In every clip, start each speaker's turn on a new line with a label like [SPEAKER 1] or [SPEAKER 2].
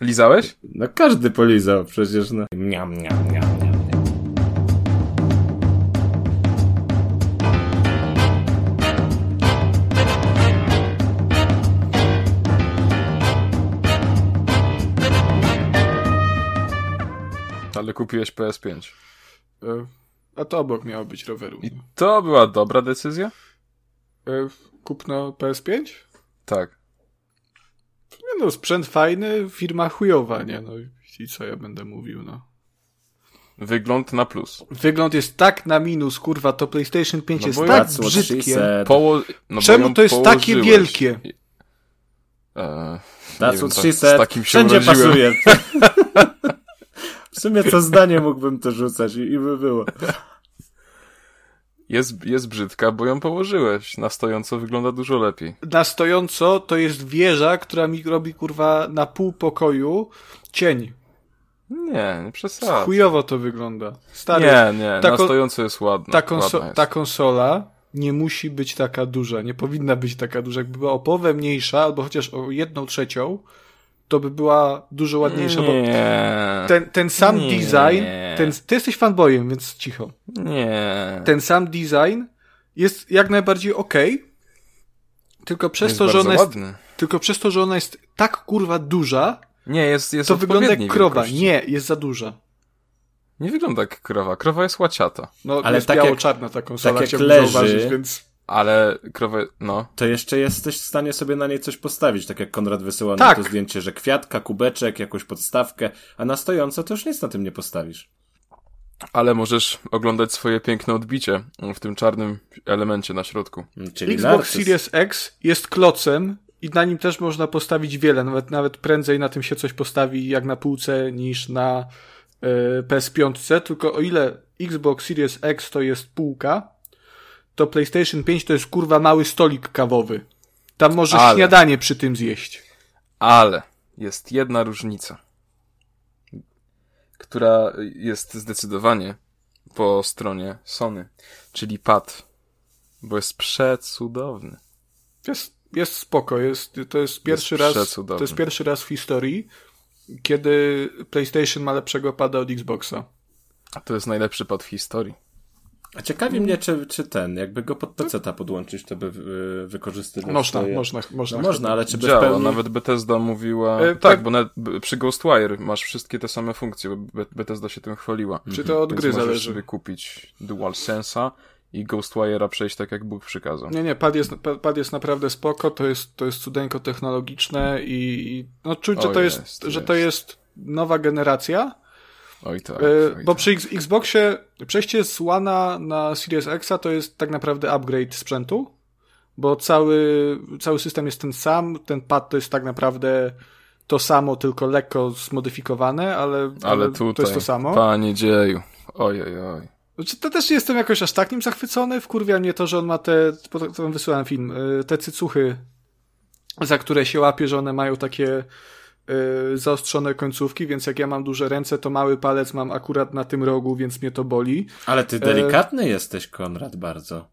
[SPEAKER 1] Lizałeś?
[SPEAKER 2] No każdy polizał przecież, no. Miam, miam, miam, miam.
[SPEAKER 1] Ale kupiłeś PS5.
[SPEAKER 3] E, a to obok miało być roweru.
[SPEAKER 1] I to była dobra decyzja?
[SPEAKER 3] E, kupno PS5?
[SPEAKER 1] Tak.
[SPEAKER 3] Nie no, sprzęt fajny, firma chujowa, nie no. I co ja będę mówił, no.
[SPEAKER 1] Wygląd na plus.
[SPEAKER 3] Wygląd jest tak na minus, kurwa, to PlayStation 5
[SPEAKER 1] No
[SPEAKER 3] jest tak
[SPEAKER 2] what
[SPEAKER 3] brzydkie.
[SPEAKER 1] Poło... No bo
[SPEAKER 3] Czemu to jest takie
[SPEAKER 1] położyłeś.
[SPEAKER 3] wielkie?
[SPEAKER 1] Eee,
[SPEAKER 2] That's what
[SPEAKER 1] wiem,
[SPEAKER 2] she
[SPEAKER 1] tak- z takim się
[SPEAKER 2] Wszędzie
[SPEAKER 1] urodziłem.
[SPEAKER 2] pasuje. w sumie to zdanie mógłbym to rzucać i, i by było.
[SPEAKER 1] Jest, jest brzydka, bo ją położyłeś. Na stojąco wygląda dużo lepiej.
[SPEAKER 3] Na stojąco to jest wieża, która mi robi, kurwa, na pół pokoju cień.
[SPEAKER 1] Nie, nie przesadzaj.
[SPEAKER 3] Chujowo to wygląda. Stary,
[SPEAKER 1] Nie, nie,
[SPEAKER 3] ta
[SPEAKER 1] na stojąco jest ładna.
[SPEAKER 3] ta, konso-
[SPEAKER 1] ładna jest.
[SPEAKER 3] ta konsola nie musi być taka duża, nie powinna być taka duża. Jakby była o połowę mniejsza, albo chociaż o jedną trzecią, to by była dużo ładniejsza, bo
[SPEAKER 1] Nie.
[SPEAKER 3] ten, ten sam
[SPEAKER 1] Nie.
[SPEAKER 3] design, ten, ty jesteś fanboyem, więc cicho.
[SPEAKER 1] Nie.
[SPEAKER 3] Ten sam design jest jak najbardziej okej, tylko przez
[SPEAKER 1] jest
[SPEAKER 3] to, że ona jest,
[SPEAKER 1] ładny.
[SPEAKER 3] tylko przez to, że ona jest tak kurwa duża,
[SPEAKER 1] Nie, jest, jest
[SPEAKER 3] to wygląda jak krowa.
[SPEAKER 1] wielkości.
[SPEAKER 3] Nie, jest za duża.
[SPEAKER 1] Nie wygląda jak krowa. Krowa jest łaciata.
[SPEAKER 3] No,
[SPEAKER 2] Ale
[SPEAKER 3] jest
[SPEAKER 2] tak jak-
[SPEAKER 3] biało-czarna ta konsola,
[SPEAKER 2] tak jak leży-
[SPEAKER 3] zauważyć, więc...
[SPEAKER 1] Ale krowa, no.
[SPEAKER 2] To jeszcze jesteś w stanie sobie na niej coś postawić, tak jak Konrad wysyłał
[SPEAKER 3] Tak.
[SPEAKER 2] na to zdjęcie, że kwiatka, kubeczek, jakąś podstawkę, a na stojąco to już nic na tym nie postawisz.
[SPEAKER 1] Ale możesz oglądać swoje piękne odbicie w tym czarnym elemencie na środku.
[SPEAKER 2] Czyli
[SPEAKER 3] Xbox
[SPEAKER 2] narcyz.
[SPEAKER 3] Series X jest klocem i na nim też można postawić wiele, nawet, nawet prędzej na tym się coś postawi jak na półce niż na e, PS5, tylko o ile Xbox Series X to jest półka, to PlayStation 5 to jest kurwa mały stolik kawowy. Tam możesz
[SPEAKER 1] Ale-
[SPEAKER 3] śniadanie przy tym zjeść.
[SPEAKER 1] Ale jest jedna różnica, która jest zdecydowanie po stronie Sony, czyli pad, bo jest przecudowny.
[SPEAKER 3] Jest, jest spoko, jest, to jest pierwszy
[SPEAKER 1] Jest
[SPEAKER 3] raz, to jest pierwszy raz w historii, kiedy PlayStation ma lepszego pada od Xboxa.
[SPEAKER 1] To jest najlepszy pad w historii.
[SPEAKER 2] A ciekawi mnie, czy, czy ten, jakby go pod PC podłączyć, to by wykorzystywał
[SPEAKER 3] Można,
[SPEAKER 2] swoje...
[SPEAKER 3] można, można.
[SPEAKER 2] No można, ale czy by
[SPEAKER 1] Działa,
[SPEAKER 2] pełni...
[SPEAKER 1] nawet Bethesda mówiła...
[SPEAKER 3] E,
[SPEAKER 1] tak,
[SPEAKER 3] tak.
[SPEAKER 1] bo nawet przy Ghostwire masz wszystkie te same funkcje, bo Be- Bethesda się tym chwaliła.
[SPEAKER 3] Czy to od
[SPEAKER 1] Więc
[SPEAKER 3] gry
[SPEAKER 1] możesz
[SPEAKER 3] zależy?
[SPEAKER 1] sobie kupić DualSense'a i Ghostwire'a przejść tak, jak Bóg przykazał.
[SPEAKER 3] Nie, nie, pad jest, pad- jest naprawdę spoko, to jest, to jest cudeńko technologiczne i, i no czuć, że to jest,
[SPEAKER 1] jest,
[SPEAKER 3] że to jest nowa generacja,
[SPEAKER 1] Oj tak,
[SPEAKER 3] e,
[SPEAKER 1] oj
[SPEAKER 3] bo
[SPEAKER 1] tak.
[SPEAKER 3] przy Xboxie przejście z One'a na Series X'a to jest tak naprawdę upgrade sprzętu, bo cały, cały system jest ten sam, ten pad to jest tak naprawdę to samo, tylko lekko zmodyfikowane, ale,
[SPEAKER 1] Ale tutaj,
[SPEAKER 3] to jest to samo.
[SPEAKER 1] panie dzieju, oj, oj.
[SPEAKER 3] Znaczy, to też nie jestem jakoś aż takim zachwycony. Wkurwia mnie to, że on ma te, to wam wysyłałem film, y, te cycuchy, za które się łapie, że one mają takie y, zaostrzone końcówki, więc jak ja mam duże ręce, to mały palec mam akurat na tym rogu, więc mnie to boli.
[SPEAKER 2] Ale ty delikatny jesteś, Konrad, bardzo.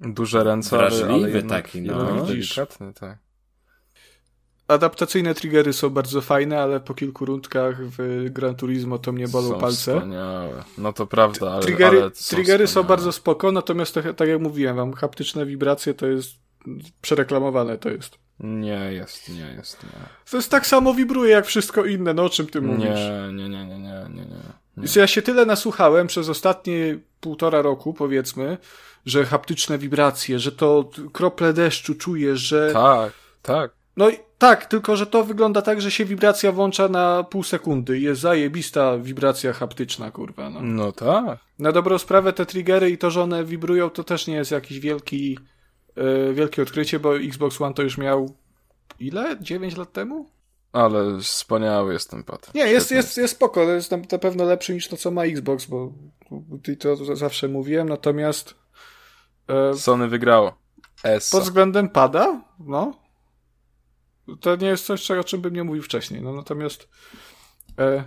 [SPEAKER 1] Duże ręce,
[SPEAKER 2] Wrażliwy
[SPEAKER 1] ale jednak,
[SPEAKER 2] taki, no.
[SPEAKER 1] delikatny, tak.
[SPEAKER 3] Adaptacyjne triggery są bardzo fajne, ale po kilku rundkach w Gran Turismo to mnie bolą
[SPEAKER 1] są
[SPEAKER 3] palce.
[SPEAKER 1] Wspaniałe. No to prawda, ale,
[SPEAKER 3] Triggery,
[SPEAKER 1] ale są
[SPEAKER 3] triggery są bardzo spoko, natomiast to, tak jak mówiłem wam, haptyczne wibracje to jest przereklamowane to jest.
[SPEAKER 1] Nie jest, nie jest, nie.
[SPEAKER 3] To jest tak samo wibruje jak wszystko inne, no o czym ty mówisz?
[SPEAKER 1] Nie, nie, nie, nie, nie, nie, nie.
[SPEAKER 3] Więc ja się tyle nasłuchałem przez ostatnie półtora roku, powiedzmy, że haptyczne wibracje, że to krople deszczu czujesz, że...
[SPEAKER 1] Tak, tak.
[SPEAKER 3] No i tak, tylko że to wygląda tak, że się wibracja włącza na pół sekundy. Jest zajebista wibracja haptyczna, kurwa. No.
[SPEAKER 1] No tak.
[SPEAKER 3] Na dobrą sprawę te triggery i to, że one wibrują, to też nie jest jakiś wielki, wielkie odkrycie, bo Xbox One to już miał ile? 9 lat temu?
[SPEAKER 1] Ale wspaniały jest ten pad.
[SPEAKER 3] Nie, jest, jest, jest spoko, to jest na, na pewno lepszy niż to, co ma Xbox, bo i to zawsze mówiłem, natomiast e,
[SPEAKER 1] Sony wygrało. Essa.
[SPEAKER 3] pod względem pada, no, to nie jest coś, o czym bym nie mówił wcześniej, no natomiast e,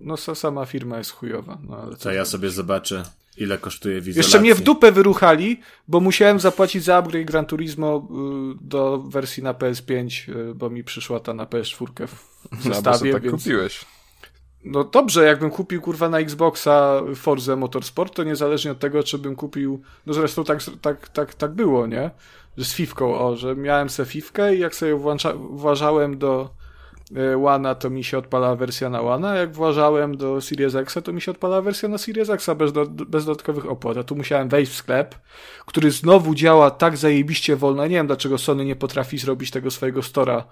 [SPEAKER 3] no sa- sama firma jest chujowa, no ale co
[SPEAKER 2] To ja sobie zobaczę Ile kosztuje w
[SPEAKER 3] Jeszcze mnie w dupę wyruchali, bo musiałem zapłacić za upgrade Gran Turismo y, do wersji na PS5, y, bo mi przyszła ta na PS4 w zestawie.
[SPEAKER 1] No, tak
[SPEAKER 3] więc...
[SPEAKER 1] kupiłeś.
[SPEAKER 3] No dobrze, jakbym kupił kurwa na Xboxa Forza Motorsport, to niezależnie od tego, czy bym kupił, no zresztą tak, tak, tak, tak było, nie? Że z Fifką, o, że miałem se Fifkę i jak sobie włącza, włażałem do Łana, to mi się odpala wersja na Łana, jak włażałem do Series X, to mi się odpala wersja na Series X bez, do, bez dodatkowych opłat. A tu musiałem wejść w sklep, który znowu działa tak zajebiście wolno. Nie wiem, dlaczego Sony nie potrafi zrobić tego swojego stora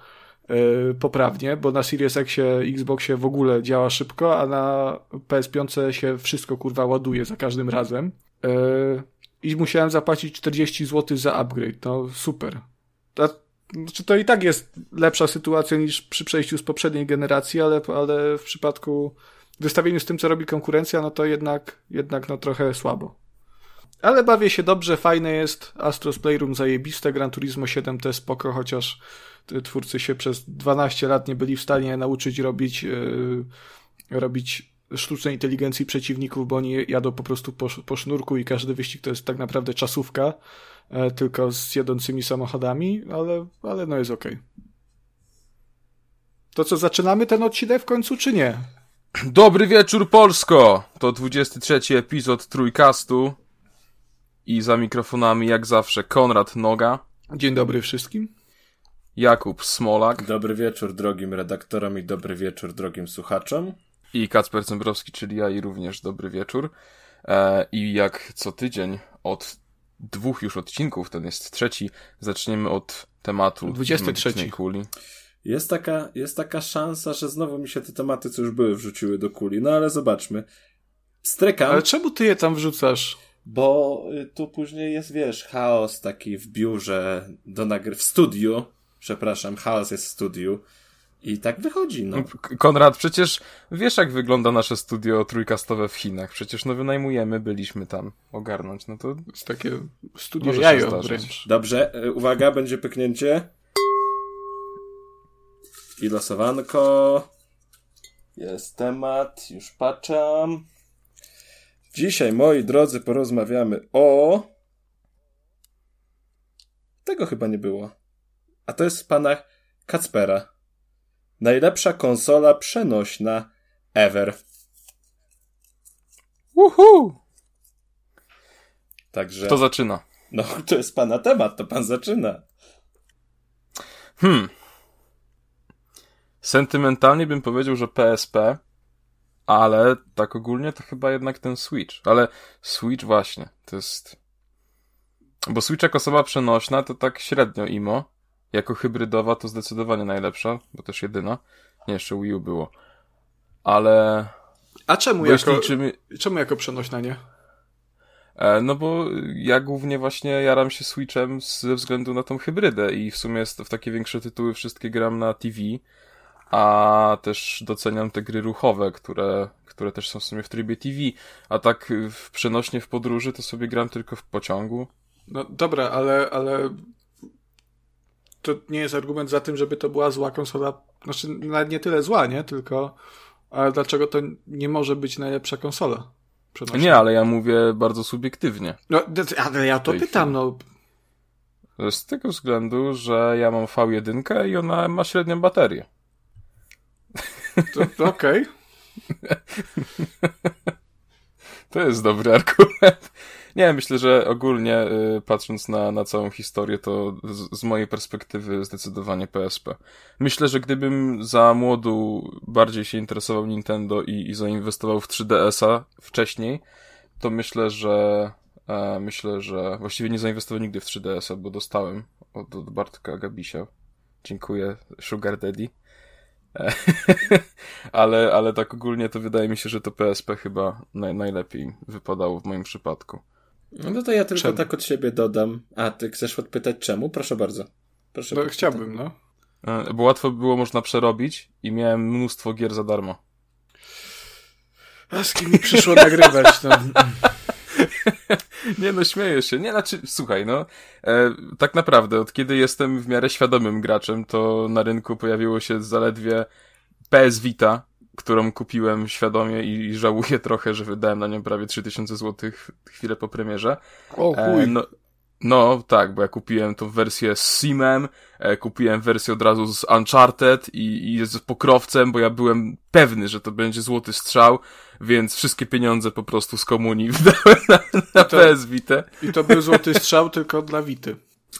[SPEAKER 3] yy, poprawnie, bo na Series X, Xboxie w ogóle działa szybko, a na PS5 się wszystko kurwa ładuje za każdym razem. Yy, I musiałem zapłacić 40 zł za upgrade. No super. Znaczy to i tak jest lepsza sytuacja niż przy przejściu z poprzedniej generacji, ale, ale w przypadku w zestawieniu z tym, co robi konkurencja, no to jednak, jednak no trochę słabo. Ale bawię się dobrze, fajne jest. Astros Playroom zajebiste, Gran Turismo 7 to jest spoko, chociaż twórcy się przez 12 lat nie byli w stanie nauczyć robić, yy, robić sztucznej inteligencji przeciwników, bo oni jadą po prostu po, po sznurku i każdy wyścig to jest tak naprawdę czasówka tylko z jadącymi samochodami, ale, ale no jest ok. To co, zaczynamy ten odcinek w końcu, czy nie?
[SPEAKER 1] Dobry wieczór Polsko! To 23 epizod Trójkastu i za mikrofonami jak zawsze Konrad Noga.
[SPEAKER 3] Dzień dobry wszystkim.
[SPEAKER 1] Jakub Smolak.
[SPEAKER 2] Dobry wieczór drogim redaktorom i dobry wieczór drogim słuchaczom.
[SPEAKER 1] I Kacper Cembrowski, czyli ja i również dobry wieczór. E, I jak co tydzień od dwóch już odcinków, ten jest trzeci. Zaczniemy od tematu
[SPEAKER 3] 23
[SPEAKER 1] kuli.
[SPEAKER 2] Jest taka, jest taka szansa, że znowu mi się te tematy, co już były, wrzuciły do kuli. No ale zobaczmy. Strykam.
[SPEAKER 3] Ale czemu ty je tam wrzucasz?
[SPEAKER 2] Bo y, tu później jest, wiesz, chaos taki w biurze, do nagry w studiu. Przepraszam, chaos jest w studiu. I tak wychodzi, no.
[SPEAKER 1] Konrad, przecież wiesz, jak wygląda nasze studio trójkastowe w Chinach. Przecież no wynajmujemy, byliśmy tam ogarnąć. No to
[SPEAKER 3] jest takie studio jajo wręcz.
[SPEAKER 2] Dobrze, e, uwaga, będzie pyknięcie. I losowanko. Jest temat, już patrzam. Dzisiaj, moi drodzy, porozmawiamy o... Tego chyba nie było. A to jest w panach Kacpera. Najlepsza konsola przenośna ever.
[SPEAKER 1] Uhu!
[SPEAKER 2] Także.
[SPEAKER 1] To zaczyna.
[SPEAKER 2] No, to jest pana temat, to pan zaczyna.
[SPEAKER 1] Hmm. Sentymentalnie bym powiedział, że PSP, ale tak ogólnie to chyba jednak ten Switch. Ale Switch właśnie, to jest... Bo Switch jako osoba przenośna to tak średnio imo. Jako hybrydowa to zdecydowanie najlepsza, bo też jedyna. Nie, jeszcze Wii U było. Ale...
[SPEAKER 3] A czemu jako, liczymy... czemu jako przenośna nie?
[SPEAKER 1] E, no bo ja głównie właśnie jaram się Switchem ze względu na tą hybrydę i w sumie jest w takie większe tytuły wszystkie gram na TV, a też doceniam te gry ruchowe, które, które też są w sumie w trybie TV, a tak w przenośnie w podróży to sobie gram tylko w pociągu.
[SPEAKER 3] No dobra, ale, ale to nie jest argument za tym, żeby to była zła konsola. Znaczy, nawet nie tyle zła, nie? Tylko, ale dlaczego to nie może być najlepsza konsola?
[SPEAKER 1] Nie, ale ja mówię bardzo subiektywnie.
[SPEAKER 3] No, ale ja to pytam, no.
[SPEAKER 1] Z tego względu, że ja mam V1 i ona ma średnią baterię.
[SPEAKER 3] Okej. Okay.
[SPEAKER 1] to jest dobry argument. Nie, myślę, że ogólnie y, patrząc na, na całą historię, to z, z, mojej perspektywy zdecydowanie PSP. Myślę, że gdybym za młodu bardziej się interesował Nintendo i, i zainwestował w 3DS-a wcześniej, to myślę, że e, myślę, że właściwie nie zainwestował nigdy w 3DS-a, bo dostałem od, od Bartka Gabisia. Dziękuję, Sugar Daddy. E, ale, ale tak ogólnie to wydaje mi się, że to PSP chyba naj, najlepiej wypadało w moim przypadku.
[SPEAKER 2] No to ja tylko czemu? tak od siebie dodam. A, ty chcesz odpytać czemu? Proszę bardzo. Proszę
[SPEAKER 3] no, chciałbym, no.
[SPEAKER 1] E, bo łatwo było można przerobić i miałem mnóstwo gier za darmo.
[SPEAKER 3] A z kim mi przyszło nagrywać, no.
[SPEAKER 1] nie no, śmieję się. Nie, znaczy, słuchaj, no, e, tak naprawdę, od kiedy jestem w miarę świadomym graczem, to na rynku pojawiło się zaledwie PS Vita którą kupiłem świadomie i, i żałuję trochę, że wydałem na nią prawie 3000 zł chwilę po premierze.
[SPEAKER 3] O chuj.
[SPEAKER 1] E, no, no tak, bo ja kupiłem tą wersję z Simem, e, kupiłem wersję od razu z Uncharted i, i z pokrowcem, bo ja byłem pewny, że to będzie złoty strzał, więc wszystkie pieniądze po prostu z komunii wydałem na, na
[SPEAKER 3] to-
[SPEAKER 1] PS Vita.
[SPEAKER 3] I to był złoty strzał tylko dla Wity.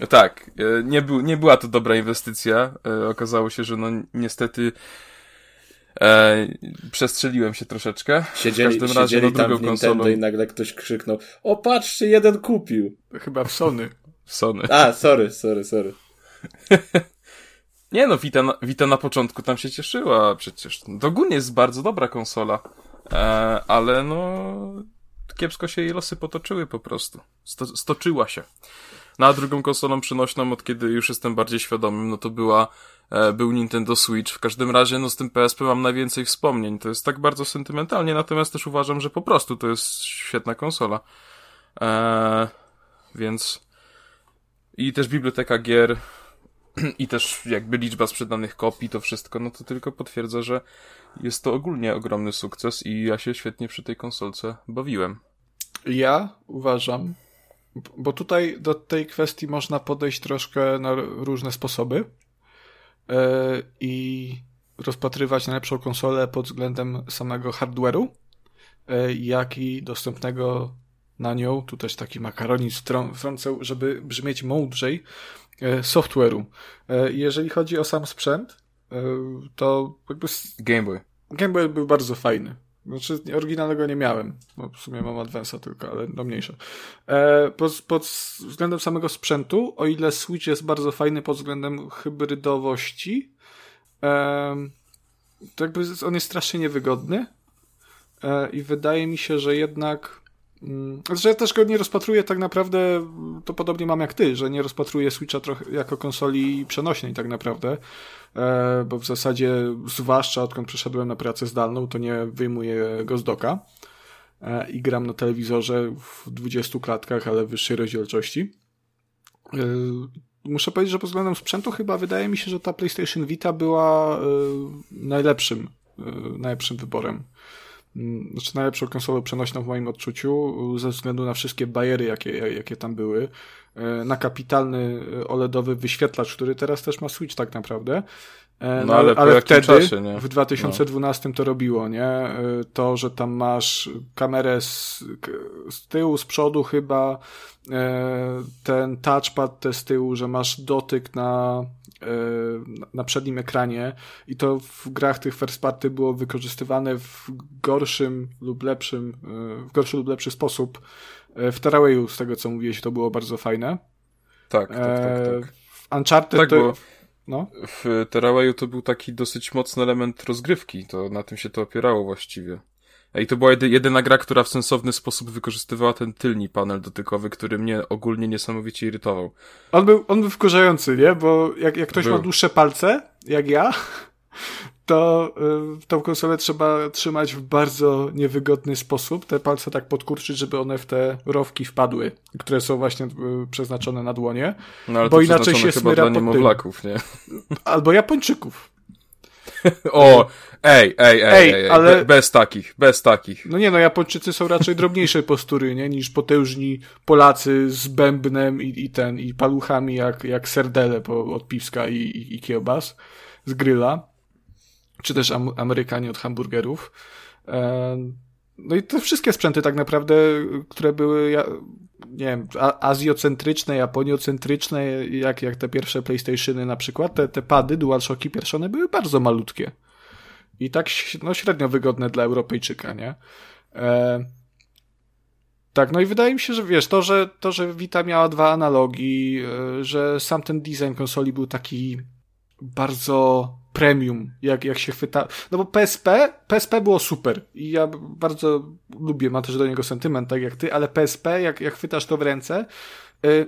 [SPEAKER 1] Tak, e, nie, był, nie była to dobra inwestycja. E, Okazało się, że no niestety e, przestrzeliłem się troszeczkę.
[SPEAKER 2] Siedzieli,
[SPEAKER 1] w każdym razie
[SPEAKER 2] siedzieli tam
[SPEAKER 1] drugą
[SPEAKER 2] w Nintendo
[SPEAKER 1] konsolą
[SPEAKER 2] i nagle ktoś krzyknął o patrzcie, jeden kupił.
[SPEAKER 3] Chyba w Sony.
[SPEAKER 1] Sony.
[SPEAKER 2] A, sorry, sorry, sorry.
[SPEAKER 1] Nie no, Vita na, Vita na początku tam się cieszyła przecież. Ogólnie jest bardzo dobra konsola, e, ale no kiepsko się jej losy potoczyły po prostu. Sto, stoczyła się. Na drugą konsolą przenośną, od kiedy już jestem bardziej świadomym, no to była, e, był Nintendo Switch. W każdym razie, no z tym PSP mam najwięcej wspomnień. To jest tak bardzo sentymentalnie, natomiast też uważam, że po prostu to jest świetna konsola. E, więc i też biblioteka gier i też jakby liczba sprzedanych kopii, to wszystko, no to tylko potwierdza, że jest to ogólnie ogromny sukces i ja się świetnie przy tej konsolce bawiłem.
[SPEAKER 3] Ja uważam, bo tutaj do tej kwestii można podejść troszkę na różne sposoby yy, i rozpatrywać najlepszą konsolę pod względem samego hardware'u, yy, jak i dostępnego na nią, tu też taki makaronizm wtrą- wtrącę, żeby brzmieć mądrzej, yy, software'u. Jeżeli chodzi o sam sprzęt, to jakby
[SPEAKER 1] Game Boy.
[SPEAKER 3] Game Boy był bardzo fajny. Znaczy, oryginalnego nie miałem. No, w sumie mam Advance'a tylko, ale no mniejsza. E, pod, pod względem samego sprzętu, o ile Switch jest bardzo fajny pod względem hybrydowości, e, to jakby on jest strasznie niewygodny e, i wydaje mi się, że jednak że ja też go nie rozpatruję tak naprawdę, to podobnie mam jak ty, że nie rozpatruję Switcha trochę jako konsoli przenośnej tak naprawdę, e, bo w zasadzie zwłaszcza odkąd przeszedłem na pracę zdalną, to nie wyjmuję go z doka e, i gram na telewizorze w 20 klatkach, ale wyższej rozdzielczości. E, Muszę powiedzieć, że pod względem sprzętu chyba wydaje mi się, że ta PlayStation Vita była najlepszym, najlepszym wyborem. Mm, Znaczy najlepszą konsolą przenośną w moim odczuciu, ze względu na wszystkie bariery, jakie, jakie tam były. E, Na kapitalny e, OLEDowy wyświetlacz, który teraz też ma Switch tak naprawdę. E,
[SPEAKER 1] No, ale po jakim
[SPEAKER 3] wtedy,
[SPEAKER 1] czasie, nie?
[SPEAKER 3] w 2012 to robiło, nie? E, To, że tam masz kamerę z, z tyłu, z przodu chyba, ten touchpad te z tyłu, że masz dotyk na, na przednim ekranie i to w grach tych first party było wykorzystywane w gorszym lub lepszym, e, w gorszy lub lepszy sposób. E, W Terrawayu, z tego co mówiłeś, to było bardzo fajne.
[SPEAKER 1] Tak, tak, tak.
[SPEAKER 3] E,
[SPEAKER 1] tak.
[SPEAKER 3] W Uncharted
[SPEAKER 1] Tak,
[SPEAKER 3] to...
[SPEAKER 1] bo
[SPEAKER 3] No.
[SPEAKER 1] w Terrawayu to był taki dosyć mocny element rozgrywki, to na tym się to opierało właściwie. I to była jedy, jedyna gra, która w sensowny sposób wykorzystywała ten tylni panel dotykowy, który mnie ogólnie niesamowicie irytował.
[SPEAKER 3] On był, on był wkurzający, nie? Bo jak, jak ktoś
[SPEAKER 1] Był.
[SPEAKER 3] ma dłuższe palce, jak ja, to y, tą konsolę trzeba trzymać w bardzo niewygodny sposób. Te palce tak podkurczyć, żeby one w te rowki wpadły, które są właśnie y, przeznaczone na dłonie.
[SPEAKER 1] No ale
[SPEAKER 3] Bo inaczej się
[SPEAKER 1] chyba
[SPEAKER 3] smyra
[SPEAKER 1] dla niemowlaków, nie?
[SPEAKER 3] Albo Japończyków.
[SPEAKER 1] O, ej, ej, ej,
[SPEAKER 3] Ej,
[SPEAKER 1] ej,
[SPEAKER 3] ale-
[SPEAKER 1] be, bez takich, bez takich.
[SPEAKER 3] No nie no, Japończycy są raczej drobniejszej postury, nie? Niż potężni Polacy z bębnem i, i ten, i paluchami jak, jak serdele po, od piwska i, i, i kiełbas z gryla. Czy też am, Amerykanie od hamburgerów. No i te wszystkie sprzęty tak naprawdę, które były, nie wiem, azjocentryczne, japoniocentryczne, jak, jak te pierwsze PlayStationy na przykład, te, te pady, DualShocki pierwsze, one były bardzo malutkie. I tak no, średnio wygodne dla Europejczyka, nie? E, tak, no i wydaje mi się, że wiesz, to, że, to, że Vita miała dwa analogi, e, że sam ten design konsoli był taki bardzo premium, jak, jak się chwyta. No bo PSP, PSP było super i ja bardzo lubię, mam też do niego sentyment, tak jak ty, ale PSP, jak, jak chwytasz to w ręce,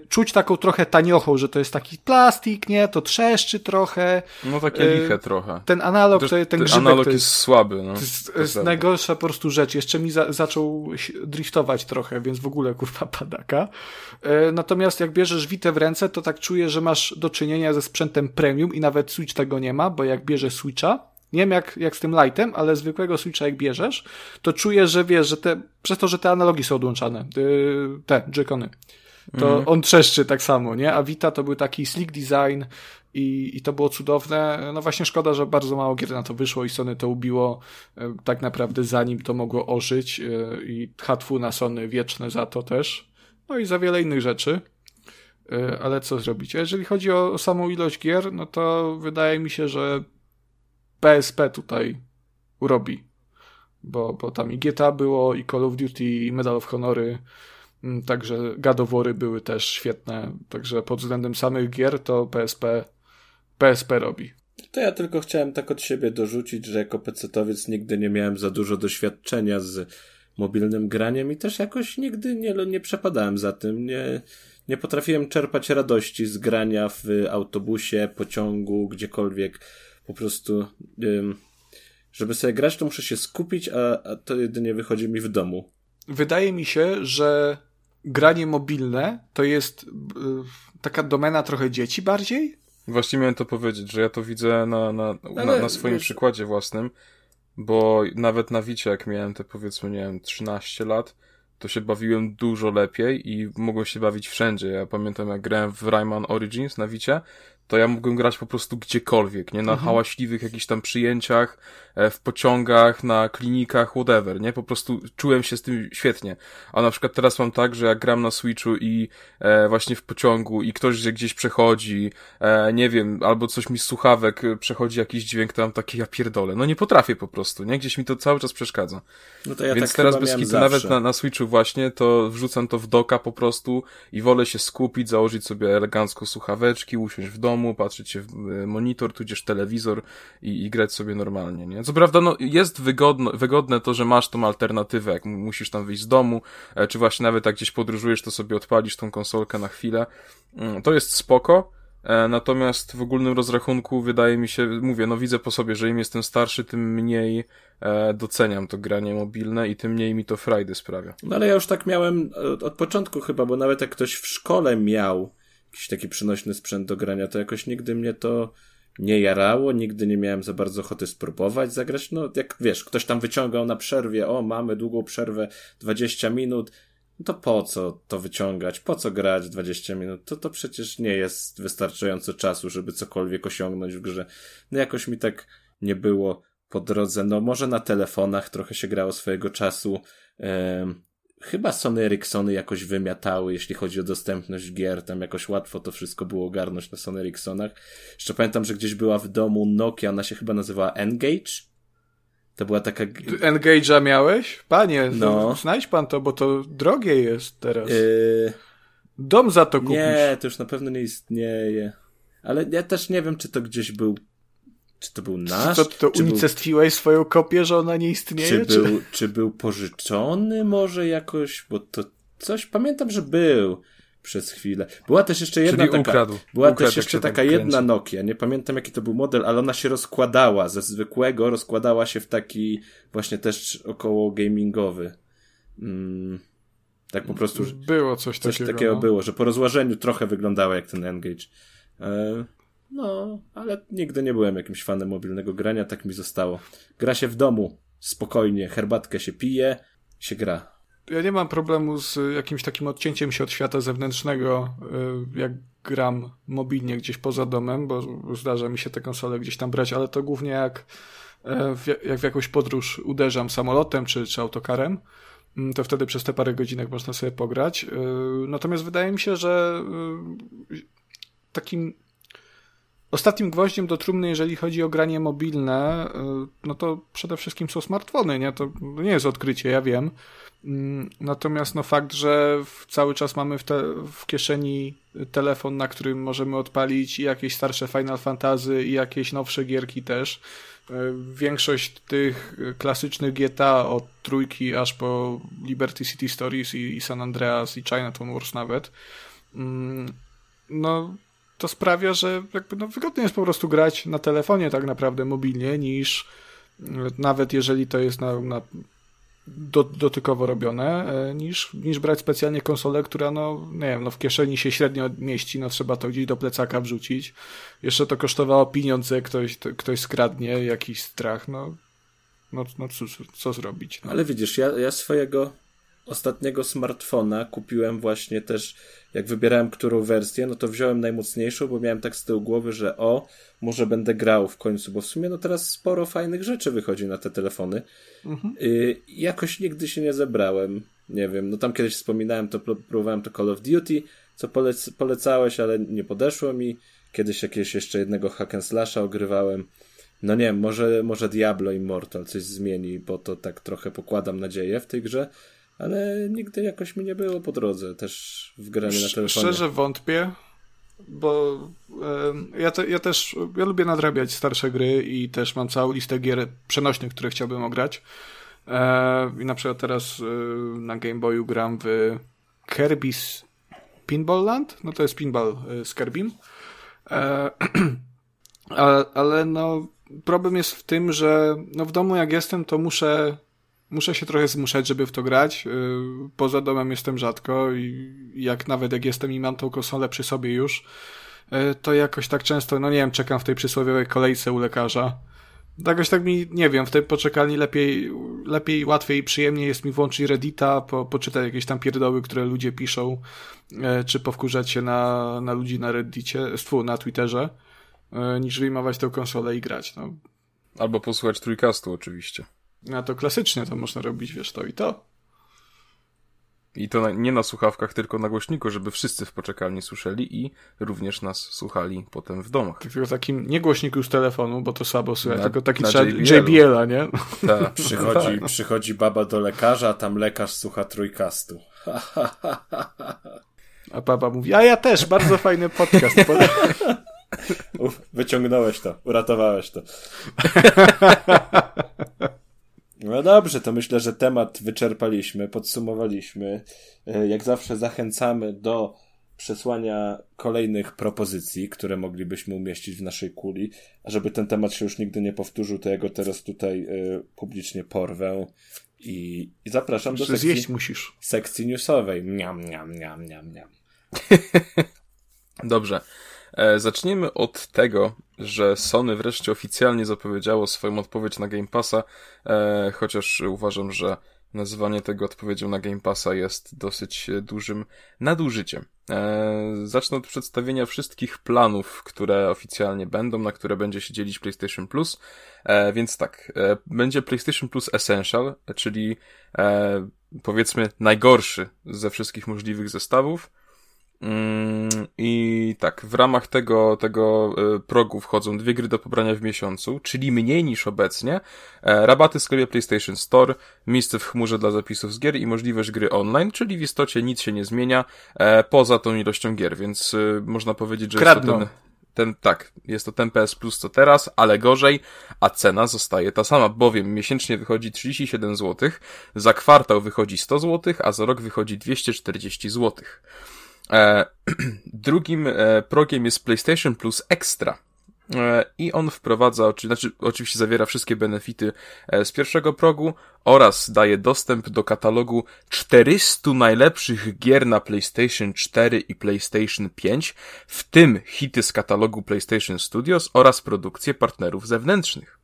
[SPEAKER 3] czuć taką trochę taniochą, że to jest taki plastik, nie, to trzeszczy trochę.
[SPEAKER 1] No takie
[SPEAKER 3] E,
[SPEAKER 1] liche trochę.
[SPEAKER 3] Ten analog,
[SPEAKER 1] Też
[SPEAKER 3] ten grzybek
[SPEAKER 1] analog jest
[SPEAKER 3] jest,
[SPEAKER 1] słaby, no.
[SPEAKER 3] to jest,
[SPEAKER 1] To
[SPEAKER 3] jest najgorsza po prostu rzecz. Jeszcze mi za, zaczął driftować trochę, więc w ogóle kurwa padaka. E, natomiast jak bierzesz Witę w ręce, to tak czuję, że masz do czynienia ze sprzętem premium i nawet Switch tego nie ma, bo jak bierzesz Switcha Nie wiem jak, jak z tym lightem, ale zwykłego Switcha jak bierzesz, to czujesz, że wiesz, że te, przez to, że te analogi są odłączane, te Joy-Cony, to mhm. on trzeszczy tak samo, nie? A Vita to był taki slick design i, i to było cudowne. No właśnie szkoda, że bardzo mało gier na to wyszło i Sony to ubiło e, tak naprawdę zanim to mogło ożyć e, i hatfu na Sony wieczne za to też. No i za wiele innych rzeczy. E, ale co zrobić? A jeżeli chodzi o, samą ilość gier, no to wydaje mi się, że PSP tutaj urobi. Bo, bo tam i GTA było, i Call of Duty, i Medal of Honory, mm, także gadowory były też świetne. Także pod względem samych gier to PSP, PSP robi.
[SPEAKER 2] To ja tylko chciałem tak od siebie dorzucić, że jako pecetowiec nigdy nie miałem za dużo doświadczenia z mobilnym graniem i też jakoś nigdy nie, nie przepadałem za tym. Nie, nie potrafiłem czerpać radości z grania w autobusie, pociągu, gdziekolwiek. Po prostu, żeby sobie grać, to muszę się skupić, a, a to jedynie wychodzi mi w domu.
[SPEAKER 3] Wydaje mi się, że granie mobilne to jest y, taka domena trochę dzieci bardziej.
[SPEAKER 1] Właśnie miałem to powiedzieć, że ja to widzę na, na, na, na swoim wiesz... przykładzie własnym, bo nawet na Wicie, jak miałem te powiedzmy, nie wiem, 13 lat, to się bawiłem dużo lepiej i mogłem się bawić wszędzie. Ja pamiętam, jak grałem w Rayman Origins na Wicie, to ja mógłbym grać po prostu gdziekolwiek, nie? Na mhm. hałaśliwych jakichś tam przyjęciach, e, w pociągach, na klinikach, whatever, nie? Po prostu czułem się z tym świetnie. A na przykład teraz mam tak, że jak gram na Switchu i e, właśnie w pociągu i ktoś gdzieś przechodzi, e, nie wiem, albo coś mi z słuchawek e, przechodzi jakiś dźwięk, to mam takie ja pierdolę. No nie potrafię po prostu, nie? Gdzieś mi to cały czas przeszkadza. No to ja Więc tak teraz bez kitu, nawet na, na Switchu właśnie, to wrzucam to w doka po prostu i wolę się skupić, założyć sobie elegancko słuchaweczki, usiąść w domu, domu, patrzeć się w e, monitor, tudzież telewizor i, i grać sobie normalnie, nie? Co prawda, no, jest wygodno, wygodne to, że masz tą alternatywę, jak musisz tam wyjść z domu, e, czy właśnie nawet jak gdzieś podróżujesz, to sobie odpalisz tą konsolkę na chwilę. Mm, to jest spoko, e, Natomiast w ogólnym rozrachunku wydaje mi się, mówię, no widzę po sobie, że im jestem starszy, tym mniej e, doceniam to granie mobilne i tym mniej mi to frajdy sprawia.
[SPEAKER 2] No ale ja już tak miałem od, od początku chyba, bo nawet jak ktoś w szkole miał jakiś taki przynośny sprzęt do grania, to jakoś nigdy mnie to nie jarało, nigdy nie miałem za bardzo ochoty spróbować zagrać. No, jak wiesz, ktoś tam wyciągał na przerwie, o, mamy długą przerwę, 20 minut, no to po co to wyciągać? Po co grać 20 minut? To to przecież nie jest wystarczająco czasu, żeby cokolwiek osiągnąć w grze. No jakoś mi tak nie było po drodze. No może na telefonach trochę się grało swojego czasu. Chyba Sony Ericssony jakoś wymiatały, jeśli chodzi o dostępność gier. Tam jakoś łatwo to wszystko było ogarnąć na Sony Ericssonach. Jeszcze pamiętam, że gdzieś była w domu Nokia, ona się chyba nazywała Engage. To była taka...
[SPEAKER 3] Engage'a miałeś? Panie, no. znajdź pan to, bo to drogie jest teraz. Yy... Dom za to kupisz.
[SPEAKER 2] Nie, to już na pewno nie istnieje. Ale ja też nie wiem, czy to gdzieś był czy to był nasz?
[SPEAKER 3] Czy to, to
[SPEAKER 2] czy
[SPEAKER 3] unicestwiłeś był... swoją kopię, że ona nie istnieje?
[SPEAKER 2] Czy, czy... Był, czy był pożyczony może jakoś? Bo to coś pamiętam, że był przez chwilę. Była też jeszcze jedna
[SPEAKER 1] Czyli
[SPEAKER 2] taka.
[SPEAKER 1] Ukradł.
[SPEAKER 2] Była
[SPEAKER 1] ukradł,
[SPEAKER 2] też jeszcze taka jedna Nokia. Nie pamiętam jaki to był model, ale ona się rozkładała ze zwykłego, rozkładała się w taki właśnie też około gamingowy. Mm, tak po prostu.
[SPEAKER 3] Było coś,
[SPEAKER 2] coś
[SPEAKER 3] takiego.
[SPEAKER 2] takiego no. było, że po rozłożeniu trochę wyglądała jak ten Engage. E, no, ale nigdy nie byłem jakimś fanem mobilnego grania, tak mi zostało. Gra się w domu, spokojnie, herbatkę się pije, się gra.
[SPEAKER 3] Ja nie mam problemu z jakimś takim odcięciem się od świata zewnętrznego, y, jak gram mobilnie gdzieś poza domem, bo zdarza mi się te konsole gdzieś tam brać, ale to głównie jak, e, jak w jakąś podróż uderzam samolotem czy, czy autokarem, mm, to wtedy przez te parę godzinek można sobie pograć. Y, natomiast wydaje mi się, że y, takim Ostatnim gwoździem do trumny, jeżeli chodzi o granie mobilne, y, no to przede wszystkim są smartfony, nie? To nie jest odkrycie, ja wiem. Mm, natomiast no fakt, że cały czas mamy w, te, w kieszeni telefon, na którym możemy odpalić i jakieś starsze Final Fantasy i jakieś nowsze gierki też. Y, większość tych klasycznych GTA od trójki aż po Liberty City Stories i, i San Andreas i Chinatown Wars nawet. Mm, no to sprawia, że jakby no, jest po prostu grać na telefonie tak naprawdę mobilnie niż nawet jeżeli to jest na, na do, dotykowo robione, e, niż, niż brać specjalnie konsolę, która no, nie wiem, no w kieszeni się średnio mieści, no trzeba to gdzieś do plecaka wrzucić. Jeszcze to kosztowało pieniądze, ktoś, to, ktoś skradnie, jakiś strach, no, no, no cóż, co zrobić. No.
[SPEAKER 2] Ale widzisz, ja, ja swojego ostatniego smartfona kupiłem właśnie też, jak wybierałem którą wersję, no to wziąłem najmocniejszą, bo miałem tak z tyłu głowy, że o, może będę grał w końcu, bo w sumie no teraz sporo fajnych rzeczy wychodzi na te telefony. Mhm. Y jakoś nigdy się nie zebrałem. Nie wiem, no tam kiedyś wspominałem, to próbowałem to Call of Duty, co polec polecałeś, ale nie podeszło mi. Kiedyś jakiegoś jeszcze jednego hack and slasha ogrywałem. No nie wiem, może, może Diablo Immortal coś zmieni, bo to tak trochę pokładam nadzieję w tej grze ale nigdy jakoś mi nie było po drodze też w graniu na telefonie.
[SPEAKER 3] Szczerze wątpię, bo ja, te, ja też ja lubię nadrabiać starsze gry i też mam całą listę gier przenośnych, które chciałbym ograć. E, I na przykład teraz e, na Game Boyu gram w Kirby's Pinball Land, no to jest pinball e, z Kirbym. E, ale, ale no problem jest w tym, że no w domu jak jestem, to muszę muszę się trochę zmuszać, żeby w to grać. Y, poza domem jestem rzadko i jak nawet jak jestem i mam tą konsolę przy sobie już, y, to jakoś tak często, no nie wiem, czekam w tej przysłowiowej kolejce u lekarza. Jakoś tak mi, nie wiem, w tej poczekalni lepiej, lepiej, łatwiej i przyjemniej jest mi włączyć Reddita, po, poczytać jakieś tam pierdoły, które ludzie piszą, y, czy powkurzać się na, na ludzi na Reddicie, stwu, na Twitterze, niż wyjmować tę konsolę i grać, no.
[SPEAKER 1] Albo posłuchać trójkastu oczywiście.
[SPEAKER 3] No to klasycznie to można robić, wiesz, to i to.
[SPEAKER 1] I to na, nie na słuchawkach, tylko na głośniku, żeby wszyscy w poczekalni słyszeli i również nas słuchali potem w domach.
[SPEAKER 3] Tylko takim nie głośniku z telefonu, bo to słabo słychać, tylko taki JBL-a, nie?
[SPEAKER 2] Tak. Przychodzi, przychodzi baba do lekarza, a tam lekarz słucha trójkastu.
[SPEAKER 3] a baba mówi, a ja też, bardzo fajny podcast.
[SPEAKER 2] Uf, wyciągnąłeś to, uratowałeś to. No dobrze, to myślę, że temat wyczerpaliśmy, podsumowaliśmy. E, jak zawsze zachęcamy do przesłania kolejnych propozycji, które moglibyśmy umieścić w naszej kuli. A żeby ten temat się już nigdy nie powtórzył, to ja go teraz tutaj y, publicznie porwę i, i zapraszam do sekcji,
[SPEAKER 3] zjeść musisz.
[SPEAKER 2] sekcji newsowej. Miam, miam, miam, miam, miam.
[SPEAKER 1] Dobrze. E, zaczniemy od tego, że Sony wreszcie oficjalnie zapowiedziało swoją odpowiedź na Game Passa, e, chociaż uważam, że nazywanie tego odpowiedzią na Game Passa jest dosyć dużym nadużyciem. E, zacznę od przedstawienia wszystkich planów, które oficjalnie będą, na które będzie się dzielić PlayStation Plus. E, więc tak, e, będzie PlayStation Plus Essential, czyli e, powiedzmy najgorszy ze wszystkich możliwych zestawów. Mm, I tak, w ramach tego, tego e, progu wchodzą dwie gry do pobrania w miesiącu, czyli mniej niż obecnie, e, rabaty w sklepie PlayStation Store, miejsce w chmurze dla zapisów z gier i możliwość gry online, czyli w istocie nic się nie zmienia e, poza tą ilością gier, więc można powiedzieć, że
[SPEAKER 3] Kradną. jest to ten
[SPEAKER 1] ten, tak, jest to ten PS Plus co teraz, ale gorzej, a cena zostaje ta sama, bowiem miesięcznie wychodzi 37 zł, za kwartał wychodzi 100 zł, a za rok wychodzi 240 zł. E, drugim e, progiem jest PlayStation Plus Extra. E, I on wprowadza, znaczy oczywiście zawiera wszystkie benefity z pierwszego progu oraz daje dostęp do katalogu 400 najlepszych gier na PlayStation 4 i PlayStation 5, w tym hity z katalogu PlayStation Studios oraz produkcje partnerów zewnętrznych.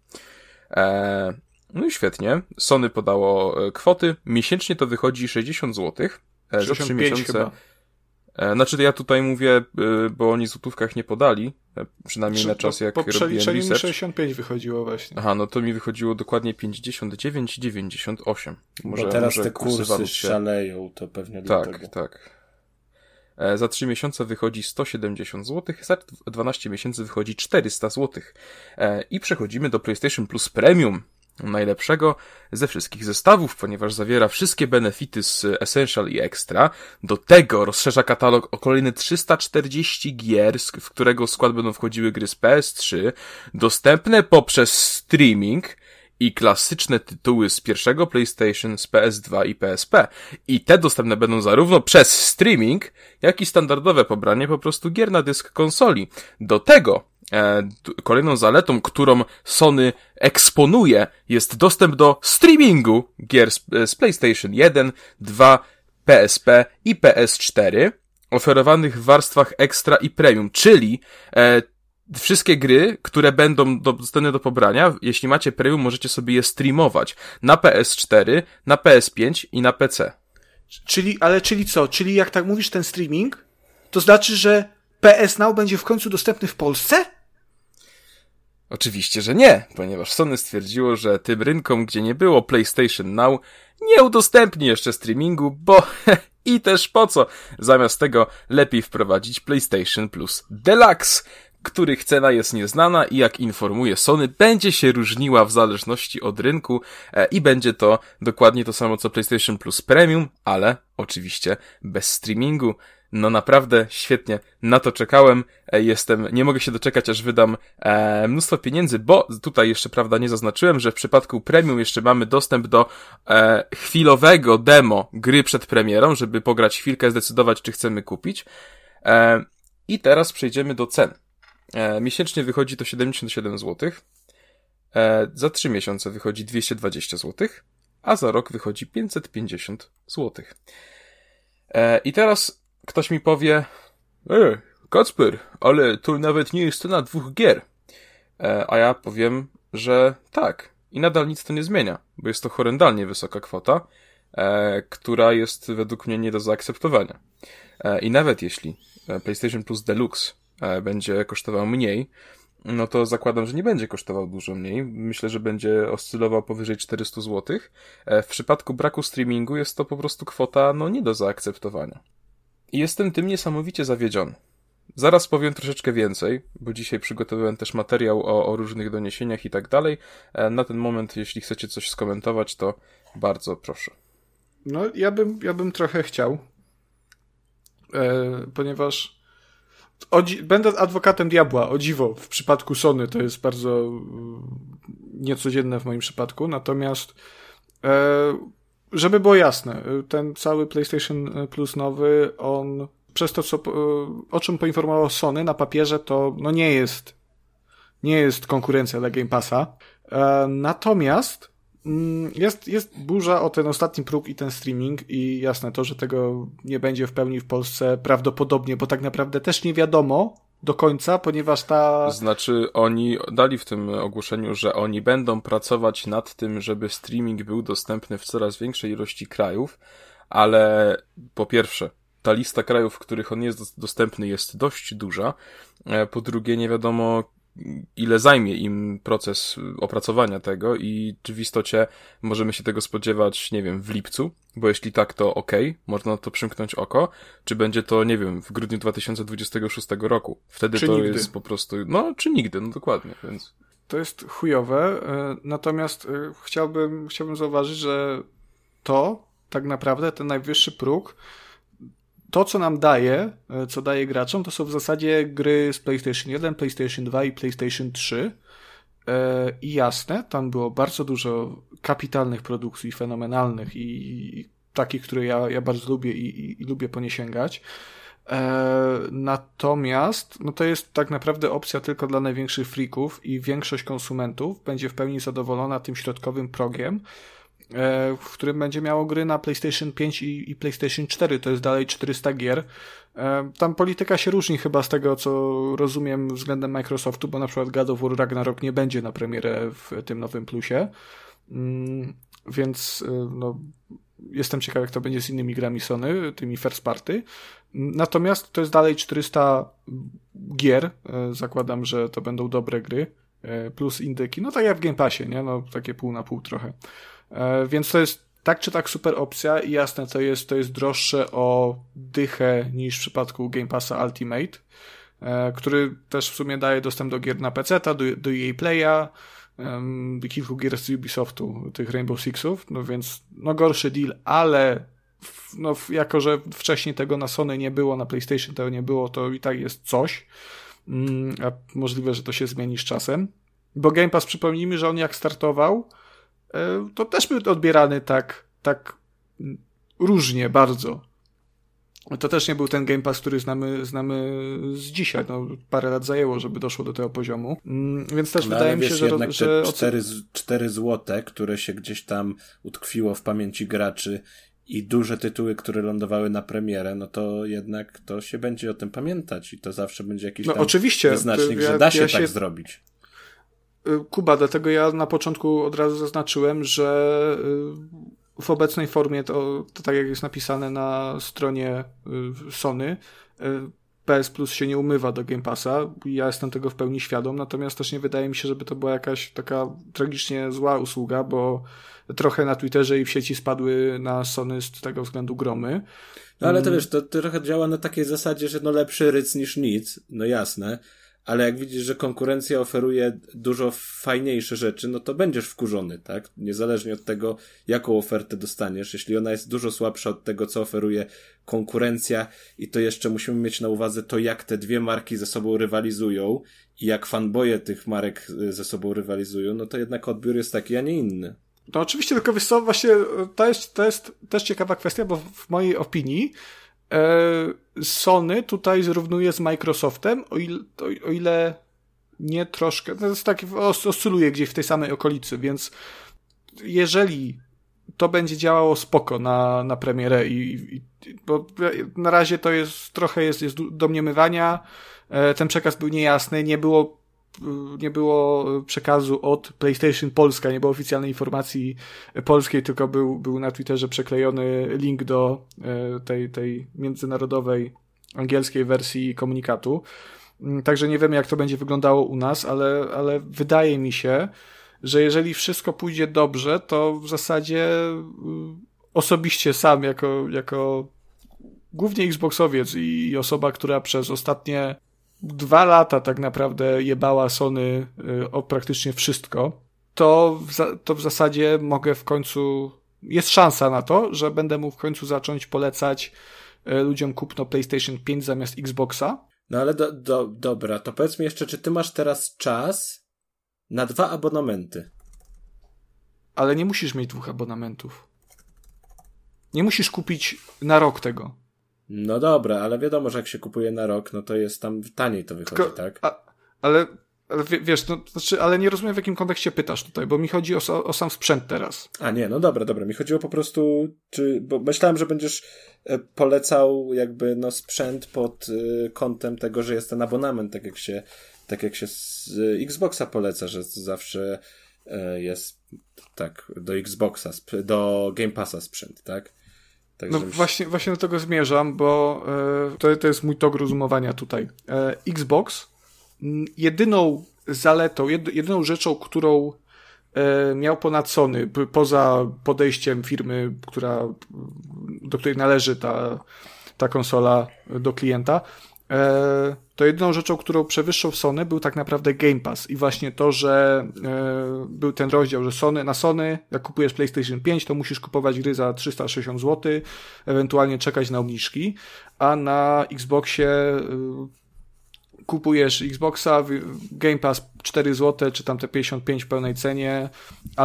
[SPEAKER 1] no i świetnie. Sony podało kwoty. Miesięcznie to wychodzi 60 zł.
[SPEAKER 3] Za 3 miesiące. Chyba.
[SPEAKER 1] E, znaczy ja tutaj mówię, e, bo oni w złotówkach nie podali, e, przynajmniej na czas jak po robiłem research.
[SPEAKER 3] 65 wychodziło właśnie.
[SPEAKER 1] Aha, no to mi wychodziło dokładnie 59,98.
[SPEAKER 2] Może, bo teraz może te kursy szaleją, to pewnie
[SPEAKER 1] tak, dlatego. Tak, tak. Za 3 miesiące wychodzi 170 zł, za 12 miesięcy wychodzi 400 zł. I przechodzimy do PlayStation Plus Premium najlepszego ze wszystkich zestawów, ponieważ zawiera wszystkie benefity z Essential i Extra. Do tego rozszerza katalog o kolejne 340 gier, w którego skład będą wchodziły gry z PS3, dostępne poprzez streaming i klasyczne tytuły z pierwszego PlayStation, z PS2 i PSP. I te dostępne będą zarówno przez streaming, jak i standardowe pobranie po prostu gier na dysk konsoli. Do tego kolejną zaletą, którą Sony eksponuje, jest dostęp do streamingu gier z, z PlayStation 1, 2, PSP i PS4, oferowanych w warstwach Extra i Premium, czyli e, wszystkie gry, które będą dostępne do pobrania, jeśli macie Premium, możecie sobie je streamować na PS4, na PS5 i na PC.
[SPEAKER 3] Czyli, ale czyli co? Czyli jak tak mówisz ten streaming, to znaczy, że PS Now będzie w końcu dostępny w Polsce?
[SPEAKER 1] Oczywiście, że nie, ponieważ Sony stwierdziło, że tym rynkom, gdzie nie było PlayStation Now, nie udostępni jeszcze streamingu, bo i też po co? Zamiast tego lepiej wprowadzić PlayStation Plus Deluxe, których cena jest nieznana i jak informuje Sony, będzie się różniła w zależności od rynku e, i będzie to dokładnie to samo co PlayStation Plus Premium, ale oczywiście bez streamingu. No naprawdę świetnie, na to czekałem, e, jestem, nie mogę się doczekać, aż wydam e, mnóstwo pieniędzy, bo tutaj jeszcze, prawda, nie zaznaczyłem, że w przypadku premium jeszcze mamy dostęp do e, chwilowego demo gry przed premierą, żeby pograć chwilkę, zdecydować, czy chcemy kupić. E, I teraz przejdziemy do cen. E, miesięcznie wychodzi to 77 zł, e, za 3 miesiące wychodzi 220 zł, a za rok wychodzi 550 zł. E, I teraz ktoś mi powie, e, Kacper, ale to nawet nie jest cena dwóch gier. E, a ja powiem, że tak. I nadal nic to nie zmienia, bo jest to horrendalnie wysoka kwota, e, która jest według mnie nie do zaakceptowania. E, I nawet jeśli e, PlayStation Plus Deluxe e, będzie kosztował mniej, no to zakładam, że nie będzie kosztował dużo mniej. Myślę, że będzie oscylował powyżej 400 zł. E, w przypadku braku streamingu jest to po prostu kwota no nie do zaakceptowania. Jestem tym niesamowicie zawiedziony. Zaraz powiem troszeczkę więcej, bo dzisiaj przygotowałem też materiał o, o różnych doniesieniach i tak dalej. E, na ten moment, jeśli chcecie coś skomentować, to bardzo proszę.
[SPEAKER 3] No, ja bym, ja bym trochę chciał, e, ponieważ będę adwokatem diabła, o dziwo, w przypadku Sony to jest bardzo mm, niecodzienne w moim przypadku, natomiast e, żeby było jasne, ten cały PlayStation Plus nowy, on przez to, co, o czym poinformował Sony na papierze, to no nie jest nie jest konkurencja dla Game Passa. E, natomiast mm, jest, jest burza o ten ostatni próg i ten streaming i jasne to, że tego nie będzie w pełni w Polsce prawdopodobnie, bo tak naprawdę też nie wiadomo, do końca, ponieważ ta.
[SPEAKER 1] Znaczy, oni dali w tym ogłoszeniu, że oni będą pracować nad tym, żeby streaming był dostępny w coraz większej ilości krajów, ale po pierwsze, ta lista krajów, w których on jest dostępny, jest dość duża. E, po drugie, nie wiadomo, ile zajmie im proces opracowania tego i czy w istocie możemy się tego spodziewać, nie wiem, w lipcu, bo jeśli tak, to ok, można na to przymknąć oko, czy będzie to, nie wiem, w grudniu 2026 roku. Wtedy czy to nigdy. jest po prostu, no, czy nigdy, no dokładnie, więc...
[SPEAKER 3] To jest chujowe, e, natomiast e, chciałbym, chciałbym zauważyć, że to tak naprawdę ten najwyższy próg to, co nam daje, e, co daje graczom, to są w zasadzie gry z PlayStation 1, PlayStation 2 i PlayStation 3. E, I jasne, tam było bardzo dużo kapitalnych produkcji, fenomenalnych i, i takich, które ja, ja bardzo lubię i, i, i lubię po nie sięgać. E, natomiast, no to jest tak naprawdę opcja tylko dla największych freaków i większość konsumentów będzie w pełni zadowolona tym środkowym progiem, w którym będzie miało gry na PlayStation 5 i, i PlayStation 4. To jest dalej 400 gier. E, tam polityka się różni chyba z tego, co rozumiem względem Microsoftu, bo na przykład God of War Ragnarok nie będzie na premierę w tym nowym plusie. Mm, więc e, no, jestem ciekaw, jak to będzie z innymi grami Sony, tymi first party. Natomiast to jest dalej 400 gier. Zakładam, że to będą dobre gry. Plus indyki. No tak jak w Game Passie, nie? No takie pół na pół trochę. E, więc to jest tak czy tak super opcja i jasne, to jest, to jest droższe o dychę niż w przypadku Game Passa Ultimate, e, który też w sumie daje dostęp do gier na PC, do, do EA Playa, kilku gier z Ubisoftu, tych Rainbow Sixów, no więc no gorszy deal, ale no, jako, że wcześniej tego na Sony nie było, na PlayStation tego nie było, to i tak jest coś. Mm, a możliwe, że to się zmieni z czasem. Bo Game Pass, przypomnijmy, że on jak startował, to też był odbierany tak, tak różnie bardzo. to też nie był ten Game Pass, który znamy, znamy z dzisiaj. No, parę lat zajęło, żeby doszło do tego poziomu. Mm, więc też no, wydaje mi się, że...
[SPEAKER 2] Jednak że te 4, 4 złote, które się gdzieś tam utkwiło w pamięci graczy i duże tytuły, które lądowały na premierę, no to jednak to się będzie o tym pamiętać i to zawsze będzie jakiś no, tam oczywiście, wyznacznik, że da się ja tak się... zrobić.
[SPEAKER 3] Y, Kuba, dlatego ja na początku od razu zaznaczyłem, że y, w obecnej formie, to, to tak jak jest napisane na stronie y, Sony, PS Plus się nie umywa do Game Passa. Ja jestem tego w pełni świadom, natomiast też nie wydaje mi się, żeby to była jakaś taka tragicznie zła usługa, bo trochę na Twitterze i w sieci spadły na Sony z tego względu gromy.
[SPEAKER 2] No ale to mm. wiesz, to, to trochę działa na takiej zasadzie, że no lepszy ryc niż nic, no jasne, ale jak widzisz, że konkurencja oferuje dużo fajniejsze rzeczy, no to będziesz wkurzony, tak? Niezależnie od tego, jaką ofertę dostaniesz. Jeśli ona jest dużo słabsza od tego, co oferuje konkurencja i to jeszcze musimy mieć na uwadze to, jak te dwie marki ze sobą rywalizują i jak fanboje tych marek y, ze sobą rywalizują, no to jednak odbiór jest taki, a nie inny.
[SPEAKER 3] No oczywiście, tylko wiesz co, właśnie to jest, to jest też ciekawa kwestia, bo w mojej opinii E, Sony tutaj zrównuje z Microsoftem, o ile, o ile nie troszkę, to jest tak, oscyluje gdzieś w tej samej okolicy, więc jeżeli to będzie działało spoko na, na premierę i, i bo na razie to jest trochę jest, jest domniemywania, e, ten przekaz był niejasny, nie było nie było przekazu od PlayStation Polska, nie było oficjalnej informacji polskiej, tylko był, był na Twitterze przeklejony link do e, tej, tej międzynarodowej angielskiej wersji komunikatu. Mm, także nie wiemy, jak to będzie wyglądało u nas, ale, ale wydaje mi się, że jeżeli wszystko pójdzie dobrze, to w zasadzie y, osobiście sam, jako, jako głównie Xboxowiec i osoba, która przez ostatnie dwa lata tak naprawdę jebała Sony y, o praktycznie wszystko, to w, to w zasadzie mogę w końcu, jest szansa na to, że będę mógł w końcu zacząć polecać y, ludziom kupno PlayStation 5 zamiast Xboxa.
[SPEAKER 2] No ale do, do, dobra, to powiedz mi jeszcze, czy ty masz teraz czas na dwa abonamenty?
[SPEAKER 3] Ale nie musisz mieć dwóch abonamentów. Nie musisz kupić na rok tego.
[SPEAKER 2] No dobra, ale wiadomo, że jak się kupuje na rok, no to jest tam taniej to wychodzi, Tylko, tak? A,
[SPEAKER 3] ale, ale wiesz, no, znaczy, ale nie rozumiem w jakim kontekście pytasz tutaj, bo mi chodzi o, o sam sprzęt teraz.
[SPEAKER 2] A nie, no dobra, dobra. Mi chodziło po prostu, czy, bo myślałem, że będziesz e, polecał jakby no sprzęt pod y, kątem tego, że jest ten abonament, tak jak się, tak jak się z y, Xboxa poleca, że zawsze y, jest tak, do Xboxa, do Game Passa sprzęt, tak?
[SPEAKER 3] Tak, no właśnie, właśnie do tego zmierzam, bo e, to, to jest mój tok rozumowania tutaj. E, Xbox jedyną zaletą, jedyną rzeczą, którą e, miał ponad Sony, poza podejściem firmy, która, do której należy ta, ta konsola do klienta, E, to jedyną rzeczą, którą przewyższał Sony był tak naprawdę Game Pass i właśnie to, że e, był ten rozdział, że Sony, na Sony, jak kupujesz PlayStation 5, to musisz kupować gry za 360 zł, ewentualnie czekać na obniżki, a na Xboxie e, kupujesz Xboxa, Game Pass 4 zł, czy tam te 55 w pełnej cenie,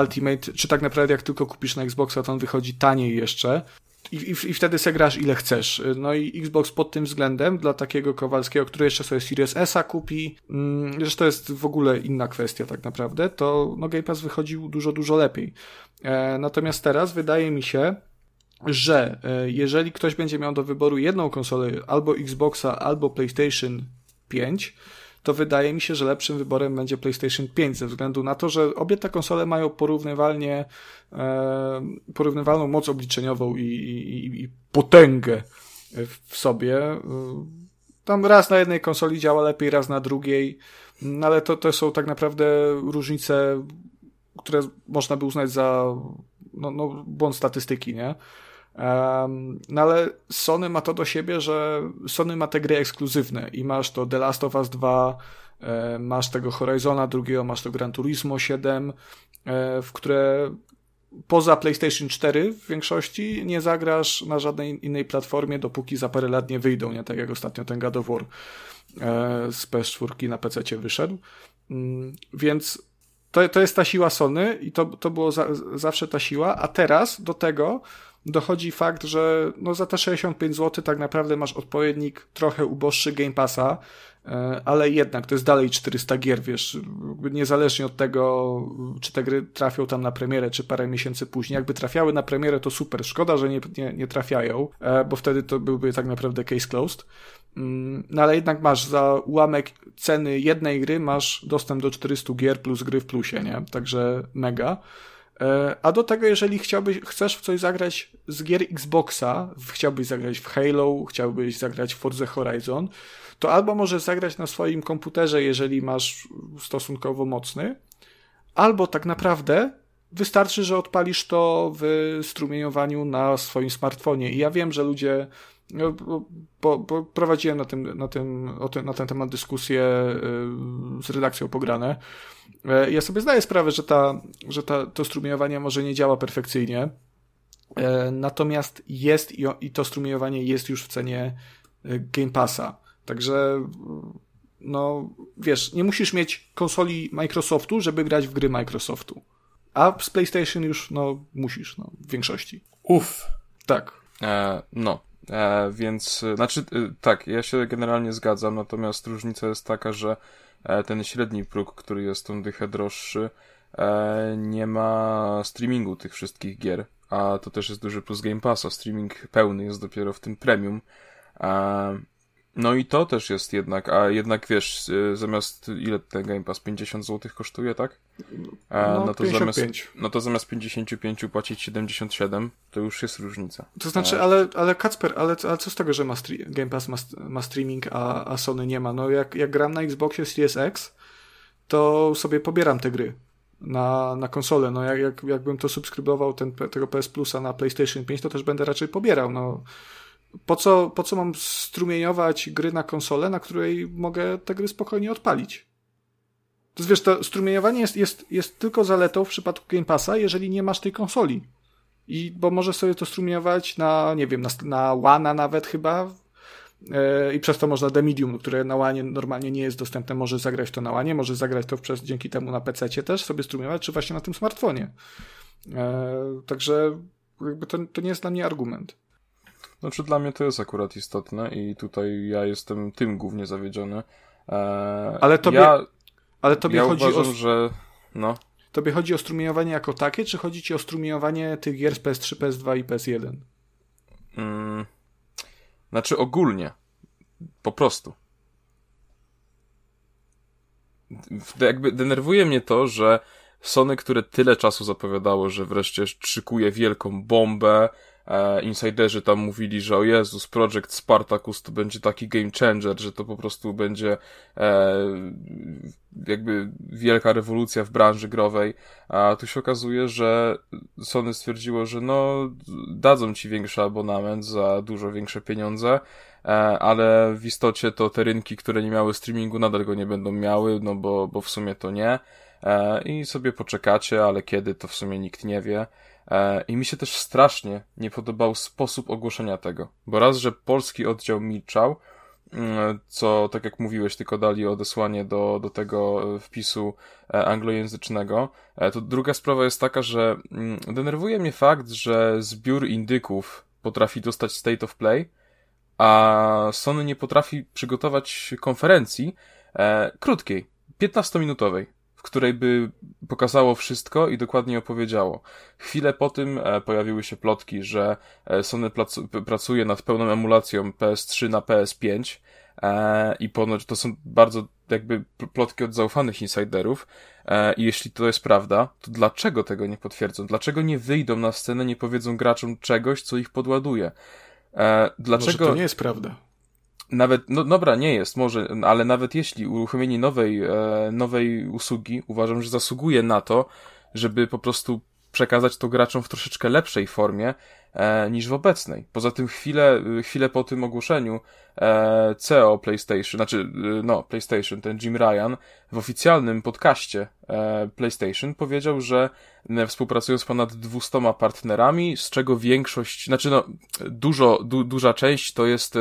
[SPEAKER 3] Ultimate, czy tak naprawdę jak tylko kupisz na Xboxa, to on wychodzi taniej jeszcze i, i, i wtedy se grasz ile chcesz. No i Xbox pod tym względem dla takiego Kowalskiego, który jeszcze sobie Series S kupi, mm, że to jest w ogóle inna kwestia tak naprawdę, to no Game Pass wychodził dużo, dużo lepiej. E, natomiast teraz wydaje mi się, że e, jeżeli ktoś będzie miał do wyboru jedną konsolę, albo Xboxa, albo PlayStation 5, to wydaje mi się, że lepszym wyborem będzie PlayStation 5 ze względu na to, że obie te konsole mają porównywalnie e, porównywalną moc obliczeniową i, i, i potęgę w sobie. Tam raz na jednej konsoli działa lepiej, raz na drugiej, no ale to, to są tak naprawdę różnice, które można by uznać za no, no, błąd statystyki, nie? No ale Sony ma to do siebie, że Sony ma te gry ekskluzywne i masz to The Last of Us 2, e, masz tego Horizona drugiego, masz to Gran Turismo 7, e, w które poza PlayStation 4 w większości nie zagrasz na żadnej innej platformie, dopóki za parę lat nie wyjdą, nie tak jak ostatnio ten God of War e, z PS4 na PC wyszedł. Mm, więc to, to jest ta siła Sony i to, to było za, zawsze ta siła, a teraz do tego dochodzi fakt, że no za te 65 zł tak naprawdę masz odpowiednik trochę uboższy Game Passa, e, ale jednak to jest dalej 400 gier, wiesz, niezależnie od tego, czy te gry trafią tam na premierę, czy parę miesięcy później. Jakby trafiały na premierę, to super. Szkoda, że nie, nie, nie trafiają, e, bo wtedy to byłby tak naprawdę case closed. Mm, no ale jednak masz za ułamek ceny jednej gry masz dostęp do 400 gier plus gry w plusie, nie? Także mega. E, a do tego, jeżeli chciałbyś, chcesz w coś zagrać z gier Xboxa, chciałbyś zagrać w Halo, chciałbyś zagrać w Forza Horizon, to albo możesz zagrać na swoim komputerze, jeżeli masz stosunkowo mocny, albo tak naprawdę wystarczy, że odpalisz to w strumieniowaniu na swoim smartfonie. I ja wiem, że ludzie no, bo, bo, prowadziłem na tym, na, tym, tym, na ten temat dyskusję y, z redakcją Pograne. E, ja sobie zdaję sprawę, że, ta, że ta, to strumieniowanie może nie działa perfekcyjnie, e, natomiast jest i, to strumieniowanie jest już w cenie e, Game Passa. Także no wiesz, nie musisz mieć konsoli Microsoftu, żeby grać w gry Microsoftu. A z PlayStation już no musisz, no, w większości.
[SPEAKER 2] Uff.
[SPEAKER 3] Tak.
[SPEAKER 1] E, no, E, więc, znaczy, tak, ja się generalnie zgadzam, natomiast różnica jest taka, że ten średni próg, który jest tą dychę droższy, e, nie ma streamingu tych wszystkich gier, a to też jest duży plus Game Passa. Streaming pełny jest dopiero w tym premium. No i to też jest jednak, a jednak wiesz, y, zamiast ile ten Game Pass 50 zł kosztuje, tak?
[SPEAKER 3] A, no, no, to 55. zamiast,
[SPEAKER 1] no to zamiast 55 płacić 77, to już jest różnica.
[SPEAKER 3] To znaczy, ale, ale Kacper, ale, ale co z tego, że ma Game Pass ma, ma streaming, a, a Sony nie ma? No jak, jak gram na Xboxie Series X, to sobie pobieram te gry na, na konsolę. No jak, jak, jakbym to subskrybował ten, tego PS Plusa na PlayStation 5, to też będę raczej pobierał. No po co, po co mam strumieniować gry na konsolę, na której mogę te gry spokojnie odpalić? To wiesz, to strumieniowanie jest, jest, jest tylko zaletą w przypadku Game Passa, jeżeli nie masz tej konsoli. I bo możesz sobie to strumieniować na, nie wiem, na, na Wana nawet chyba. Yy, I przez to można The Medium, które na Łanie normalnie nie jest dostępne, może zagrać to na Łanie, może zagrać to przez, dzięki temu na PC też sobie strumieniować, czy właśnie na tym smartfonie. Yy, także jakby to, to nie jest dla mnie argument.
[SPEAKER 1] Znaczy dla mnie to jest akurat istotne i tutaj ja jestem tym głównie zawiedziony. Eee,
[SPEAKER 3] ale tobie,
[SPEAKER 1] ja,
[SPEAKER 3] ale tobie
[SPEAKER 1] ja
[SPEAKER 3] chodzi
[SPEAKER 1] uważam,
[SPEAKER 3] o...
[SPEAKER 1] że no.
[SPEAKER 3] Tobie chodzi o strumieniowanie jako takie, czy chodzi ci o strumieniowanie tych gier z PS3, PS2 i PS1?
[SPEAKER 1] Mm, znaczy ogólnie. Po prostu. Jakby denerwuje mnie to, że Sony, które tyle czasu zapowiadało, że wreszcie szykuje wielką bombę, e, insiderzy tam mówili, że o Jezus, Project Spartacus to będzie taki game changer, że to po prostu będzie e, jakby wielka rewolucja w branży growej, a tu się okazuje, że Sony stwierdziło, że no dadzą ci większy abonament za dużo większe pieniądze, e, ale w istocie to te rynki, które nie miały streamingu nadal go nie będą miały, no bo, bo w sumie to nie e, i sobie poczekacie, ale kiedy to w sumie nikt nie wie. E, I mi się też strasznie nie podobał sposób ogłoszenia tego, bo raz, że polski oddział milczał, mm, co, tak jak mówiłeś, tylko dali odesłanie do, do tego e, wpisu e, anglojęzycznego, to druga sprawa jest taka, że mm, denerwuje mnie fakt, że zbiór indyków potrafi dostać State of Play, a Sony nie potrafi przygotować konferencji krótkiej, 15-minutowej której by pokazało wszystko i dokładnie opowiedziało. Chwilę po tym e, pojawiły się plotki, że e, Sony pracuje nad pełną emulacją PS3 na PS5 e, i ponoć to są bardzo jakby plotki od zaufanych insiderów i jeśli to jest prawda, to dlaczego tego nie potwierdzą? Dlaczego nie wyjdą na scenę, nie powiedzą graczom czegoś, co ich podładuje?
[SPEAKER 3] Dlaczego... Może to nie jest prawda
[SPEAKER 1] nawet, no dobra, nie jest, może, ale nawet jeśli uruchomienie nowej, e, nowej usługi uważam, że zasługuje na to, żeby po prostu przekazać to graczom w troszeczkę lepszej formie e, niż w obecnej. Poza tym chwilę, chwilę po tym ogłoszeniu e, CEO PlayStation, znaczy e, no PlayStation, ten Jim Ryan w oficjalnym podcaście e, PlayStation powiedział, że e, współpracują z ponad 200 partnerami, z czego większość, znaczy no dużo, du, duża część to jest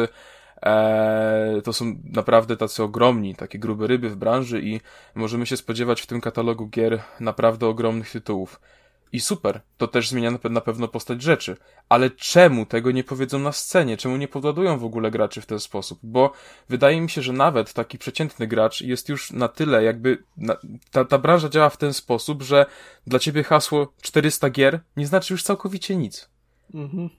[SPEAKER 1] to są naprawdę tacy ogromni, takie grube ryby w branży i możemy się spodziewać w tym katalogu gier naprawdę ogromnych tytułów. I super, to też zmienia na pewno postać rzeczy. Ale czemu tego nie powiedzą na scenie? Czemu nie podładują w ogóle graczy w ten sposób? Bo wydaje mi się, że nawet taki przeciętny gracz jest już na tyle, jakby na, ta, ta branża działa w ten sposób, że dla ciebie hasło 400 gier nie znaczy już całkowicie nic. Mhm.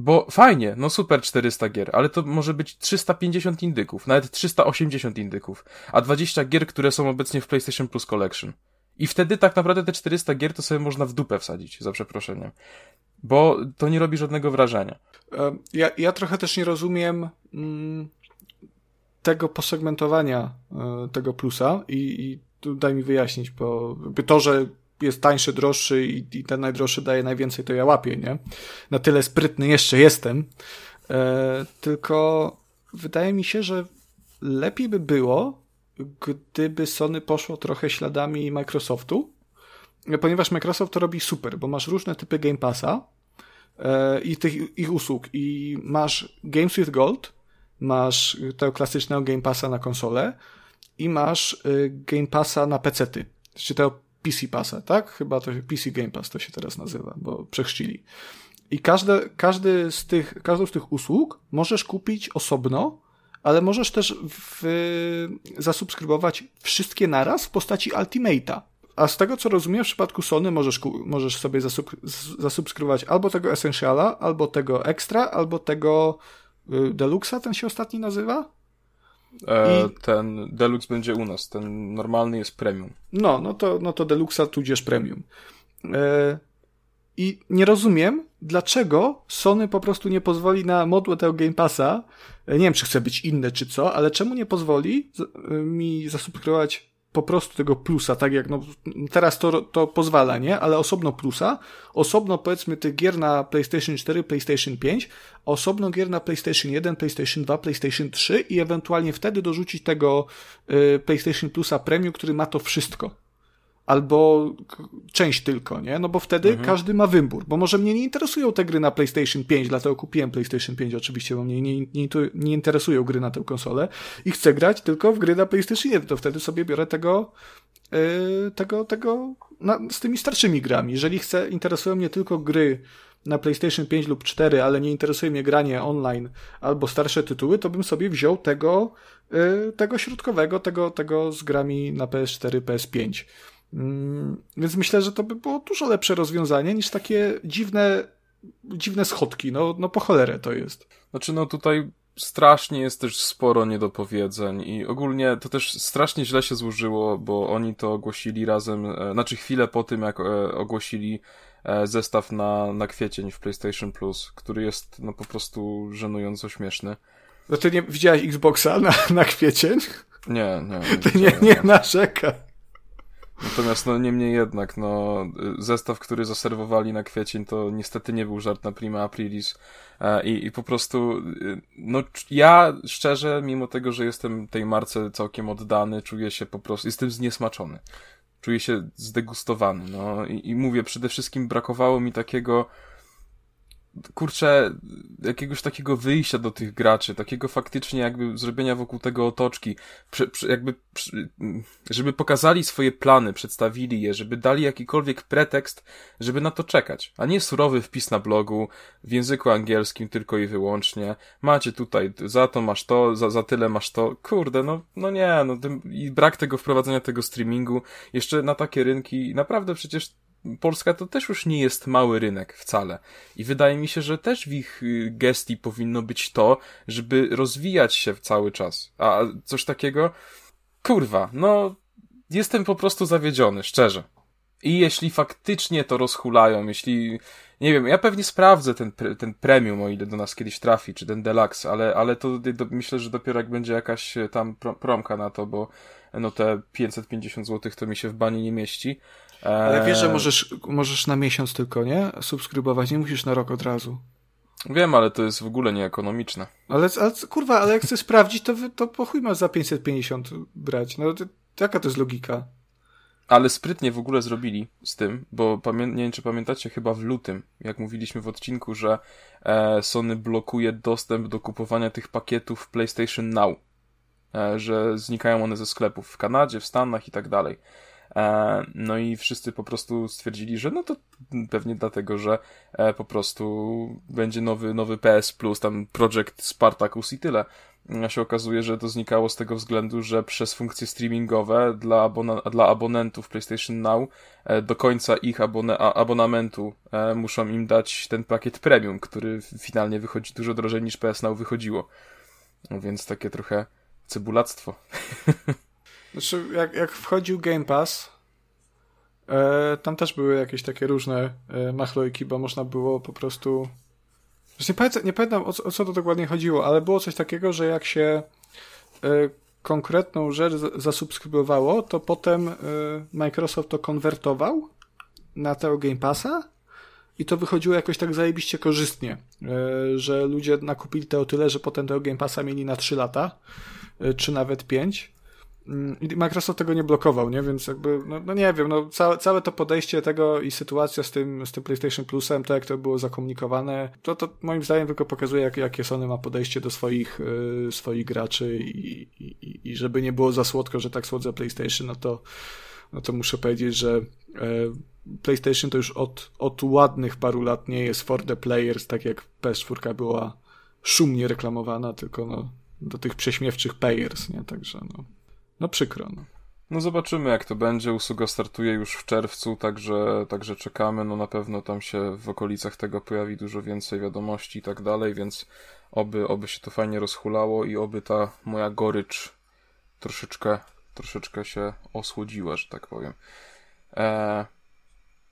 [SPEAKER 1] Bo fajnie, no super 400 gier, ale to może być 350 indyków, nawet 380 indyków, a 20 gier, które są obecnie w PlayStation Plus Collection. I wtedy tak naprawdę te 400 gier to sobie można w dupę wsadzić, za przeproszeniem. Bo to nie robi żadnego wrażenia.
[SPEAKER 3] Ja, ja trochę też nie rozumiem mm, tego posegmentowania y, tego plusa i, i tu daj mi wyjaśnić, bo to, że jest tańszy, droższy i, i ten najdroższy daje najwięcej, to ja łapię, nie? Na tyle sprytny jeszcze jestem. E, tylko wydaje mi się, że lepiej by było, gdyby Sony poszło trochę śladami Microsoftu, ponieważ Microsoft to robi super, bo masz różne typy Game Passa e, i tych ich usług i masz Games with Gold, masz tego klasycznego Game Passa na konsolę i masz y, Game Passa na PC-ty, czy tego PC Passa, tak? Chyba to PC Game Pass to się teraz nazywa, bo przechrzcili. I każde, każdy z tych, każdą z tych usług możesz kupić osobno, ale możesz też w, zasubskrybować wszystkie naraz w postaci Ultimate'a. A z tego co rozumiem, w przypadku Sony możesz, możesz sobie zasub, zasubskrybować albo tego Essentiala, albo tego Extra, albo tego y, Deluxa, ten się ostatni nazywa?
[SPEAKER 1] E, I... Ten Deluxe będzie u nas, ten normalny jest premium.
[SPEAKER 3] No, no to, no to Deluxa tudzież premium. E, I nie rozumiem, dlaczego Sony po prostu nie pozwoli na modłę tego Game Passa. E, nie wiem, czy chce być inne, czy co, ale czemu nie pozwoli e, mi zasubskrybować po prostu tego plusa, tak jak no, teraz to, to pozwala, nie? Ale osobno plusa, osobno powiedzmy tych gier na PlayStation 4, PlayStation 5, osobno gier na PlayStation 1, PlayStation 2, PlayStation 3 i ewentualnie wtedy dorzucić tego y, PlayStation Plusa Premium, który ma to wszystko albo część tylko, nie? No bo wtedy mhm. każdy ma wybór, bo może mnie nie interesują te gry na PlayStation 5, dlatego kupiłem PlayStation 5 oczywiście, bo mnie nie, nie, nie interesują gry na tę konsolę i chcę grać tylko w gry na PlayStation 1, to wtedy sobie biorę tego yy, tego, tego na, z tymi starszymi grami. Jeżeli chcę, interesują mnie tylko gry na PlayStation 5 lub 4, ale nie interesuje mnie granie online albo starsze tytuły, to bym sobie wziął tego, yy, tego środkowego, tego, tego z grami na PS4, PS5. Mm, więc myślę, że to by było dużo lepsze rozwiązanie niż takie dziwne, dziwne schodki. No, no po cholerę to jest.
[SPEAKER 1] Znaczy, no tutaj strasznie jest też sporo niedopowiedzeń i ogólnie to też strasznie źle się złożyło, bo oni to ogłosili razem, e, znaczy chwilę po tym, jak e, ogłosili e, zestaw na, na kwiecień w PlayStation Plus, który jest no po prostu żenująco śmieszny.
[SPEAKER 3] No ty nie widziałeś Xboxa na, na kwiecień?
[SPEAKER 1] Nie, nie.
[SPEAKER 3] Nie, ty nie, nie narzekaj.
[SPEAKER 1] Natomiast no niemniej jednak, no zestaw, który zaserwowali na kwiecień to niestety nie był żart na prima aprilis e, i, i po prostu y, no ja szczerze, mimo tego, że jestem tej marce całkiem oddany, czuję się po prostu, jestem zniesmaczony. Czuję się zdegustowany, no i, i mówię, przede wszystkim brakowało mi takiego kurczę, jakiegoś takiego wyjścia do tych graczy, takiego faktycznie jakby zrobienia wokół tego otoczki, prze, prze, jakby, żeby pokazali swoje plany, przedstawili je, żeby dali jakikolwiek pretekst, żeby na to czekać, a nie surowy wpis na blogu w języku angielskim tylko i wyłącznie. Macie tutaj, za to masz to, za, za tyle masz to. Kurde, no, no nie, no i brak tego wprowadzenia tego streamingu jeszcze na takie rynki, naprawdę przecież Polska to też już nie jest mały rynek wcale. I wydaje mi się, że też w ich y, gestii powinno być to, żeby rozwijać się cały czas. A coś takiego, kurwa, no, jestem po prostu zawiedziony, szczerze. I jeśli faktycznie to rozhulają, jeśli, nie wiem, ja pewnie sprawdzę ten, ten premium, o ile do nas kiedyś trafi, czy ten deluxe, ale, ale to do, myślę, że dopiero jak będzie jakaś tam promka na to, bo no te 550 zł to mi się w bani nie mieści.
[SPEAKER 3] Ale wiesz, że eee. możesz, możesz na miesiąc tylko, nie? Subskrybować, nie musisz na rok od razu.
[SPEAKER 1] Wiem, ale to jest w ogóle nieekonomiczne.
[SPEAKER 3] Ale, ale kurwa, ale jak chcesz sprawdzić, to, to po chuj masz za 550 brać. No, to, jaka to jest logika?
[SPEAKER 1] Ale sprytnie w ogóle zrobili z tym, bo nie wiem, czy pamiętacie, chyba w lutym, jak mówiliśmy w odcinku, że e, Sony blokuje dostęp do kupowania tych pakietów PlayStation Now, e, że znikają one ze sklepów w Kanadzie, w Stanach i tak dalej. E, no i wszyscy po prostu stwierdzili, że no to pewnie dlatego, że e, po prostu będzie nowy, nowy PS Plus, tam Project Spartacus i tyle. A się okazuje, że to znikało z tego względu, że przez funkcje streamingowe dla, abona dla abonentów PlayStation Now e, do końca ich abone abonamentu muszą im dać ten pakiet premium, który finalnie wychodzi dużo drożej niż PS Now wychodziło. No więc takie trochę cebulactwo.
[SPEAKER 3] Znaczy, jak, jak wchodził Game Pass, e, tam też były jakieś takie różne e, machlojki, bo można było po prostu. Nie pamiętam, nie pamiętam o, o, co to dokładnie chodziło, ale było coś takiego, że jak się e, konkretną rzecz zasubskrybowało, to potem e, Microsoft to konwertował na tego Game Passa i to wychodziło jakoś tak zajebiście korzystnie, e, że ludzie nakupili to o tyle, że potem tego Game Passa mieli na 3 lata, e, czy nawet 5 Mm, I Microsoft tego nie blokował, nie? Więc jakby, no, no nie wiem, no całe, całe to podejście tego i sytuacja z tym, z tym PlayStation Plusem, to jak to było zakomunikowane, to, to moim zdaniem tylko pokazuje, jak, jakie Sony ma podejście do swoich, y, swoich graczy i, i, i żeby nie było za słodko, że tak słodzę PlayStation, no to, no to muszę powiedzieć, że y, PlayStation to już od, od ładnych paru lat nie jest for the players, tak jak PS4 była szumnie reklamowana, tylko no, do tych prześmiewczych payers, nie? Także no. No przykro. No.
[SPEAKER 1] no zobaczymy jak to będzie. Usługa startuje już w czerwcu, także, także czekamy. No na pewno tam się w okolicach tego pojawi dużo więcej wiadomości i tak dalej, więc oby, oby się to fajnie rozhulało i oby ta moja gorycz troszeczkę, troszeczkę się osłodziła, że tak powiem. E,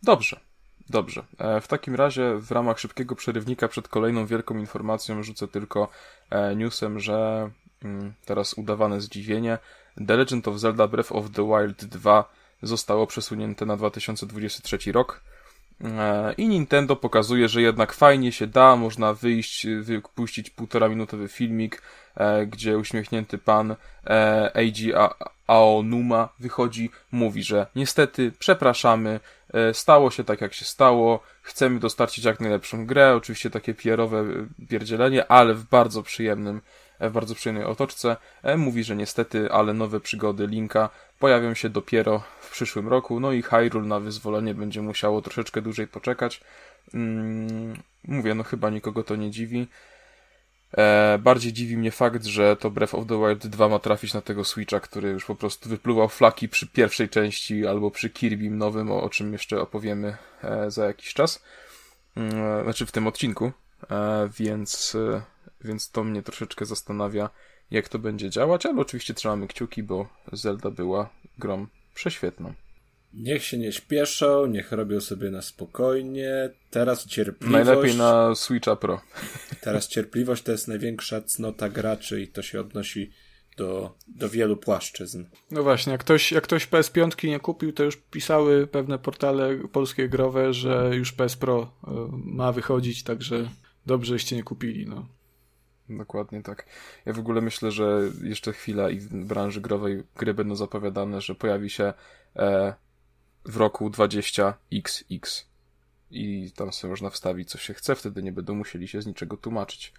[SPEAKER 1] dobrze. Dobrze. E, w takim razie w ramach szybkiego przerywnika przed kolejną wielką informacją rzucę tylko e, newsem, że mm, teraz udawane zdziwienie. The Legend of Zelda Breath of the Wild 2 zostało przesunięte na 2023 rok. E, I Nintendo pokazuje, że jednak fajnie się da, można wyjść, wypuścić półtora minutowy filmik, e, gdzie uśmiechnięty pan e, Eiji Aonuma wychodzi, mówi, że niestety przepraszamy, stało się tak jak się stało, chcemy dostarczyć jak najlepszą grę, oczywiście takie pierowe pierdzielenie, ale w bardzo przyjemnym w bardzo przyjemnej otoczce. E, mówi, że niestety, ale nowe przygody Linka pojawią się dopiero w przyszłym roku, no i Hyrule na wyzwolenie będzie musiało troszeczkę dłużej poczekać. Mm, mówię, no chyba nikogo to nie dziwi. E, bardziej dziwi mnie fakt, że to Breath of the Wild 2 ma trafić na tego Switcha, który już po prostu wypluwał flaki przy pierwszej części albo przy Kirby'm nowym, o, czym jeszcze opowiemy e, za jakiś czas. Mm, znaczy w tym odcinku. Więc więc to mnie troszeczkę zastanawia, jak to będzie działać, ale oczywiście trzymamy kciuki, bo Zelda była grą prześwietną.
[SPEAKER 2] Niech się nie śpieszą, niech robią sobie na spokojnie. Teraz cierpliwość.
[SPEAKER 1] Najlepiej na Switcha Pro.
[SPEAKER 2] Teraz cierpliwość to jest największa cnota graczy i to się odnosi do, do wielu płaszczyzn.
[SPEAKER 3] No właśnie, jak ktoś, jak ktoś PS5 nie kupił, to już pisały pewne portale polskie growe, że już PS Pro y, ma wychodzić, także dobrze, żeście nie kupili. No.
[SPEAKER 1] Dokładnie tak. Ja w ogóle myślę, że jeszcze chwila i w branży growej gry będą zapowiadane, że pojawi się e, w roku 20XX. I tam sobie można wstawić, co się chce, wtedy nie będą musieli się z niczego tłumaczyć.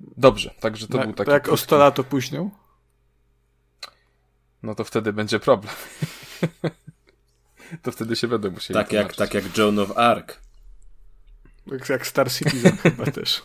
[SPEAKER 1] Dobrze, także to
[SPEAKER 3] Na,
[SPEAKER 1] był taki.
[SPEAKER 3] To jak o 100 lat opóźnią?
[SPEAKER 1] No to wtedy będzie problem. to wtedy się będą musieli
[SPEAKER 2] tak tłumaczyć. jak Tak jak Joan of Arc.
[SPEAKER 3] Jak, jak Star Citizen chyba też.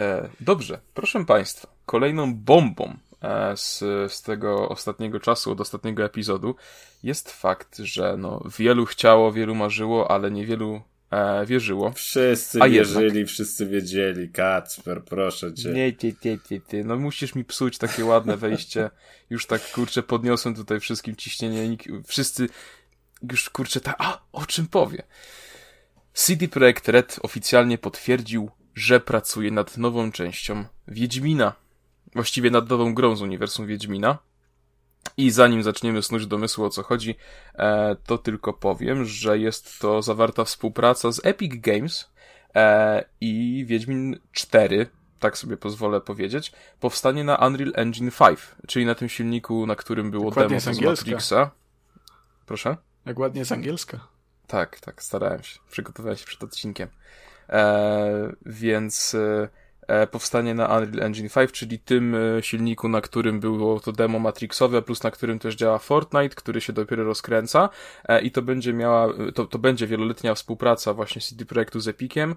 [SPEAKER 1] E, dobrze, proszę Państwa, kolejną bombą e, z, z tego ostatniego czasu, od ostatniego epizodu jest fakt, że no, wielu chciało, wielu marzyło, ale niewielu e, wierzyło.
[SPEAKER 2] Wszyscy A wierzyli, jednak... wszyscy wiedzieli. Kacper, proszę cię.
[SPEAKER 1] Nie, nie, nie, nie, nie. No musisz mi psuć takie ładne wejście. Już tak, kurczę, podniosłem tutaj wszystkim ciśnienie. Wszyscy już, kurczę, tak, a, o czym powie? CD Projekt Red oficjalnie potwierdził że pracuje nad nową częścią Wiedźmina. Właściwie nad nową grą z uniwersum Wiedźmina. I zanim zaczniemy snuć domysłu o co chodzi, e, to tylko powiem, że jest to zawarta współpraca z Epic Games e, i Wiedźmin 4, tak sobie pozwolę powiedzieć, powstanie na Unreal Engine 5, czyli na tym silniku, na którym było Dokładnie demo z Matrixa. Proszę?
[SPEAKER 3] Jak ładnie z angielska.
[SPEAKER 1] Tak, tak, starałem się. Przygotowałem się przed odcinkiem. E, więc e, powstanie na Unreal Engine 5, czyli tym e, silniku, na którym było to demo Matrixowe, plus na którym też działa Fortnite, który się dopiero rozkręca. E, i to będzie miała, to, to będzie wieloletnia współpraca właśnie CD Projektu z Epiciem,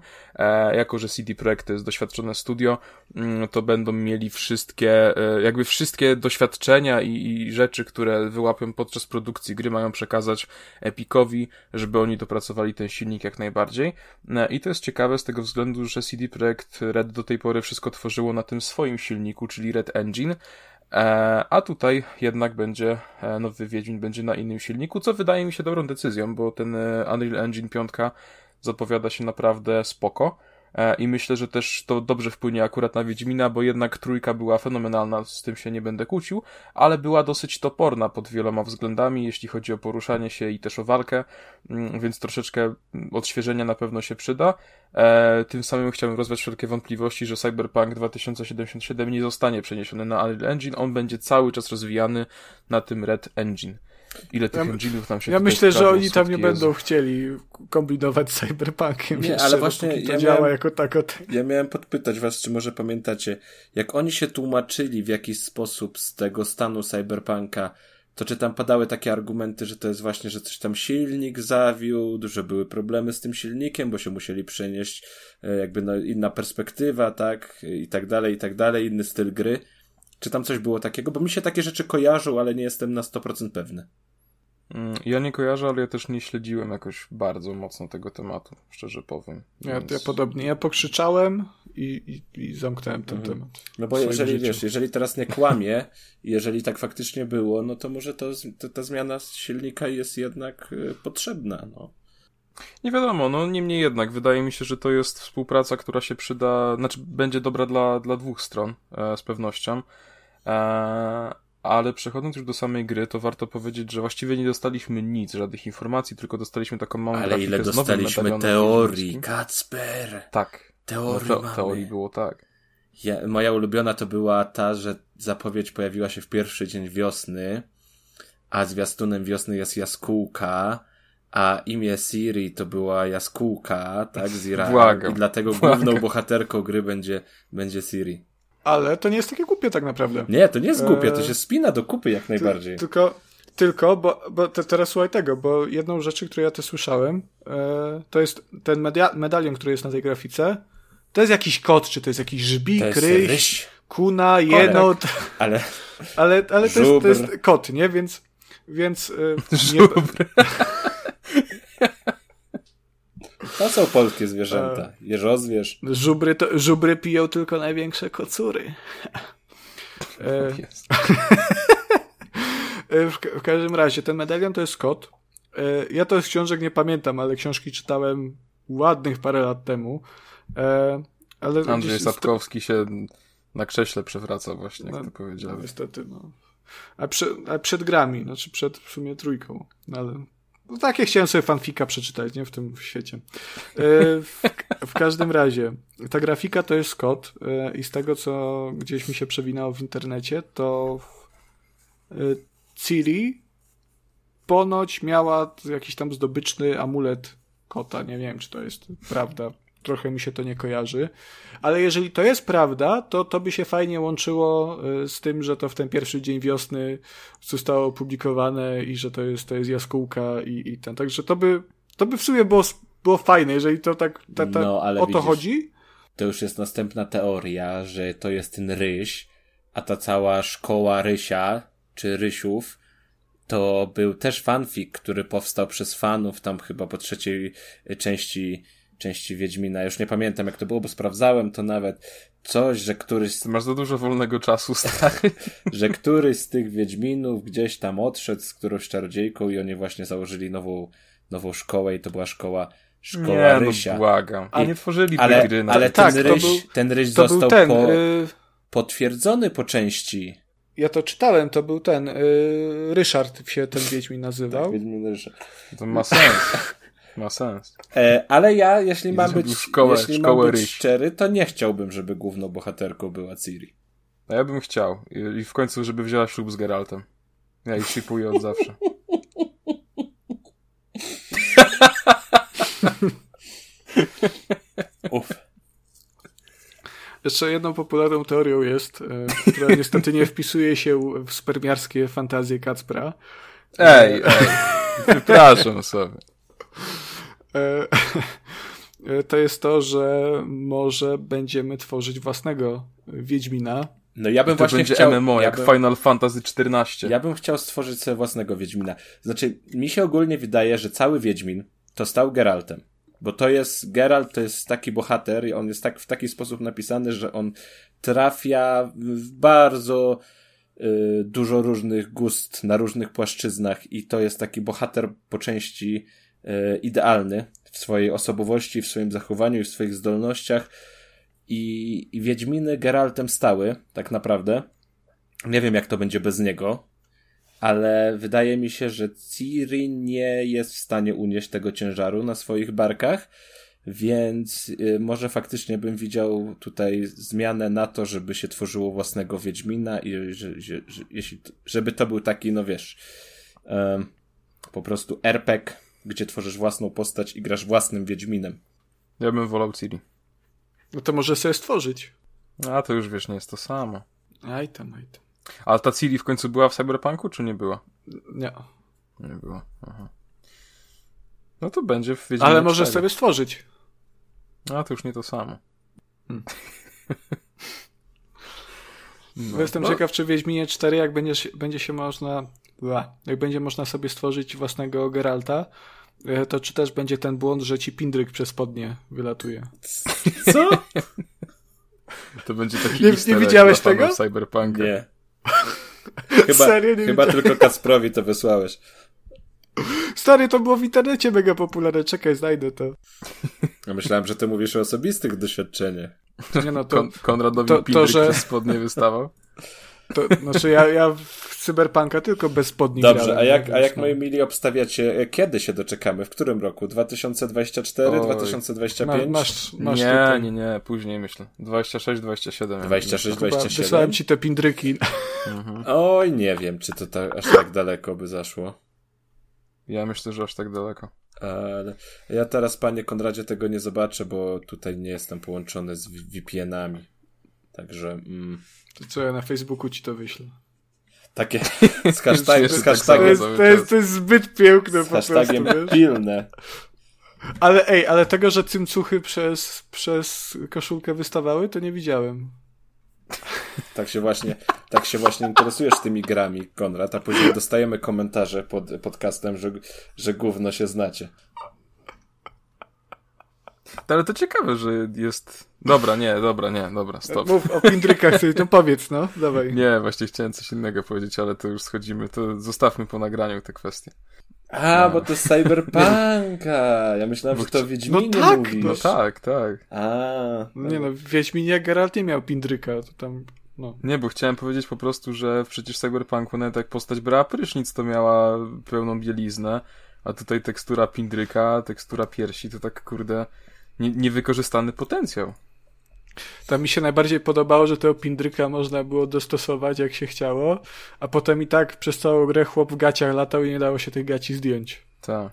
[SPEAKER 1] jako że CD Projekt to jest doświadczone studio, mm, to będą mieli wszystkie, jakby wszystkie doświadczenia i, i rzeczy, które wyłapią podczas produkcji gry mają przekazać Epicowi, żeby oni dopracowali ten silnik jak najbardziej. I to jest ciekawe z tego względu, że CD Projekt Red do tej pory wszystko tworzyło na tym swoim silniku, czyli Red Engine, e, a tutaj jednak będzie, e, nowy Wiedźmin będzie na innym silniku, co wydaje mi się dobrą decyzją, bo ten e, Unreal Engine 5 zapowiada się naprawdę spoko. E, i myślę, że też to dobrze wpłynie akurat na Wiedźmina, bo jednak trójka była fenomenalna, z tym się nie będę kłócił, ale była dosyć toporna pod wieloma względami, jeśli chodzi o poruszanie się i też o walkę, mm, więc troszeczkę odświeżenia na pewno się przyda. E, tym samym chciałbym rozwiać wszelkie wątpliwości, że Cyberpunk 2077 nie zostanie przeniesiony na Unreal Engine, on będzie cały czas rozwijany na tym Red Engine. Ile tych ja, engine'ów tam się
[SPEAKER 3] Ja myślę, że oni tam nie będą chcieli kombinować z Cyberpunkiem.
[SPEAKER 2] Nie,
[SPEAKER 3] jeszcze,
[SPEAKER 2] ale właśnie
[SPEAKER 3] to
[SPEAKER 2] ja
[SPEAKER 3] działa
[SPEAKER 2] miałem,
[SPEAKER 3] jako tako.
[SPEAKER 2] Ja miałem podpytać was, czy może pamiętacie, jak oni się tłumaczyli w jakiś sposób z tego stanu Cyberpunka, to czy tam padały takie argumenty, że to jest właśnie, że coś tam silnik zawiódł, że były problemy z tym silnikiem, bo się musieli przenieść e, jakby no, inna perspektywa, tak, i tak dalej, i tak dalej, inny styl gry. Czy tam coś było takiego? Bo mi się takie rzeczy kojarzą, ale nie jestem na 100% pewny.
[SPEAKER 1] Mm, ja nie kojarzę, ale ja też nie śledziłem jakoś bardzo mocno tego tematu, szczerze powiem.
[SPEAKER 3] Ja, więc... ja podobnie. Ja pokrzyczałem i, i, i zamknąłem ten mhm. temat.
[SPEAKER 2] No bo jeżeli życiu. wiesz, jeżeli teraz nie kłamie, jeżeli tak faktycznie było, no to może to, to, ta zmiana silnika jest jednak y, potrzebna. No.
[SPEAKER 1] Nie wiadomo, no niemniej jednak, wydaje mi się, że to jest współpraca, która się przyda, znaczy będzie dobra dla, dla dwóch stron, e, z pewnością. E, ale przechodząc już do samej gry, to warto powiedzieć, że właściwie nie dostaliśmy nic, żadnych informacji, tylko dostaliśmy taką małą
[SPEAKER 2] Ale ile dostaliśmy teorii, Kacper!
[SPEAKER 1] Tak.
[SPEAKER 2] Teorii,
[SPEAKER 1] no, te, teorii było tak.
[SPEAKER 2] Ja, moja ulubiona to była ta, że zapowiedź pojawiła się w pierwszy dzień wiosny, a zwiastunem wiosny jest jaskółka, a imię Siri to była jaskółka, tak, z Iraku. I dlatego błagam. główną bohaterką gry będzie, będzie Siri.
[SPEAKER 3] Ale to nie jest takie głupie tak naprawdę.
[SPEAKER 2] Nie, to nie jest głupie, to e, się spina do kupy jak najbardziej.
[SPEAKER 3] tylko, tylko, bo, bo te, teraz słuchaj tego, bo jedną rzeczy, którą ja też słyszałem, e, to jest ten media, medalion, który jest na tej grafice, to jest jakiś kot, czy to jest jakiś żbik, to jest ryś, ryś, kuna, jenot.
[SPEAKER 2] Ale,
[SPEAKER 3] ale, ale to, jest, to jest kot, nie? Więc, więc
[SPEAKER 1] e, nie,
[SPEAKER 2] To są polskie zwierzęta. Jeżozwierz.
[SPEAKER 3] Żubry, to, żubry piją tylko największe kocury. E, e, w, w, każdym razie, ten medalion to jest kot. E, ja to z książek nie pamiętam, ale książki czytałem ładnych parę lat temu. Ale
[SPEAKER 1] Andrzej Sapkowski się na krześle przewraca właśnie, jak no, to powiedziałem.
[SPEAKER 3] No, niestety, no. A, przy, a przed grami, znaczy przed w sumie trójką. No, ale no takie chciałem sobie fanfika przeczytać, nie? W tym świecie. E, w, w, każdym razie, ta grafika to jest kod e, i z tego, co gdzieś mi się przewinało w internecie, to e, Ciri ponoć miała jakiś tam zdobyczny amulet kota. Nie wiem, czy to jest prawda trochę mi się to nie kojarzy. Ale jeżeli to jest prawda, to to by się fajnie łączyło y, z tym, że to w ten pierwszy dzień wiosny zostało opublikowane i że to jest, to jest jaskółka i, i ten. Także to by, to by w sumie było, było fajne, jeżeli to tak ta, ta, no, ale o to widzisz, chodzi.
[SPEAKER 2] To już jest następna teoria, że to jest ten ryś, a ta cała szkoła rysia, czy rysiów, to był też fanfic, który powstał przez fanów tam chyba po trzeciej części części Wiedźmina. Już nie pamiętam jak to było, bo sprawdzałem to nawet. Coś, że któryś...
[SPEAKER 1] Ty masz za dużo wolnego czasu, stary.
[SPEAKER 2] że któryś z tych Wiedźminów gdzieś tam odszedł z którąś czarodziejką i oni właśnie założyli nową, nową szkołę i to była szkoła Szkoła nie, no Rysia.
[SPEAKER 1] No błagam. A nie tworzyli
[SPEAKER 2] ale,
[SPEAKER 1] gry
[SPEAKER 2] na Ale ten, tak, ryś, był, ten ryś został ten, po, y... potwierdzony po części.
[SPEAKER 3] Ja to czytałem, to był ten, yy, Ryszard się ten Wiedźmin nazywał. Tak,
[SPEAKER 2] Wiedźmin Ryszard.
[SPEAKER 1] To ma sens. Ma sens.
[SPEAKER 2] E, ale ja, jeśli mam być, szkołę, jeśli szkołę mam być szczery, to nie chciałbym, żeby główną bohaterką była Ciri.
[SPEAKER 1] A ja bym chciał. I, I, w końcu, żeby wzięła ślub z Geraltem. Ja ich shipuję od zawsze.
[SPEAKER 2] Uff.
[SPEAKER 3] Jeszcze jedną popularną teorią jest, e, która niestety nie wpisuje się w spermiarskie fantazje Kacpra.
[SPEAKER 1] Ej, ej, wypraszam sobie.
[SPEAKER 3] E, e, to jest to, że może będziemy tworzyć własnego Wiedźmina.
[SPEAKER 2] No ja bym
[SPEAKER 1] To
[SPEAKER 2] właśnie
[SPEAKER 1] będzie
[SPEAKER 2] chciał...
[SPEAKER 1] MMO,
[SPEAKER 2] ja
[SPEAKER 1] jak
[SPEAKER 2] bym,
[SPEAKER 1] Final Fantasy XIV.
[SPEAKER 2] Ja bym chciał stworzyć sobie własnego Wiedźmina. Znaczy, mi się ogólnie wydaje, że cały Wiedźmin to stał Geraltem. Bo to jest, Geralt to jest taki bohater i on jest tak, w taki sposób napisany, że on trafia w bardzo y, dużo różnych gust na różnych płaszczyznach i to jest taki bohater po części idealny w swojej osobowości, w swoim zachowaniu i w swoich zdolnościach i, i Wiedźminy Geraltem stały, tak naprawdę. Nie wiem, jak to będzie bez niego, ale wydaje mi się, że Ciri nie jest w stanie unieść tego ciężaru na swoich barkach, więc y, może faktycznie bym widział tutaj zmianę na to, żeby się tworzyło własnego Wiedźmina i że, że, że, żeby to był taki, no wiesz, po prostu RPG, gdzie tworzysz własną postać i grasz własnym Wiedźminem.
[SPEAKER 1] Ja bym wolał Ciri.
[SPEAKER 3] No to może sobie stworzyć.
[SPEAKER 1] A to już wiesz, nie jest to samo.
[SPEAKER 3] Aj tam, aj tam.
[SPEAKER 1] A ta Ciri w końcu była w Cyberpunku, czy nie była?
[SPEAKER 3] Nie.
[SPEAKER 1] Nie była. Aha. No to będzie w Wiedźminie
[SPEAKER 3] Ale może
[SPEAKER 1] 4.
[SPEAKER 3] sobie stworzyć.
[SPEAKER 1] A to już nie to samo.
[SPEAKER 3] Bo jestem
[SPEAKER 1] no.
[SPEAKER 3] ciekaw, czy w Wiedźminie 4, jak będzie, będzie się można. Ła, Jak będzie można sobie stworzyć własnego Geralta, e, to czy też będzie ten błąd, że ci pindryk przez spodnie wylatuje?
[SPEAKER 2] Co?
[SPEAKER 1] To będzie taki
[SPEAKER 3] Nie- nie widziałeś tego?
[SPEAKER 1] Cyberpunka.
[SPEAKER 2] Nie. Chyba,
[SPEAKER 3] Serio? Nie
[SPEAKER 2] chyba tylko Kacprowi to wysłałeś.
[SPEAKER 3] Stary, to było w internecie mega popularne. Czekaj, znajdę to.
[SPEAKER 2] Ja myślałem, że ty mówisz o osobistych doświadczeniach.
[SPEAKER 3] Nie no, to.
[SPEAKER 1] Kon Konradowi
[SPEAKER 3] to- to,
[SPEAKER 1] Pindryk
[SPEAKER 3] że-
[SPEAKER 1] przez spodnie wystawał.
[SPEAKER 3] to znaczy, ja, ja w Cyberpunka tylko bez spodni
[SPEAKER 2] Dobrze,
[SPEAKER 3] grałem,
[SPEAKER 2] a jak, a jak
[SPEAKER 3] no.
[SPEAKER 2] moi mili obstawiacie, kiedy się doczekamy? W którym roku? 2024,
[SPEAKER 1] Oj.
[SPEAKER 2] 2025?
[SPEAKER 3] Ma, masz, masz
[SPEAKER 1] nie,
[SPEAKER 3] tutaj.
[SPEAKER 1] nie, nie, później myślę. 26, 27.
[SPEAKER 2] 26,
[SPEAKER 3] Chyba
[SPEAKER 2] 27?
[SPEAKER 3] wysłałem ci te pindryki.
[SPEAKER 2] Oj, nie wiem, czy to ta, aż tak daleko by zaszło.
[SPEAKER 1] Ja myślę, że aż tak daleko.
[SPEAKER 2] Ale ja teraz, panie Konradzie, tego nie zobaczę, bo tutaj nie jestem połączony z VPN-ami. Także mm,
[SPEAKER 3] To co ja na Facebooku ci to wyślę.
[SPEAKER 2] takie z, hashtag, z
[SPEAKER 1] tak
[SPEAKER 3] To
[SPEAKER 2] hashtagiem,
[SPEAKER 3] jest,
[SPEAKER 1] cały
[SPEAKER 3] to jest, to jest zbyt piękne
[SPEAKER 2] z
[SPEAKER 3] po prostu,
[SPEAKER 2] hashtagiem
[SPEAKER 3] wiesz?
[SPEAKER 2] pilne.
[SPEAKER 3] Ale ej, ale tego, że cymcuchy przez, przez koszulkę wystawały, to nie widziałem.
[SPEAKER 2] Tak się właśnie, tak się właśnie interesujesz tymi grami, Konrad, a później dostajemy komentarze pod podcastem, że, że gówno się znacie.
[SPEAKER 1] Ale to ciekawe, że jest... Dobra, nie, dobra, nie, dobra, stop.
[SPEAKER 3] Mów o pindrykach sobie, no powiedz, no, dawaj.
[SPEAKER 1] Nie, właśnie chciałem coś innego powiedzieć, ale to już schodzimy, to zostawmy po nagraniu te kwestie.
[SPEAKER 2] A, bo to z Cyberpunka. Ja myślałem,
[SPEAKER 1] Bo
[SPEAKER 2] że to o Wiedźminie
[SPEAKER 3] No tak,
[SPEAKER 2] mówisz.
[SPEAKER 1] No tak, tak.
[SPEAKER 2] A,
[SPEAKER 3] Nie no, w Wiedźminie Geralt nie miał pindryka, to tam, no.
[SPEAKER 1] Nie, bo chciałem powiedzieć po prostu, że przecież w Cyberpunku nawet jak postać brała prysznic, to miała pełną bieliznę, a tutaj tekstura pindryka, tekstura piersi, to tak kurde nie, niewykorzystany potencjał.
[SPEAKER 3] Tam mi się najbardziej podobało, że tego pindryka można było dostosować jak się chciało, a potem i tak przez całą grę chłop w gaciach latał i nie dało się tych gaci zdjąć.
[SPEAKER 1] Tak.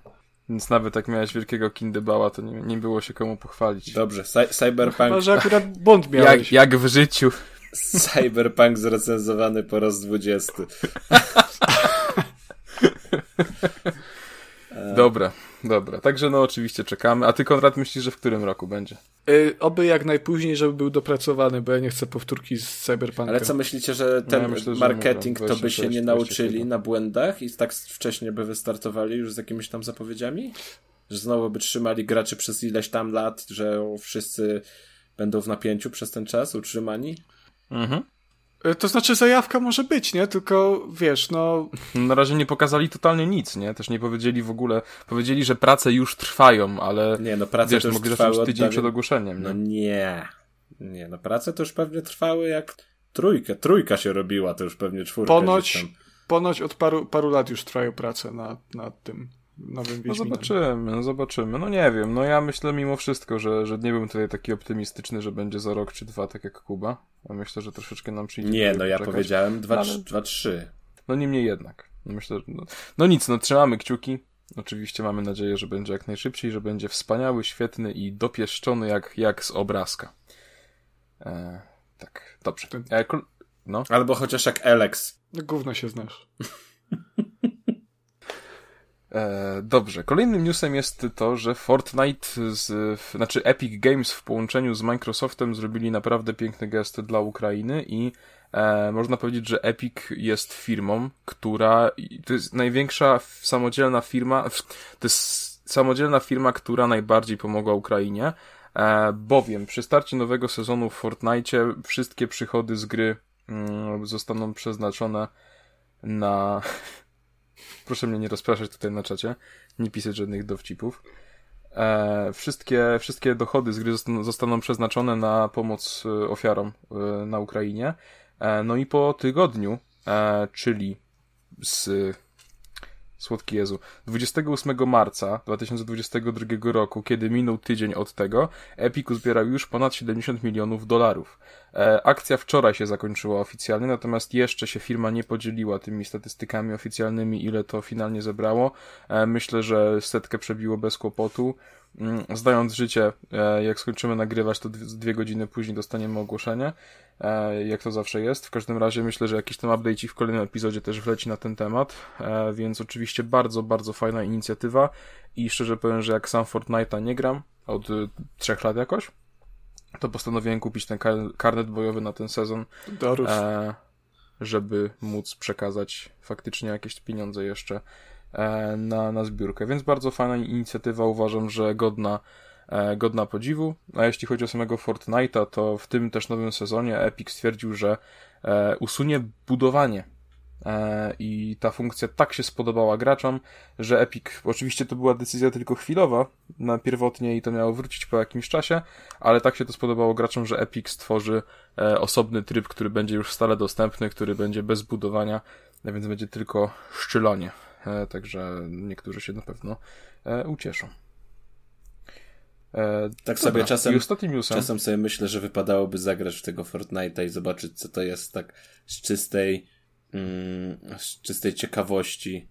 [SPEAKER 1] Więc nawet jak miałeś wielkiego kindebała, to nie, nie było się komu pochwalić.
[SPEAKER 2] dobrze. Cy- Cyberpunk,
[SPEAKER 3] Chyba, że akurat błąd miałeś.
[SPEAKER 1] Jak, jak w życiu.
[SPEAKER 2] Cyberpunk zrecenzowany po raz 20.
[SPEAKER 1] Dobra, dobra. Także no oczywiście czekamy. A ty Konrad myślisz, że w którym roku będzie?
[SPEAKER 3] Y, oby jak najpóźniej, żeby był dopracowany, bo ja nie chcę powtórki z Cyberpunka.
[SPEAKER 2] Ale co myślicie, że ten
[SPEAKER 1] Ja myślę, że
[SPEAKER 2] marketing
[SPEAKER 1] mówią,
[SPEAKER 2] to by się
[SPEAKER 1] 26,
[SPEAKER 2] nie nauczyli
[SPEAKER 1] 27.
[SPEAKER 2] na błędach i tak wcześnie by wystartowali już z jakimiś tam zapowiedziami? Że znowu by trzymali graczy przez ileś tam lat, że wszyscy będą w napięciu przez ten czas utrzymani?
[SPEAKER 1] Mhm.
[SPEAKER 3] Y, To znaczy zajawka może być, nie? Tylko wiesz, no
[SPEAKER 1] Na razie nie pokazali totalnie nic, nie? Też nie powiedzieli w ogóle, powiedzieli, że prace już trwają, ale
[SPEAKER 2] Nie, no prace
[SPEAKER 1] wiesz,
[SPEAKER 2] to już
[SPEAKER 1] mogli
[SPEAKER 2] trwały
[SPEAKER 1] zacząć tydzień przed ogłoszeniem,
[SPEAKER 2] No
[SPEAKER 1] nie?
[SPEAKER 2] nie. Nie, no prace to już pewnie trwały jak trójka. Trójka się robiła, to już pewnie czwórka.
[SPEAKER 3] ponoć, ponoć od paru, paru lat już trwają prace nad, nad tym nowym
[SPEAKER 1] No zobaczymy, no zobaczymy. No nie wiem, no ja myślę mimo wszystko, że, że nie byłem tutaj taki optymistyczny, że będzie za rok czy dwa, tak jak Kuba. Ja myślę, że troszeczkę nam przyjdzie.
[SPEAKER 2] Nie, no ja
[SPEAKER 1] poczekać.
[SPEAKER 2] powiedziałem dwa,
[SPEAKER 1] Ale-
[SPEAKER 2] trz- dwa, trzy.
[SPEAKER 1] No niemniej jednak. No myślę, no, no nic, no trzymamy kciuki. Oczywiście mamy nadzieję, że będzie jak najszybciej, że będzie wspaniały, świetny i dopieszczony jak, jak z obrazka. E, tak, dobrze. E,
[SPEAKER 2] no. Albo chociaż jak Alex.
[SPEAKER 3] No gówno się znasz.
[SPEAKER 1] E, dobrze. Kolejnym newsem jest to, że Fortnite, z, znaczy Epic Games w połączeniu z Microsoftem zrobili naprawdę piękny gest dla Ukrainy i e, można powiedzieć, że Epic jest firmą, która to jest największa samodzielna firma, to jest samodzielna firma, która najbardziej pomogła Ukrainie, e, bowiem przy starcie nowego sezonu w Fortnite wszystkie przychody z gry mm, zostaną przeznaczone na Proszę mnie nie rozpraszać tutaj na czacie, nie pisać żadnych dowcipów. E, wszystkie, wszystkie dochody z gry zostaną, zostaną przeznaczone na pomoc e, ofiarom e, na Ukrainie. E, no i po tygodniu, e, czyli z Słodki Jezu. 28 marca 2022 roku, kiedy minął tydzień od tego, Epic uzbierał już ponad 70 milionów dolarów. E, akcja wczoraj się zakończyła oficjalnie, natomiast jeszcze się firma nie podzieliła tymi statystykami oficjalnymi, ile to finalnie zebrało. E, myślę, że setkę przebiło bez kłopotu. Mm, zdając życie, e, jak skończymy nagrywać, to dwie godziny później dostaniemy ogłoszenie, jak to zawsze jest. W każdym razie myślę, że jakiś tam update w kolejnym epizodzie też wleci na ten temat, e, więc oczywiście bardzo, bardzo fajna inicjatywa i szczerze powiem, że jak sam Fortnite'a nie gram od trzech lat jakoś, to postanowiłem kupić ten karnet bojowy na ten sezon, żeby móc przekazać faktycznie jakieś pieniądze jeszcze E, na, na zbiórkę. Więc bardzo fajna inicjatywa, uważam, że godna, e, godna podziwu. A jeśli chodzi o samego Fortnite'a, to w tym też nowym sezonie Epic stwierdził, że e, usunie budowanie i ta funkcja tak się spodobała graczom, że Epic, oczywiście to była decyzja tylko chwilowa, na pierwotnie i to miało wrócić po jakimś czasie, ale tak się to spodobało graczom, że Epic stworzy osobny tryb, który będzie już stale dostępny, który będzie bez budowania, więc będzie tylko szczelonie. E, także niektórzy się na pewno e, ucieszą.
[SPEAKER 2] E, tak sobie czasem, czasem sobie myślę, że wypadałoby zagrać w tego Fortnite'a i zobaczyć, co to jest tak z czystej, mm, z czystej ciekawości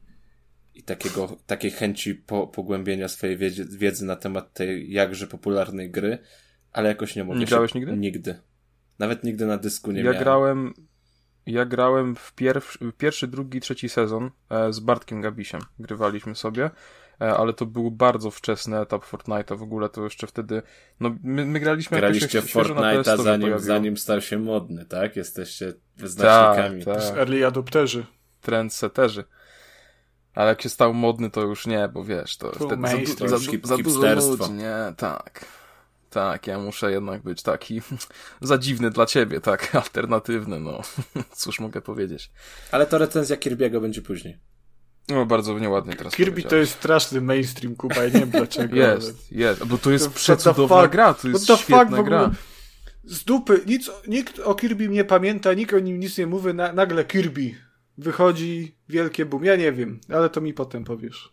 [SPEAKER 2] i takiego, takiej chęci po, pogłębienia swojej wiedzy, wiedzy na temat tej jakże popularnej gry, ale jakoś nie mogę.
[SPEAKER 1] Nie grałeś nigdy?
[SPEAKER 2] Nigdy. Nawet nigdy na dysku nie
[SPEAKER 1] ja
[SPEAKER 2] miałem.
[SPEAKER 1] Ja grałem, ja grałem w pierw, pierwszy, drugi, trzeci sezon e, z Bartkiem Gabisiem. Grywaliśmy sobie, ale to był bardzo wczesny etap Fortnite'a. W ogóle to jeszcze wtedy. No, my, my graliśmy
[SPEAKER 2] Graliście w Fortnite'a zanim, zanim stał się modny, tak? Jesteście wyznacznikami.
[SPEAKER 3] Tak, tak. Early adopterzy.
[SPEAKER 1] Trendseterzy. Ale jak się stał modny, to już nie, bo wiesz, to wtedy za, za, za, za dużo ludzi, nie? Tak. Tak, ja muszę jednak być taki za dziwny dla ciebie, tak, alternatywny, no. Cóż mogę powiedzieć.
[SPEAKER 2] Ale to recenzja Kirby'ego będzie później.
[SPEAKER 1] No, bardzo nieładnie teraz
[SPEAKER 3] Kirby to jest straszny mainstream, Kuba, ja nie wiem dlaczego.
[SPEAKER 1] jest, ale... jest, bo to jest to, przecudowna gra, to jest świetna fuck, gra.
[SPEAKER 3] Z dupy, nic, nikt o Kirby nie pamięta, nikt o nim nic nie mówi, na, nagle Kirby wychodzi, wielkie boom, ja nie wiem, ale to mi potem powiesz.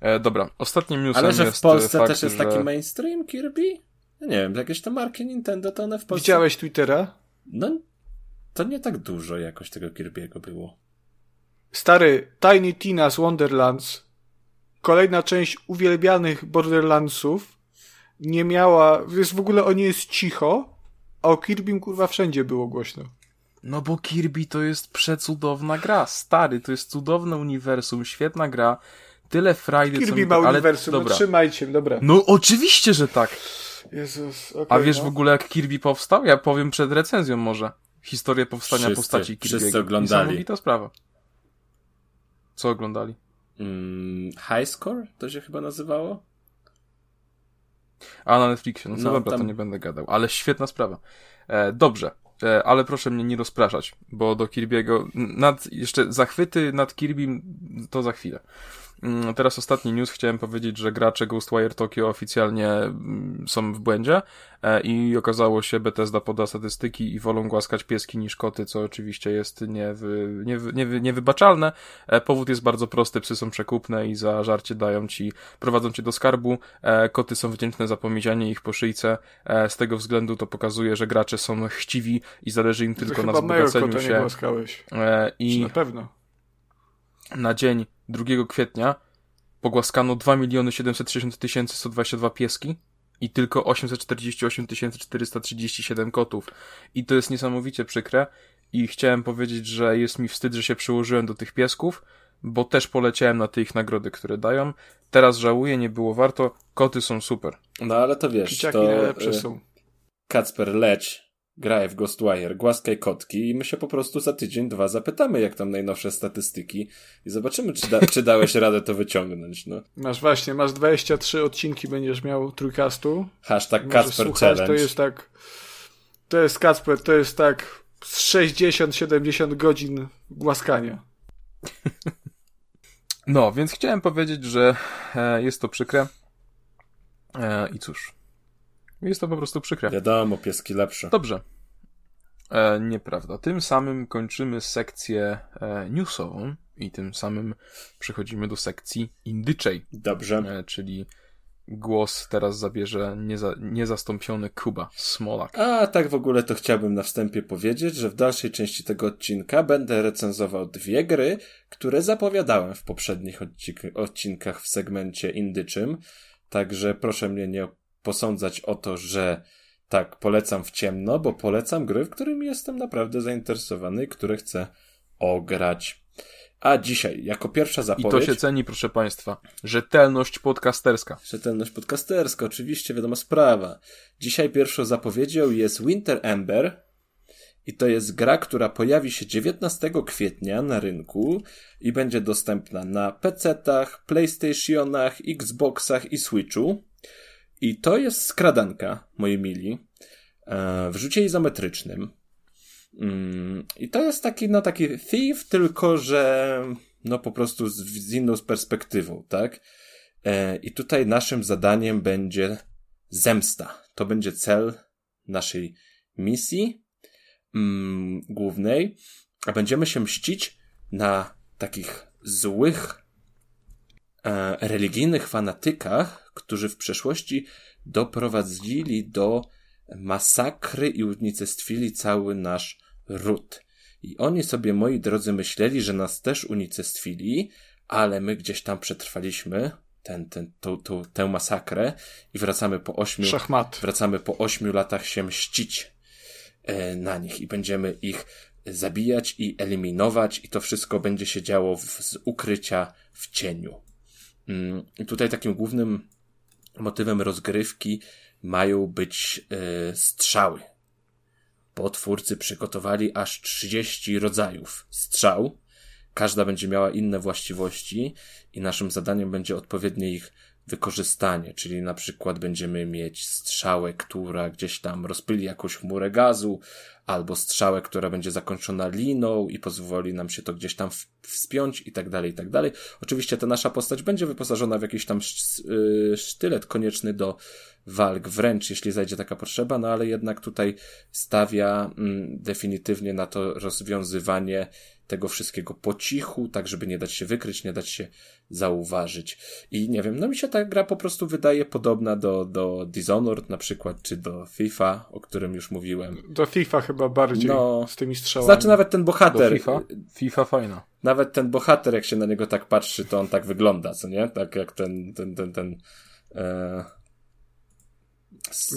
[SPEAKER 1] E, dobra, ostatnim newsem
[SPEAKER 2] Ale że
[SPEAKER 1] w
[SPEAKER 2] Polsce
[SPEAKER 1] fakt,
[SPEAKER 2] też jest
[SPEAKER 1] że...
[SPEAKER 2] taki mainstream Kirby? No nie wiem, jakieś te marki Nintendo to one w Polsce...
[SPEAKER 3] Widziałeś Twittera?
[SPEAKER 2] No, to nie tak dużo jakoś tego Kirby'ego było.
[SPEAKER 3] Stary, Tiny Tina's Wonderlands, kolejna część uwielbianych Borderlandsów, nie miała, jest w ogóle o niej jest cicho, a o Kirbym kurwa wszędzie było głośno.
[SPEAKER 1] No bo Kirby to jest przecudowna gra, stary, to jest cudowne uniwersum, świetna gra, tyle frajdy,
[SPEAKER 3] Kirby co mi... ma ale... uniwersum, no dobra. no trzymajcie, dobra.
[SPEAKER 1] No oczywiście, że tak.
[SPEAKER 3] Jezus, okay,
[SPEAKER 1] A wiesz
[SPEAKER 3] no.
[SPEAKER 1] w ogóle jak Kirby powstał? Ja powiem przed recenzją może. Historię powstania
[SPEAKER 2] wszyscy,
[SPEAKER 1] postaci Kirby'ego.
[SPEAKER 2] Wszyscy oglądali.
[SPEAKER 1] to sprawa. Co oglądali?
[SPEAKER 2] Mm, high Score to się chyba nazywało?
[SPEAKER 1] A na Netflixie, no co no, dobra, tam... to nie będę gadał, ale świetna sprawa. E, dobrze, e, ale proszę mnie nie rozpraszać, bo do Kirby'ego, nad, jeszcze zachwyty nad Kirbym to za chwilę. Mm, teraz ostatni news. Chciałem powiedzieć, że gracze Ghostwire Tokyo oficjalnie mm, są w błędzie e, i okazało się, Bethesda poda statystyki i wolą głaskać pieski niż koty, co oczywiście jest niewy, niewy, niewy, niewybaczalne. E, powód jest bardzo prosty. Psy są przekupne i za żarcie dają ci, prowadzą cię do skarbu. E, koty są wdzięczne za pomiedzianie ich po szyjce. Z tego względu to pokazuje, że gracze są chciwi i zależy im tylko na wzbogaceniu się.
[SPEAKER 3] Nie I na pewno.
[SPEAKER 1] Na dzień 2 kwietnia pogłaskano 2 miliony 760 122 pieski, i tylko 848 437 kotów. I to jest niesamowicie przykre i chciałem powiedzieć, że jest mi wstyd, że się przyłożyłem do tych piesków, bo też poleciałem na te ich nagrody, które dają. Teraz żałuję, nie było warto. Koty są super.
[SPEAKER 2] No ale to wiesz,
[SPEAKER 3] Kiciaki
[SPEAKER 2] to y. Kacper leć, graj w Ghostwire, głaskaj kotki i my się po prostu za tydzień, dwa zapytamy, jak tam najnowsze statystyki i zobaczymy, czy, da, czy dałeś radę to wyciągnąć. No.
[SPEAKER 3] Masz właśnie, masz 23 odcinki, będziesz miał trójkastu.
[SPEAKER 2] Hashtag Kacper
[SPEAKER 3] słuchać,
[SPEAKER 2] Challenge.
[SPEAKER 3] To jest tak, to jest Kacper, to jest tak z 60-70 godzin głaskania.
[SPEAKER 1] No, więc chciałem powiedzieć, że e, jest to przykre. E, I cóż, jest to po prostu przykre.
[SPEAKER 2] Wiadomo, pieski lepsze.
[SPEAKER 1] Dobrze. E, nieprawda. Tym samym kończymy sekcję e, newsową i tym samym przechodzimy do sekcji indyczej,
[SPEAKER 2] Dobrze.
[SPEAKER 1] e, czyli głos teraz zabierze nieza, niezastąpiony Kuba Smolak.
[SPEAKER 2] A tak w ogóle to chciałbym na wstępie powiedzieć, że w dalszej części tego odcinka będę recenzował dwie gry, które zapowiadałem w poprzednich odcink- odcinkach w segmencie indyczym. Także proszę mnie nie posądzać o to, że tak polecam w ciemno, bo polecam gry, w którymi jestem naprawdę zainteresowany i które chcę ograć. A dzisiaj, jako pierwsza
[SPEAKER 1] I
[SPEAKER 2] zapowiedź...
[SPEAKER 1] to się ceni, proszę Państwa. Rzetelność podcasterska.
[SPEAKER 2] Rzetelność podcasterska, oczywiście, wiadoma sprawa. Dzisiaj pierwszą zapowiedzią jest Winter Ember i to jest gra, która pojawi się 19 kwietnia na rynku i będzie dostępna na PC-tach, PlayStationach, Xboxach i Switchu. I to jest skradanka, moi mili, e, w rzucie izometrycznym. Mm, I to jest taki, no taki thief, tylko że no po prostu z, z inną perspektywą, tak? E, I tutaj naszym zadaniem będzie zemsta. To będzie cel naszej misji mm, głównej, a będziemy się mścić na takich złych e, religijnych fanatykach, którzy w przeszłości doprowadzili do masakry i unicestwili cały nasz ród. I oni sobie, moi drodzy, myśleli, że nas też unicestwili, ale my gdzieś tam przetrwaliśmy ten, ten, tą, tą, tę masakrę i wracamy po ośmiu,
[SPEAKER 3] Szachmat.
[SPEAKER 2] wracamy po ośmiu latach się mścić e, na nich i będziemy ich zabijać i eliminować i to wszystko będzie się działo w, z ukrycia w cieniu. Mm, I tutaj takim głównym motywem rozgrywki mają być e, strzały. Bo twórcy przygotowali aż 30 rodzajów strzał. Każda będzie miała inne właściwości i naszym zadaniem będzie odpowiednie ich wykorzystanie, czyli na przykład będziemy mieć strzałę, która gdzieś tam rozpyli jakąś chmurę gazu, albo strzałę, która będzie zakończona liną i pozwoli nam się to gdzieś tam wspiąć i tak dalej, i tak dalej. Oczywiście ta nasza postać będzie wyposażona w jakiś tam y, sztylet konieczny do walk wręcz, jeśli zajdzie taka potrzeba, no ale jednak tutaj stawia mm, definitywnie na to rozwiązywanie tego wszystkiego po cichu, tak żeby nie dać się wykryć, nie dać się zauważyć. I nie wiem, no mi się ta gra po prostu wydaje podobna do, do Dishonored na przykład, czy do FIFA, o którym już mówiłem.
[SPEAKER 3] Do FIFA chyba bardziej
[SPEAKER 2] No.
[SPEAKER 3] z tymi strzałami.
[SPEAKER 2] Znaczy nawet ten
[SPEAKER 1] Do
[SPEAKER 2] bohater,
[SPEAKER 1] FIFA? FIFA fajna.
[SPEAKER 2] nawet ten bohater, jak się na niego tak patrzy, to on tak wygląda, co nie? Tak jak ten, ten, ten, ten, e...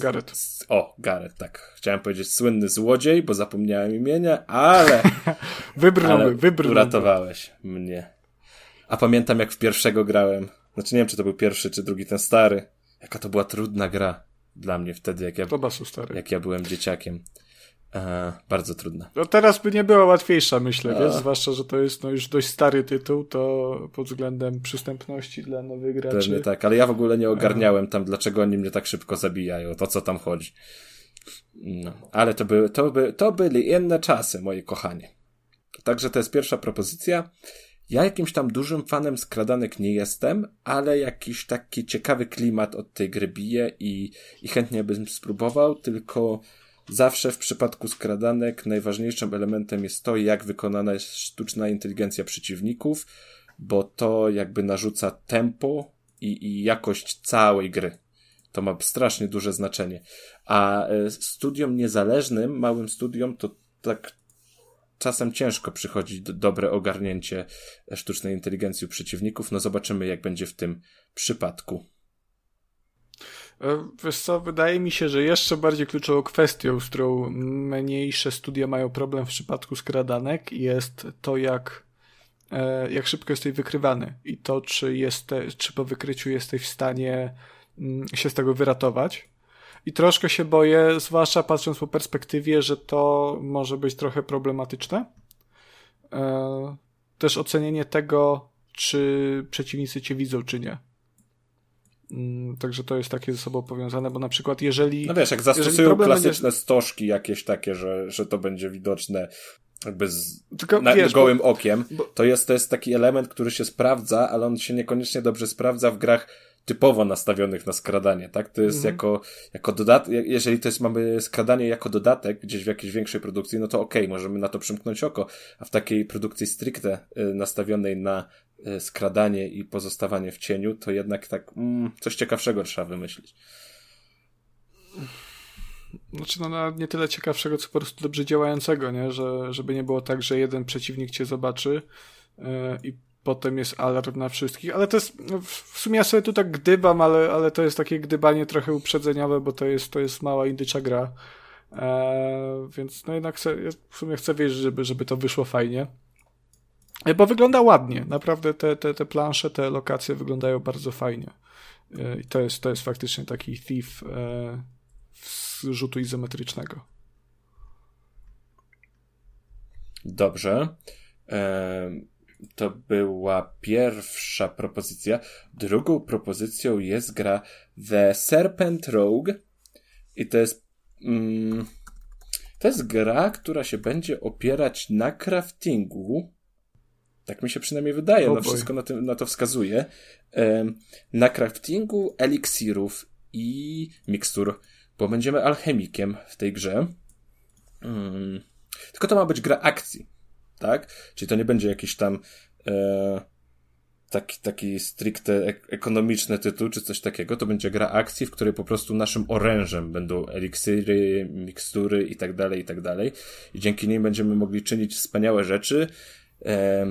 [SPEAKER 3] Gareth.
[SPEAKER 2] O, Gareth, tak. Chciałem powiedzieć słynny złodziej, bo zapomniałem imienia, ale,
[SPEAKER 3] Wybrnąłby,
[SPEAKER 2] ale
[SPEAKER 3] wybrnąłby.
[SPEAKER 2] uratowałeś mnie. A pamiętam jak w pierwszego grałem. Znaczy nie wiem, czy to był pierwszy, czy drugi, ten stary. Jaka to była trudna gra dla mnie wtedy, jak ja,
[SPEAKER 3] To basu stary.
[SPEAKER 2] jak ja byłem dzieciakiem. E, bardzo trudna.
[SPEAKER 3] No teraz by nie była łatwiejsza, myślę,
[SPEAKER 2] A.
[SPEAKER 3] wiesz? Zwłaszcza, że to jest no, już dość stary tytuł, to pod względem przystępności dla nowych graczy.
[SPEAKER 2] Pewnie tak, ale ja w ogóle nie ogarniałem tam, dlaczego oni mnie tak szybko zabijają, to co tam chodzi. No, ale to były, to, by, to byli inne czasy, moi kochani. Także to jest pierwsza propozycja. Ja jakimś tam dużym fanem skradanek nie jestem, ale jakiś taki ciekawy klimat od tej gry bije i, i chętnie bym spróbował, tylko zawsze w przypadku skradanek najważniejszym elementem jest to, jak wykonana jest sztuczna inteligencja przeciwników, bo to jakby narzuca tempo i, i jakość całej gry. To ma strasznie duże znaczenie. A e, studiom niezależnym, małym studiom, to tak czasem ciężko przychodzi do, dobre ogarnięcie sztucznej inteligencji u przeciwników. No zobaczymy, jak będzie w tym przypadku.
[SPEAKER 3] E, wiesz co, wydaje mi się, że jeszcze bardziej kluczową kwestią, z którą mniejsze studia mają problem w przypadku skradanek, jest to, jak, e, jak szybko jesteś wykrywany i to, czy, jeste, czy po wykryciu jesteś w stanie mm, się z tego wyratować. I troszkę się boję, zwłaszcza patrząc po perspektywie, że to może być trochę problematyczne. E, też ocenienie tego, czy przeciwnicy cię widzą, czy nie. Mm, także to jest takie ze sobą powiązane, bo na przykład jeżeli.
[SPEAKER 2] No wiesz, jak zastosują klasyczne będzie... stożki jakieś takie, że, że to będzie widoczne jakby z Tylko, na, wiesz, gołym bo, okiem, bo... to, jest, to jest taki element, który się sprawdza, ale on się niekoniecznie dobrze sprawdza w grach typowo nastawionych na skradanie, tak? To jest mhm. jako, jako dodatek, jeżeli to jest, mamy skradanie jako dodatek gdzieś w jakiejś większej produkcji, no to okej, okay, możemy na to przymknąć oko, a w takiej produkcji stricte y, nastawionej na skradanie i pozostawanie w cieniu, to jednak tak mm, coś ciekawszego trzeba wymyślić.
[SPEAKER 3] Znaczy, no, nie tyle ciekawszego, co po prostu dobrze działającego, nie? Że, żeby nie było tak, że jeden przeciwnik cię zobaczy yy, i potem jest alarm na wszystkich, ale to jest, no, w sumie ja sobie tu tak gdybam, ale, ale to jest takie gdybanie trochę uprzedzeniowe, bo to jest, to jest mała indycza gra, eee, więc no jednak ja w sumie chcę wierzyć, żeby, żeby to wyszło fajnie. E, bo wygląda ładnie, naprawdę te, te, te plansze, te lokacje wyglądają bardzo fajnie. E, I to jest, to jest faktycznie taki thief e, z rzutu izometrycznego.
[SPEAKER 2] Dobrze to była pierwsza propozycja. Drugą propozycją jest gra The Serpent Rogue i to jest mm, to jest gra, która się będzie opierać na craftingu. Tak mi się przynajmniej wydaje, oh no wszystko na, tym, na to wskazuje. na craftingu eliksirów i mikstur, bo będziemy alchemikiem w tej grze. Mm. Tylko to ma być gra akcji tak? Czyli to nie będzie jakiś tam e, taki, taki stricte ek ekonomiczny tytuł, czy coś takiego, to będzie gra akcji, w której po prostu naszym orężem będą eliksiry, mikstury i tak dalej, i tak dalej. I dzięki niej będziemy mogli czynić wspaniałe rzeczy. E,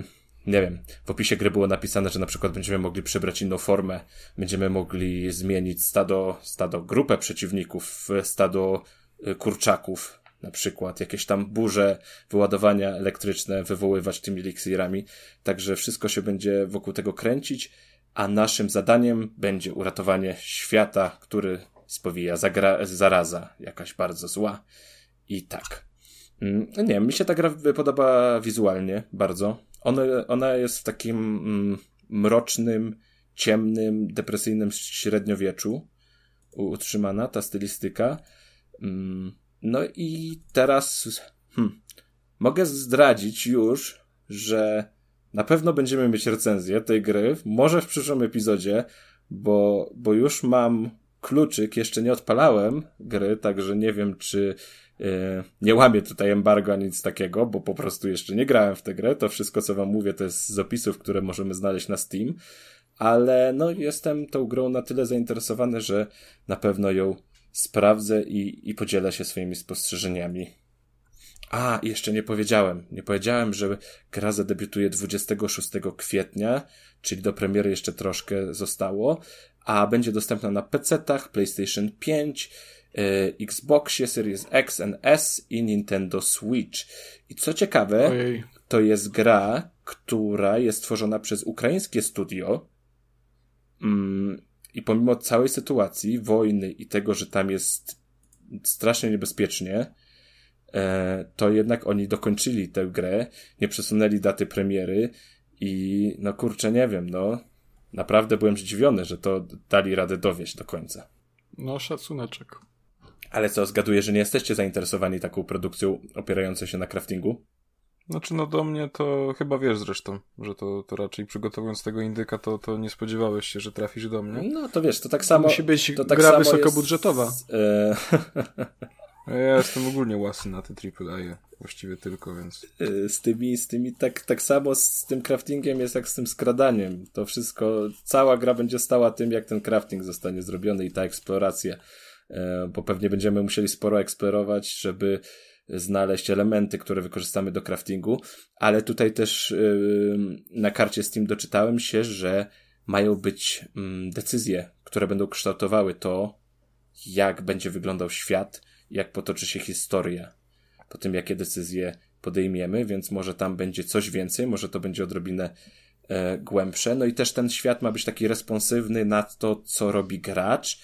[SPEAKER 2] nie wiem, w opisie gry było napisane, że na przykład będziemy mogli przybrać inną formę, będziemy mogli zmienić stado, stado, grupę przeciwników stado e, kurczaków, na przykład jakieś tam burze, wyładowania elektryczne wywoływać tymi eliksirami. Także wszystko się będzie wokół tego kręcić, a naszym zadaniem będzie uratowanie świata, który spowija zaraza jakaś bardzo zła. I tak. Mm, nie wiem, mi się ta gra podoba wizualnie bardzo. Ona, ona jest w takim mm, mrocznym, ciemnym, depresyjnym średniowieczu utrzymana, ta stylistyka. Mm, no i teraz hmm, mogę zdradzić już, że na pewno będziemy mieć recenzję tej gry, może w przyszłym epizodzie, bo, bo już mam kluczyk, jeszcze nie odpalałem gry, także nie wiem, czy nie łamię tutaj embargo ani nic takiego, bo po prostu jeszcze nie grałem w tę grę. To wszystko, co wam mówię, to jest z opisów, które możemy znaleźć na Steam, ale no jestem tą grą na tyle zainteresowany, że na pewno ją sprawdzę i, i podzielę się swoimi spostrzeżeniami. A, jeszcze nie powiedziałem. Nie powiedziałem, że gra zadebiutuje 26 kwietnia, czyli do premiery jeszcze troszkę zostało, a będzie dostępna na PC-tach, PlayStation 5, yy, Xboxie Series X and S i Nintendo Switch. I co ciekawe, Ojej. to jest gra, która jest tworzona przez ukraińskie studio. Mm, i pomimo całej sytuacji, wojny i tego, że tam jest strasznie niebezpiecznie, e, to jednak oni dokończyli tę grę, nie przesunęli daty premiery i no kurczę, nie wiem, no naprawdę byłem zdziwiony, że to dali radę dowieść do końca.
[SPEAKER 3] No, szacuneczek.
[SPEAKER 2] Ale co, zgaduję, że nie jesteście zainteresowani taką produkcją opierającą się na craftingu?
[SPEAKER 1] Znaczy, no do mnie to chyba wiesz zresztą, że to, to raczej przygotowując tego indyka, to, to nie spodziewałeś się, że trafisz do mnie.
[SPEAKER 2] No to wiesz, to tak samo. To
[SPEAKER 3] musi być to tak gra wysokobudżetowa. Jest.
[SPEAKER 1] Ja jestem ogólnie łasy na te AAA, właściwie tylko, więc.
[SPEAKER 2] E, z tymi, z tymi tak, tak samo z tym craftingiem jest jak z tym skradaniem. To wszystko, cała gra będzie stała tym, jak ten crafting zostanie zrobiony i ta eksploracja. E, bo pewnie będziemy musieli sporo eksplorować, żeby znaleźć elementy, które wykorzystamy do craftingu, ale tutaj też yy, na karcie Steam doczytałem się, że mają być yy, decyzje, które będą kształtowały to, jak będzie wyglądał świat, jak potoczy się historia po tym, jakie decyzje podejmiemy, więc może tam będzie coś więcej, może to będzie odrobinę e, głębsze. No i też ten świat ma być taki responsywny na to, co robi gracz.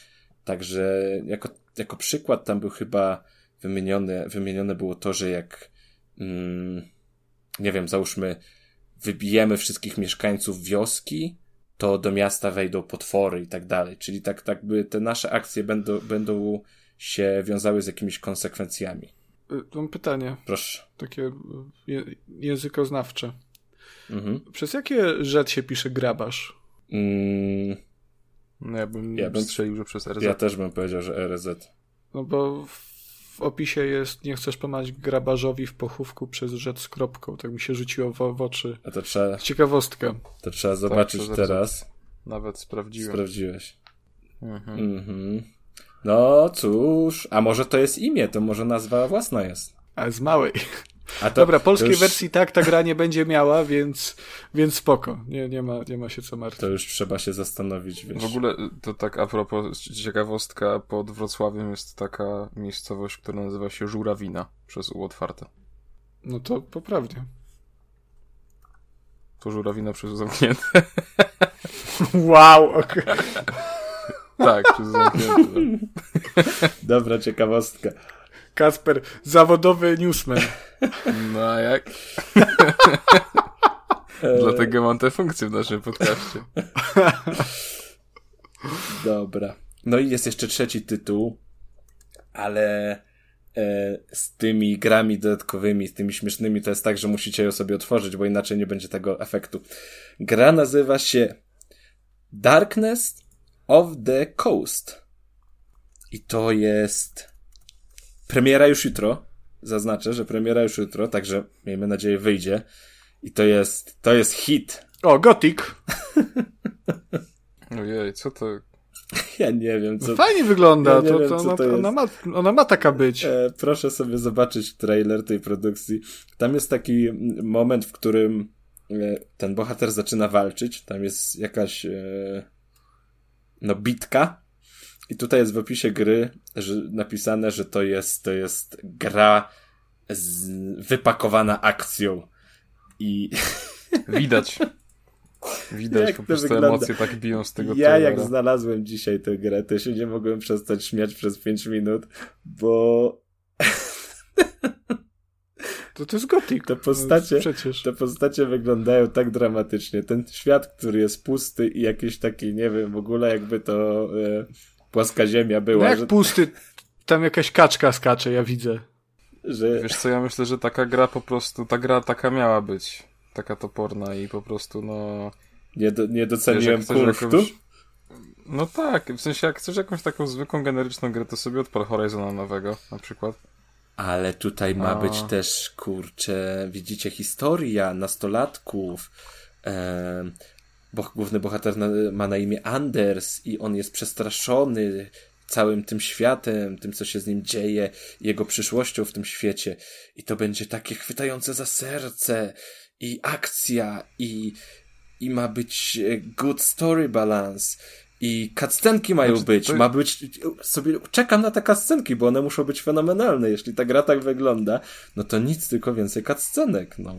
[SPEAKER 2] Także jako, jako przykład tam był chyba wymienione, wymienione było to, że jak mm, nie wiem, załóżmy wybijemy wszystkich mieszkańców wioski, to do miasta wejdą potwory i tak dalej. Czyli tak, tak by te nasze akcje będą, będą się wiązały z jakimiś konsekwencjami.
[SPEAKER 3] Y, mam pytanie.
[SPEAKER 2] Proszę.
[SPEAKER 3] Takie y, je, językoznawcze.
[SPEAKER 2] Mhm.
[SPEAKER 3] Przez jakie rzecz się pisze grabarz?
[SPEAKER 2] Mm,
[SPEAKER 1] No ja bym,
[SPEAKER 2] Ja bym-
[SPEAKER 1] strzelił, że przez RZ.
[SPEAKER 2] ja też bym powiedział, że RZ.
[SPEAKER 3] No bo w opisie jest nie chcesz pomagać grabarzowi w pochówku przez rzecz z kropką. Tak mi się rzuciło w, w oczy.
[SPEAKER 2] A to trzeba,
[SPEAKER 3] Ciekawostka.
[SPEAKER 2] to trzeba zobaczyć
[SPEAKER 1] przez
[SPEAKER 2] teraz.
[SPEAKER 1] Nawet sprawdziłem.
[SPEAKER 2] Sprawdziłeś.
[SPEAKER 1] Mhm.
[SPEAKER 2] Mhm. No cóż, a może to jest imię, to może nazwa własna jest.
[SPEAKER 3] Ale z małej.
[SPEAKER 2] A to,
[SPEAKER 3] Dobra, polskiej
[SPEAKER 2] już,
[SPEAKER 3] wersji tak ta gra nie będzie miała, więc, więc spoko. Nie, nie, ma, nie ma się co martwić.
[SPEAKER 2] To już trzeba się zastanowić, wiesz.
[SPEAKER 1] W ogóle y, to tak a propos ciekawostka, pod Wrocławiem jest taka miejscowość, która nazywa się Żurawina przez U otwarte.
[SPEAKER 3] No to poprawnie.
[SPEAKER 1] To Żurawina przez U zamknięte.
[SPEAKER 3] Wow, okej.
[SPEAKER 1] tak, przez U zamknięte.
[SPEAKER 2] Dobra ciekawostka.
[SPEAKER 3] Kasper, zawodowy newsman.
[SPEAKER 1] No jak? Dlatego mam tę funkcję w naszym podcaście.
[SPEAKER 2] Dobra. No i jest jeszcze trzeci tytuł, ale e, z tymi grami dodatkowymi, z tymi śmiesznymi, to jest tak, że musicie ją sobie otworzyć, bo inaczej nie będzie tego efektu. Gra nazywa się Darkness of the Coast. I to jest premiera już jutro. Zaznaczę, że premiera już jutro, także miejmy nadzieję wyjdzie. I to jest, to jest hit.
[SPEAKER 3] O, Gothic.
[SPEAKER 1] Ojej, co to?
[SPEAKER 2] Ja nie wiem, co,
[SPEAKER 3] Fajnie wygląda.
[SPEAKER 2] Ja
[SPEAKER 3] to,
[SPEAKER 2] wiem,
[SPEAKER 3] to, ona,
[SPEAKER 2] to
[SPEAKER 3] ona, ma, ona ma taka być.
[SPEAKER 2] E, proszę sobie zobaczyć trailer tej produkcji. Tam jest taki moment, w którym e, ten bohater zaczyna walczyć. Tam jest jakaś e, no bitka. I tutaj jest w opisie gry że, napisane, że to jest, to jest gra z, wypakowana akcją. I
[SPEAKER 1] Widać. Widać,
[SPEAKER 2] Jak
[SPEAKER 1] po prostu
[SPEAKER 2] wygląda?
[SPEAKER 1] emocje tak biją z tego
[SPEAKER 2] ja jak znalazłem dzisiaj tę grę, to się nie mogłem przestać śmiać przez 5 minut, bo
[SPEAKER 3] To, to jest Gothic.
[SPEAKER 2] Te postacie-
[SPEAKER 3] Przecież.
[SPEAKER 2] Te postacie wyglądają tak dramatycznie. Ten świat, który jest pusty i jakiś taki, nie wiem, w ogóle jakby to e, płaska ziemia
[SPEAKER 3] No
[SPEAKER 2] była,
[SPEAKER 3] jak
[SPEAKER 2] że,
[SPEAKER 3] pusty, tam jakaś kaczka skacze, ja widzę.
[SPEAKER 2] że
[SPEAKER 1] Wiesz co, ja myślę, że taka gra po prostu, ta gra taka miała być. Taka toporna i po prostu, no...
[SPEAKER 2] nie, do, nie
[SPEAKER 1] Wiesz,
[SPEAKER 2] doceniłem
[SPEAKER 1] jakąś- No tak, w sensie jak chcesz jakąś taką zwykłą, generyczną grę, to sobie odpal Horizona nowego, na przykład.
[SPEAKER 2] Ale tutaj ma
[SPEAKER 1] A.
[SPEAKER 2] być też, kurczę, widzicie, historia nastolatków. E, bo główny bohater na, ma na imię Anders i on jest przestraszony całym tym światem, tym, co się z nim dzieje, jego przyszłością w tym świecie. I to będzie takie chwytające za serce i akcja i, i ma być e, good story balance. I cutscenki mają
[SPEAKER 1] Znaczy,
[SPEAKER 2] być,
[SPEAKER 1] to-
[SPEAKER 2] ma być, sobie czekam na te cutscenki, bo one muszą być fenomenalne. Jeśli ta gra tak wygląda, no to nic, tylko więcej cutscenek, no.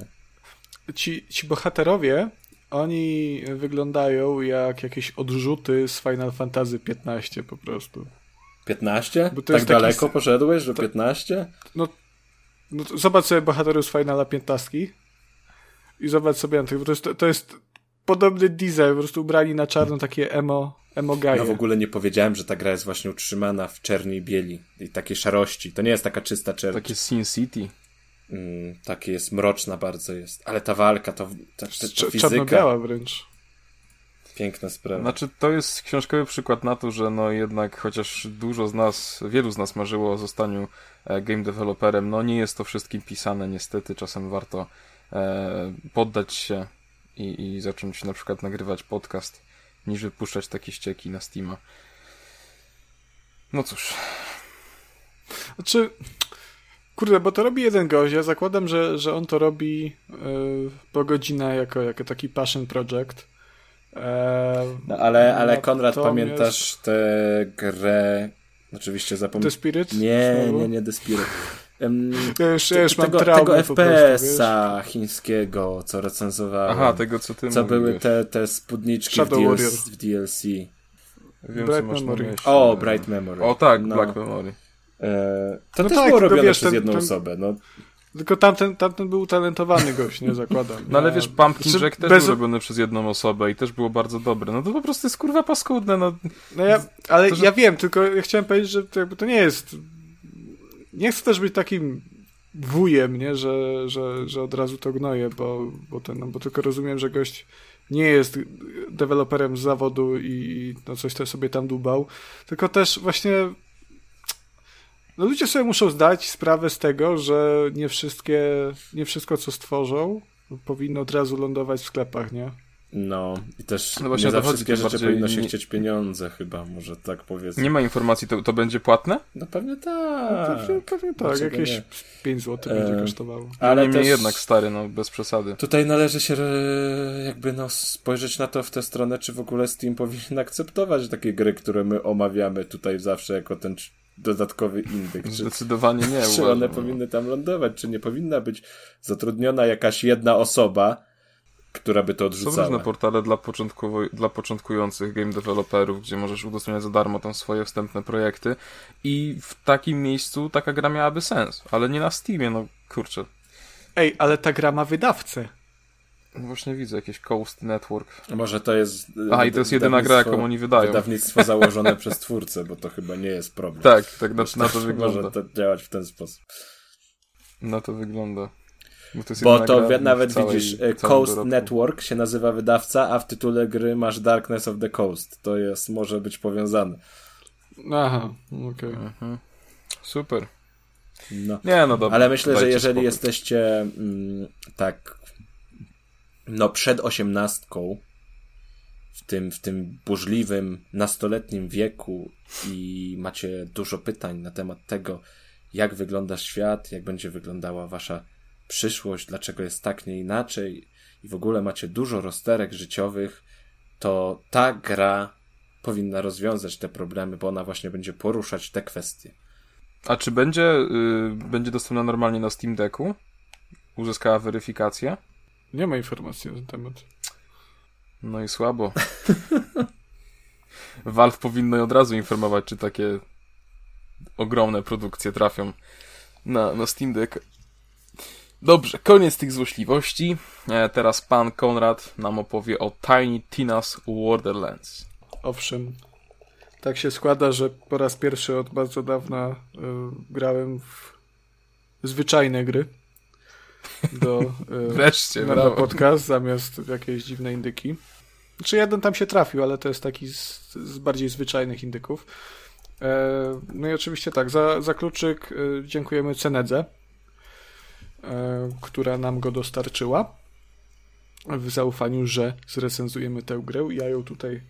[SPEAKER 3] Ci, ci bohaterowie, oni wyglądają jak jakieś odrzuty z Final Fantasy XV po prostu.
[SPEAKER 2] 15?
[SPEAKER 3] Bo to
[SPEAKER 2] tak
[SPEAKER 3] jest taki
[SPEAKER 2] daleko
[SPEAKER 3] s-
[SPEAKER 2] poszedłeś, że 15?
[SPEAKER 3] No, no zobacz sobie bohaterów z Finala 15 i zobacz sobie na tych, bo to jest, to jest podobny design, po prostu ubrani na czarno takie emo, emo gaje.
[SPEAKER 2] No w ogóle nie powiedziałem, że ta gra jest właśnie utrzymana w czerni i bieli i takiej szarości. To nie jest taka czysta czerń.
[SPEAKER 1] Takie Sin City.
[SPEAKER 2] Mm, takie jest mroczna bardzo jest. Ale ta walka, to, ta, ta, ta fizyka,
[SPEAKER 3] Czarno-biała wręcz.
[SPEAKER 2] piękna sprawa.
[SPEAKER 1] Znaczy, to jest książkowy przykład na to, że no jednak chociaż dużo z nas, wielu z nas marzyło o zostaniu e, game developerem, no nie jest to wszystkim pisane, niestety. Czasem warto e, poddać się i, i zacząć na przykład nagrywać podcast, niż wypuszczać takie ścieki na Steama. No cóż,
[SPEAKER 3] Znaczy, kurde, bo to robi jeden gość, ja zakładam, że, że on to robi yy, po godzinę jako, jako taki passion project. Eee,
[SPEAKER 2] No ale, ale Konrad,
[SPEAKER 3] natomiast-
[SPEAKER 2] pamiętasz tę grę Oczywiście zapomniałem.
[SPEAKER 3] The Spirit?
[SPEAKER 2] Nie, Znowu? nie, nie The Spirit. Um,
[SPEAKER 3] ja już, ja już tego,
[SPEAKER 2] tego FPS-a chińskiego, co recenzowałem.
[SPEAKER 1] Aha, tego co ty
[SPEAKER 2] Co
[SPEAKER 1] mówiłeś.
[SPEAKER 2] były te, te spódniczki w DLC, w DLC.
[SPEAKER 1] Wiem,
[SPEAKER 3] Bright
[SPEAKER 1] co masz
[SPEAKER 3] Memory.
[SPEAKER 2] O, Bright Memory.
[SPEAKER 1] O tak, no. Black Memory.
[SPEAKER 2] E, to no też tak, było robione wiesz, przez jedną ten, osobę. No.
[SPEAKER 3] Tylko tamten, tamten był talentowany gość, nie zakładam.
[SPEAKER 1] No ale wiesz, Pumpkin znaczy, Jack też bez... był robiony przez jedną osobę i też było bardzo dobre. No to po prostu jest kurwa paskudne. No,
[SPEAKER 3] no ja, ale to, że... ja wiem, tylko ja chciałem powiedzieć, że to, jakby to nie jest... Nie chcę też być takim wujem, nie? Że, że, że od razu to gnoję, bo, bo, ten, no, bo tylko rozumiem, że gość nie jest deweloperem z zawodu i no coś to sobie tam dubał, tylko też właśnie no ludzie sobie muszą zdać sprawę z tego, że nie wszystkie, nie wszystko co stworzą powinno od razu lądować w sklepach, nie?
[SPEAKER 2] No, i też no właśnie nie za wszystkie rzeczy powinno się nie... chcieć pieniądze chyba, może tak powiedzmy.
[SPEAKER 1] Nie ma informacji, to, to będzie płatne?
[SPEAKER 2] No pewnie tak.
[SPEAKER 3] No, pewnie, pewnie tak, jakieś nie? 5 zł e... będzie kosztowało.
[SPEAKER 1] Ale nie też... jednak stary, no bez przesady.
[SPEAKER 2] Tutaj należy się e, jakby no spojrzeć na to w tę stronę, czy w ogóle Steam powinien akceptować takie gry, które my omawiamy tutaj zawsze jako ten dodatkowy indyk.
[SPEAKER 1] Zdecydowanie nie.
[SPEAKER 2] Czy one powinny tam lądować, czy nie powinna być zatrudniona jakaś jedna osoba, która by to odrzucała.
[SPEAKER 1] Są różne portale dla, dla początkujących game developerów, gdzie możesz udostępniać za darmo tam swoje wstępne projekty i w takim miejscu taka gra miałaby sens, ale nie na Steamie, no kurczę.
[SPEAKER 3] Ej, ale ta gra ma wydawcę.
[SPEAKER 1] No właśnie widzę, jakieś Coast Network.
[SPEAKER 2] Może to jest...
[SPEAKER 1] A, i to jest jedyna gra, jaką oni wydają.
[SPEAKER 2] Wydawnictwo założone przez twórcę, bo to chyba nie jest problem.
[SPEAKER 1] Tak, tak na, na to wygląda.
[SPEAKER 2] Może to działać w ten sposób.
[SPEAKER 1] Na to wygląda.
[SPEAKER 2] Bo to, bo to nawet całej, widzisz, Coast dorobku. Network się nazywa wydawca, a w tytule gry masz Darkness of the Coast. To jest, może być powiązane.
[SPEAKER 3] Aha, okej. Okay. Mhm.
[SPEAKER 1] Super.
[SPEAKER 2] No.
[SPEAKER 1] Nie, no dobra.
[SPEAKER 2] Ale myślę, że jeżeli spokój. jesteście mm, tak no przed osiemnastką w tym, w tym burzliwym, nastoletnim wieku i macie dużo pytań na temat tego, jak wygląda świat, jak będzie wyglądała wasza przyszłość, dlaczego jest tak, nie inaczej i w ogóle macie dużo rozterek życiowych, to ta gra powinna rozwiązać te problemy, bo ona właśnie będzie poruszać te kwestie.
[SPEAKER 1] A czy będzie, yy, będzie dostępna normalnie na Steam Decku? Uzyskała weryfikację?
[SPEAKER 3] Nie ma informacji na ten temat.
[SPEAKER 1] No i słabo. Valve powinno od razu informować, czy takie ogromne produkcje trafią na, na Steam Deck. Dobrze, koniec tych złośliwości. E, teraz pan Konrad nam opowie o Tiny Tina's Wonderlands.
[SPEAKER 3] Owszem, tak się składa, że po raz pierwszy od bardzo dawna y, grałem w zwyczajne gry do,
[SPEAKER 1] e, Wreszcie,
[SPEAKER 3] na, na podcast zamiast jakieś dziwne indyki. Czy znaczy, jeden tam się trafił, ale to jest taki z, z bardziej zwyczajnych indyków. E, no i oczywiście tak, za, za kluczyk e, dziękujemy Cenedze, która nam go dostarczyła w zaufaniu, że zrecenzujemy tę grę. Ja ją tutaj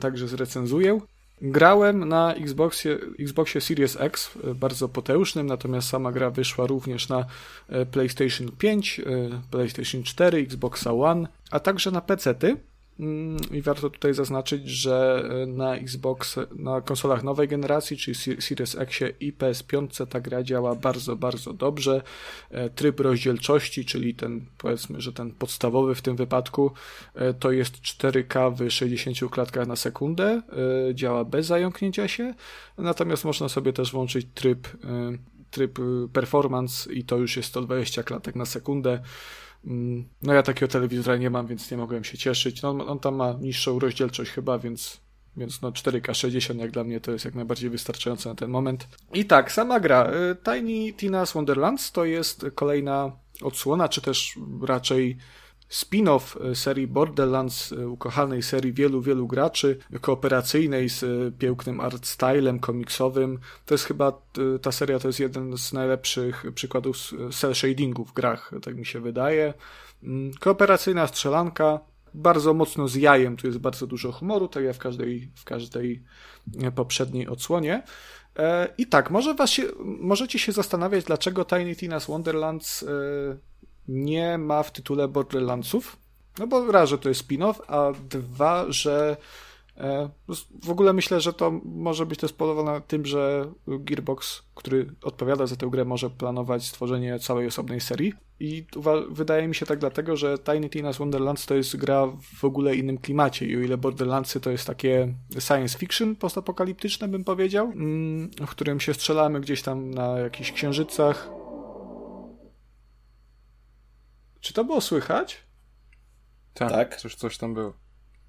[SPEAKER 3] także zrecenzuję. Grałem na Xboxie, Xboxie Series X, e, bardzo potężnym, natomiast sama gra wyszła również na e, PlayStation 5, e, PlayStation 4, Xboxa One, a także na PC-ty. Mm, I warto tutaj zaznaczyć, że e, na Xbox, na konsolach nowej generacji, czyli Series X i PS5 ta gra działa bardzo, bardzo dobrze. E, tryb rozdzielczości, czyli ten, powiedzmy, że ten podstawowy w tym wypadku, e, to jest 4K w 60 klatkach na sekundę, działa bez zająknięcia się, natomiast można sobie też włączyć tryb, tryb performance i to już jest 120 klatek na sekundę. Mm, no ja takiego telewizora nie mam, więc nie mogłem się cieszyć. No, on, tam ma niższą rozdzielczość chyba, więc, więc no 4K 60 jak dla mnie to jest jak najbardziej wystarczające na ten moment. I tak, sama gra. Y, Tiny Tina's Wonderlands to jest kolejna odsłona, czy też raczej spin-off e, serii Borderlands, e, ukochanej serii wielu, wielu graczy, kooperacyjnej z e, pięknym art stylem komiksowym. To jest chyba, ta seria to jest jeden z najlepszych przykładów cel shadingu w grach, tak mi się wydaje. Mm, kooperacyjna strzelanka, bardzo mocno z jajem, tu jest bardzo dużo humoru, tak jak w każdej, w każdej poprzedniej odsłonie. I tak, może was się, możecie się zastanawiać, dlaczego Tiny Tina's Wonderlands nie ma w tytule Borderlandsów. No bo raz, że to jest spin-off, a dwa, że E, w ogóle myślę, że to może być też spowodowane tym, że Gearbox, który odpowiada za tę grę, może planować stworzenie całej osobnej serii. I wydaje mi się tak dlatego, że Tiny Tina's Wonderlands to jest gra w ogóle innym klimacie. I o ile Borderlandsy to jest takie science fiction postapokaliptyczne, bym powiedział, mm, w którym się strzelamy gdzieś tam na jakichś księżycach. Czy to było słychać?
[SPEAKER 1] Tak, tak. Coś, coś tam było.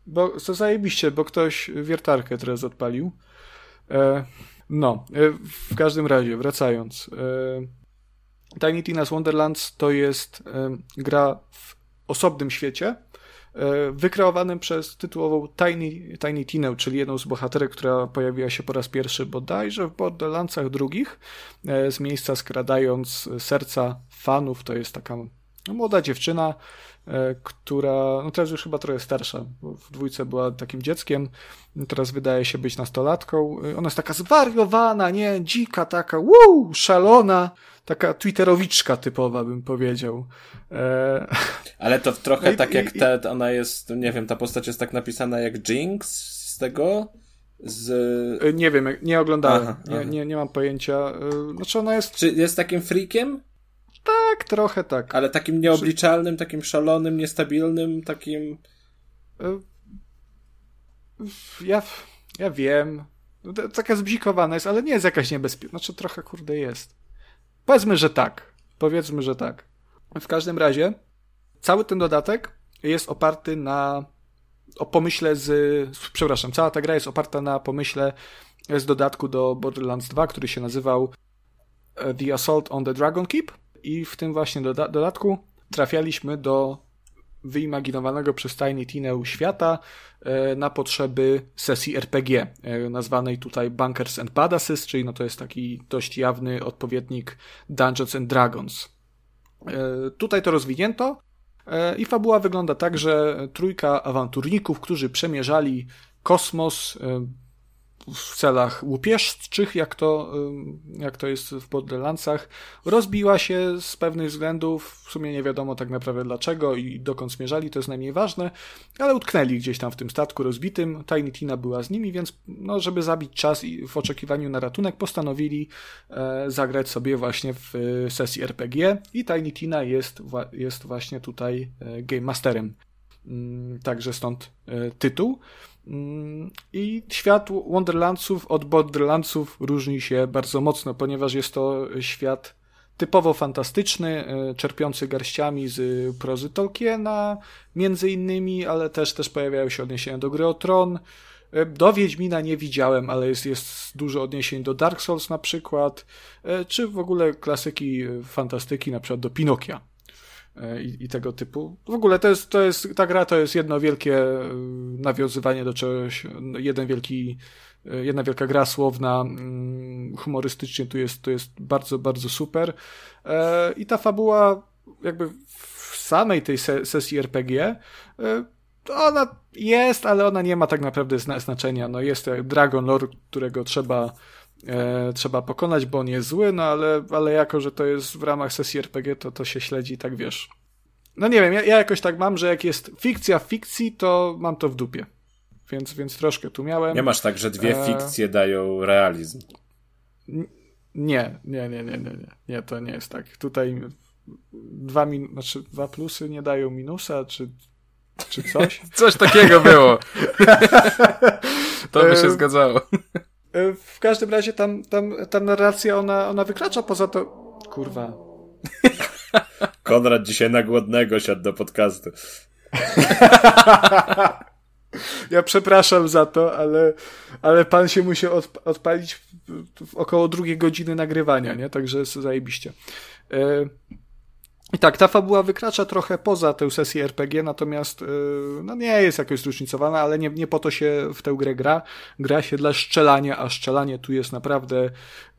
[SPEAKER 3] Bo to zajebiście, bo ktoś wiertarkę teraz odpalił. E, no, e, w każdym razie, wracając. E, Tiny Tina's Wonderlands to jest e, gra w osobnym świecie, e, wykreowanym przez tytułową Tiny, Tiny Tinę, czyli jedną z bohaterek, która pojawiła się po raz pierwszy bodajże w Borderlandsach drugich, e, z miejsca skradając serca fanów. To jest taka młoda dziewczyna, E, która, no teraz już chyba trochę starsza, bo w dwójce była takim dzieckiem, teraz wydaje się być nastolatką. E, ona jest taka zwariowana, nie, dzika taka, wuu, szalona, taka twitterowiczka typowa, bym powiedział. E...
[SPEAKER 2] Ale to trochę no i, tak jak i, Ted, ona jest, nie wiem, ta postać jest tak napisana jak Jinx z tego? Z...
[SPEAKER 3] E, nie wiem, nie oglądałem, aha, nie, aha. Nie, nie mam pojęcia. Znaczy ona jest...
[SPEAKER 2] Czy jest takim freakiem?
[SPEAKER 3] Tak, trochę tak.
[SPEAKER 2] Ale takim nieobliczalnym, takim szalonym, niestabilnym, takim. E,
[SPEAKER 3] ja, ja wiem. Taka zbzikowana jest, ale nie jest jakaś niebezpieczna. Znaczy trochę kurde jest. Powiedzmy, że tak. Powiedzmy, że tak. W każdym razie, cały ten dodatek jest oparty na o pomyśle z. Przepraszam, cała ta gra jest oparta na pomyśle z dodatku do Borderlands 2, który się nazywał e, The Assault on the Dragon Keep i w tym właśnie doda dodatku trafialiśmy do wyimaginowanego przez Tiny Tinę świata e, na potrzeby sesji RPG, e, nazwanej tutaj Bunkers and Badasses, czyli no to jest taki dość jawny odpowiednik Dungeons and Dragons. E, tutaj to rozwinięto i fabuła wygląda tak, że trójka awanturników, którzy przemierzali kosmos, w celach łupieżczych, jak to, jak to jest w Borderlandsach, rozbiła się z pewnych względów, w sumie nie wiadomo tak naprawdę dlaczego i dokąd zmierzali, to jest najmniej ważne, ale utknęli gdzieś tam w tym statku rozbitym, Tiny Tina była z nimi, więc no, żeby zabić czas i w oczekiwaniu na ratunek postanowili e, zagrać sobie właśnie w e, sesji RPG i Tiny Tina jest, jest właśnie tutaj e, Game Masterem. Mm, także stąd e, tytuł. Mm, I świat Wonderlandsów od Borderlandsów różni się bardzo mocno, ponieważ jest to świat typowo fantastyczny, e, czerpiący garściami z prozy Tolkiena, między innymi, ale też, też pojawiają się odniesienia do gry o Tron. E, do Wiedźmina nie widziałem, ale jest, jest dużo odniesień do Dark Souls na przykład, czy w ogóle klasyki fantastyki, na przykład do Pinokia. E, i, i, tego typu. W ogóle to jest, to jest, ta gra to jest jedno wielkie e, nawiązywanie do czegoś, jeden wielki, e, jedna wielka gra słowna, mm, humorystycznie tu jest, to jest bardzo, bardzo super. I ta fabuła jakby w samej tej sesji RPG ona jest, ale ona nie ma tak naprawdę znaczenia. No jest Dragon Lore, którego trzeba e, trzeba pokonać, bo on jest zły, no ale, ale jako, że to jest w ramach sesji RPG, to to się śledzi, tak wiesz. No nie wiem, ja, ja jakoś tak mam, że jak jest fikcja w fikcji, to mam to w dupie. Więc, więc troszkę tu miałem.
[SPEAKER 2] Nie masz tak, że dwie e... fikcje dają realizm.
[SPEAKER 3] Nie, nie, nie, nie, nie, nie. Nie, to nie jest tak. Tutaj dwa, min... znaczy, dwa plusy nie dają minusa, czy, czy coś.
[SPEAKER 1] coś takiego było. to by się e, zgadzało.
[SPEAKER 3] E, w każdym razie tam, tam ta narracja, ona, ona wykracza poza to... Kurwa.
[SPEAKER 2] Konrad dzisiaj na głodnego siadł do podcastu.
[SPEAKER 3] ja przepraszam za to, ale, ale pan się musiał odpalić w, około drugiej godziny nagrywania, nie? Także jest zajebiście. E, i tak, ta fabuła wykracza trochę poza tę sesję RPG, natomiast yy, no nie jest jakoś zróżnicowana, ale nie, nie po to się w tę grę gra. Gra się dla szczelania, a szczelanie tu jest naprawdę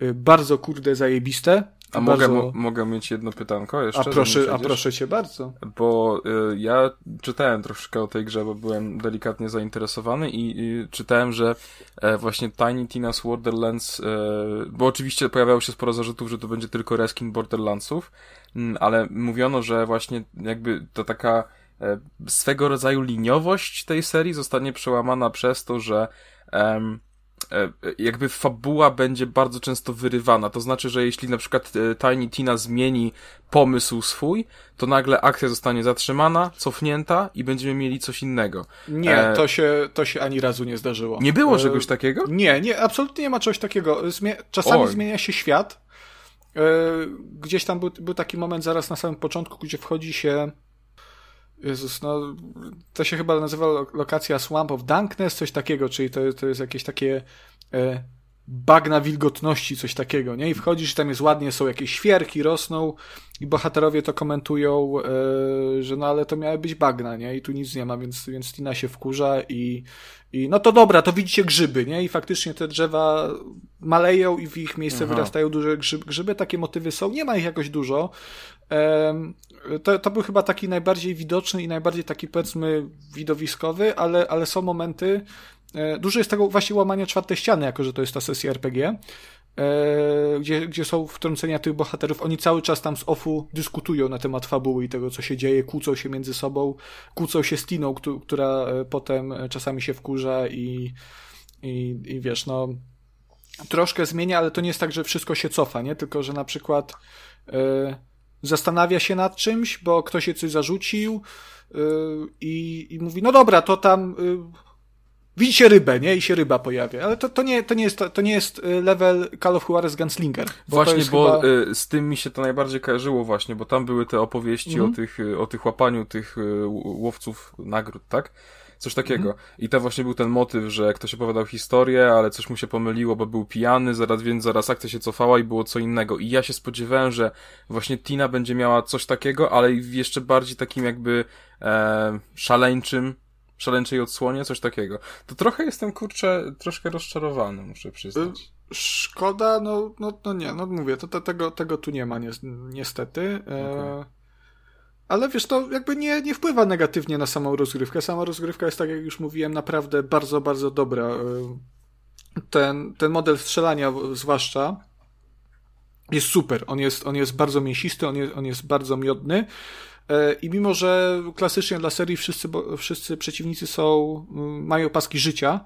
[SPEAKER 3] yy, bardzo kurde zajebiste.
[SPEAKER 1] A bardzo... mogę, mogę mieć jedno pytanko jeszcze?
[SPEAKER 3] A proszę, a proszę cię bardzo.
[SPEAKER 1] Bo y, ja czytałem troszkę o tej grze, bo byłem delikatnie zainteresowany i, i czytałem, że e, właśnie Tiny Tina's Borderlands, e, bo oczywiście pojawiało się sporo zarzutów, że to będzie tylko reskin Borderlandsów, ale mówiono, że właśnie jakby to taka e, swego rodzaju liniowość tej serii zostanie przełamana przez to, że e, jakby fabuła będzie bardzo często wyrywana. To znaczy, że jeśli na przykład e, Tiny Tina zmieni pomysł swój, to nagle akcja zostanie zatrzymana, cofnięta i będziemy mieli coś innego.
[SPEAKER 3] Nie, e... to, się, to się ani razu nie zdarzyło.
[SPEAKER 1] Nie było czegoś takiego?
[SPEAKER 3] Nie, nie, absolutnie nie ma czegoś takiego. Zmie czasami Oj. zmienia się świat. E... Gdzieś tam był, był taki moment zaraz na samym początku, gdzie wchodzi się Jezus, no to się chyba nazywa lokacja Swamp of Dankness, coś takiego, czyli to, to jest jakieś takie e, bagna wilgotności, coś takiego, nie? I wchodzisz, tam jest ładnie, są jakieś świerki, rosną i bohaterowie to komentują, e, że no ale to miały być bagna, nie? I tu nic nie ma, więc, więc Tina się wkurza i, i no to dobra, to widzicie grzyby, nie? I faktycznie te drzewa maleją i w ich miejsce Aha. wyrastają duże grzyby, grzyby. Takie motywy są, nie ma ich jakoś dużo. To, to był chyba taki najbardziej widoczny i najbardziej taki powiedzmy widowiskowy, ale, ale są momenty, dużo jest tego właśnie łamania czwartej ściany, jako że to jest ta sesja RPG, e, gdzie, gdzie są wtrącenia tych bohaterów. Oni cały czas tam z offu dyskutują na temat fabuły i tego, co się dzieje, kłócą się między sobą, kłócą się z Tiną, która e, potem czasami się wkurza i, i, i wiesz, no troszkę zmienia, ale to nie jest tak, że wszystko się cofa, nie? Tylko, że na przykład zastanawia się nad czymś, bo ktoś je coś zarzucił i, i mówi, no dobra, to tam yy, widzicie rybę, nie? I się ryba pojawia. Ale to, to, nie, to, nie, jest, to nie jest y, level Call of Juarez Gunslinger.
[SPEAKER 1] Właśnie, bo chyba... Y, z tym mi się to najbardziej kojarzyło właśnie, bo tam były te opowieści mm -hmm. o, mhm. tych, y, o tych łapaniu tych łowców nagród, tak? Coś takiego. Mhm. I to właśnie był ten motyw, że ktoś opowiadał historię, ale coś mu się pomyliło, bo był pijany, zaraz więc zaraz akcja się cofała i było co innego. I ja się spodziewałem, że właśnie Tina będzie miała coś takiego, ale w jeszcze bardziej takim jakby e, szaleńczym, szaleńczej odsłonie, coś takiego. To trochę jestem, kurczę, troszkę rozczarowany, muszę przyznać. Y,
[SPEAKER 3] szkoda, no, no, no nie, no mówię, to, to tego, tego tu nie ma ni niestety. E, okay. Ale wiesz, to jakby nie, nie wpływa negatywnie na samą rozgrywkę. Sama rozgrywka jest, tak jak już mówiłem, naprawdę bardzo, bardzo dobra. Ten, ten model strzelania zwłaszcza jest super. On jest, on jest bardzo mięsisty, on jest, on jest bardzo miodny. E, I mimo, że klasycznie dla serii wszyscy, wszyscy przeciwnicy są, mm, mają paski życia,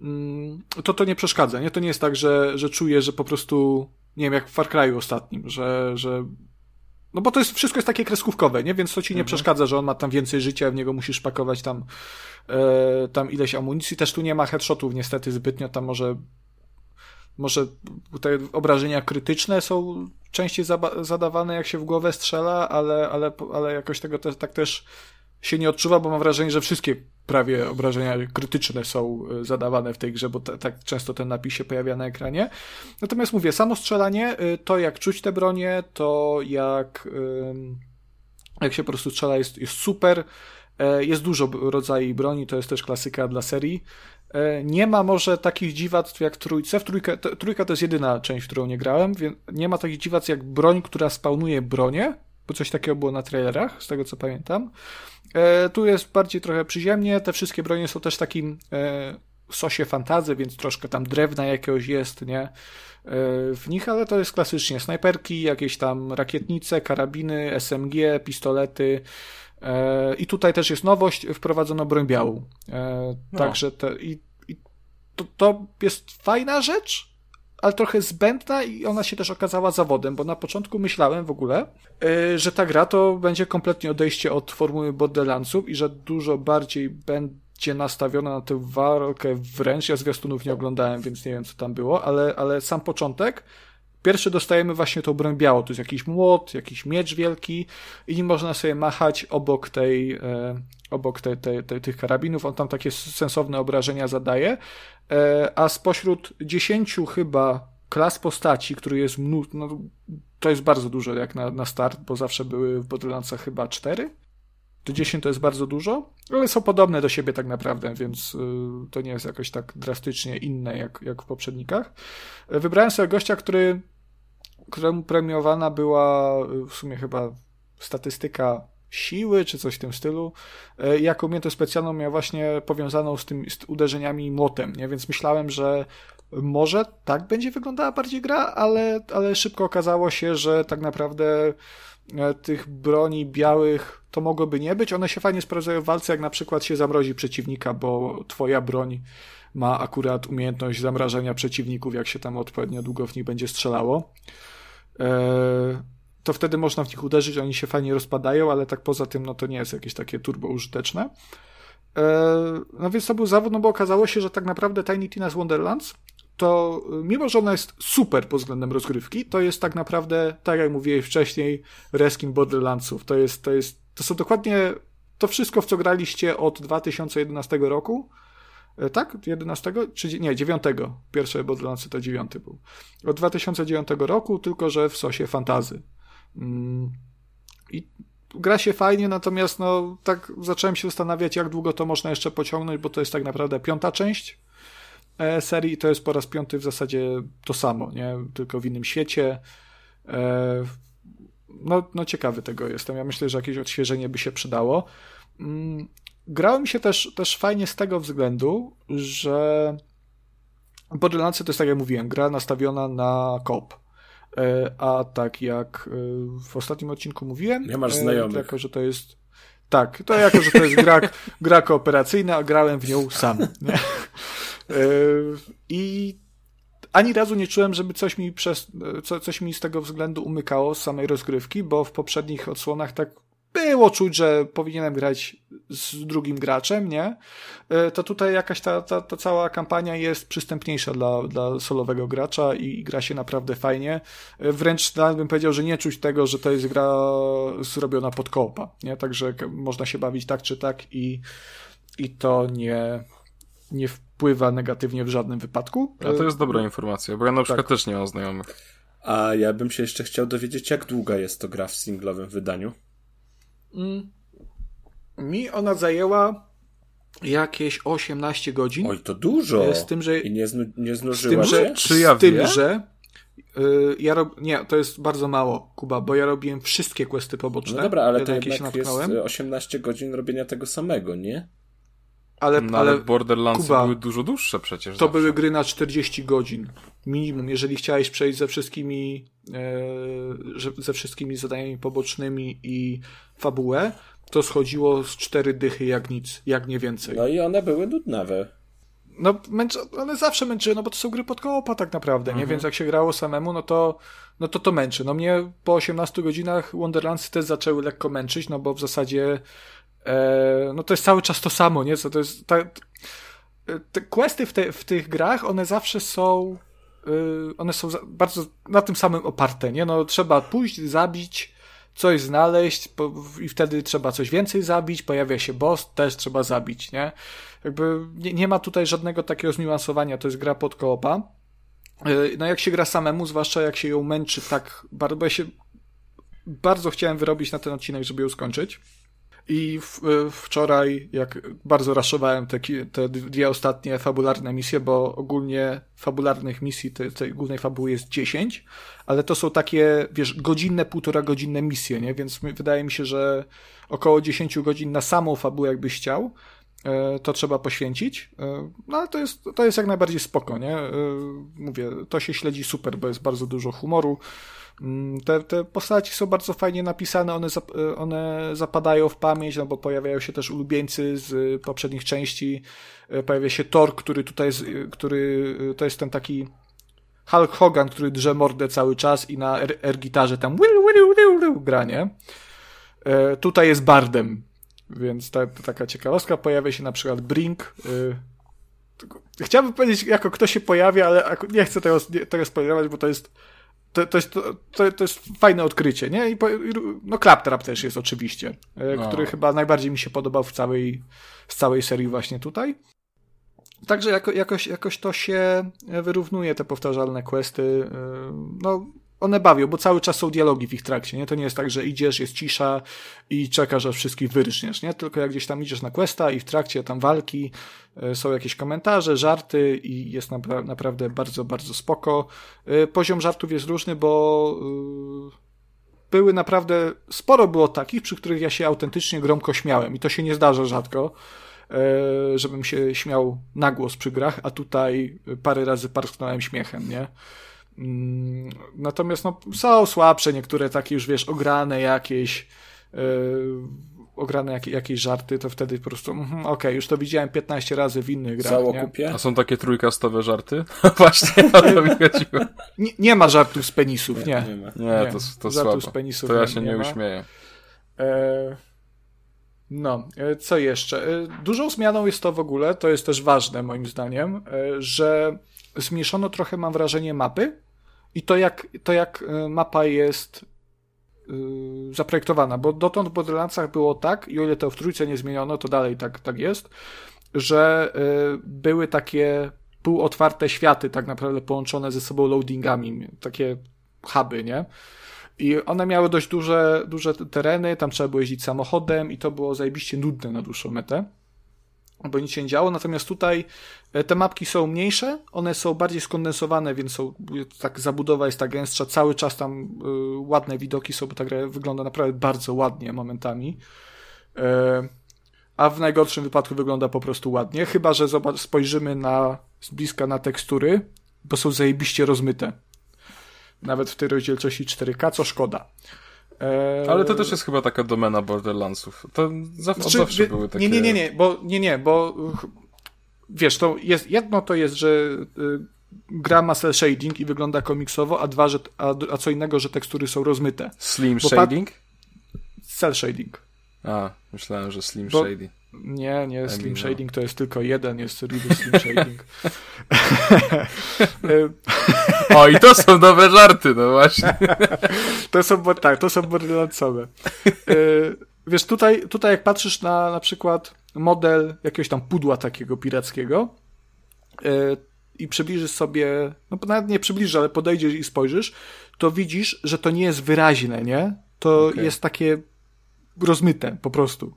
[SPEAKER 3] mm, to to nie przeszkadza. Nie? To nie jest tak, że, że czuję, że po prostu, nie wiem, jak w Far Cry'u ostatnim, że, że no bo to jest, wszystko jest takie kreskówkowe, nie? Więc to ci nie mhm. przeszkadza, że on ma tam więcej życia, w niego musisz pakować tam, e, tam ileś amunicji. Też tu nie ma headshotów niestety zbytnio, tam może może te obrażenia krytyczne są częściej zadawane, jak się w głowę strzela, ale, ale, ale jakoś tego te, tak też się nie odczuwa, bo mam wrażenie, że wszystkie prawie obrażenia krytyczne są e, zadawane w tej grze, bo tak często ten napis się pojawia na ekranie. Natomiast mówię, samo strzelanie, e, to jak czuć te bronie, to jak, jak się po prostu strzela jest, jest super. E, jest dużo rodzajów broni, to jest też klasyka dla serii. Nie ma może takich dziwactw jak trójce. W trójkę, trójka to jest jedyna część, w którą nie grałem, więc nie ma takich dziwactw jak broń, która spawnuje bronię, bo coś takiego było na trailerach, z tego co pamiętam. E, tu jest bardziej trochę przyziemnie, te wszystkie bronie są też takim e, sosie fantazy, więc troszkę tam drewna jakiegoś jest, nie? E, w nich, ale to jest klasycznie snajperki, jakieś tam rakietnice, karabiny, SMG, pistolety. E, I tutaj też jest nowość, wprowadzono broń białą. E, no. Także te, i, i to, to jest fajna rzecz, ale trochę zbędna i ona się też okazała zawodem, bo na początku myślałem w ogóle, yy, że ta gra to będzie kompletnie odejście od formuły Borderlandsów i że dużo bardziej będzie nastawiona na tę walkę wręcz. Ja zwiastunów nie oglądałem, więc nie wiem co tam było, ale, ale sam początek Pierwszy dostajemy właśnie tą broń białą, to jest jakiś młot, jakiś miecz wielki i można sobie machać obok tej, e, obok tej, tej, tej, tych karabinów. On tam takie sensowne obrażenia zadaje. E, a spośród dziesięciu chyba klas postaci, który jest mnóstwo, no, to jest bardzo dużo jak na, na start, bo zawsze były w Borderlandsach chyba cztery. To 10 to jest bardzo dużo, ale są podobne do siebie tak naprawdę, więc y, to nie jest jakoś tak drastycznie inne jak, jak w poprzednikach. Wybrałem sobie gościa, który, któremu premiowana była y, w sumie chyba statystyka siły, czy coś w tym stylu. I jako umiejętność specjalną miał właśnie powiązaną z tym z uderzeniami młotem, nie? Więc myślałem, że może tak będzie wyglądała bardziej gra, ale, ale szybko okazało się, że tak naprawdę tych broni białych to mogłoby nie być. One się fajnie sprawdzają w walce, jak na przykład się zamrozi przeciwnika, bo twoja broń ma akurat umiejętność zamrażania przeciwników, jak się tam odpowiednio długo w nich będzie strzelało. E, to wtedy można w nich uderzyć, oni się fajnie rozpadają, ale tak poza tym, no to nie jest jakieś takie turbo użyteczne. E, no więc to był zawód, no bo okazało się, że tak naprawdę Tiny Tina's Wonderlands to mimo, że ona jest super pod względem rozgrywki, to jest tak naprawdę, tak jak mówiłem wcześniej, reskin Borderlandsów. To jest, to jest, to są dokładnie to wszystko, w co graliście od 2011 roku. E, tak? 11? Czy nie, 9. Pierwsze Borderlandsy to 9 był. Od 2009 roku, tylko że w sosie fantazy. Mm. I gra się fajnie, natomiast no tak zacząłem się zastanawiać, jak długo to można jeszcze pociągnąć, bo to jest tak naprawdę piąta część e, serii i to jest po raz piąty w zasadzie to samo, nie? Tylko w innym świecie. E, no, no ciekawy tego jestem. Ja myślę, że jakieś odświeżenie by się przydało. Mm, grało mi się też, też fajnie z tego względu, że Borderlandsy to jest tak jak mówiłem, gra nastawiona na kop. E, a tak jak e, w ostatnim odcinku mówiłem,
[SPEAKER 2] nie masz znajomych.
[SPEAKER 3] Jako, że to jest tak, to jako, że to jest gra, gra kooperacyjna, a grałem w nią sam. Nie? I ani razu nie czułem, żeby coś mi, przez, co, coś mi z tego względu umykało z samej rozgrywki, bo w poprzednich odsłonach tak było czuć, że powinienem grać z drugim graczem, nie? E, to tutaj jakaś ta, ta, ta cała kampania jest przystępniejsza dla, dla solowego gracza i, gra się naprawdę fajnie. E, wręcz nawet bym powiedział, że nie czuć tego, że to jest gra zrobiona pod kopa, nie? Także można się bawić tak czy tak i, i to nie, nie wpływa negatywnie w żadnym wypadku.
[SPEAKER 1] A to jest dobra informacja, bo ja na przykład tak. też nie mam znajomych.
[SPEAKER 2] A ja bym się jeszcze chciał dowiedzieć, jak długa jest to gra w singlowym wydaniu?
[SPEAKER 3] Mm. Mi ona zajęła jakieś 18 godzin.
[SPEAKER 2] Oj, to dużo.
[SPEAKER 3] Z tym, że.
[SPEAKER 2] I nie, znu, nie znużyła
[SPEAKER 3] z tym, że, Czy ja z tym, że. Yy, ja rob... Nie, to jest bardzo mało, Kuba, bo ja robiłem wszystkie questy poboczne.
[SPEAKER 2] No dobra, ale to jednak jest 18 godzin robienia tego samego, nie?
[SPEAKER 1] Ale, no, ale, ale Borderlands Kuba, były dużo dłuższe przecież.
[SPEAKER 3] To zawsze. były gry na 40 godzin. Minimum, jeżeli chciałeś przejść ze wszystkimi, e, ze wszystkimi zadaniami pobocznymi i fabułę, to schodziło z cztery dychy jak nic, jak nie więcej.
[SPEAKER 2] No i one były nudnawe.
[SPEAKER 3] No, męczy, one zawsze męczyły, no bo to są gry pod koopa tak naprawdę, mhm. nie? Więc jak się grało samemu, no to, no to to męczy. No mnie po 18 godzinach Wonderlands też zaczęły lekko męczyć, no bo w zasadzie no to jest cały czas to samo, nie? Co to jest, ta, te questy w, te, w tych grach, one zawsze są y, one są bardzo na tym samym oparte, nie? No trzeba pójść, zabić, coś znaleźć i wtedy trzeba coś więcej zabić, pojawia się boss, też trzeba zabić, nie? Jakby nie, nie ma tutaj żadnego takiego zniuansowania, to jest gra pod koopa. Y, no jak się gra samemu, zwłaszcza jak się ją męczy tak bardzo, bo ja się bardzo chciałem wyrobić na ten odcinek, żeby ją skończyć. I w, e, wczoraj, jak bardzo raszowałem te, te dwie ostatnie fabularne misje, bo ogólnie fabularnych misji tej, tej głównej fabuły jest 10, ale to są takie, wiesz, godzinne, półtora godzinne misje, nie? Więc wydaje mi się, że około 10 godzin na samą fabułę, jakbyś chciał, e, to trzeba poświęcić. E, no ale to jest, to jest jak najbardziej spoko, nie? Mówię, to się śledzi super, bo jest bardzo dużo humoru. Mm, te, te postaci są bardzo fajnie napisane, one, zap, one zapadają w pamięć, no bo pojawiają się też ulubieńcy z poprzednich części. E, pojawia się Thor, który tutaj jest, który to jest ten taki Hulk Hogan, który drze mordę cały czas i na air-gitarze tam gra, nie? E, tutaj jest Bardem, więc ta, taka ciekawostka. Pojawia się na przykład Brink. E, chciałbym powiedzieć, jako kto się pojawia, ale nie chcę tego, tego spoilerować, bo to jest to, to, jest, to, to jest fajne odkrycie, nie? I, no Claptrap też jest oczywiście, e, no. który chyba najbardziej mi się podobał w całej, z całej serii właśnie tutaj. Także jako, jakoś, jakoś to się wyrównuje, te powtarzalne questy. E, no, one bawią, bo cały czas są dialogi w ich trakcie, nie? To nie jest tak, że idziesz, jest cisza i czekasz, aż wszystkich wyryszniesz, nie? Tylko jak gdzieś tam idziesz na questa i w trakcie tam walki e, są jakieś komentarze, żarty i jest napra naprawdę bardzo, bardzo spoko. E, poziom żartów jest różny, bo e, były naprawdę, sporo było takich, przy których ja się autentycznie gromko śmiałem i to się nie zdarza rzadko żebym się śmiał na głos przy grach, a tutaj parę razy parsknąłem śmiechem, nie? Mm, natomiast no, są słabsze niektóre takie już, wiesz, ograne jakieś yy, ograne jak, jakieś żarty, to wtedy po prostu mm, okej, okay, już to widziałem 15 razy w innych grach.
[SPEAKER 2] Całokupie?
[SPEAKER 1] A są takie trójkastowe żarty? Właśnie o to mi chodziło.
[SPEAKER 3] Nie, nie ma żartów z penisów, nie.
[SPEAKER 1] Nie, nie, nie to, to słabo. Z penisów to ja się nie, nie uśmieję. E...
[SPEAKER 3] No, e, co jeszcze? E, dużą zmianą jest to w ogóle, to jest też ważne moim zdaniem, że zmniejszono trochę, mam wrażenie, mapy i to jak, to jak mapa jest yy, zaprojektowana, bo dotąd w Borderlandsach było tak, i o ile to w trójce nie zmieniono, to dalej tak, tak jest, że yy, były takie półotwarte światy tak naprawdę połączone ze sobą loadingami, takie huby, nie? I one miały dość duże, duże tereny, tam trzeba było jeździć samochodem i to było zajebiście nudne na dłuższą metę bo nic się nie działo. Natomiast tutaj e, te mapki są mniejsze, one są bardziej skondensowane, więc są, tak zabudowa jest ta gęstsza, cały czas tam y, ładne widoki są, bo ta gra wygląda naprawdę bardzo ładnie momentami. Y, a w najgorszym wypadku wygląda po prostu ładnie, chyba że zobacz, spojrzymy na, z bliska na tekstury, bo są zajebiście rozmyte. Nawet w tej rozdzielczości 4K, co szkoda.
[SPEAKER 1] Eee... Ale to też jest chyba taka domena Borderlandsów. To zawsze, znaczy, zawsze były takie...
[SPEAKER 3] Nie, nie, nie, nie, bo, nie, nie, bo wiesz, to jest, jedno to jest, że y, gra ma cel shading i wygląda komiksowo, a dwa, że, a, a co innego, że tekstury są rozmyte.
[SPEAKER 1] Slim bo shading?
[SPEAKER 3] Cel shading.
[SPEAKER 1] A, myślałem, że slim bo, shading.
[SPEAKER 3] Nie, nie, Slim Shading to jest tylko jeden, jest Real Slim Shading.
[SPEAKER 1] o, i to są nowe żarty, no właśnie.
[SPEAKER 3] to są, tak, to są borderlandsowe. E, wiesz, tutaj, tutaj jak patrzysz na na przykład model jakiegoś tam pudła takiego pirackiego e, i przybliżysz sobie, no nawet nie przybliżysz, ale podejdziesz i spojrzysz, to widzisz, że to nie jest wyraźne, nie? To okay. jest takie rozmyte po prostu.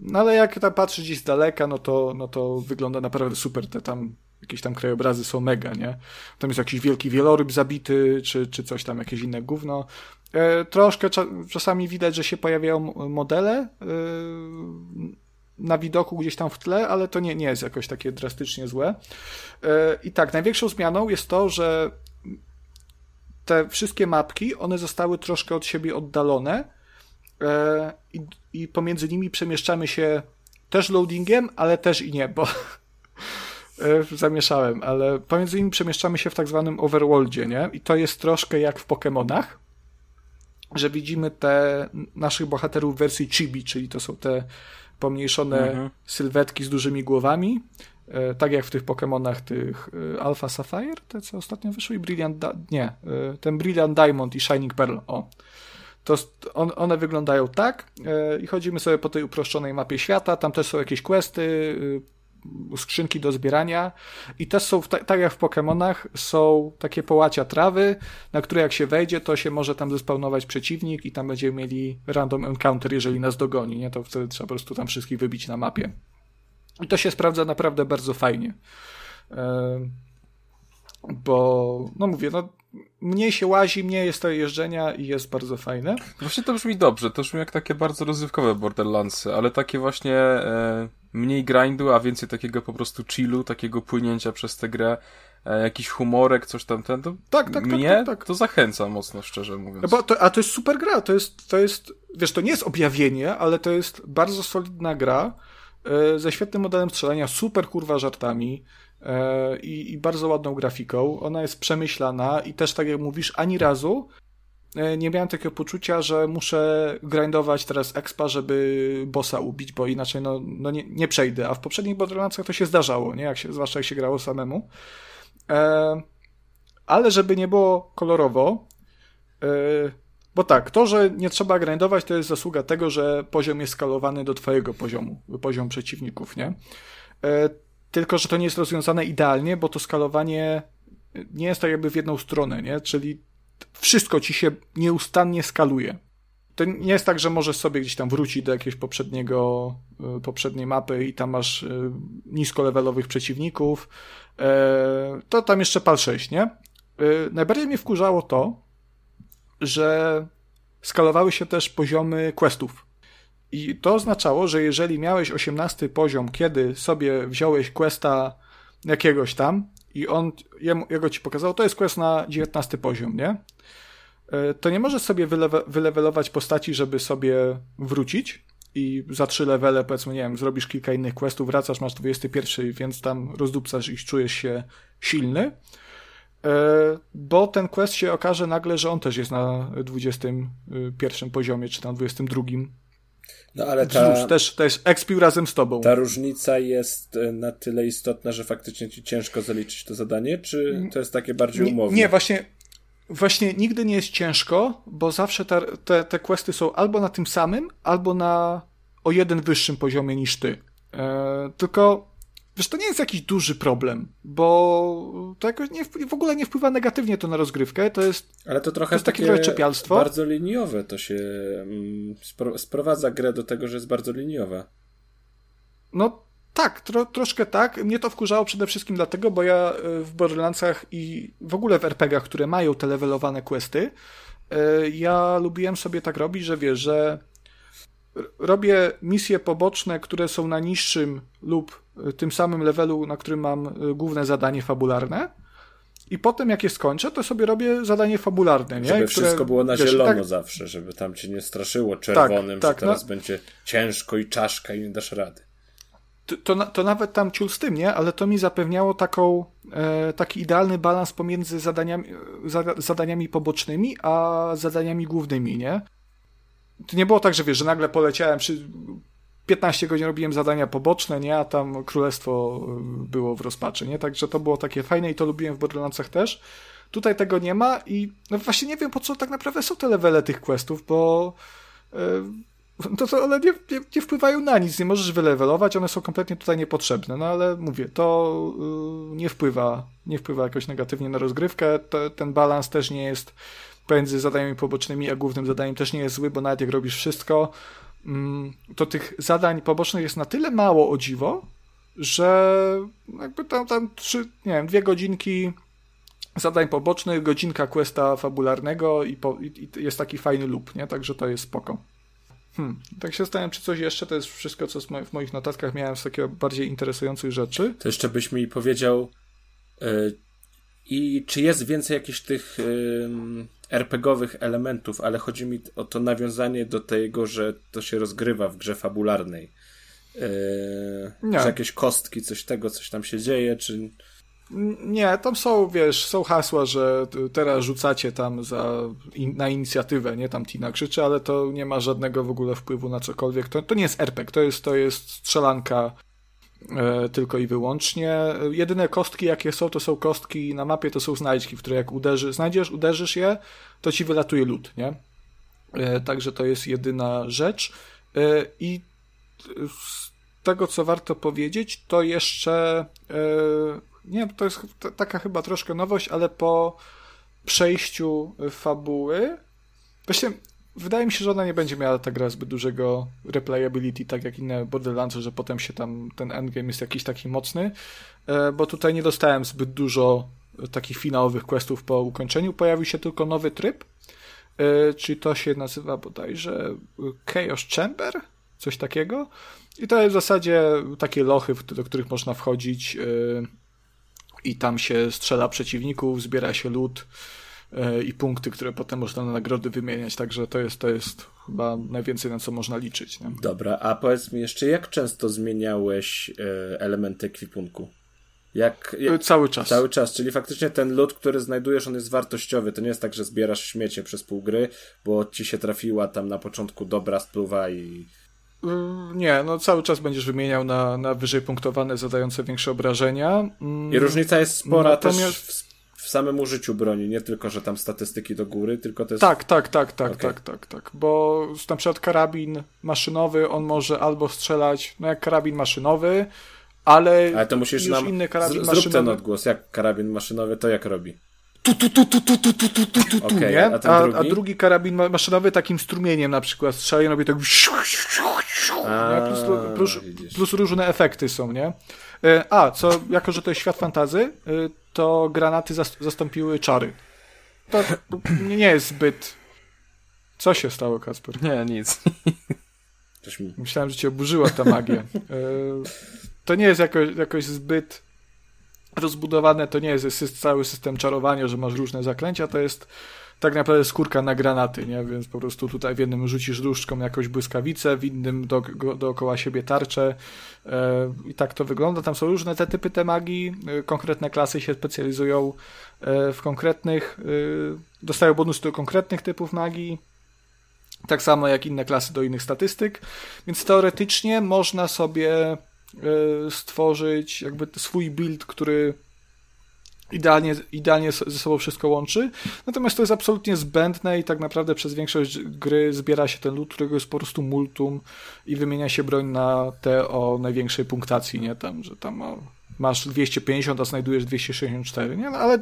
[SPEAKER 3] No ale jak tam patrzy gdzieś z daleka, no to, no to wygląda naprawdę super. Te tam jakieś tam krajobrazy są mega, nie? Tam jest jakiś wielki wieloryb zabity, czy, czy coś tam, jakieś inne gówno. E, troszkę cza czasami widać, że się pojawiają modele e, na widoku gdzieś tam w tle, ale to nie, nie jest jakoś takie drastycznie złe. E, I tak, największą zmianą jest to, że te wszystkie mapki, one zostały troszkę od siebie oddalone, E, i, i pomiędzy nimi przemieszczamy się też loadingiem, ale też i nie, bo e, zamieszałem, ale pomiędzy nimi przemieszczamy się w tak zwanym overworldzie, nie? I to jest troszkę jak w Pokémonach, że widzimy te naszych bohaterów w wersji chibi, czyli to są te pomniejszone mhm. sylwetki z dużymi głowami, e, tak jak w tych Pokémonach tych Alpha Sapphire, te co ostatnio wyszły i Brilliant, da nie, ten Brilliant Diamond i Shining Pearl, o to on, one wyglądają tak yy, i chodzimy sobie po tej uproszczonej mapie świata, tam też są jakieś questy, yy, skrzynki do zbierania i też są, tak jak w Pokémonach, są takie połacia trawy, na które jak się wejdzie, to się może tam zespawnować przeciwnik i tam będziemy mieli random encounter, jeżeli nas dogoni, nie? To wtedy trzeba po prostu tam wszystkich wybić na mapie. I to się sprawdza naprawdę bardzo fajnie. Yy, bo, no mówię, no mniej się łazi, mniej jest to jeżdżenia i jest bardzo fajne.
[SPEAKER 1] Właśnie to brzmi dobrze, to brzmi jak takie bardzo rozrywkowe Borderlandsy, ale takie właśnie e, mniej grindu, a więcej takiego po prostu chillu, takiego płynięcia przez tę grę, e, jakiś humorek, coś tam ten, to
[SPEAKER 3] tak, tak, tak
[SPEAKER 1] mnie
[SPEAKER 3] tak, tak, tak.
[SPEAKER 1] to zachęca mocno, szczerze mówiąc.
[SPEAKER 3] No bo to, a to jest super gra, to jest, to jest, wiesz, to nie jest objawienie, ale to jest bardzo solidna gra, e, ze świetnym modelem strzelania, super kurwa żartami, i, i bardzo ładną grafiką. Ona jest przemyślana i też tak jak mówisz, ani razu e, nie miałem takiego poczucia, że muszę grindować teraz expa, żeby bossa ubić, bo inaczej no, no nie, nie przejdę. A w poprzednich Borderlandsach to się zdarzało, nie? Jak się, zwłaszcza jak się grało samemu. E, ale żeby nie było kolorowo, e, bo tak, to, że nie trzeba grindować, to jest zasługa tego, że poziom jest skalowany do twojego poziomu, poziom przeciwników, nie? E, tylko, że to nie jest rozwiązane idealnie, bo to skalowanie nie jest tak jakby w jedną stronę, nie? Czyli wszystko ci się nieustannie skaluje. To nie jest tak, że możesz sobie gdzieś tam wrócić do jakiegoś poprzedniego, y, poprzedniej mapy i tam masz y, niskolevelowych przeciwników. E, to tam jeszcze pal 6, nie? Najbardziej mnie wkurzało to, że skalowały się też poziomy questów. I to oznaczało, że jeżeli miałeś 18 poziom, kiedy sobie wziąłeś questa jakiegoś tam i on jego ci pokazał, to jest quest na 19 poziom, nie? E, to nie możesz sobie wylewe, wylewelować postaci, żeby sobie wrócić i za trzy levele, powiedzmy, nie wiem, zrobisz kilka innych questów, wracasz, masz 21, więc tam rozdupcasz i czujesz się silny. E, bo ten quest się okaże nagle, że on też jest na 21 poziomie, czy tam 22.
[SPEAKER 2] No ale ta,
[SPEAKER 3] Cóż, też, też expił razem z tobą.
[SPEAKER 2] Ta różnica jest e, na tyle istotna, że faktycznie ci ciężko zaliczyć to zadanie, czy to jest takie bardziej umowne?
[SPEAKER 3] Nie, nie właśnie, właśnie nigdy nie jest ciężko, bo zawsze te, te, te questy są albo na tym samym, albo na o jeden wyższym poziomie niż ty. E, tylko Wiesz, to nie jest jakiś duży problem, bo to jakoś nie, w ogóle nie wpływa negatywnie to na rozgrywkę, to jest
[SPEAKER 2] Ale to trochę
[SPEAKER 3] to jest
[SPEAKER 2] takie
[SPEAKER 3] takie czepialstwo.
[SPEAKER 2] bardzo liniowe to się mm, spro, sprowadza grę do tego, że jest bardzo liniowa.
[SPEAKER 3] No tak, tro, troszkę tak. Mnie to wkurzało przede wszystkim dlatego, bo ja y, w Borderlandsach i w ogóle w RPGach, które mają te levelowane questy, y, ja lubiłem sobie tak robić, że wiesz, że robię misje poboczne, które są na niższym lub tym samym levelu, na którym mam y, główne zadanie fabularne. I potem, jak je skończę, to sobie robię zadanie fabularne, nie?
[SPEAKER 2] Żeby
[SPEAKER 3] Które,
[SPEAKER 2] wszystko było na
[SPEAKER 3] wiesz,
[SPEAKER 2] zielono
[SPEAKER 3] tak,
[SPEAKER 2] zawsze, żeby tam cię nie straszyło czerwonym,
[SPEAKER 3] tak,
[SPEAKER 2] że teraz
[SPEAKER 3] no.
[SPEAKER 2] będzie ciężko i czaszka i nie dasz rady.
[SPEAKER 3] to, to, to nawet tam ciul z tym, nie? Ale to mi zapewniało taką, e, taki idealny balans pomiędzy zadaniami, za, zadaniami pobocznymi, a zadaniami głównymi, nie? To nie było tak, że wiesz, że nagle poleciałem przy 15 godzin robiłem zadania poboczne, nie? A tam królestwo y, było w rozpaczy, nie? Także to było takie fajne i to lubiłem w Borderlandsach też. Tutaj tego nie ma i no właśnie nie wiem, po co tak naprawdę są te levele tych questów, bo yy, to, to one nie, nie, nie, wpływają na nic, nie możesz wylewelować, one są kompletnie tutaj niepotrzebne, no ale mówię, to yy, nie wpływa, nie wpływa jakoś negatywnie na rozgrywkę, to, ten balans też nie jest pomiędzy zadaniami pobocznymi a głównym zadaniem też nie jest zły, bo nawet jak robisz wszystko, mm, to tych zadań pobocznych jest na tyle mało o dziwo, że jakby tam, tam trzy, nie wiem, dwie godzinki zadań pobocznych, godzinka questa fabularnego i, po, i, i jest taki fajny loop, nie? Także to jest spoko. Hmm. Tak się zastanawiam, czy coś jeszcze, to jest wszystko, co w moich notatkach miałem z takiego bardziej interesujących rzeczy.
[SPEAKER 2] To jeszcze byś mi powiedział, yy, i czy jest więcej jakichś tych yy, RPGowych elementów, ale chodzi mi o to nawiązanie do tego, że to się rozgrywa w grze fabularnej. Yy, że jakieś kostki, coś tego, coś tam się dzieje, czy...
[SPEAKER 3] Nie, tam są, wiesz, są hasła, że teraz rzucacie tam za, in, na inicjatywę, nie? Tam Tina krzyczy, ale to nie ma żadnego w ogóle wpływu na cokolwiek. To, to nie jest RPG, to jest, to jest strzelanka tylko i wyłącznie. Jedyne kostki, jakie są, to są kostki na mapie, to są znajdźki, w które jak uderzy, znajdziesz, uderzysz je, to ci wylatuje lód, nie? E, także to jest jedyna rzecz. E, I z tego, co warto powiedzieć, to jeszcze nie, to jest taka chyba troszkę nowość, ale po przejściu fabuły, właśnie wydaje mi się, że ona nie będzie miała ta gra zbyt dużego replayability, tak jak inne Borderlands, że potem się tam ten endgame jest jakiś taki mocny, bo tutaj nie dostałem zbyt dużo takich finałowych questów po ukończeniu. Pojawił się tylko nowy tryb, czyli to się nazywa bodajże Chaos Chamber, coś takiego. I to jest w zasadzie takie lochy, do których można wchodzić i tam się strzela przeciwników, zbiera się lód i punkty, które potem można na nagrody wymieniać, także to jest, to jest chyba najwięcej na co można liczyć. Nie?
[SPEAKER 2] Dobra, a powiedz mi jeszcze, jak często zmieniałeś elementy ekwipunku? Jak, jak,
[SPEAKER 3] cały czas.
[SPEAKER 2] Cały czas, czyli faktycznie ten lód, który znajdujesz, on jest wartościowy. To nie jest tak, że zbierasz śmiecie przez pół gry, bo ci się trafiła tam na początku dobra spluwa i
[SPEAKER 3] nie, no cały czas będziesz wymieniał na, na wyżej punktowane, zadające większe obrażenia.
[SPEAKER 2] I różnica jest spora Natomiast... też w, w samym użyciu broni, nie tylko, że tam statystyki do góry, tylko to jest...
[SPEAKER 3] Tak, tak, tak, tak, okay. tak, tak, tak, bo na przykład karabin maszynowy, on może albo strzelać, no jak karabin maszynowy, ale,
[SPEAKER 2] ale to musisz
[SPEAKER 3] już
[SPEAKER 2] nam...
[SPEAKER 3] inny karabin
[SPEAKER 2] zrób
[SPEAKER 3] maszynowy...
[SPEAKER 2] ten odgłos, jak karabin maszynowy, to jak robi?
[SPEAKER 3] tu, tu, tu, tu, tu, tu, tu, tu, tu, tu,
[SPEAKER 2] okay,
[SPEAKER 3] nie?
[SPEAKER 2] A,
[SPEAKER 3] a,
[SPEAKER 2] drugi?
[SPEAKER 3] a, drugi? karabin maszynowy takim strumieniem na przykład strzela i robi tak
[SPEAKER 2] a,
[SPEAKER 3] plus, plus, plus, różne efekty są, nie? A, co, jako że to jest świat fantazy, to granaty zastąpiły czary. To nie jest zbyt... Co się stało, Kasper?
[SPEAKER 1] Nie, nic.
[SPEAKER 3] Myślałem, że cię oburzyła ta magia. E, to nie jest jakoś, jakoś zbyt rozbudowane, to nie jest cały system czarowania, że masz różne zaklęcia, to jest tak naprawdę skórka na granaty, nie? Więc po prostu tutaj w jednym rzucisz różdżką jakąś błyskawicę, w innym do, dookoła siebie tarczę e, i tak to wygląda. Tam są różne te typy te magii, e, konkretne klasy się specjalizują e, w konkretnych, e, dostają bonus do konkretnych typów magii, tak samo jak inne klasy do innych statystyk, więc teoretycznie można sobie stworzyć jakby swój build, który idealnie, idealnie ze sobą wszystko łączy. Natomiast to jest absolutnie zbędne i tak naprawdę przez większość gry zbiera się ten lód, którego jest po prostu multum i wymienia się broń na te o największej punktacji, nie? Tam, że tam o masz 250, a znajdujesz 264, nie? No, ale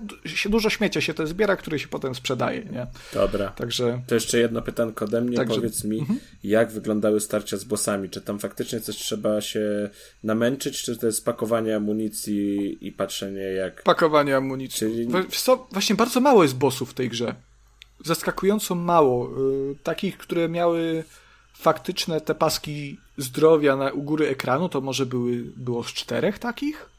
[SPEAKER 3] dużo śmiecia się to zbiera, które się potem sprzedaje, nie?
[SPEAKER 2] Dobra. Także... To jeszcze jedno pytanko ode mnie. Także... Powiedz mi, mhm. jak wyglądały starcia z bossami? Czy tam faktycznie coś trzeba się namęczyć, czy to jest pakowanie amunicji i patrzenie jak...
[SPEAKER 3] Pakowanie amunicji. Czyli... Co, właśnie bardzo mało jest bossów w tej grze. Zaskakująco mało. Yy, takich, które miały faktyczne te paski zdrowia na, u góry ekranu, to może były, było z czterech takich?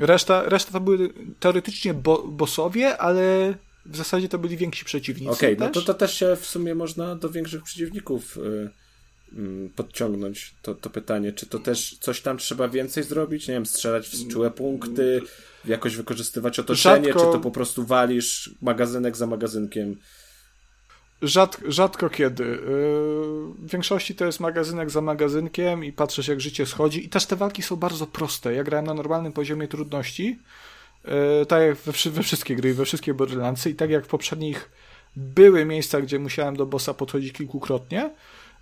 [SPEAKER 3] Reszta, reszta to były teoretycznie bo, bossowie, ale w zasadzie to byli więksi przeciwnicy.
[SPEAKER 2] Okej, okay, no to, to też się w sumie można do większych przeciwników y, y, podciągnąć to, to pytanie. Czy to też coś tam trzeba więcej zrobić? Nie wiem, strzelać w czułe punkty, jakoś wykorzystywać otoczenie, Rzadko... czy to po prostu walisz magazynek za magazynkiem?
[SPEAKER 3] Rzad, rzadko kiedy. Yy, w większości to jest magazynek za magazynkiem i patrzeć jak życie schodzi. I też te walki są bardzo proste. Ja grałem na normalnym poziomie trudności, yy, tak jak we, we wszystkie gry, we wszystkie Borderlandsy i tak jak w poprzednich były miejsca, gdzie musiałem do bossa podchodzić kilkukrotnie,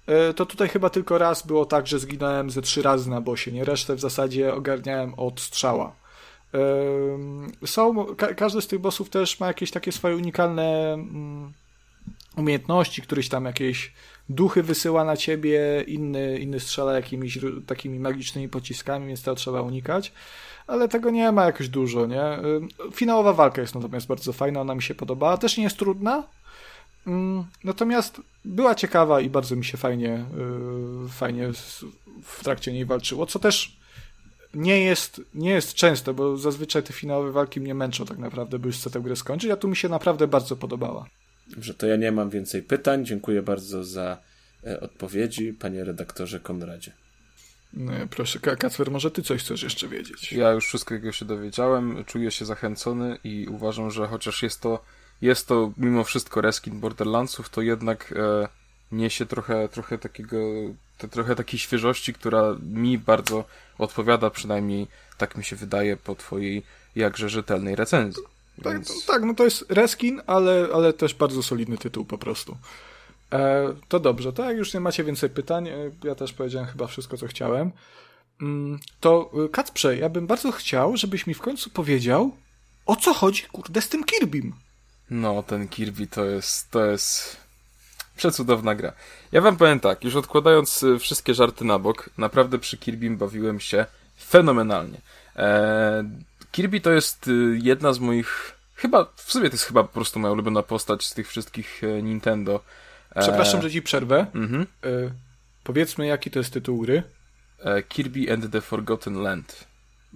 [SPEAKER 3] yy, to tutaj chyba tylko raz było tak, że zginąłem ze trzy razy na bosie, nie? Resztę w zasadzie ogarniałem od strzała. Są, ka każdy z tych bossów też ma jakieś takie swoje unikalne mm, umiejętności, któryś tam jakieś duchy wysyła na ciebie, inny, inny strzela jakimiś takimi magicznymi pociskami, więc to trzeba unikać. Ale tego nie ma jakoś dużo, nie? Finałowa walka jest natomiast bardzo fajna, ona mi się podobała. Też nie jest trudna, natomiast była ciekawa i bardzo mi się fajnie, y, fajnie w trakcie niej walczyło, co też nie jest, nie jest często, bo zazwyczaj te finałowe walki mnie męczą tak naprawdę, by już chcę tę grę skończyć, a tu mi się naprawdę bardzo podobała.
[SPEAKER 2] Dobrze, to ja nie mam więcej pytań. Dziękuję bardzo za e, odpowiedzi, panie redaktorze Konradzie.
[SPEAKER 3] No, proszę, Kacper, może ty coś chcesz jeszcze wiedzieć?
[SPEAKER 1] Ja już wszystkiego się dowiedziałem, czuję się zachęcony i uważam, że chociaż jest to, jest to mimo wszystko reskin Borderlandsów, to jednak e, niesie trochę, trochę takiego, to, trochę takiej świeżości, która mi bardzo odpowiada, przynajmniej tak mi się wydaje po twojej jakże rzetelnej recenzji.
[SPEAKER 3] Tak, Więc... tak, no to jest reskin, ale, ale też bardzo solidny tytuł po prostu. E, to dobrze, to jak już nie macie więcej pytań, e, ja też powiedziałem chyba wszystko, co chciałem, mm, to e, Kacprze, ja bym bardzo chciał, żebyś mi w końcu powiedział, o co chodzi, kurde, z tym Kirbym.
[SPEAKER 1] No, ten Kirby to jest, to jest przecudowna gra. Ja wam powiem tak, już odkładając e, wszystkie żarty na bok, naprawdę przy Kirbym bawiłem się fenomenalnie. Eee, Kirby to jest y, jedna z moich. Chyba, w sumie to jest chyba po prostu moja ulubiona postać z tych wszystkich e, Nintendo.
[SPEAKER 3] E, Przepraszam, że ci przerwę. Mhm. E, powiedzmy, jaki to jest tytuł gry?
[SPEAKER 1] Kirby and the Forgotten Land.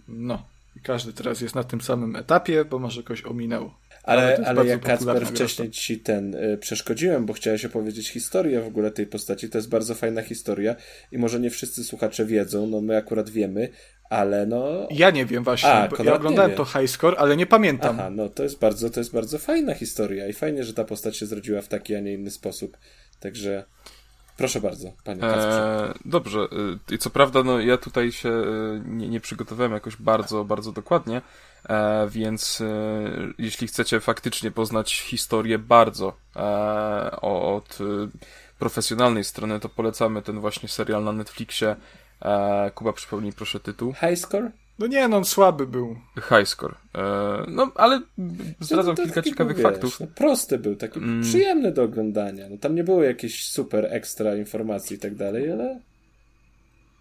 [SPEAKER 3] No, każdy teraz jest na tym samym etapie, bo może kogoś ominął.
[SPEAKER 2] Ale, ale, ale jak Kacper wcześniej ci ten y, przeszkodziłem, bo chciałeś opowiedzieć historię w ogóle tej postaci, to jest bardzo fajna historia i może nie wszyscy słuchacze wiedzą, no my akurat wiemy, ale no...
[SPEAKER 3] Ja nie wiem właśnie, A, bo ja oglądałem to High Score, ale nie pamiętam.
[SPEAKER 2] Aha, no to jest bardzo, to jest bardzo fajna historia i fajnie, że ta postać się zrodziła w taki, a nie inny sposób. Także proszę bardzo, panie eee,
[SPEAKER 1] Dobrze, y, i co prawda, no ja tutaj się y, nie, nie przygotowałem jakoś bardzo, bardzo dokładnie, e, więc e, jeśli chcecie faktycznie poznać historię bardzo e, od profesjonalnej strony, to polecamy ten właśnie serial na Netflixie E, Kuba, przypomnij proszę tytuł.
[SPEAKER 2] High Score?
[SPEAKER 3] No nie, no on słaby był.
[SPEAKER 1] High Score. E, no, ale zdradzam kilka ciekawych faktów.
[SPEAKER 2] No, prosty był, taki mm. przyjemny do oglądania. No, tam nie było jakichś super ekstra informacji i tak dalej, ale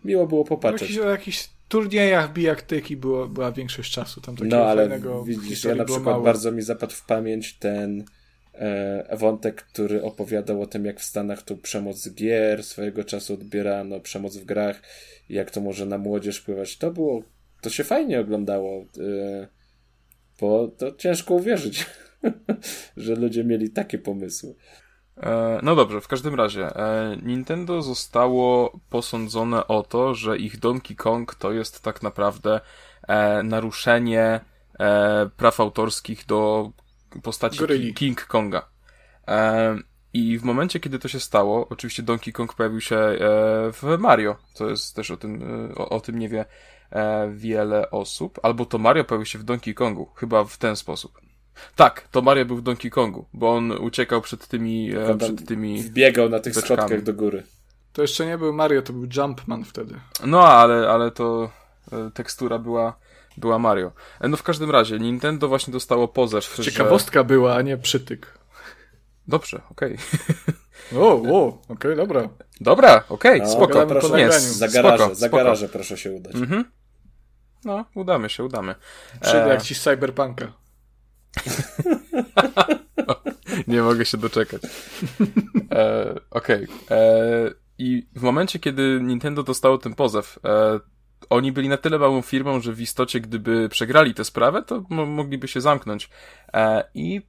[SPEAKER 2] miło było popatrzeć.
[SPEAKER 3] O jakichś turniejach bijaktyki było, była większość czasu. Tam
[SPEAKER 2] no, ale widzisz, ja na przykład mało. bardzo mi zapadł w pamięć ten wątek, który opowiadał o tym, jak w Stanach tu przemoc gier swojego czasu odbierano, przemoc w grach, jak to może na młodzież wpływać. To było, to się fajnie oglądało, e, bo to ciężko uwierzyć, że ludzie mieli takie pomysły.
[SPEAKER 1] E, no dobrze, w każdym razie e, Nintendo zostało posądzone o to, że ich Donkey Kong to jest tak naprawdę e, naruszenie praw autorskich do postaci Goryli. King Konga. I w momencie, kiedy to się stało, oczywiście Donkey Kong pojawił się w Mario, to jest też o tym, o, o tym nie wie wiele osób, albo to Mario pojawił się w Donkey Kongu, chyba w ten sposób. Tak, to Mario był w Donkey Kongu, bo on uciekał przed tymi... E, przed tymi
[SPEAKER 2] wbiegał na tych beczkami. schodkach do góry.
[SPEAKER 3] To jeszcze nie był Mario, to był Jumpman wtedy.
[SPEAKER 1] No, ale, ale to e, tekstura była, była Mario. E, no w każdym razie, Nintendo właśnie dostało pozew,
[SPEAKER 3] Ciekawostka
[SPEAKER 1] że...
[SPEAKER 3] była, a nie przytyk.
[SPEAKER 1] Dobrze, okej.
[SPEAKER 3] Okay. O, o, okej, okay, dobra.
[SPEAKER 1] Dobra, okej, okay, no, spoko.
[SPEAKER 2] Proszę, nie, za garaże, spoko, za garaże proszę się udać. Mhm.
[SPEAKER 1] No, udamy się, udamy.
[SPEAKER 3] Przyjdę e... jak ci z Cyberpunka.
[SPEAKER 1] Nie mogę się doczekać. E, Okej. Okay. E, I w momencie, kiedy Nintendo dostało ten pozew, e, oni byli na tyle małą firmą, że w istocie, gdyby przegrali tę sprawę, to mogliby się zamknąć. E, I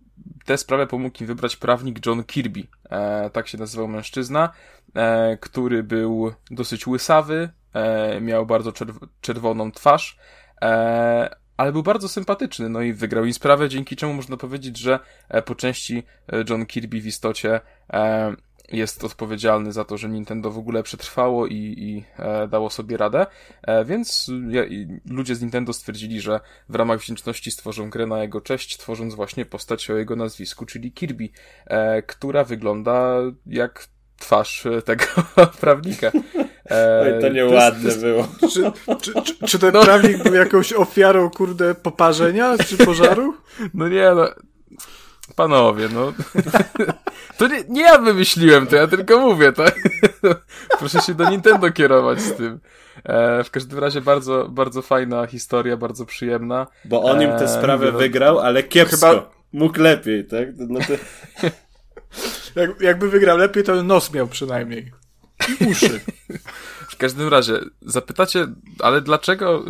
[SPEAKER 1] tę sprawę pomógł im wybrać prawnik John Kirby. E, tak się nazywał mężczyzna, e, który był dosyć łysawy, e, miał bardzo czerw- czerwoną twarz, e, ale był bardzo sympatyczny, no i wygrał im sprawę, dzięki czemu można powiedzieć, że e, po części e, John Kirby w istocie e, jest odpowiedzialny za to, że Nintendo w ogóle przetrwało i, i dało sobie radę, więc ludzie z Nintendo stwierdzili, że w ramach wdzięczności stworzą grę na jego cześć, tworząc właśnie postać o jego nazwisku, czyli Kirby, która wygląda jak twarz tego prawnika.
[SPEAKER 2] Oj, to nieładne to było.
[SPEAKER 3] Czy, czy, czy, czy ten no. prawnik był jakąś ofiarą, kurde, poparzenia czy pożaru?
[SPEAKER 1] No nie, no. Panowie, no. To nie, nie ja wymyśliłem to, ja tylko mówię, tak? Proszę się do Nintendo kierować z tym. E, w każdym razie bardzo, bardzo fajna historia, bardzo przyjemna.
[SPEAKER 2] Bo on im tę sprawę e, wygrał, ale kiepsko. Chyba... Mógł lepiej, tak? No to...
[SPEAKER 3] Jak, jakby wygrał lepiej, to nos miał przynajmniej. Uszy.
[SPEAKER 1] W każdym razie, zapytacie, ale dlaczego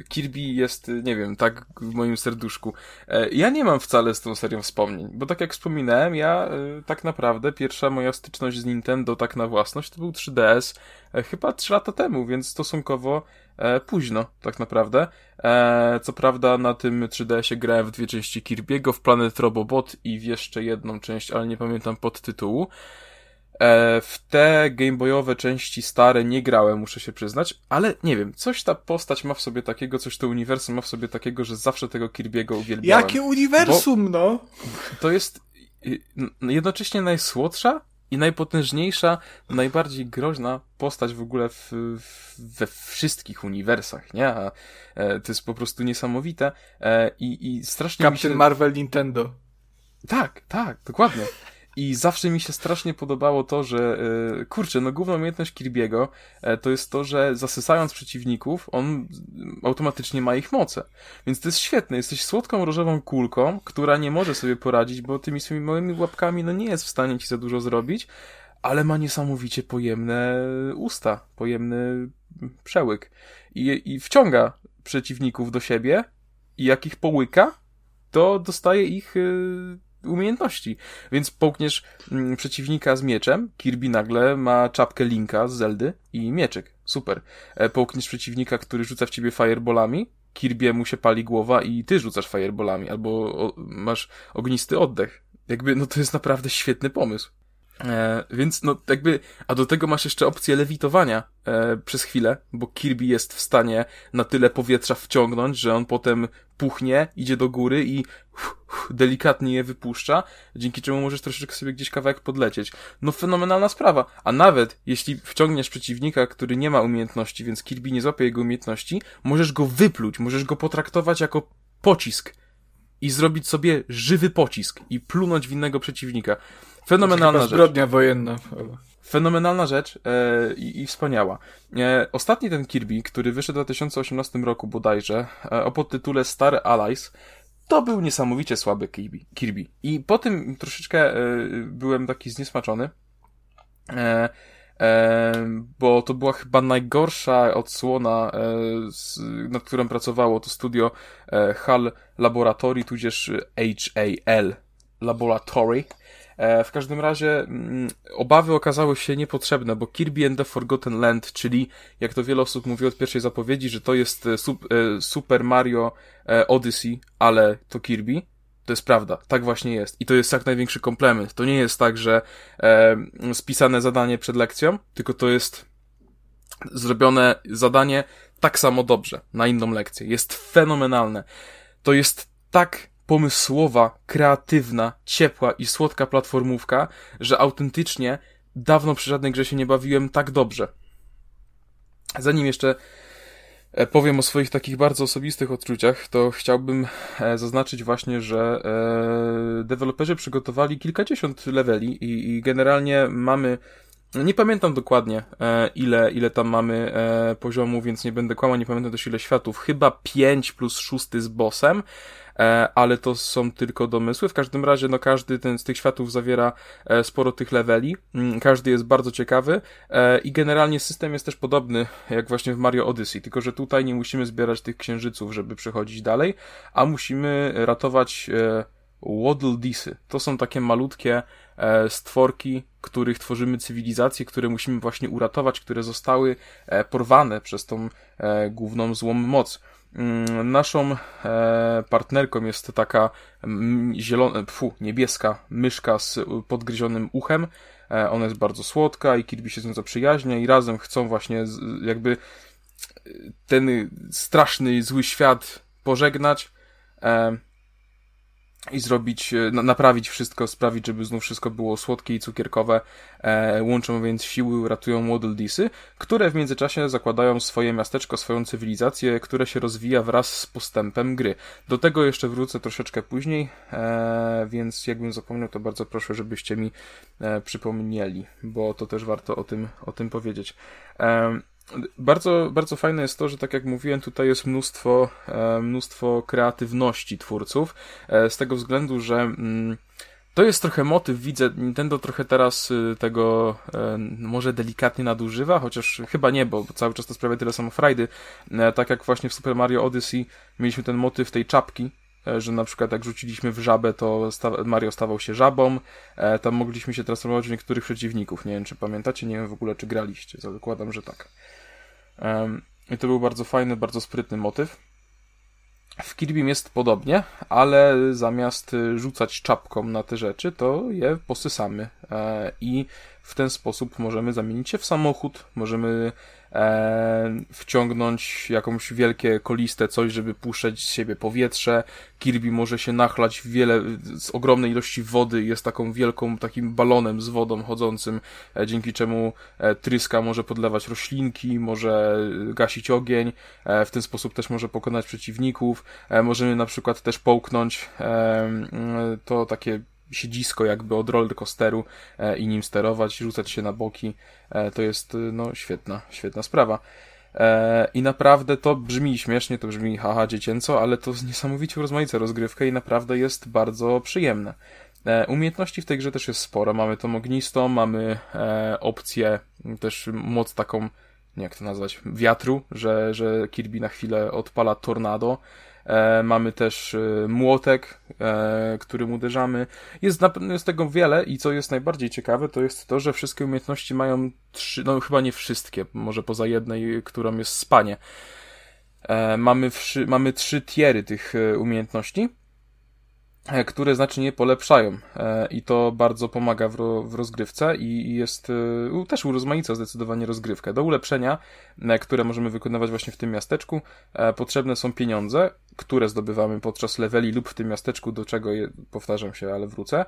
[SPEAKER 1] y, Kirby jest, y, nie wiem, tak w moim serduszku? E, ja nie mam wcale z tą serią wspomnień, bo tak jak wspominałem, ja y, tak naprawdę pierwsza moja styczność z Nintendo tak na własność to był 3DS e, chyba 3 lata temu, więc stosunkowo e, późno, tak naprawdę. co prawda na tym 3DS-ie grałem w dwie części Kirby'ego, w Planet Robobot i w jeszcze jedną część, ale nie pamiętam podtytułu. E, w te gameboyowe części stare nie grałem, muszę się przyznać, ale nie wiem, coś ta postać ma w sobie takiego, coś to uniwersum ma w sobie takiego, że zawsze tego Kirby'ego uwielbiałem.
[SPEAKER 3] Jakie uniwersum, no?
[SPEAKER 1] To jest y, jednocześnie najsłodsza i najpotężniejsza, najbardziej groźna postać w ogóle w, we wszystkich uniwersach, nie? A, e, to jest po prostu niesamowite e, i, i strasznie
[SPEAKER 3] Captain
[SPEAKER 1] się...
[SPEAKER 3] Marvel Nintendo.
[SPEAKER 1] Tak, tak, dokładnie. I zawsze mi się strasznie podobało to, że yy, kurczę, no główna umiejętność Kirby'ego yy, to jest to, że zasysając przeciwników, on automatycznie ma ich moce. Więc to jest świetne. Jesteś słodką różową kulką, która nie może sobie poradzić, bo tymi swoimi małymi łapkami no nie jest w stanie ci za dużo zrobić, ale ma niesamowicie pojemne usta, pojemny przełyk. I, i wciąga przeciwników do siebie i jak ich połyka, to dostaje ich yy, umiejętności. Więc połkniesz mm, przeciwnika z mieczem, Kirby nagle ma czapkę Linka z Zeldy i mieczyk. Super. E, połkniesz przeciwnika, który rzuca w ciebie fireballami, Kirby'emu się pali głowa i ty rzucasz fireballami, albo masz ognisty oddech. Jakby, no to jest naprawdę świetny pomysł. E, więc no jakby, a do tego masz jeszcze opcję lewitowania e, przez chwilę, bo Kirby jest w stanie na tyle powietrza wciągnąć, że on potem puchnie, idzie do góry i uf, uf, delikatnie je wypuszcza, dzięki czemu możesz troszeczkę sobie gdzieś kawałek podlecieć. No fenomenalna sprawa. A nawet jeśli wciągniesz przeciwnika, który nie ma umiejętności, więc Kirby nie złapie jego umiejętności, możesz go wypluć, możesz go potraktować jako pocisk i zrobić sobie żywy pocisk i plunąć w innego przeciwnika. Fenomenalna rzecz.
[SPEAKER 3] Zbrodnia wojenna.
[SPEAKER 1] Fenomenalna rzecz e, i, i wspaniała. E, ostatni ten Kirby, który wyszedł w 2018 roku bodajże, e, o podtytule Star Allies, to był niesamowicie słaby Kirby. Kirby. I po tym troszeczkę byłem taki zniesmaczony, bo to była chyba najgorsza odsłona, nad którą pracowało to studio HAL Laboratory, tudzież HAL Laboratory. E, w każdym razie mm, obawy okazały się niepotrzebne, bo Kirby and the Forgotten Land, czyli jak to wiele osób mówi od pierwszej zapowiedzi, że to jest e, e, Super Mario Odyssey, ale to Kirby, to jest prawda, tak właśnie jest. I to jest jak największy komplement. To nie jest tak, że e, spisane zadanie przed lekcją, tylko to jest zrobione zadanie tak samo dobrze na inną lekcję. Jest fenomenalne. To jest tak pomysłowa, kreatywna, ciepła i słodka platformówka, że autentycznie dawno przy żadnej grze się nie bawiłem tak dobrze. Zanim jeszcze e, powiem o swoich takich bardzo osobistych odczuciach, to chciałbym e, zaznaczyć właśnie, że e, deweloperzy przygotowali kilkadziesiąt leveli i, generalnie mamy nie pamiętam dokładnie, ile, ile tam mamy poziomu, więc nie będę kłamał, nie pamiętam też ile światów. Chyba 5 plus 6 z bossem, ale to są tylko domysły. W każdym razie, no każdy ten z tych światów zawiera e, sporo tych leveli. Mm, każdy jest bardzo ciekawy e, i generalnie system jest też podobny jak właśnie w Mario Odyssey, tylko że tutaj nie musimy zbierać tych księżyców, żeby przechodzić dalej, a musimy ratować Waddle Deesy. To są takie malutkie stworki, których tworzymy cywilizacje, które musimy właśnie uratować, które zostały porwane przez tą główną złą moc. Mm, naszą e, partnerką jest taka zielona, pfu, niebieska myszka z podgryzionym uchem. E, ona jest bardzo słodka i Kirby się z nią zaprzyjaźnia i razem chcą właśnie jakby ten straszny, zły świat pożegnać. I zrobić, e, naprawić wszystko, sprawić, żeby znów wszystko było słodkie i cukierkowe. E, łączą więc siły, ratują Waddle Deesy, które w międzyczasie zakładają swoje miasteczko, swoją cywilizację, które się rozwija wraz z postępem gry. Do tego jeszcze wrócę troszeczkę później, e, więc jakbym zapomniał, to bardzo proszę, żebyście mi e, przypomnieli, bo to też warto o tym, o tym powiedzieć. E, bardzo, bardzo fajne jest to, że tak jak mówiłem, tutaj jest mnóstwo, e, mnóstwo kreatywności twórców, e, z tego względu, że mm, to jest trochę motyw, widzę, Nintendo trochę teraz y, tego e, może delikatnie nadużywa, chociaż chyba nie, bo cały czas to sprawia tyle samo frajdy. Tak jak właśnie w Super Mario Odyssey mieliśmy ten motyw tej czapki, że na przykład jak rzuciliśmy w żabę, to Mario stawał się żabą, tam mogliśmy się transformować w niektórych przeciwników. Nie wiem, czy pamiętacie, nie wiem w ogóle, czy graliście, zakładam, że tak. I to był bardzo fajny, bardzo sprytny motyw. W Kirbym jest podobnie, ale zamiast rzucać czapką na te rzeczy, to je posysamy. E, I w ten sposób możemy zamienić się w samochód, możemy e, wciągnąć jakąś wielkie koliste coś, żeby puszczać z siebie powietrze. Kirby może się nachlać wiele, z ogromnej ilości wody, jest taką wielką, takim balonem z wodą chodzącym, e, dzięki czemu e, tryska może podlewać roślinki, może gasić ogień, w ten sposób też może pokonać przeciwników. Możemy na przykład też połknąć to takie siedzisko jakby od rollercoasteru e, i nim sterować, rzucać się na boki. E, to jest e, no świetna, świetna sprawa. I naprawdę to brzmi śmiesznie, to brzmi haha dziecięco, ale to niesamowicie rozmaica rozgrywka i naprawdę jest bardzo przyjemne. Umiejętności w tej grze też jest sporo. Mamy tą ognistą, mamy opcję, też moc taką, nie jak to nazwać, wiatru, że, że Kirby na chwilę odpala tornado. E, mamy też e, młotek, e, którym uderzamy. Jest, na, jest tego wiele i co jest najbardziej ciekawe, to jest to, że wszystkie umiejętności mają trzy, no chyba nie wszystkie, może poza jednej, którą jest spanie. Mamy, wszy, mamy trzy tiery tych umiejętności E, które znacznie polepszają e, i to bardzo pomaga w, rozgrywce i jest e, też urozmaica zdecydowanie rozgrywkę. Do ulepszenia, które możemy wykonywać właśnie w tym miasteczku, potrzebne są pieniądze, które zdobywamy podczas leveli lub w tym miasteczku, do czego je, powtarzam się, ale wrócę,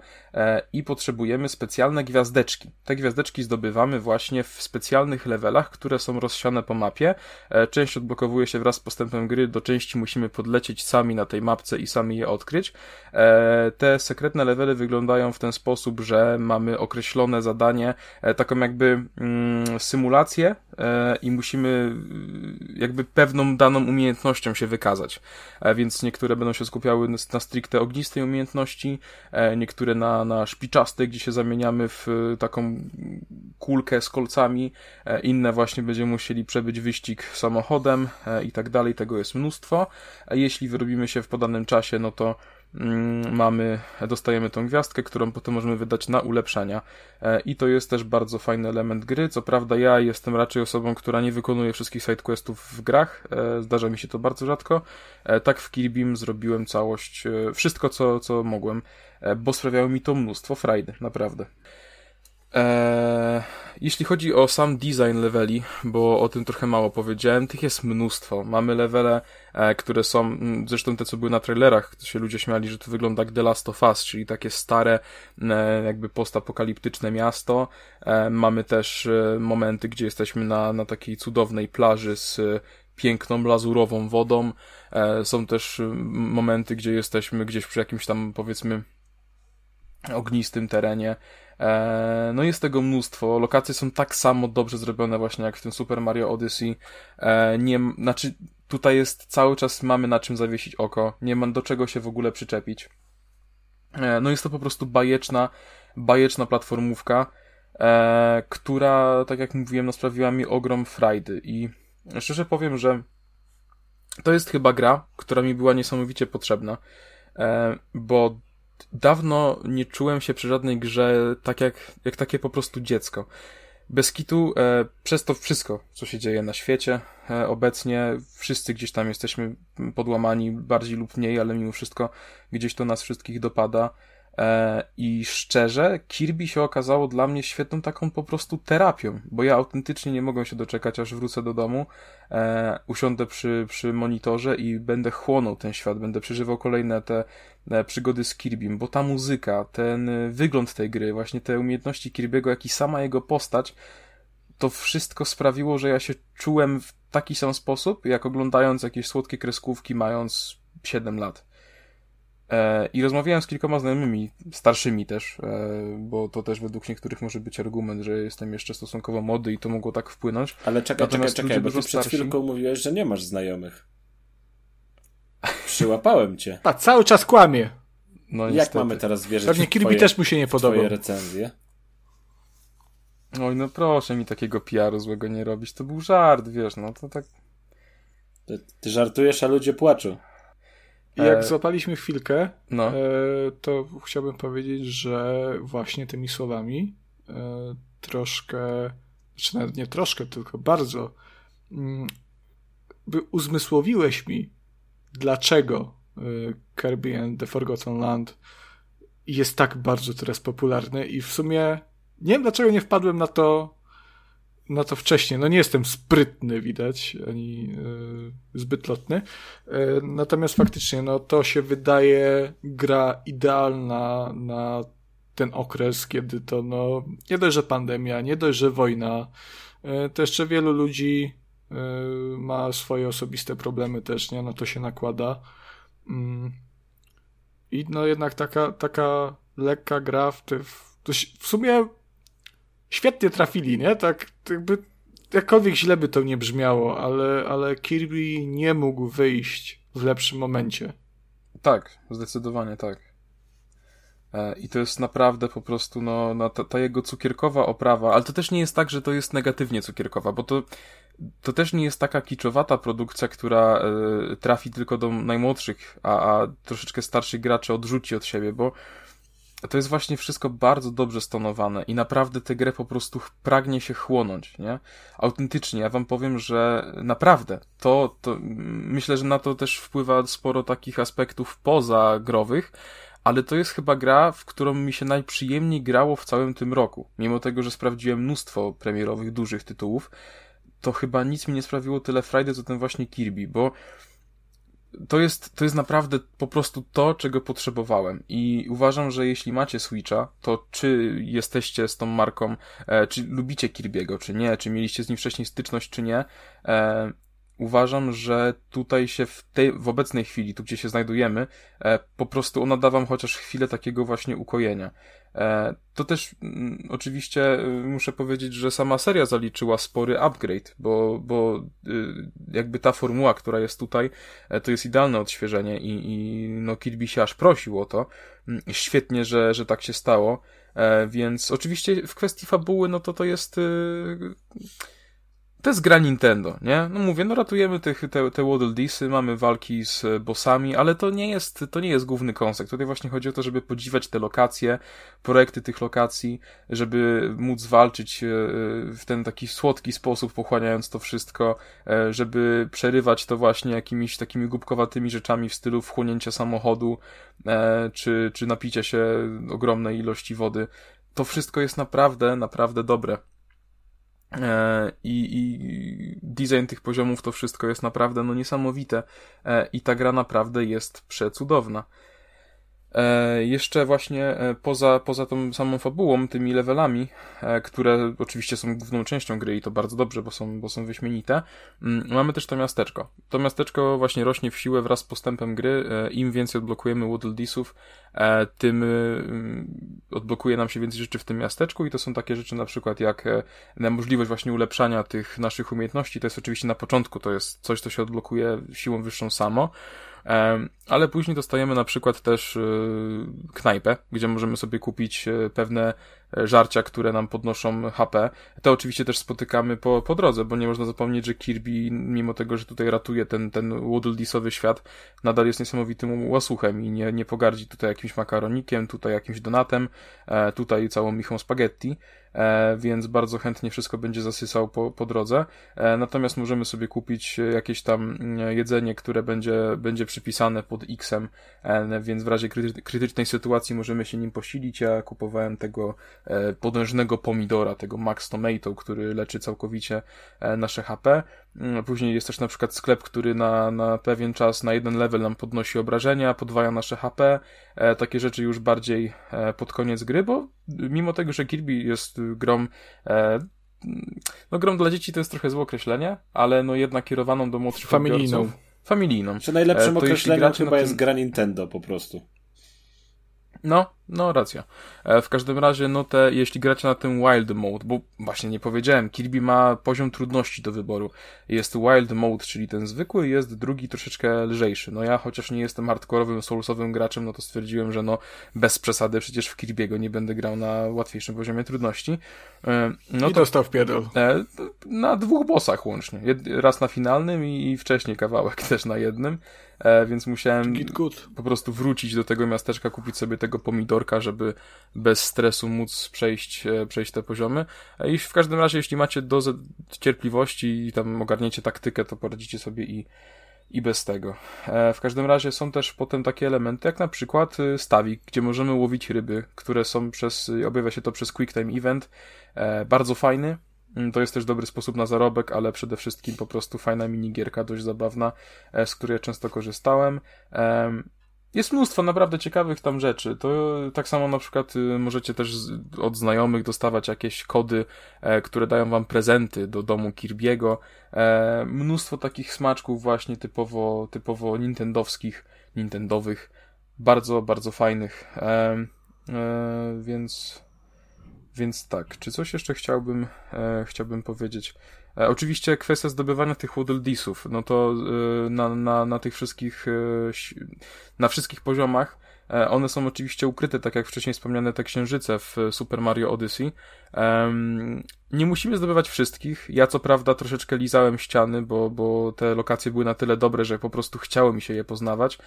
[SPEAKER 1] i potrzebujemy specjalne gwiazdeczki. Te gwiazdeczki zdobywamy właśnie w specjalnych levelach, które są rozsiane po mapie. Część odblokowuje się wraz z postępem gry, do części musimy podlecieć sami na tej mapce i sami je odkryć E, te sekretne levely wyglądają w ten sposób, że mamy określone zadanie, e, taką jakby mm, symulację e, i musimy jakby pewną daną umiejętnością się wykazać. Więc niektóre będą się skupiały na stricte ognistej umiejętności, niektóre na, na szpiczastej, gdzie się zamieniamy w taką kulkę z kolcami, inne właśnie będziemy musieli przebyć wyścig samochodem i tak dalej, tego jest mnóstwo. Jeśli wyrobimy się w podanym czasie, no to mamy, dostajemy tą gwiazdkę, którą potem możemy wydać na ulepszenia. E, I to jest też bardzo fajny element gry. Co prawda ja jestem raczej osobą, która nie wykonuje wszystkich sidequestów w grach. E, zdarza mi się to bardzo rzadko. E, tak w Kirbym zrobiłem całość, wszystko co, co mogłem, bo sprawiało mi to mnóstwo frajdy, naprawdę. Eee, jeśli chodzi o sam design leveli, bo o tym trochę mało powiedziałem, tych jest mnóstwo. Mamy levele, e, które są, mm, zresztą te, co były na trailerach, to się ludzie śmiali, że to wygląda jak The Last of Us, czyli takie stare, e, jakby postapokaliptyczne miasto. E, mamy też momenty, gdzie jesteśmy na, na takiej cudownej plaży z piękną, lazurową wodą. Są też momenty, gdzie jesteśmy gdzieś przy jakimś tam, powiedzmy, ognistym terenie. E, no jest tego mnóstwo. Lokacje są tak samo dobrze zrobione właśnie jak w tym Super Mario Odyssey. E, nie, znaczy tutaj jest cały czas mamy na czym zawiesić oko. Nie ma do czego się w ogóle przyczepić. E, no jest to po prostu bajeczna, bajeczna platformówka, która, tak jak mówiłem, no sprawiła mi ogrom frajdy i szczerze powiem, że to jest chyba gra, która mi była niesamowicie potrzebna, bo dawno nie czułem się przy żadnej grze tak jak, jak takie po prostu dziecko. Bez kitu, e, przez to wszystko, co się dzieje na świecie e, obecnie, wszyscy gdzieś tam jesteśmy podłamani, bardziej lub mniej, ale mimo wszystko gdzieś to nas wszystkich dopada. E, I szczerze, Kirby się okazało dla mnie świetną taką po prostu terapią, bo ja autentycznie nie mogę się doczekać, aż wrócę do domu, e, usiądę przy, przy monitorze i będę chłonął ten świat, będę przeżywał kolejne te e, przygody z Kirbym, bo ta muzyka, ten wygląd tej gry, właśnie te umiejętności Kirby'ego, jak i sama jego postać, to wszystko sprawiło, że ja się czułem w taki sam sposób, jak oglądając jakieś słodkie kreskówki, mając 7 lat. E, I rozmawiałem z kilkoma znajomymi, starszymi też, e, bo to też według niektórych może być argument, że jestem jeszcze stosunkowo młody i to mogło tak wpłynąć.
[SPEAKER 2] Ale czekaj, Natomiast czekaj, czekaj, bo ty przed starsi... chwilką mówiłeś, że nie masz znajomych. Przyłapałem cię.
[SPEAKER 3] A cały czas kłamie.
[SPEAKER 2] No, Jak mamy teraz wierzyć
[SPEAKER 3] Pewnie Kirby twoje, też mu się nie podoba.
[SPEAKER 2] Twoje recenzje.
[SPEAKER 1] Oj, no proszę mi takiego PR-u złego nie robić. To był żart, wiesz, no to tak...
[SPEAKER 2] Ty, ty żartujesz, a ludzie płaczą.
[SPEAKER 3] I jak e... złapaliśmy chwilkę, no. e, to chciałbym powiedzieć, że właśnie tymi słowami e, troszkę, znaczy nawet nie troszkę, tylko bardzo mm, by uzmysłowiłeś mi, dlaczego e, Kirby and the Forgotten Land jest tak bardzo teraz popularny i w sumie nie wiem, dlaczego nie wpadłem na to na to wcześniej. No nie jestem sprytny, widać, ani y, zbyt lotny. Y, natomiast faktycznie, no to się wydaje gra idealna na ten okres, kiedy to, no, nie dość, że pandemia, nie dość, że wojna, y, to jeszcze wielu ludzi ma swoje osobiste problemy też, nie? No to się nakłada. Mm. I no jednak taka, taka lekka gra w, te, w, w sumie świetnie trafili, nie? Tak jakby jakkolwiek źle by to nie brzmiało, ale, ale Kirby nie mógł wyjść w lepszym momencie.
[SPEAKER 1] Tak, zdecydowanie tak. E, I to jest naprawdę po prostu, no, no ta, ta, jego cukierkowa oprawa, ale to też nie jest tak, że to jest negatywnie cukierkowa, bo to, to też nie jest taka kiczowata produkcja, która y, trafi tylko do najmłodszych, a, a troszeczkę starszych graczy odrzuci od siebie, bo to jest właśnie wszystko bardzo dobrze stonowane i naprawdę tę grę po prostu pragnie się chłonąć, nie? Autentycznie, ja wam powiem, że naprawdę, to, to myślę, że na to też wpływa sporo takich aspektów pozagrowych, ale to jest chyba gra, w którą mi się najprzyjemniej grało w całym tym roku. Mimo tego, że sprawdziłem mnóstwo premierowych, dużych tytułów, to chyba nic mi nie sprawiło tyle frajdy, co ten właśnie Kirby, bo to jest, to jest naprawdę po prostu to, czego potrzebowałem. I uważam, że jeśli macie Switcha, to czy jesteście z tą marką, e, czy lubicie Kirby'ego, czy nie, czy mieliście z nim wcześniej styczność, czy nie, e, uważam, że tutaj się w tej, w obecnej chwili, tu gdzie się znajdujemy, e, po prostu ona da wam chociaż chwilę takiego właśnie ukojenia. E, to też mm, oczywiście y, muszę powiedzieć, że sama seria zaliczyła spory upgrade, bo, bo y, jakby ta formuła, która jest tutaj, e, to jest idealne odświeżenie i, i no Kirby się aż prosił o to. Mm, świetnie, że, że tak się stało. E, więc oczywiście w kwestii fabuły, no to to jest to jest gra Nintendo, nie? No mówię, no ratujemy tych, te, te Waddle Deesy, mamy walki z bossami, ale to nie jest, to nie jest główny koncept. Tutaj właśnie chodzi o to, żeby podziwiać te lokacje, projekty tych lokacji, żeby móc walczyć e, w ten taki słodki sposób, pochłaniając to wszystko, e, żeby przerywać to właśnie jakimiś takimi głupkowatymi rzeczami w stylu wchłonięcia samochodu, e, czy, czy napicia się ogromnej ilości wody. To wszystko jest naprawdę, naprawdę dobre. E, I, I design tych poziomów, to wszystko jest naprawdę no, niesamowite. E, I ta gra naprawdę jest przecudowna. E, jeszcze właśnie e, poza, poza tą samą fabułą, tymi levelami, e, które oczywiście są główną częścią gry i to bardzo dobrze, bo są, bo są wyśmienite, mm, mamy też to miasteczko. To miasteczko właśnie rośnie w siłę wraz z postępem gry. Im więcej odblokujemy Waddle Deesów, tym odblokuje nam się więcej rzeczy w tym miasteczku i to są takie rzeczy na przykład jak możliwość właśnie ulepszania tych naszych umiejętności. To jest oczywiście na początku, to jest coś, co się odblokuje siłą wyższą samo ale później dostajemy na przykład też y, knajpę, gdzie możemy sobie kupić y, pewne e, żarcia, które nam podnoszą HP. To oczywiście też spotykamy po, po drodze, bo nie można zapomnieć, że Kirby, mimo tego, że tutaj ratuje ten, ten Waddle świat, nadal jest niesamowitym łasuchem i nie, nie pogardzi tutaj jakimś makaronikiem, tutaj jakimś donatem, e, tutaj całą michą spaghetti. E, więc bardzo chętnie wszystko będzie zasysał po, po drodze. E, natomiast możemy sobie kupić jakieś tam mm, jedzenie, które będzie, będzie przypisane pod X-em, e, więc w razie krytycznej sytuacji możemy się nim posilić. Ja kupowałem tego podężnego pomidora, tego Max Tomato, który leczy całkowicie nasze HP. Mm, później jest też na przykład sklep, który na, na pewien czas, na jeden level nam podnosi obrażenia, podwaja nasze HP. Takie rzeczy już bardziej pod koniec gry, bo mimo tego, że Kirby jest grą e, no grą dla dzieci to jest trochę złe określenie, ale no jednak kierowaną do młodszych
[SPEAKER 3] Familijną.
[SPEAKER 1] Odbiorców. Familijną.
[SPEAKER 2] Czy najlepszym e, określeniem chyba tym... jest gra Nintendo po prostu.
[SPEAKER 1] No, no racja. E, w każdym razie, no te, jeśli gracie na tym Wild Mode, bo właśnie nie powiedziałem, Kirby ma poziom trudności do wyboru. Jest Wild Mode, czyli ten zwykły, jest drugi troszeczkę lżejszy. No ja, chociaż nie jestem hardkorowym, soulsowym graczem, no to stwierdziłem, że no bez przesady przecież w Kirby'ego nie będę grał na łatwiejszym poziomie trudności.
[SPEAKER 3] E, no I to, dostał w pierdol.
[SPEAKER 1] E, na dwóch bossach łącznie. Raz na finalnym i wcześniej kawałek też na jednym e, więc musiałem po prostu wrócić do tego miasteczka, kupić sobie tego pomidorka, żeby bez stresu móc przejść, e, przejść te poziomy. E, I w każdym razie, jeśli macie dozę cierpliwości i tam ogarniecie taktykę, to poradzicie sobie i i bez tego. W każdym razie są też potem takie elementy, jak na przykład stawik, gdzie możemy łowić ryby, które są przez, objawia się to przez Quick Time Event. Bardzo fajny, to jest też dobry sposób na zarobek, ale przede wszystkim po prostu fajna minigierka, dość zabawna, e, z której często korzystałem. Jest mnóstwo naprawdę ciekawych tam rzeczy. To tak samo na przykład y, możecie też od znajomych dostawać jakieś kody, e, które dają wam prezenty do domu Kirby'ego. E, mnóstwo takich smaczków właśnie typowo, typowo nintendowskich, nintendowych. Bardzo, bardzo fajnych. Więc więc tak, czy coś jeszcze chciałbym, e, chciałbym powiedzieć? E, oczywiście kwestia zdobywania tych Waddle Deesów, no to e, na, na, na tych wszystkich, e, na wszystkich poziomach one są oczywiście ukryte, tak jak wcześniej wspomniane te księżyce w Super Mario Odyssey. Nie musimy zdobywać wszystkich. Ja co prawda troszeczkę lizałem ściany, bo, bo te lokacje były na tyle dobre, że po prostu chciało mi się je poznawać.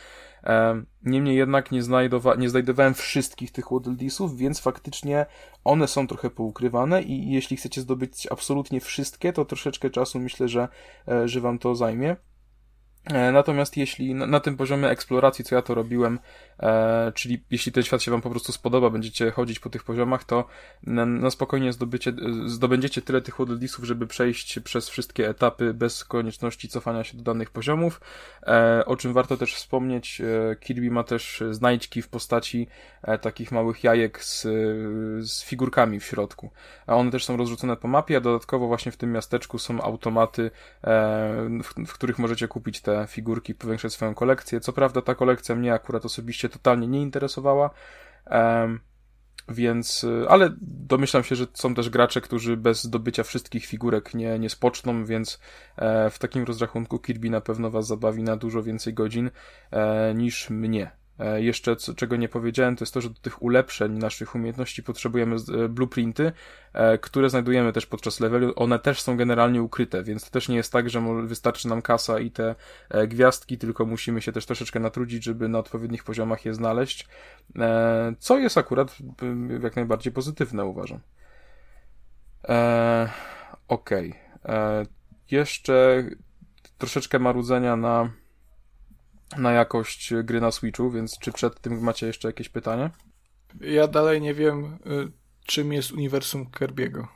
[SPEAKER 1] Niemniej jednak nie, znajdowa nie znajdowałem wszystkich tych Waddle Deesów, więc faktycznie one są trochę poukrywane i jeśli chcecie zdobyć absolutnie wszystkie, to troszeczkę czasu myślę, że, e, że wam to zajmie. E, natomiast jeśli na, na, tym poziomie eksploracji, co ja to robiłem, e, czyli jeśli ten świat się Wam po prostu spodoba, będziecie chodzić po tych poziomach, to na, na spokojnie zdobycie, zdobędziecie tyle tych Waddle żeby przejść przez wszystkie etapy bez konieczności cofania się do danych poziomów. E, o czym warto też wspomnieć, e, Kirby ma też znajdźki w postaci e, takich małych jajek z, z figurkami w środku. A one też są rozrzucone po mapie, a dodatkowo właśnie w tym miasteczku są automaty, e, w, w których możecie kupić te te figurki, powiększać swoją kolekcję. Co prawda ta kolekcja mnie akurat osobiście totalnie nie interesowała, więc, y, ale domyślam się, że są też gracze, którzy bez zdobycia wszystkich figurek nie, nie spoczną, więc e, w takim rozrachunku Kirby na pewno was zabawi na dużo więcej godzin e, niż mnie. E, jeszcze, co, czego nie powiedziałem, to jest to, że do tych ulepszeń naszych umiejętności potrzebujemy e, blueprinty, e, które znajdujemy też podczas levelu. One też są generalnie ukryte, więc to też nie jest tak, że wystarczy nam kasa i te gwiazdki, tylko musimy się też troszeczkę natrudzić, żeby na odpowiednich poziomach je znaleźć, co jest akurat jak najbardziej pozytywne, uważam. Okej. Okay. Jeszcze troszeczkę marudzenia na na jakość gry na Switchu, więc czy przed tym macie jeszcze jakieś pytanie?
[SPEAKER 3] Ja dalej nie wiem, y, czym jest uniwersum Kirby'ego.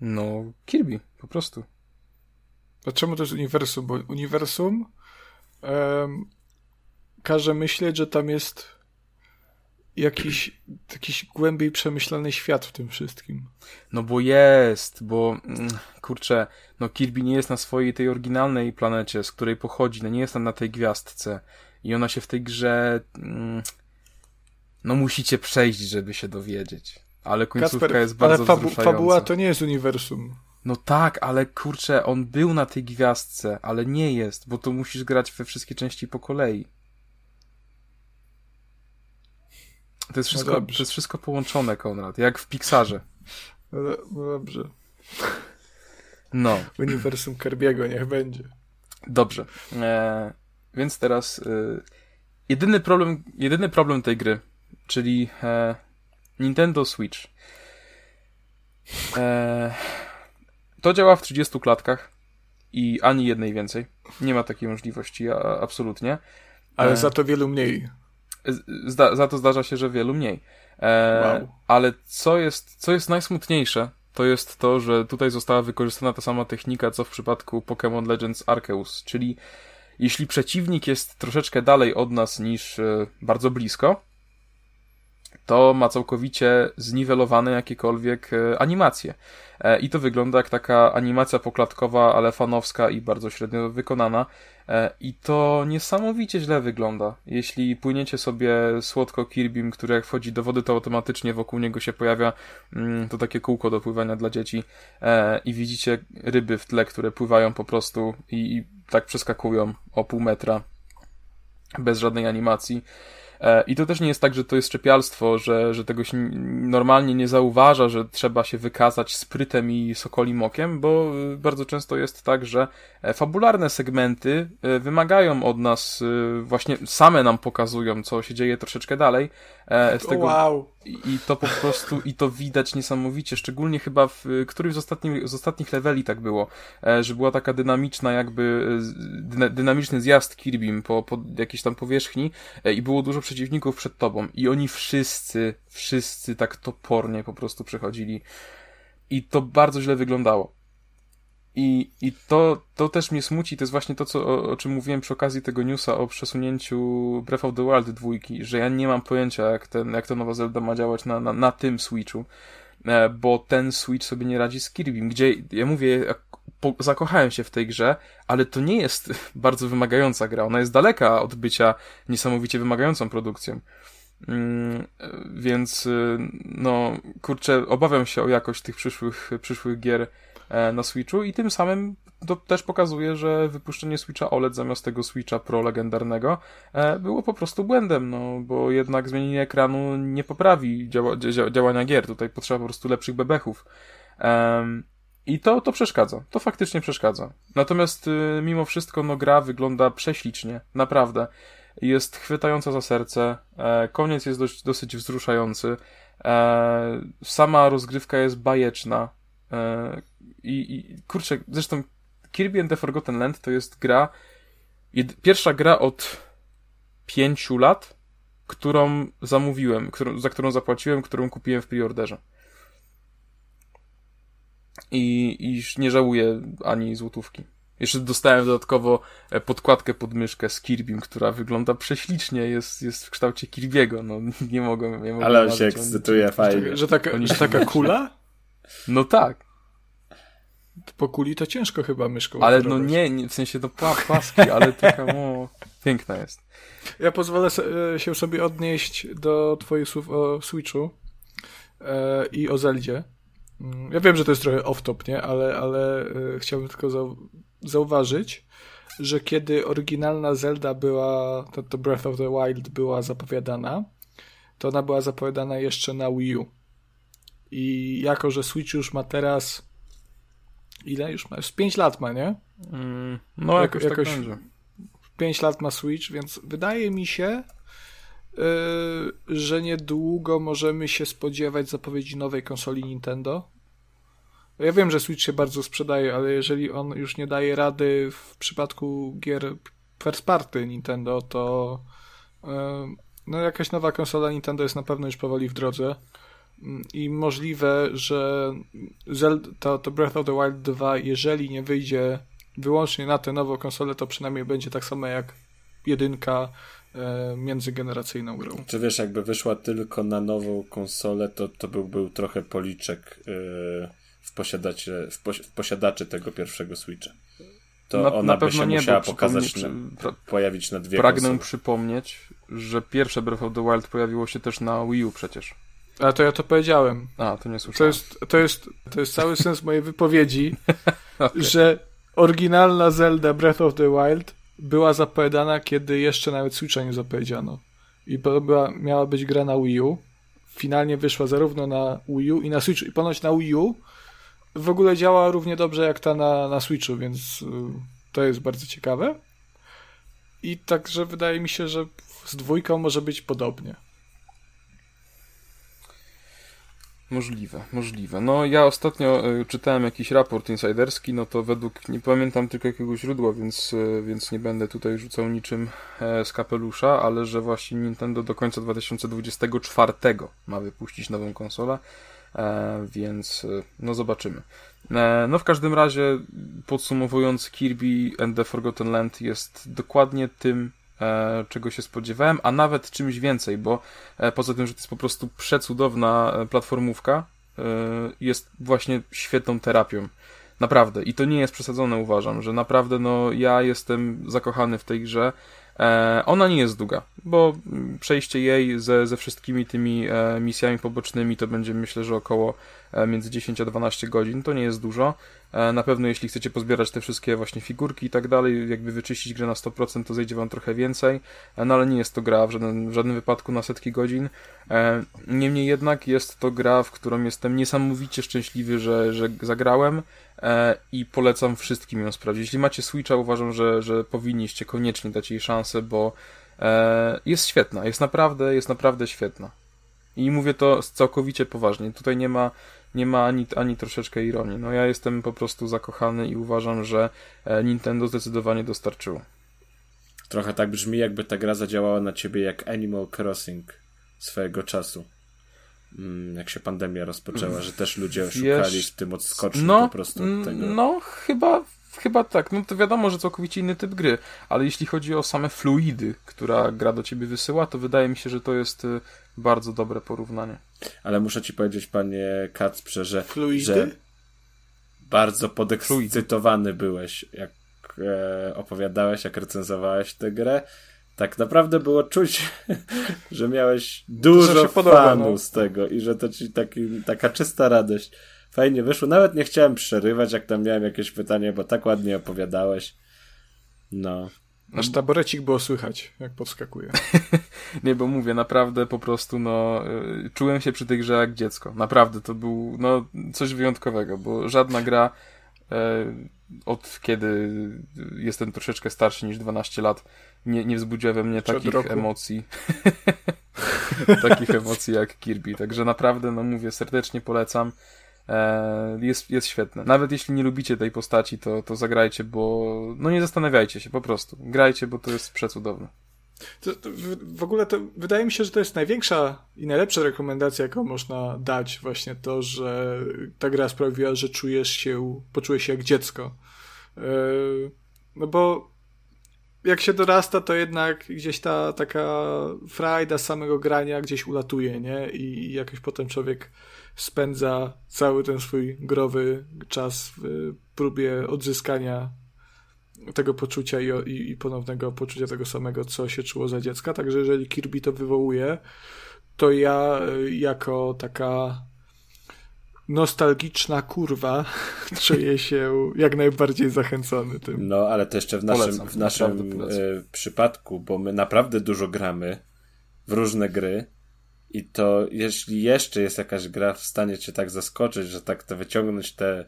[SPEAKER 1] No, Kirby, po prostu.
[SPEAKER 3] A czemu to jest uniwersum? Bo uniwersum um, każe myśleć, że tam jest jakiś, jakiś głębiej przemyślany świat w tym wszystkim.
[SPEAKER 1] No bo jest, bo mm, kurczę, no Kirby nie jest na swojej tej oryginalnej planecie, z której pochodzi, no nie jest tam na tej gwiazdce i ona się w tej grze mm, no musicie przejść, żeby się dowiedzieć. Ale końcówka Kasper, jest bardzo ale fabu
[SPEAKER 3] fabuła to nie jest uniwersum.
[SPEAKER 1] No tak, ale kurczę, on był na tej gwiazdce, ale nie jest, bo to musisz grać we wszystkie części po kolei. To jest no wszystko, no to jest wszystko połączone, Konrad, jak w Pixarze.
[SPEAKER 3] No, no dobrze.
[SPEAKER 1] No.
[SPEAKER 3] Uniwersum Kerbiego niech będzie.
[SPEAKER 1] Dobrze. E, więc teraz e, jedyny problem, jedyny problem tej gry, czyli e, Nintendo Switch. E, to działa w 30 klatkach i ani jednej więcej. Nie ma takiej możliwości, a, absolutnie.
[SPEAKER 3] Ale e, za to wielu mniej.
[SPEAKER 1] Zda, za to zdarza się, że wielu mniej. E, wow. Ale co jest, co jest najsmutniejsze, to jest to, że tutaj została wykorzystana ta sama technika, co w przypadku Pokémon Legends Arceus, czyli jeśli przeciwnik jest troszeczkę dalej od nas niż e, bardzo blisko, to ma całkowicie zniwelowane jakiekolwiek e, animacje. E, I to wygląda jak taka animacja poklatkowa, ale fanowska i bardzo średnio wykonana. E, I to niesamowicie źle wygląda. Jeśli płyniecie sobie słodko Kirbym, który jak wchodzi do wody, to automatycznie wokół niego się pojawia mm, to takie kółko do pływania dla dzieci i widzicie ryby w tle, które pływają po prostu i tak przeskakują o pół metra bez żadnej animacji. E, I to też nie jest tak, że to jest szczepialstwo, że, że tego się normalnie nie zauważa, że trzeba się wykazać sprytem i sokolim okiem, bo y, bardzo często jest tak, że e, fabularne segmenty e, wymagają od nas, właśnie same nam pokazują, co się dzieje troszeczkę dalej.
[SPEAKER 3] Z tego, wow.
[SPEAKER 1] I to po prostu, i to widać niesamowicie, szczególnie chyba w którymś z, ostatnich, z ostatnich leveli tak było, że była taka dynamiczna jakby, dynamiczny zjazd Kirbym po, po jakiejś tam powierzchni i było dużo przeciwników przed tobą i oni wszyscy, wszyscy tak topornie po prostu przechodzili i to bardzo źle wyglądało. I, i to, to też mnie smuci, to jest właśnie to, co, o, o czym mówiłem przy okazji tego newsa o przesunięciu Breath of the Wild dwójki, że ja nie mam pojęcia, jak, ten, jak ta nowa Zelda ma działać na, na, na tym Switchu, e, bo ten Switch sobie nie radzi z Kirby'm, gdzie, ja mówię, po, zakochałem się w tej grze, ale to nie jest bardzo wymagająca gra. Ona jest daleka od bycia niesamowicie wymagającą produkcją. Mm, więc, y, no, kurczę, obawiam się o jakość tych przyszłych, przyszłych gier e, na Switchu i tym samym to też pokazuje, że wypuszczenie Switcha OLED zamiast tego Switcha Pro legendarnego e, było po prostu błędem, no, bo jednak zmienienie ekranu nie poprawi działa, działania gier. Tutaj potrzeba po prostu lepszych bebechów. I to, to przeszkadza. To faktycznie przeszkadza. Natomiast y, mimo wszystko, no gra wygląda prześlicznie. Naprawdę. Jest chwytająca za serce. E, koniec jest dość, dosyć wzruszający. E, sama rozgrywka jest bajeczna. E, i, I kurczę, zresztą Kirby and the Forgotten Land to jest gra, Jed pierwsza gra od pięciu lat, którą zamówiłem, którą, za którą zapłaciłem, którą kupiłem w preorderze. I, I nie żałuję ani złotówki. Jeszcze dostałem dodatkowo e, podkładkę pod myszkę z Kirbym, która wygląda prześlicznie, jest, jest w kształcie Kirby'ego, no nie mogę, nie mogę
[SPEAKER 2] Ale on się ekscytuje fajnie.
[SPEAKER 3] Że, że, taka, że taka kula?
[SPEAKER 1] No tak.
[SPEAKER 3] Po kuli to ciężko chyba myszką.
[SPEAKER 1] Ale no nie, nie, w sensie to no, płaski, ale taka no, piękna jest.
[SPEAKER 3] Ja pozwolę e, się sobie odnieść do twoich słów o Switchu e, i o Zeldzie. Mm, ja wiem, że to jest trochę off-top, nie? Ale, ale e, chciałbym tylko zau zauważyć, że kiedy oryginalna Zelda była, to, to Breath of the Wild była zapowiadana, to ona była zapowiadana jeszcze na Wii U. I jako, że Switch już ma teraz ile już ma? Już 5 lat ma, nie?
[SPEAKER 1] Mm, no jakoś, jakoś tak będzie.
[SPEAKER 3] 5 lat ma Switch, więc wydaje mi się, yy, że niedługo możemy się spodziewać zapowiedzi nowej konsoli Nintendo. Ja wiem, że Switch się bardzo sprzedaje, ale jeżeli on już nie daje rady w przypadku gier first party Nintendo, to yy, no jakaś nowa konsola Nintendo jest na pewno już powoli w drodze i możliwe, że Zelda, to, to Breath of the Wild 2, jeżeli nie wyjdzie wyłącznie na tę nową konsolę, to przynajmniej będzie tak samo jak jedynka e, międzygeneracyjną grą.
[SPEAKER 2] Czy wiesz, jakby wyszła tylko na nową konsolę, to, to był, był trochę policzek e, w, posiadacie, w, posi w posiadaczy tego pierwszego Switcha. To na, ona na by się nie, musiała pokazać, na, pojawić na dwie
[SPEAKER 1] Pragnę
[SPEAKER 2] konsole.
[SPEAKER 1] przypomnieć, że pierwsze Breath of the Wild pojawiło się też na Wii U przecież.
[SPEAKER 3] A to ja to powiedziałem.
[SPEAKER 1] A, to nie słyszałem.
[SPEAKER 3] To jest, to jest, to jest cały sens mojej wypowiedzi, okay. że oryginalna Zelda Breath of the Wild była zapowiadana, kiedy jeszcze nawet Switcha nie zapowiedziano. I była, miała być gra na Wii U. Finalnie wyszła zarówno na Wii U i na Switchu. I ponoć na Wii U w ogóle działa równie dobrze jak ta na, na Switchu, więc y, to jest bardzo ciekawe. I także wydaje mi się, że z dwójką może być podobnie.
[SPEAKER 1] Możliwe, możliwe. No ja ostatnio y, czytałem jakiś raport insiderski, no to według, nie pamiętam tylko jakiego źródła, więc, y, więc nie będę tutaj rzucał niczym e, z kapelusza, ale że właśnie Nintendo do końca 2024 ma wypuścić nową konsolę, e, więc e, no zobaczymy. E, no w każdym razie podsumowując Kirby and the Forgotten Land jest dokładnie tym e, czego się spodziewałem, a nawet czymś więcej, bo e, poza tym, że to jest po prostu przecudowna e, platformówka, e, jest właśnie świetną terapią. Naprawdę. I to nie jest przesadzone, uważam, że naprawdę, no, ja jestem zakochany w tej grze. E, ona nie jest długa, bo przejście jej ze, ze wszystkimi tymi e, misjami pobocznymi to będzie myślę, że około e, między 10 a 12 godzin. To nie jest dużo. E, na pewno jeśli chcecie pozbierać te wszystkie właśnie figurki i tak dalej, jakby wyczyścić grę na 100%, to zejdzie wam trochę więcej, no ale nie jest to gra w żadnym, w żadnym wypadku na setki godzin. Niemniej jednak jest to gra, w którą jestem niesamowicie szczęśliwy, że, że zagrałem i polecam wszystkim ją sprawdzić. Jeśli macie Switcha, uważam, że, że powinniście koniecznie dać jej szansę, bo jest świetna, jest naprawdę, jest naprawdę świetna. I mówię to całkowicie poważnie. Tutaj nie ma nie ma ani, ani troszeczkę ironii. No ja jestem po prostu zakochany i uważam, że e, Nintendo zdecydowanie dostarczyło.
[SPEAKER 2] Trochę tak brzmi, jakby ta gra zadziałała na ciebie jak Animal Crossing swojego czasu. Mm, jak się pandemia rozpoczęła, że też ludzie szukali w tym odskoczni no, po prostu od tego.
[SPEAKER 1] No, chyba, chyba tak. No to wiadomo, że całkowicie inny typ gry, ale jeśli chodzi o same fluidy, która gra do ciebie wysyła, to wydaje mi się, że to jest e, bardzo dobre porównanie.
[SPEAKER 2] Ale muszę ci powiedzieć, panie Kacprze, że,
[SPEAKER 3] Fluidy?
[SPEAKER 2] że bardzo podekscytowany byłeś, jak e, opowiadałeś, jak recenzowałeś tę grę. Tak naprawdę było czuć, że miałeś dużo fanu no. z tego i że to ci taki, taka czysta radość. Fajnie wyszło. Nawet nie chciałem przerywać, jak tam miałem jakieś pytanie, bo tak ładnie opowiadałeś. No.
[SPEAKER 3] Nasz taborecik było słychać, jak podskakuje.
[SPEAKER 1] nie, bo mówię, naprawdę po prostu, no, y, czułem się przy tej grze jak dziecko. Naprawdę, to był, no, coś wyjątkowego, bo żadna gra e, od kiedy jestem troszeczkę starszy niż 12 lat nie, nie wzbudziła we mnie takich emocji. takich emocji jak Kirby. Także naprawdę, no mówię, serdecznie polecam. E, jest, jest świetne. Nawet jeśli nie lubicie tej postaci, to, to zagrajcie, bo no nie zastanawiajcie się, po prostu. Grajcie, bo to jest przecudowne.
[SPEAKER 3] To, to w, w ogóle to wydaje mi się, że to jest największa i najlepsza rekomendacja, jaką można dać, właśnie to, że ta gra sprawiła, że czujesz się, poczułeś się jak dziecko. Yy, no bo jak się dorasta, to jednak gdzieś ta taka frajda samego grania gdzieś ulatuje, nie? I jakoś potem człowiek spędza cały ten swój growy czas w próbie odzyskania tego poczucia i, i, i ponownego poczucia tego samego, co się czuło za dziecka. Także jeżeli Kirby to wywołuje, to ja y, jako taka nostalgiczna kurwa czuję się jak najbardziej zachęcony tym.
[SPEAKER 2] No, ale to jeszcze w naszym, polecam, w naszym y, przypadku, bo my naprawdę dużo gramy w różne gry i to jeśli jeszcze jest jakaś gra w stanie cię tak zaskoczyć, że tak to wyciągnąć te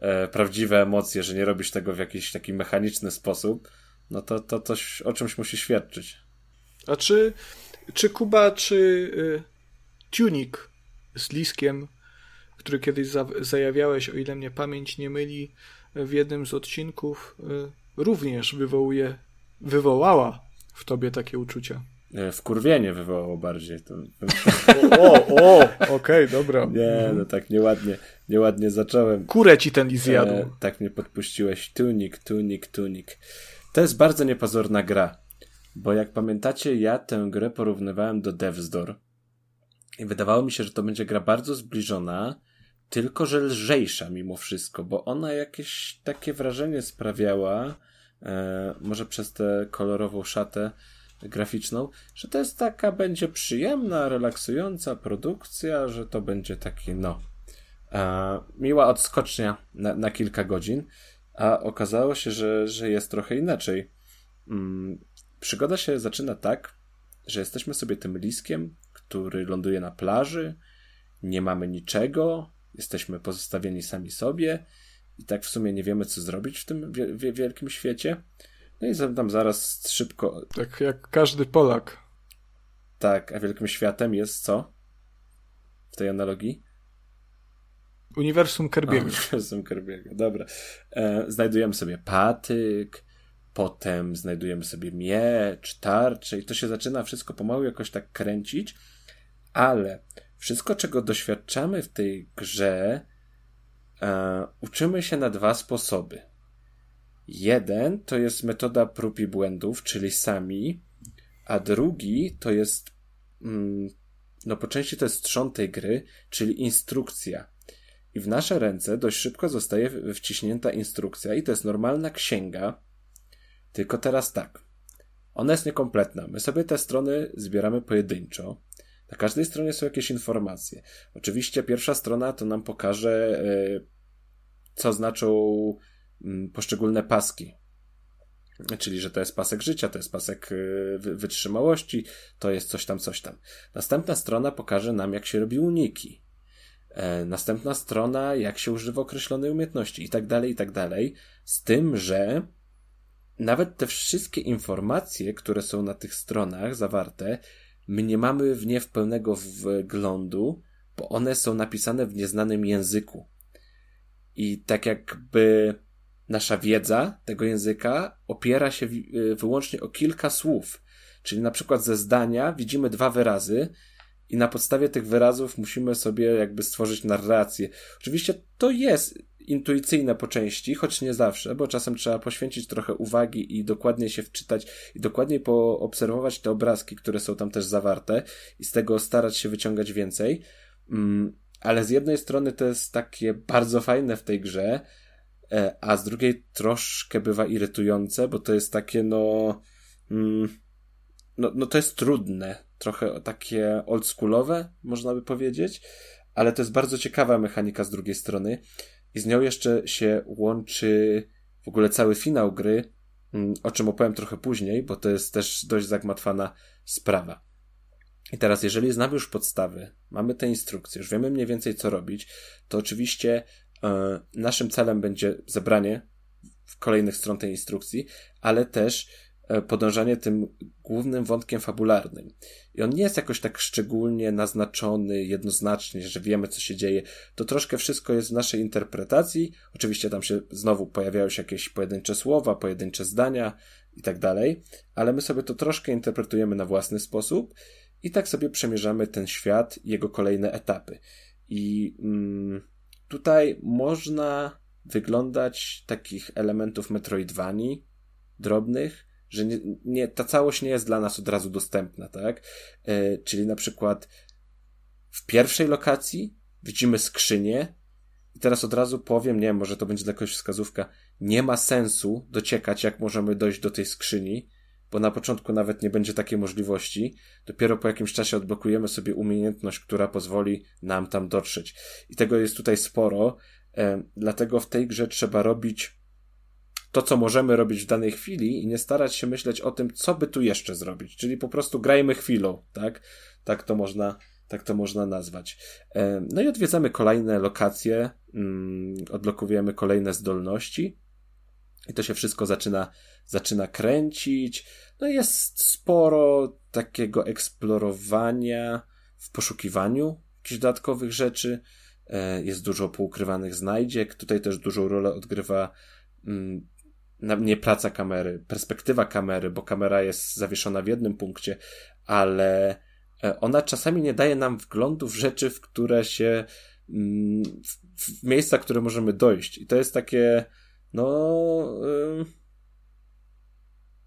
[SPEAKER 2] e, prawdziwe emocje, że nie robisz tego w jakiś taki mechaniczny sposób, no to, to coś o czymś musi świadczyć.
[SPEAKER 3] A czy, czy Kuba, czy y, Tunic z Liskiem, który kiedyś za, zajawiałeś, o ile mnie pamięć nie myli, w jednym z odcinków, y, również wywołuje, wywołała w tobie takie uczucia?
[SPEAKER 2] E, wkurwienie wywołało bardziej. To...
[SPEAKER 3] o, o, okej, okay, dobra.
[SPEAKER 2] Nie, no tak nieładnie, nieładnie zacząłem.
[SPEAKER 3] Kurę ci ten zjadł. E,
[SPEAKER 2] tak mnie podpuściłeś. Tunik, tunik, tunik. To jest bardzo niepozorna gra, bo jak pamiętacie, ja tę grę porównywałem do Death's Door i wydawało mi się, że to będzie gra bardzo zbliżona, tylko że lżejsza mimo wszystko, bo ona jakieś takie wrażenie sprawiała, e, może przez tę kolorową szatę, graficzną, że to jest taka będzie przyjemna, relaksująca produkcja, że to będzie taki, no, e, miła odskocznia na, na kilka godzin, a okazało się, że, że jest trochę inaczej. Mm, przygoda się zaczyna tak, że jesteśmy sobie tym liskiem, który ląduje na plaży, nie mamy niczego, jesteśmy pozostawieni sami sobie i tak w sumie nie wiemy, co zrobić w tym wielkim świecie. No i tam zaraz szybko.
[SPEAKER 3] Tak jak każdy Polak.
[SPEAKER 2] Tak, a wielkim światem jest co? W tej analogii?
[SPEAKER 3] Uniwersum Kerbiego.
[SPEAKER 2] Uniwersum Kerbiego, dobra. E, znajdujemy sobie patyk, potem znajdujemy sobie miecz, tarczę i to się zaczyna wszystko pomału jakoś tak kręcić, ale wszystko, czego doświadczamy w tej grze, e, uczymy się na dwa sposoby. Jeden to jest metoda prób i błędów, czyli sami, a drugi to jest, mm, no po części to jest trzon tej gry, czyli instrukcja. I w nasze ręce dość szybko zostaje wciśnięta instrukcja i to jest normalna księga, tylko teraz tak. Ona jest niekompletna. My sobie te strony zbieramy pojedynczo. Na każdej stronie są jakieś informacje. Oczywiście pierwsza strona to nam pokaże, e, co znaczą poszczególne paski. Czyli, że to jest pasek życia, to jest pasek y, wytrzymałości, to jest coś tam, coś tam. Następna strona pokaże nam, jak się robi uniki. E, następna strona, jak się używa określonej umiejętności i tak dalej, i tak dalej. Z tym, że nawet te wszystkie informacje, które są na tych stronach zawarte, my nie mamy w nie w pełnego wglądu, bo one są napisane w nieznanym języku. I tak jakby nasza wiedza tego języka opiera się y, wyłącznie o kilka słów. Czyli na przykład ze zdania widzimy dwa wyrazy i na podstawie tych wyrazów musimy sobie jakby stworzyć narrację. Oczywiście to jest intuicyjne po części, choć nie zawsze, bo czasem trzeba poświęcić trochę uwagi i dokładnie się wczytać i dokładniej poobserwować te obrazki, które są tam też zawarte i z tego starać się wyciągać więcej. Mm, ale z jednej strony to jest takie bardzo fajne w tej grze, a z drugiej troszkę bywa irytujące, bo to jest takie no, mm, no, no to jest trudne, trochę takie oldschoolowe, można by powiedzieć, ale to jest bardzo ciekawa mechanika z drugiej strony i z nią jeszcze się łączy w ogóle cały finał gry, mm, o czym opowiem trochę później, bo to jest też dość zagmatwana sprawa. I teraz, jeżeli znamy już podstawy, mamy te instrukcje, już wiemy mniej więcej co robić, to oczywiście E, naszym celem będzie zebranie kolejnych stron tej instrukcji, ale też e, podążanie tym głównym wątkiem fabularnym. I on nie jest jakoś tak szczególnie naznaczony jednoznacznie, że wiemy, co się dzieje. To troszkę wszystko jest w naszej interpretacji. Oczywiście tam się znowu pojawiają się jakieś pojedyncze słowa, pojedyncze zdania i tak dalej, ale my sobie to troszkę interpretujemy na własny sposób i tak sobie przemierzamy ten świat i jego kolejne etapy. I mm, tutaj można wyglądać takich elementów Metroidvanii drobnych, że nie, nie, ta całość nie jest dla nas od razu dostępna, tak? E, czyli na przykład w pierwszej lokacji widzimy skrzynię i teraz od razu powiem, nie może to będzie dla kogoś wskazówka, nie ma sensu dociekać, jak możemy dojść do tej skrzyni, bo na początku nawet nie będzie takiej możliwości. Dopiero po jakimś czasie odblokujemy sobie umiejętność, która pozwoli nam tam dotrzeć. I tego jest tutaj sporo, dlatego w tej grze trzeba robić to, co możemy robić w danej chwili i nie starać się myśleć o tym, co by tu jeszcze zrobić. Czyli po prostu grajmy chwilą, tak? Tak to można, tak to można nazwać. No i odwiedzamy kolejne lokacje, mm, odblokujemy kolejne zdolności i to się wszystko zaczyna, zaczyna kręcić. No jest sporo takiego eksplorowania w poszukiwaniu jakichś dodatkowych rzeczy. E, jest dużo poukrywanych znajdziek. Tutaj też dużą rolę odgrywa mm, nie praca kamery, perspektywa kamery, bo kamera jest zawieszona w jednym punkcie, ale e, ona czasami nie daje nam wglądu w rzeczy, w które się, mm, w, miejsca, w które możemy dojść. I to jest takie, no,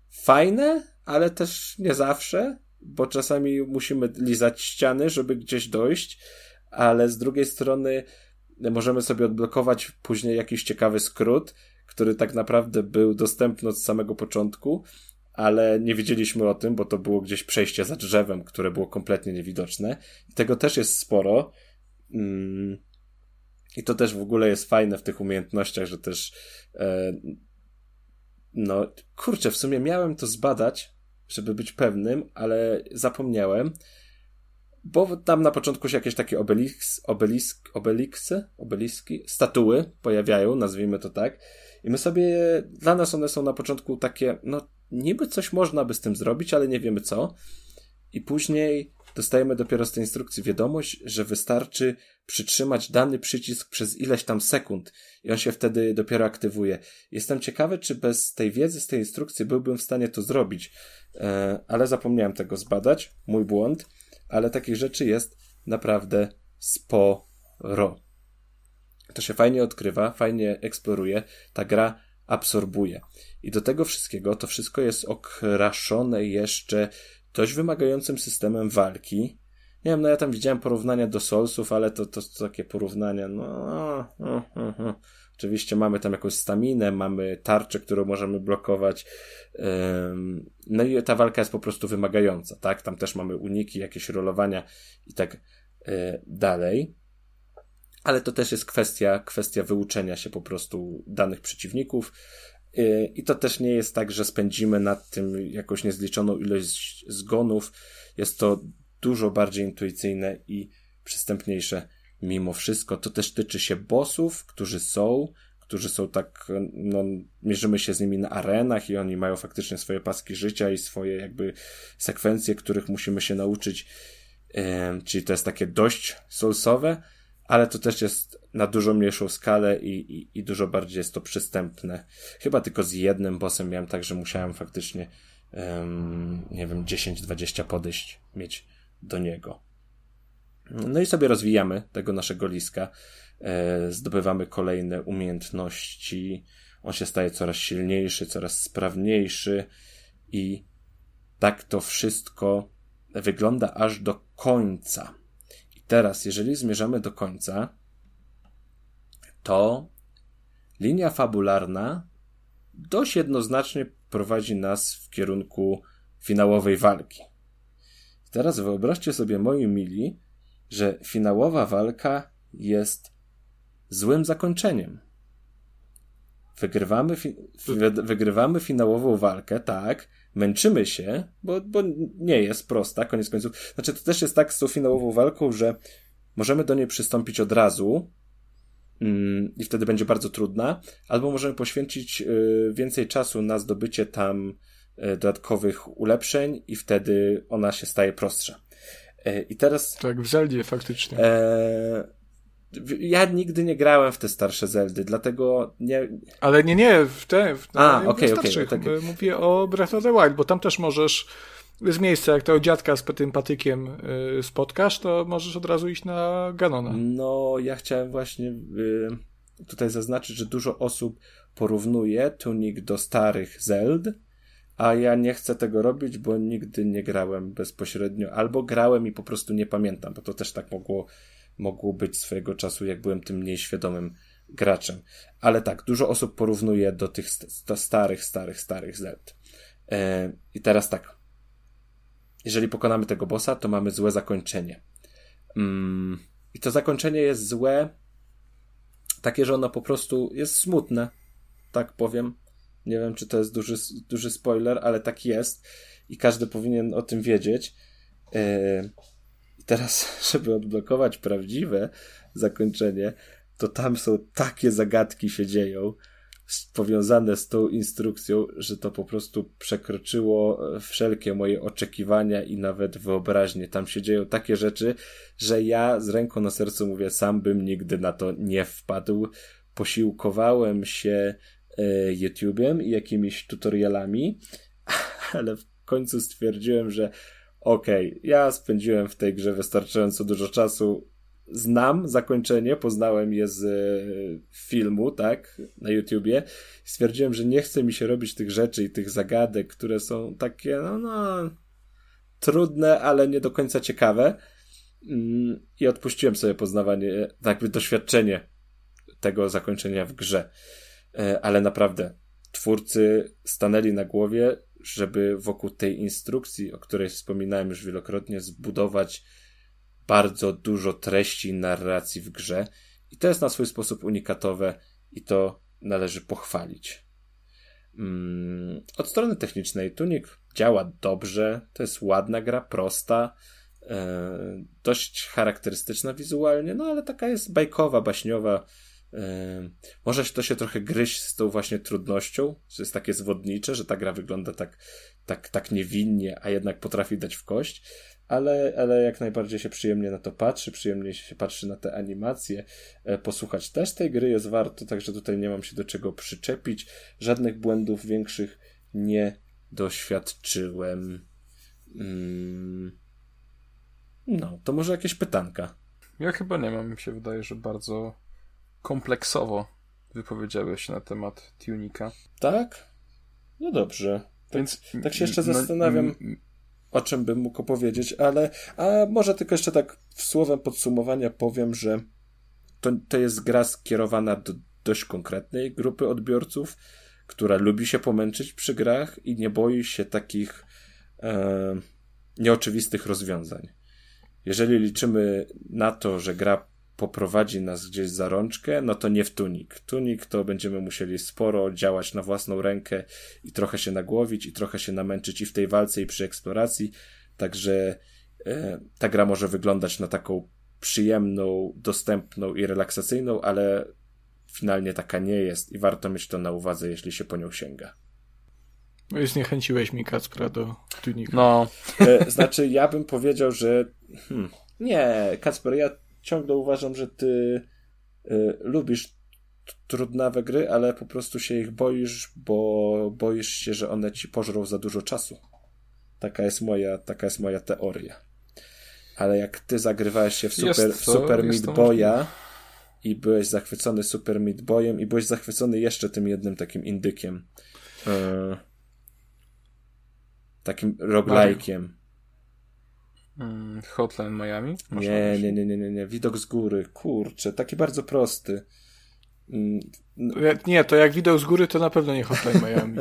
[SPEAKER 2] fajne, ale też nie zawsze, bo czasami musimy lizać ściany, żeby gdzieś dojść, ale z drugiej strony możemy sobie odblokować później jakiś ciekawy skrót, który tak naprawdę był dostępny od samego początku, ale nie wiedzieliśmy o tym, bo to było gdzieś przejście za drzewem, które było kompletnie niewidoczne. I tego też jest sporo. I to też w ogóle jest fajne w tych umiejętnościach, że też e, no kurczę, w sumie miałem to zbadać, żeby być pewnym, ale zapomniałem, bo tam na początku się jakieś takie obelisk, obelisk, obeliksy, obeliski, statuły pojawiają, nazwijmy to tak, i my sobie, dla nas one są na początku takie, no niby coś można by z tym zrobić, ale nie wiemy co. I później dostajemy dopiero z tej instrukcji wiadomość, że wystarczy przytrzymać dany przycisk przez ileś tam sekund i on się wtedy dopiero aktywuje. Jestem ciekawy, czy bez tej wiedzy, z tej instrukcji byłbym w stanie to zrobić, e, ale zapomniałem tego zbadać, mój błąd, ale takich rzeczy jest naprawdę sporo. To się fajnie odkrywa, fajnie eksploruje, ta gra absorbuje. I do tego wszystkiego, to wszystko jest okraszone jeszcze dość wymagającym systemem walki. Nie wiem, no ja tam widziałem porównania do Soulsów, ale to, to, to takie porównania, no, no, no, no. Oczywiście mamy tam jakąś staminę, mamy tarczę, którą możemy blokować. No i ta walka jest po prostu wymagająca, tak? Tam też mamy uniki, jakieś rolowania i tak e, dalej ale to też jest kwestia, kwestia wyuczenia się po prostu danych przeciwników. Y, I to też nie jest tak, że spędzimy nad tym jakąś niezliczoną ilość zgonów. Jest to dużo bardziej intuicyjne i przystępniejsze mimo wszystko. To też tyczy się bossów, którzy są, którzy są tak, no, mierzymy się z nimi na arenach i oni mają faktycznie swoje paski życia i swoje jakby sekwencje, których musimy się nauczyć. Czyli to jest takie dość soulsowe, ale to też jest na dużo mniejszą skalę i, i, i dużo bardziej jest to przystępne. Chyba tylko z jednym bossem miałem tak, że musiałem faktycznie, um, nie wiem, 10-20 podejść mieć do niego. No i sobie rozwijamy tego naszego liska, e, zdobywamy kolejne umiejętności, on się staje coraz silniejszy, coraz sprawniejszy i tak to wszystko wygląda aż do końca. Teraz, jeżeli zmierzamy do końca, to linia fabularna dość jednoznacznie prowadzi nas w kierunku finałowej walki. Teraz wyobraźcie sobie, moi mili, że finałowa walka jest złym zakończeniem. Wygrywamy, fi wygrywamy finałową walkę, tak, męczymy się, bo, bo nie jest prosta, koniec końców. Znaczy, to też jest tak z tą finałową walką, że możemy do niej przystąpić od razu i wtedy będzie bardzo trudna, albo możemy poświęcić y, więcej czasu na zdobycie tam dodatkowych ulepszeń i wtedy ona się staje prostsza. I teraz...
[SPEAKER 3] Tak, w Zeldzie faktycznie.
[SPEAKER 2] E, ja nigdy nie grałem w te starsze Zeldy, dlatego nie...
[SPEAKER 3] Ale nie, nie, w te... W,
[SPEAKER 2] A, okej, okej. Okay,
[SPEAKER 3] okay, Mówię o Breath of the Wild, bo tam też możesz z miejsca, jak tego dziadka z tym patykiem y, spotkasz, to możesz od razu iść na Ganona.
[SPEAKER 2] No, ja chciałem właśnie y, tutaj zaznaczyć, że dużo osób porównuje Tunic do starych Zeld, a ja nie chcę tego robić, bo nigdy nie grałem bezpośrednio, albo grałem i po prostu nie pamiętam, bo to też tak mogło, mogło być swojego czasu, jak byłem tym mniej świadomym graczem. Ale tak, dużo osób porównuje do tych st starych, starych, starych Zeld. E, I teraz tak, jeżeli pokonamy tego bossa, to mamy złe zakończenie. Mm, I to zakończenie jest złe, takie, że ono po prostu jest smutne, tak powiem. Nie wiem, czy to jest duży, duży spoiler, ale tak jest i każdy powinien o tym wiedzieć. Yy, I teraz, żeby odblokować prawdziwe zakończenie, to tam są takie zagadki się dzieją, powiązane z tą instrukcją, że to po prostu przekroczyło e, wszelkie moje oczekiwania i nawet wyobraźnię. Tam się dzieją takie rzeczy, że ja z ręką na sercu mówię, sam bym nigdy na to nie wpadł. Posiłkowałem się e, YouTube'em i jakimiś tutorialami, ale w końcu stwierdziłem, że okej, okay, ja spędziłem w tej grze wystarczająco dużo czasu, znam zakończenie, poznałem je z e, filmu, tak, na YouTubie. Stwierdziłem, że nie chce mi się robić tych rzeczy i tych zagadek, które są takie, no, no, trudne, ale nie do końca ciekawe. Mm, I odpuściłem sobie poznawanie, tak jakby doświadczenie tego zakończenia w grze. E, ale naprawdę, twórcy stanęli na głowie, żeby wokół tej instrukcji, o której wspominałem już wielokrotnie, zbudować bardzo dużo treści i narracji w grze i to jest na swój sposób unikatowe i to należy pochwalić. Mm, od strony technicznej Tunic działa dobrze, to jest ładna gra, prosta, e, dość charakterystyczna wizualnie, no ale taka jest bajkowa, baśniowa. E, może to się trochę gryźć z tą właśnie trudnością, że jest takie zwodnicze, że ta gra wygląda tak, tak, tak niewinnie, a jednak potrafi dać w kość ale, ale jak najbardziej się przyjemnie na to patrzy, przyjemnie się patrzy na te animacje. E, posłuchać też tej gry jest warto, także tutaj nie mam się do czego przyczepić. Żadnych błędów większych nie doświadczyłem. Mm. No, to może jakieś pytanka.
[SPEAKER 1] Ja chyba nie mam. Mi się wydaje, że bardzo kompleksowo wypowiedziałeś się na temat Tunika.
[SPEAKER 2] Tak? No dobrze. Tak, Więc tak się jeszcze no, zastanawiam o czym bym mógł opowiedzieć, ale a może tylko jeszcze tak słowem podsumowania powiem, że to, to jest gra skierowana do dość konkretnej grupy odbiorców, która lubi się pomęczyć przy grach i nie boi się takich e, nieoczywistych rozwiązań. Jeżeli liczymy na to, że gra poprowadzi nas gdzieś za rączkę, no to nie w tunik. Tunik to będziemy musieli sporo działać na własną rękę i trochę się nagłowić i trochę się namęczyć i w tej walce i przy eksploracji. Także e, ta gra może wyglądać na taką przyjemną, dostępną i relaksacyjną, ale finalnie taka nie jest i warto mieć to na uwadze, jeśli się po nią sięga.
[SPEAKER 3] No i zniechęciłeś mi Kacpra do tunika.
[SPEAKER 1] No.
[SPEAKER 2] E, znaczy, ja bym powiedział, że hmm, nie, Kacper, ja ciągle uważam, że ty y, lubisz trudnawe gry, ale po prostu się ich boisz, bo boisz się, że one ci pożrą za dużo czasu. Taka jest moja, taka jest moja teoria. Ale jak ty zagrywałeś się w Super, to, super Meat Boya i byłeś zachwycony Super Meat Boyem i byłeś zachwycony jeszcze tym jednym takim indykiem. Yy, takim roguelike'iem.
[SPEAKER 1] Mm, Hotline Miami?
[SPEAKER 2] Nie, nie, nie, nie, nie. Widok z góry. Kurczę, taki bardzo prosty.
[SPEAKER 3] Mm, nie, to jak widok z góry, to na pewno nie Hotline Miami.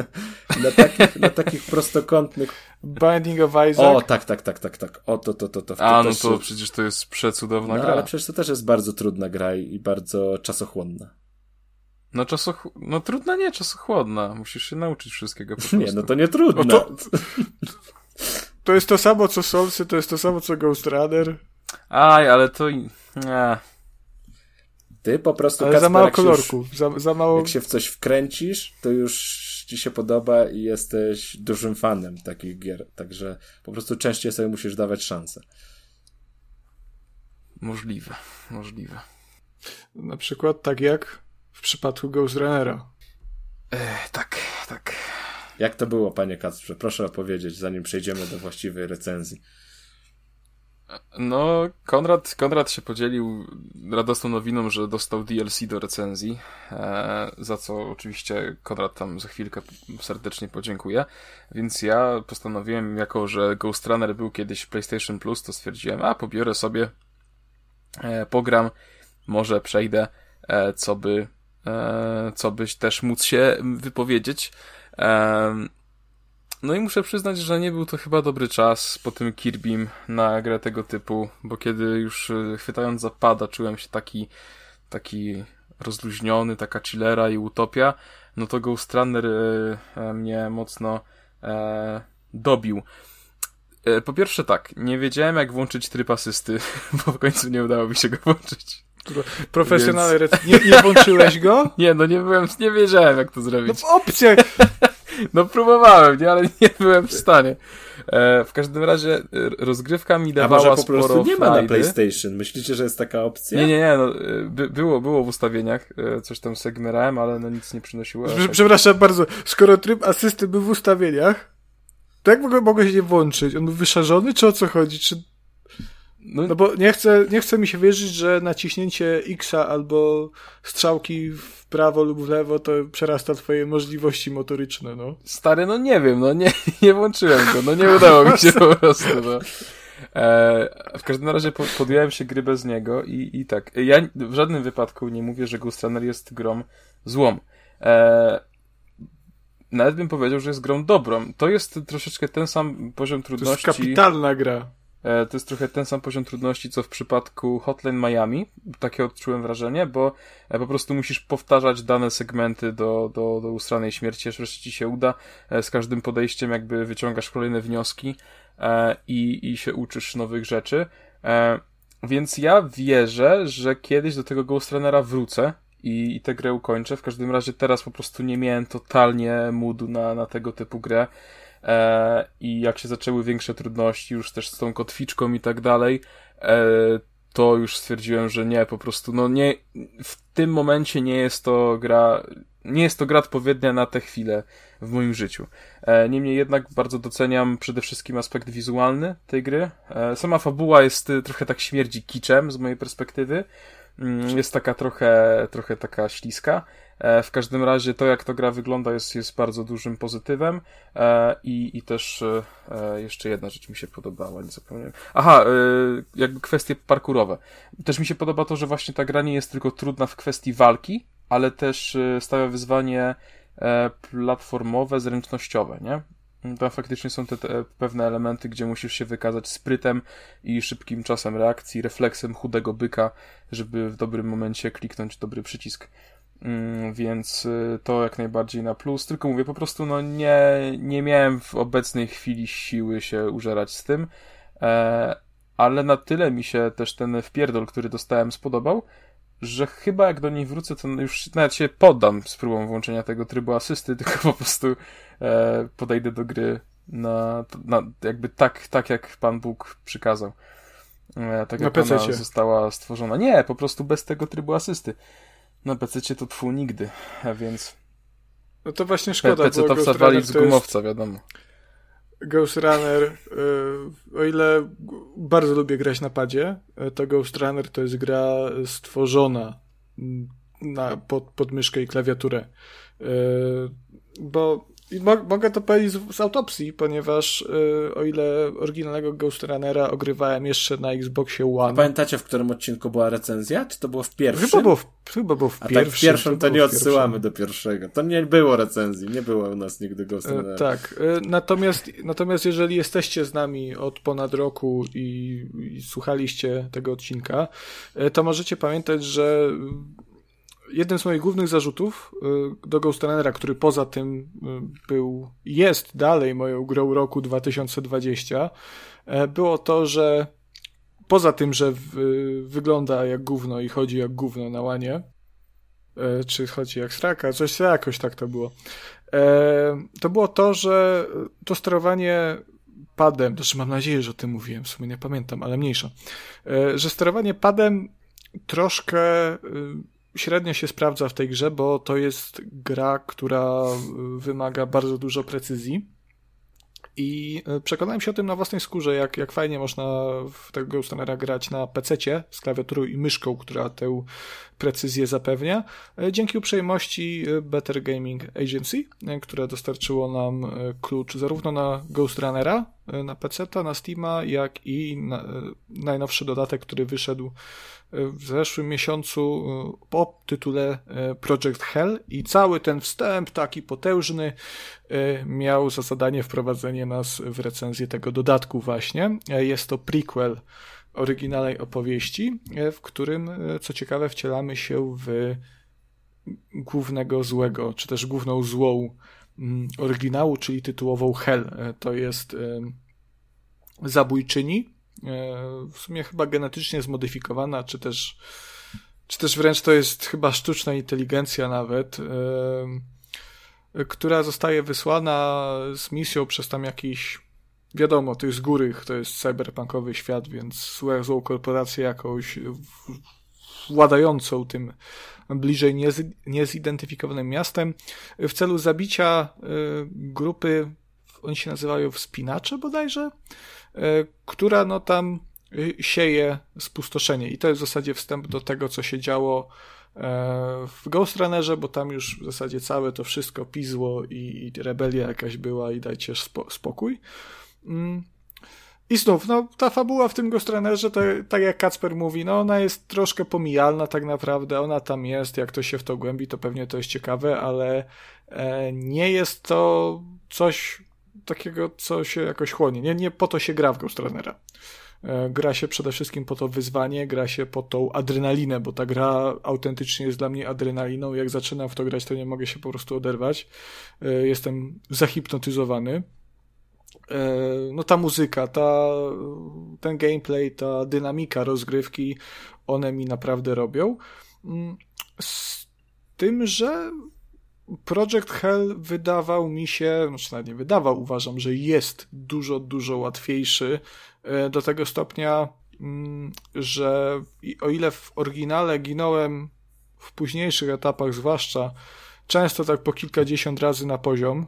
[SPEAKER 2] na, takich, na takich prostokątnych.
[SPEAKER 3] Binding of Isaac.
[SPEAKER 2] O, tak, tak, tak, tak, tak. O, to, to, to. to,
[SPEAKER 1] A, no to przecież to jest przecudowna no, gra.
[SPEAKER 2] ale przecież to też jest bardzo trudna gra i bardzo czasochłonna.
[SPEAKER 1] No, czasoch... no trudna nie, czasochłodna. Musisz się nauczyć wszystkiego po prostu.
[SPEAKER 2] Nie, no to nie trudno. No to...
[SPEAKER 3] To jest to samo co Soulsy, to jest to samo co Ghost Runner.
[SPEAKER 1] Aj, ale to... Nie.
[SPEAKER 2] Ty po prostu...
[SPEAKER 3] Ale Kasper, za mało kolorku.
[SPEAKER 2] Już,
[SPEAKER 3] za, za mało...
[SPEAKER 2] Jak się w coś wkręcisz, to już ci się podoba i jesteś dużym fanem takich gier, także po prostu częściej sobie musisz dawać szansę.
[SPEAKER 1] Możliwe, możliwe.
[SPEAKER 3] Na przykład tak jak w przypadku Ghost Runnera.
[SPEAKER 1] Ech, tak, tak.
[SPEAKER 2] Jak to było, panie Kacprze? Proszę opowiedzieć, zanim przejdziemy do właściwej recenzji.
[SPEAKER 1] No, Konrad, Konrad się podzielił radosną nowiną, że dostał DLC do recenzji, e, za co oczywiście Konrad tam za chwilkę serdecznie podziękuję. Więc ja postanowiłem, jako że Ghost Runner był kiedyś PlayStation Plus, to stwierdziłem, a pobiorę sobie, e, pogram, może przejdę, e, co by, co byś też móc się wypowiedzieć. No i muszę przyznać, że nie był to chyba dobry czas po tym Kirbym na grę tego typu, bo kiedy już e, chwytając za pada czułem się taki, taki rozluźniony, taka chillera i utopia, no to Ghost Runner e, e, mnie mocno dobił. Po pierwsze tak, nie wiedziałem jak włączyć tryb asysty, bo w końcu nie udało mi się go włączyć.
[SPEAKER 3] Profesjonalny Więc... nie, nie włączyłeś go?
[SPEAKER 1] Nie, no nie byłem, nie wiedziałem jak to zrobić.
[SPEAKER 3] No w opcjach!
[SPEAKER 1] No próbowałem, nie, ale nie byłem w stanie. E, w każdym razie e, rozgrywka mi dawała
[SPEAKER 2] A może po prostu nie
[SPEAKER 1] frajdy.
[SPEAKER 2] ma na PlayStation. Myślicie, że jest taka opcja?
[SPEAKER 1] Nie, nie, nie, no, e, by, było, było w ustawieniach, e, coś tam segmerałem, ale no nic nie przynosiło.
[SPEAKER 3] Przepraszam bardzo, skoro tryb asysty był w ustawieniach, to jak mogę, mogę się nie włączyć? On był wyszarzony, czy o co chodzi? Czy no, no bo nie chcę, nie chcę mi się wierzyć, że naciśnięcie X-a albo strzałki w prawo lub w lewo to przerasta twoje możliwości motoryczne, no.
[SPEAKER 1] Stary, no nie wiem, no nie, nie włączyłem go, no nie udało mi się po prostu, no. E, w każdym razie podjąłem się gry bez niego i, i tak. Ja w żadnym wypadku nie mówię, że Ghost Runner jest grą złą. E, nawet bym powiedział, że jest grą dobrą. To jest troszeczkę ten sam poziom trudności.
[SPEAKER 3] To jest kapitalna gra.
[SPEAKER 1] E, to jest trochę ten sam poziom trudności, co w przypadku Hotline Miami. Takie odczułem wrażenie, bo e, po prostu musisz powtarzać dane segmenty do, do, do ustranej śmierci, aż wreszcie ci się uda. E, z każdym podejściem jakby wyciągasz kolejne wnioski i, i się uczysz nowych rzeczy. Więc ja wierzę, że kiedyś do tego Ghost Runnera wrócę i, i tę grę ukończę. W każdym razie teraz po prostu nie miałem totalnie moodu na, na tego typu grę. E, I jak się zaczęły większe trudności, już też z tą kotwiczką i tak dalej, e, to już stwierdziłem, że nie, po prostu, no nie, w tym momencie nie jest to gra, nie jest to gra odpowiednia na tę chwilę w moim życiu. E, niemniej jednak bardzo doceniam przede wszystkim aspekt wizualny tej gry. E, sama fabuła jest y, trochę tak śmierdzi kiczem z mojej perspektywy. Mm, jest taka trochę, trochę taka śliska. E, w każdym razie to, jak to gra wygląda, jest, jest bardzo dużym pozytywem. E, I, i też e, jeszcze jedna rzecz mi się podobała, nie zapomniałem. Aha, jakby kwestie parkurowe. Też mi się podoba to, że właśnie ta gra nie jest tylko trudna w kwestii walki, ale też stawia wyzwanie platformowe, zręcznościowe, nie? Tam faktycznie są te, te, pewne elementy, gdzie musisz się wykazać sprytem i szybkim czasem reakcji, refleksem chudego byka, żeby w dobrym momencie kliknąć dobry przycisk. Mm, więc y, to jak najbardziej na plus. Tylko mówię, po prostu no nie, nie miałem w obecnej chwili siły się użerać z tym, e, ale na tyle mi się też ten wpierdol, który dostałem, spodobał, że chyba jak do niej wrócę, to już nawet się poddam z próbą włączenia tego trybu asysty, tylko po prostu e, podejdę do gry na, na jakby tak, tak jak Pan Bóg przykazał. E, tak jak ona została stworzona. Nie, po prostu bez tego trybu asysty. Na PC to tfu nigdy, a więc...
[SPEAKER 3] No to właśnie szkoda,
[SPEAKER 1] PC to wstawali z gumowca, jest... wiadomo.
[SPEAKER 3] Ghost Runner, y, o ile bardzo lubię grać na padzie, y, to Ghost Runner to jest gra stworzona na, pod, pod myszkę i klawiaturę. Y, bo mo mogę to powiedzieć z, z autopsji, ponieważ yy, o ile oryginalnego Ghost Runnera ogrywałem jeszcze na Xboxie One. A
[SPEAKER 2] pamiętacie, w którym odcinku była recenzja? Czy to było w pierwszym?
[SPEAKER 3] Chyba było w, chyba było w
[SPEAKER 2] A
[SPEAKER 3] pierwszym.
[SPEAKER 2] Tak, w pierwszym to, to nie odsyłamy do pierwszego. To nie było recenzji, nie było u nas nigdy Ghost e, Runnera.
[SPEAKER 3] tak. Yy, natomiast, natomiast jeżeli jesteście z nami od ponad roku i, i słuchaliście tego odcinka, yy, to możecie pamiętać, że jeden z moich głównych zarzutów y, do Ghost który poza tym y, był, jest dalej moją grą roku 2020, e, było to, że poza tym, że wygląda jak gówno i chodzi jak gówno na łanie, e, czy chodzi jak straka, coś jakoś tak to było, to było to, że to sterowanie padem, też mam nadzieję, że o tym mówiłem, w sumie nie pamiętam, ale mniejsza, że sterowanie padem troszkę średnio się sprawdza w tej grze, bo to jest gra, która wymaga bardzo dużo precyzji. I e, przekonałem się o tym na własnej skórze, jak, jak fajnie można w tego Ghostrunnera grać na PC z klawiaturą i myszką, która tę precyzję zapewnia, e, dzięki uprzejmości Better Gaming Agency, które dostarczyło nam klucz zarówno na Ghostrunnera, na PC, na Steama, jak i na, najnowszy dodatek, który wyszedł w zeszłym miesiącu e, po tytule e, Project Hell i cały ten wstęp taki potężny e, miał za zadanie wprowadzenie nas w recenzję tego dodatku właśnie. Jest to prequel oryginalnej opowieści, w którym, co ciekawe, wcielamy się w głównego złego, czy też główną złą oryginału, czyli tytułową Hell. To jest zabójczyni, E, w sumie chyba genetycznie zmodyfikowana, czy też, czy też wręcz to jest chyba sztuczna inteligencja nawet, e, która zostaje wysłana z misją przez tam jakiś, wiadomo, to jest góry, to jest cyberpunkowy świat, więc złą korporację jakąś władającą tym bliżej niezidentyfikowanym miastem w celu zabicia e, grupy, oni się nazywają wspinacze bodajże, E, która no tam y, sieje spustoszenie. I to jest w zasadzie wstęp do tego, co się działo e, w Ghost Runnerze, bo tam już w zasadzie całe to wszystko pizło i, rebelia jakaś była i dajcie spo, spokój. I znów, no, ta fabuła w tym Ghost Runnerze, to tak jak Kacper mówi, no ona jest troszkę pomijalna tak naprawdę, ona tam jest, jak to się w to głębi, to pewnie to jest ciekawe, ale e, nie jest to coś takiego, co się jakoś chłonie. Nie, nie po to się gra w Ghost Runnera. E, gra się przede wszystkim po to wyzwanie, gra się po tą adrenalinę, bo ta gra autentycznie jest dla mnie adrenaliną. Jak zaczynam w to grać, to nie mogę się po prostu oderwać. E, jestem zahipnotyzowany. E, no ta muzyka, ta, ten gameplay, ta dynamika rozgrywki, one mi naprawdę robią. Mm, z tym, że Project Hell wydawał mi się, znaczy nawet nie wydawał, uważam, że jest dużo, dużo łatwiejszy e, do tego stopnia, mm, że o ile w oryginale ginąłem w późniejszych etapach zwłaszcza, często tak po kilkadziesiąt razy na poziom,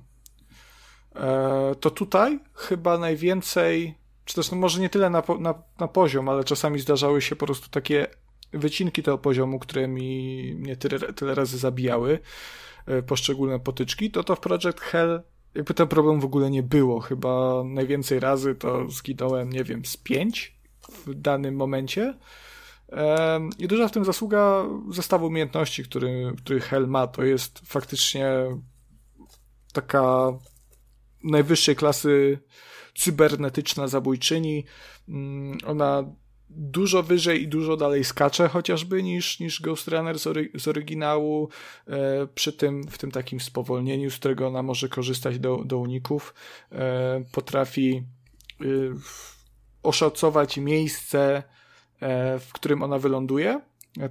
[SPEAKER 3] to tutaj chyba najwięcej, czy też no może nie tyle na, na, na poziom, ale czasami zdarzały się po prostu takie wycinki tego poziomu, które mi mnie tyle, tyle razy zabijały, E, poszczególne potyczki, to to w Project Hell jakby ten problem w ogóle nie było. Chyba najwięcej razy to zginąłem, nie wiem, z pięć w danym momencie. I duża w tym zasługa zestawu umiejętności, który, który Hell ma. To jest faktycznie taka najwyższej klasy cybernetyczna zabójczyni. Mm, ona dużo wyżej i dużo dalej skacze chociażby niż, niż Ghost Runner z, ory, z oryginału, e, przy tym, w tym takim spowolnieniu, z którego ona może korzystać do, do uników, e, potrafi e, oszacować miejsce, e, w którym ona wyląduje,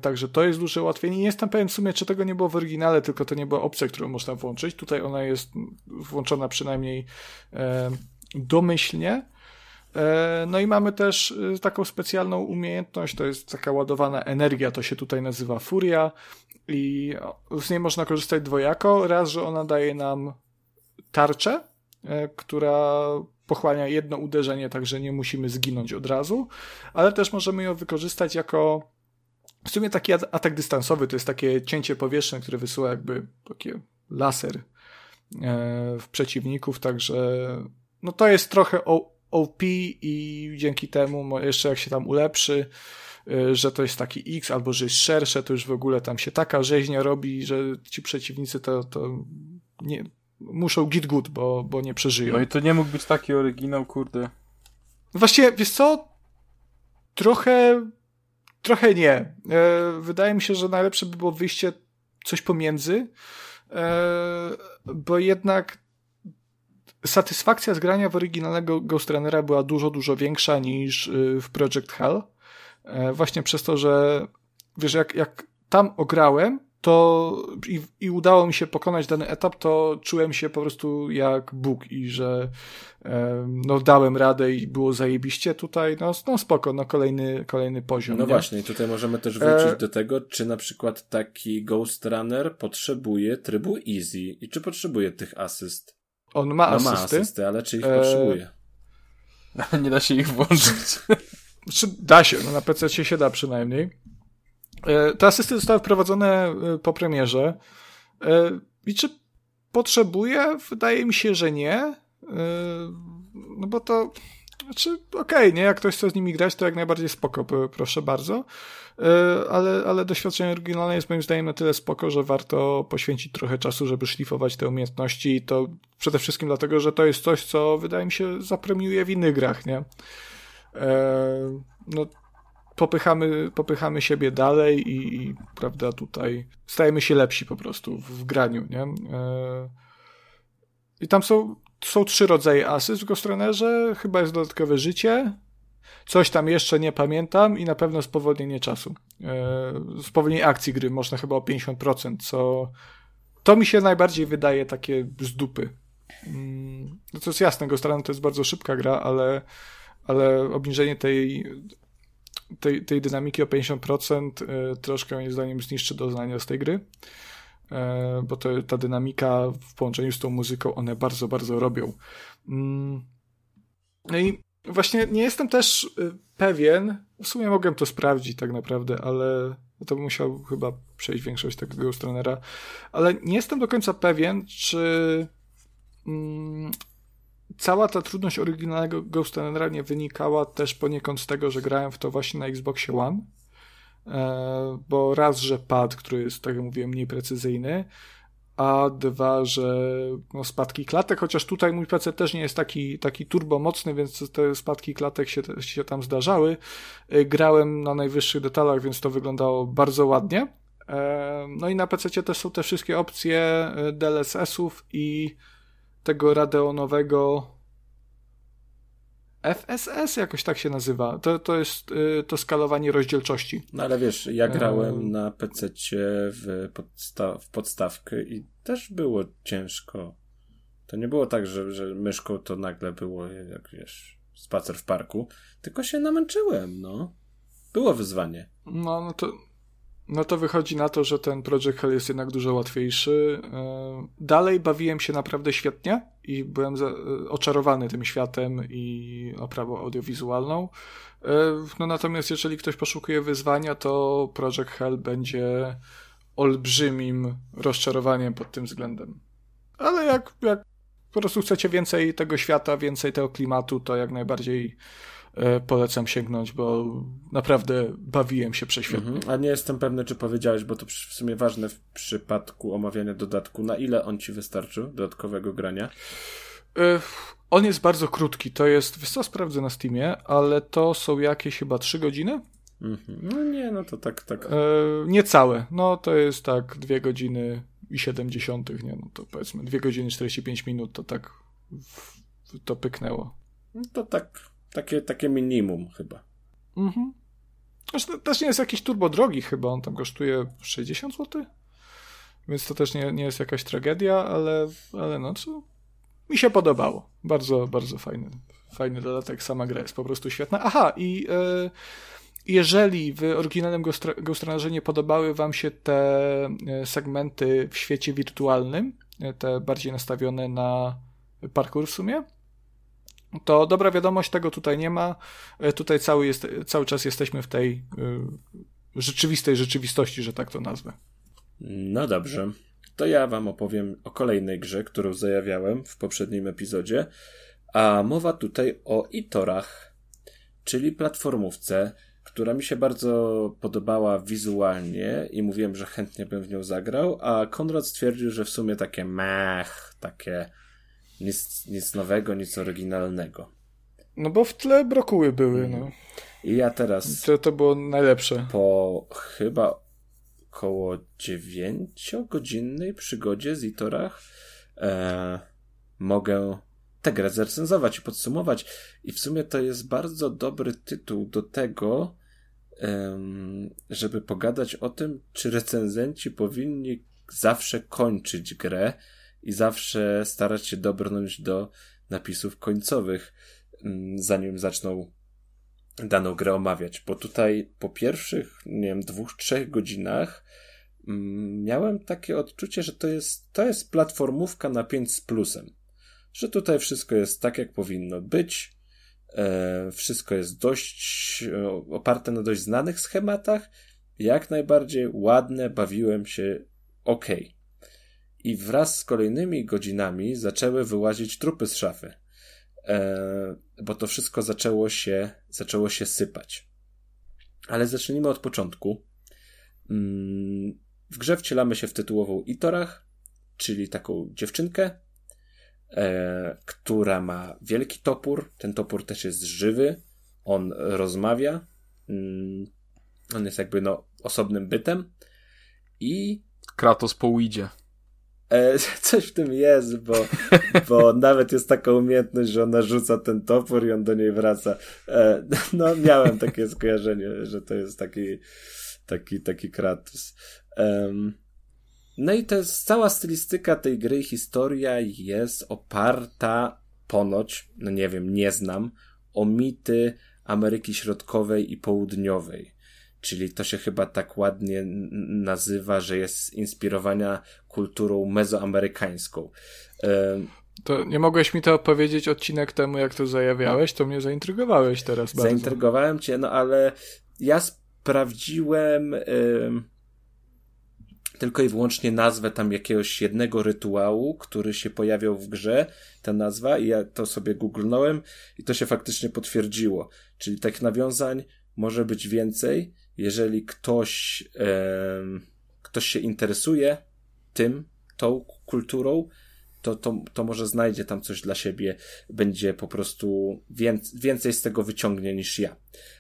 [SPEAKER 3] Także to jest duże ułatwienie. Nie jestem pewien w sumie, czy tego nie było w oryginale, tylko to nie była opcja, którą można włączyć. Tutaj ona jest włączona przynajmniej e, domyślnie. E, no i mamy też y, taką specjalną umiejętność, to jest taka ładowana energia, to się tutaj nazywa furia i z niej można korzystać dwojako. Raz, że ona daje nam tarczę, e, która pochłania jedno uderzenie, także nie musimy zginąć od razu, ale też możemy ją wykorzystać jako w sumie taki atak dystansowy, to jest takie cięcie powietrzne, które wysyła jakby taki laser e, w przeciwników, także no to jest trochę OP i dzięki temu jeszcze jak się tam ulepszy, y, że to jest taki X albo że jest szersze, to już w ogóle tam się taka rzeźnia robi, że ci przeciwnicy to, to nie, muszą git good, bo, bo nie przeżyją.
[SPEAKER 1] No i to nie mógł być taki oryginał, kurde.
[SPEAKER 3] Właściwie, wiesz co? Trochę, trochę nie. E, wydaje mi się, że najlepsze by było wyjście coś pomiędzy, e, bo jednak satysfakcja z grania w oryginalnego Ghost Runnera była dużo, dużo większa niż y, w Project Hell. E, właśnie przez to, że wiesz, jak, jak tam ograłem, to i, i, udało mi się pokonać dany etap, to czułem się po prostu jak Bóg i że e, no dałem radę i było zajebiście tutaj, no, no spoko, no kolejny, kolejny poziom.
[SPEAKER 2] No
[SPEAKER 3] nie?
[SPEAKER 2] właśnie, tutaj możemy też wrócić e... do tego, czy na przykład taki Ghost Runner potrzebuje trybu easy i czy potrzebuje tych asyst.
[SPEAKER 3] On ma
[SPEAKER 2] no,
[SPEAKER 3] asysty.
[SPEAKER 2] ma asysty, ale czy ich e... potrzebuje?
[SPEAKER 1] Nie da się ich włączyć.
[SPEAKER 3] Czy da się, no na PC się da przynajmniej. E, te asysty zostały wprowadzone e, po premierze. E, I czy potrzebuje? Wydaje mi się, że nie. No bo to. Znaczy, okej, okay, nie? Jak ktoś chce z nimi grać, to jak najbardziej spoko, proszę bardzo. Ale, ale doświadczenie oryginalne jest moim zdaniem na tyle spoko, że warto poświęcić trochę czasu, żeby szlifować te umiejętności. I to przede wszystkim dlatego, że to jest coś, co wydaje mi się zapremiuje w innych grach, nie? No, popychamy, popychamy siebie dalej i, i, prawda, tutaj stajemy się lepsi po prostu w, w graniu, nie? E, I tam są, są trzy rodzaje asyst w Ghostrunnerze, chyba jest dodatkowe życie, coś tam jeszcze nie pamiętam i na pewno spowolnienie czasu. E, spowolnienie akcji gry można chyba o 50%, co to mi się najbardziej wydaje takie z dupy. No to jest jasne, Ghost Runner to jest bardzo szybka gra, ale, ale obniżenie tej tej, tej dynamiki o 50% e, troszkę moim zdaniem zniszczy doznania z tej gry, e, bo to, ta dynamika w połączeniu z tą muzyką one bardzo, bardzo robią. Mm. No i właśnie nie jestem też e, pewien, w sumie mogłem to sprawdzić tak naprawdę, ale to bym musiał chyba przejść większość tego stronera, ale nie jestem do końca pewien, czy mm, cała ta trudność oryginalnego Ghost nie wynikała też poniekąd z tego, że grałem w to właśnie na Xboxie One, e, bo raz, że pad, który jest, tak jak mówiłem, mniej precyzyjny, a dwa, że no, spadki klatek, chociaż tutaj mój PC też nie jest taki, taki turbo mocny, więc te spadki klatek się, się tam zdarzały. E, grałem na najwyższych detalach, więc to wyglądało bardzo ładnie. E, no i na PC też są te wszystkie opcje DLSS-ów i tego radeonowego FSS, jakoś tak się nazywa. To, to jest y, to skalowanie rozdzielczości.
[SPEAKER 2] No ale wiesz, ja grałem um... na PC w, podsta w podstawkę i też było ciężko. To nie było tak, że, że myszką to nagle było, jak wiesz, spacer w parku, tylko się namęczyłem, no. Było wyzwanie.
[SPEAKER 3] No, no to no to wychodzi na to, że ten Project Hell jest jednak dużo łatwiejszy. E, dalej bawiłem się naprawdę świetnie i byłem e, oczarowany tym światem i oprawą audiowizualną. E, no natomiast jeżeli ktoś poszukuje wyzwania, to Project Hell będzie olbrzymim rozczarowaniem pod tym względem. Ale jak, jak po prostu chcecie więcej tego świata, więcej tego klimatu, to jak najbardziej polecam sięgnąć, bo naprawdę bawiłem się prześwietnie. Mhm.
[SPEAKER 2] A nie jestem pewny, czy powiedziałeś, bo to w sumie ważne w przypadku omawiania dodatku, na ile on ci wystarczył, dodatkowego grania?
[SPEAKER 3] E, on jest bardzo krótki, to jest, wiesz co, sprawdzę na Steamie, ale to są jakieś chyba 3 godziny?
[SPEAKER 2] Mhm. No nie, no to tak, tak. E,
[SPEAKER 3] niecałe, no to jest tak 2 godziny i 70, nie, no to powiedzmy 2 godziny 45 minut, to tak to pyknęło.
[SPEAKER 2] No to tak takie, takie minimum chyba.
[SPEAKER 3] Mhm. Zresztą też nie jest jakiś turbo drogi chyba, on tam kosztuje 60 zł. Więc to też nie, nie jest jakaś tragedia, ale, ale no co? Mi się podobało. Bardzo, bardzo fajny, fajny dodatek. Sama gra jest po prostu świetna. Aha, i e, jeżeli w oryginalnym Ghost nie podobały wam się te e, segmenty w świecie wirtualnym, e, te bardziej nastawione na parkour w sumie, to dobra wiadomość, tego tutaj nie ma. E, tutaj cały, jest, cały czas jesteśmy w tej y, rzeczywistej rzeczywistości, że tak to nazwę.
[SPEAKER 2] No dobrze. To ja wam opowiem o kolejnej grze, którą zajawiałem w poprzednim epizodzie. A mowa tutaj o Itorach, czyli platformówce, która mi się bardzo podobała wizualnie i mówiłem, że chętnie bym w nią zagrał, a Konrad stwierdził, że w sumie takie mech, takie nic, nic nowego, nic oryginalnego.
[SPEAKER 3] No bo w tle brokuły były, no.
[SPEAKER 2] I ja teraz...
[SPEAKER 3] To, to było najlepsze.
[SPEAKER 2] Po chyba około dziewięciogodzinnej przygodzie z Itorach e, mogę tę grę zrecenzować i podsumować. I w sumie to jest bardzo dobry tytuł do tego, żeby pogadać o tym, czy recenzenci powinni zawsze kończyć grę i zawsze starać się dobrnąć do napisów końcowych, mm, zanim zaczną daną grę omawiać. Bo tutaj po pierwszych, nie wiem, dwóch, trzech godzinach mm, miałem takie odczucie, że to jest, to jest platformówka na 5 z plusem. Że tutaj wszystko jest tak, jak powinno być. E, wszystko jest dość e, oparte na dość znanych schematach. Jak najbardziej ładne, bawiłem się ok. I wraz z kolejnymi godzinami zaczęły wyłazić trupy z szafy. E, bo to wszystko zaczęło się, zaczęło się sypać. Ale zacznijmy od początku. Mm, w grze wcielamy się w tytułową Itorach, czyli taką dziewczynkę, e, która ma wielki topór. Ten topór też jest żywy. On rozmawia. Mm, on jest jakby no, osobnym bytem. I.
[SPEAKER 1] Kratos po.
[SPEAKER 2] E, coś w tym jest, bo, bo nawet jest taka umiejętność, że ona rzuca ten topór i on do niej wraca. E, no, miałem takie skojarzenie, że to jest taki, taki, taki Kratos. No i to jest cała stylistyka tej gry, historia jest oparta ponoć, no nie wiem, nie znam, o mity Ameryki Środkowej i Południowej. Czyli to się chyba tak ładnie nazywa, że jest inspirowana kulturą mezoamerykańską.
[SPEAKER 3] To nie mogłeś mi to opowiedzieć odcinek temu, jak to zajawiałeś, to mnie zaintrygowałeś teraz bardzo.
[SPEAKER 2] Zaintrygowałem cię, no ale ja sprawdziłem tylko i wyłącznie nazwę tam jakiegoś jednego rytuału, który się pojawiał w grze, ta nazwa, i ja to sobie googlnąłem i to się faktycznie potwierdziło. Czyli tych nawiązań może być więcej, jeżeli ktoś, ktoś się interesuje tym, tą kulturą, to, to, to może znajdzie tam coś dla siebie, będzie po prostu więcej, więcej z tego wyciągnie niż ja.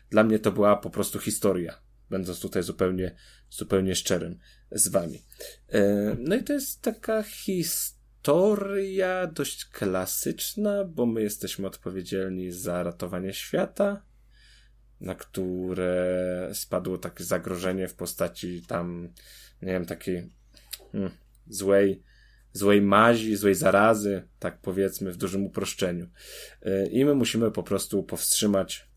[SPEAKER 2] Dla mnie to była po prostu historia, będąc tutaj zupełnie, zupełnie szczerym z wami. E, no i to jest taka historia dość klasyczna, bo my jesteśmy odpowiedzialni za ratowanie świata, na które spadło takie zagrożenie w postaci tam, nie wiem, takiej hmm, złej, złej mazi, złej zarazy, tak powiedzmy w dużym uproszczeniu. Y, I my musimy po prostu powstrzymać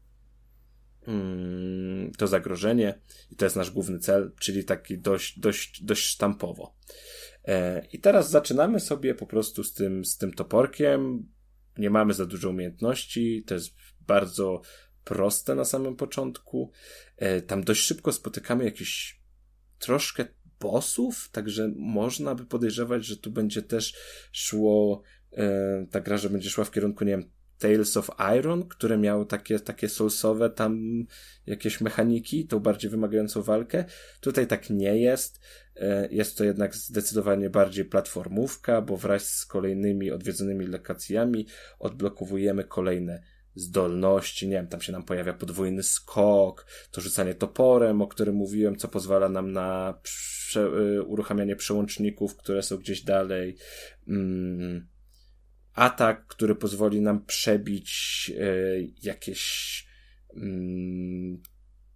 [SPEAKER 2] hmm, to zagrożenie i to jest nasz główny cel, czyli taki dość, dość, dość sztampowo. Y, I teraz zaczynamy sobie po prostu z tym, z tym toporkiem. Nie mamy za dużo umiejętności, to jest bardzo proste na samym początku. E, tam dość szybko spotykamy jakiś troszkę bossów, także można by podejrzewać, że tu będzie też szło, e, ta gra, że będzie szła w kierunku, nie wiem, Tales of Iron, które miały takie, takie soulsowe tam jakieś mechaniki, tą bardziej wymagającą walkę. Tutaj tak nie jest. E, jest to jednak zdecydowanie bardziej platformówka, bo wraz z kolejnymi odwiedzonymi lokacjami odblokowujemy kolejne zdolności, nie wiem, tam się nam pojawia podwójny skok, to rzucanie toporem, o którym mówiłem, co pozwala nam na prze, y, uruchamianie przełączników, które są gdzieś dalej. Mm, atak, który pozwoli nam przebić y, jakieś mm,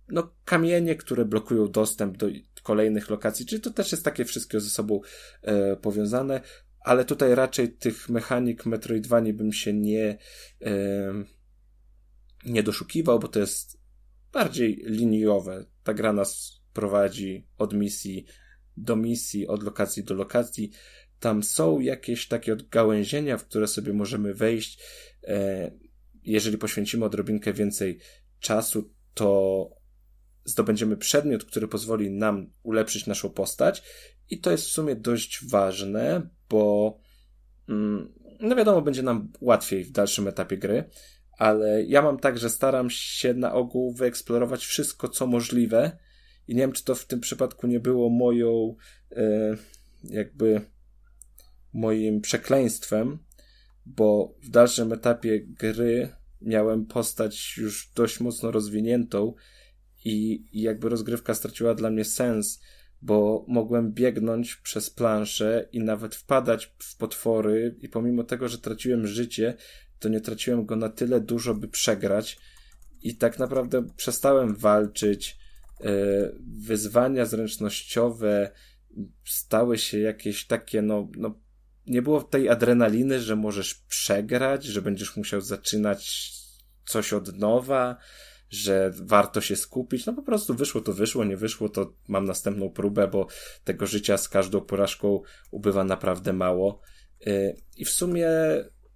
[SPEAKER 2] no, kamienie, które blokują dostęp do kolejnych lokacji, czyli to też jest takie wszystko ze sobą y, powiązane, ale tutaj raczej tych mechanik Metroidvanii bym się nie nie doszukiwał, bo to jest bardziej liniowe. Ta gra nas prowadzi od misji do misji, od lokacji do lokacji. Tam są jakieś takie odgałęzienia, w które sobie możemy wejść. E, jeżeli poświęcimy odrobinkę więcej czasu, to zdobędziemy przedmiot, który pozwoli nam ulepszyć naszą postać. I to jest w sumie dość ważne, bo mm, no wiadomo, będzie nam łatwiej w dalszym etapie gry ale ja mam tak, że staram się na ogół wyeksplorować wszystko, co możliwe. I nie wiem, czy to w tym przypadku nie było moją e, jakby moim przekleństwem, bo w dalszym etapie gry miałem postać już dość mocno rozwiniętą i, i jakby rozgrywka straciła dla mnie sens, bo mogłem biegnąć przez planszę i nawet wpadać w potwory i pomimo tego, że traciłem życie, to nie traciłem go na tyle dużo, by przegrać. I tak naprawdę przestałem walczyć, wyzwania zręcznościowe stały się jakieś takie, no, no, nie było tej adrenaliny, że możesz przegrać, że będziesz musiał zaczynać coś od nowa, że warto się skupić. No po prostu wyszło to wyszło, nie wyszło to mam następną próbę, bo tego życia z każdą porażką ubywa naprawdę mało. Y, I w sumie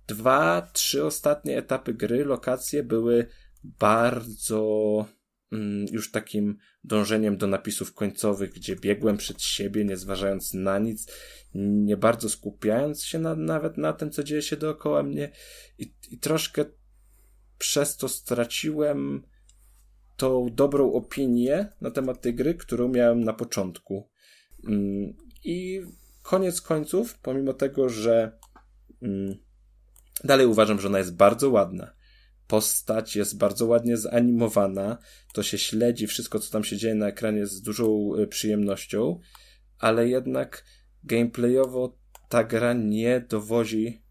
[SPEAKER 2] dwa, trzy ostatnie etapy gry, lokacje były bardzo mm, już takim dążeniem do napisów końcowych, gdzie biegłem przed siebie, nie zważając na nic, nie bardzo skupiając się na, nawet na tym, co dzieje się dookoła mnie i, i troszkę przez to straciłem tą dobrą opinię na temat tej gry, którą miałem na początku. Mm, I koniec końców, pomimo tego, że mm, dalej uważam, że ona jest bardzo ładna. Postać jest bardzo ładnie zanimowana, to się śledzi wszystko, co tam się dzieje na ekranie z dużą y, przyjemnością, ale jednak gameplayowo ta gra nie dowozi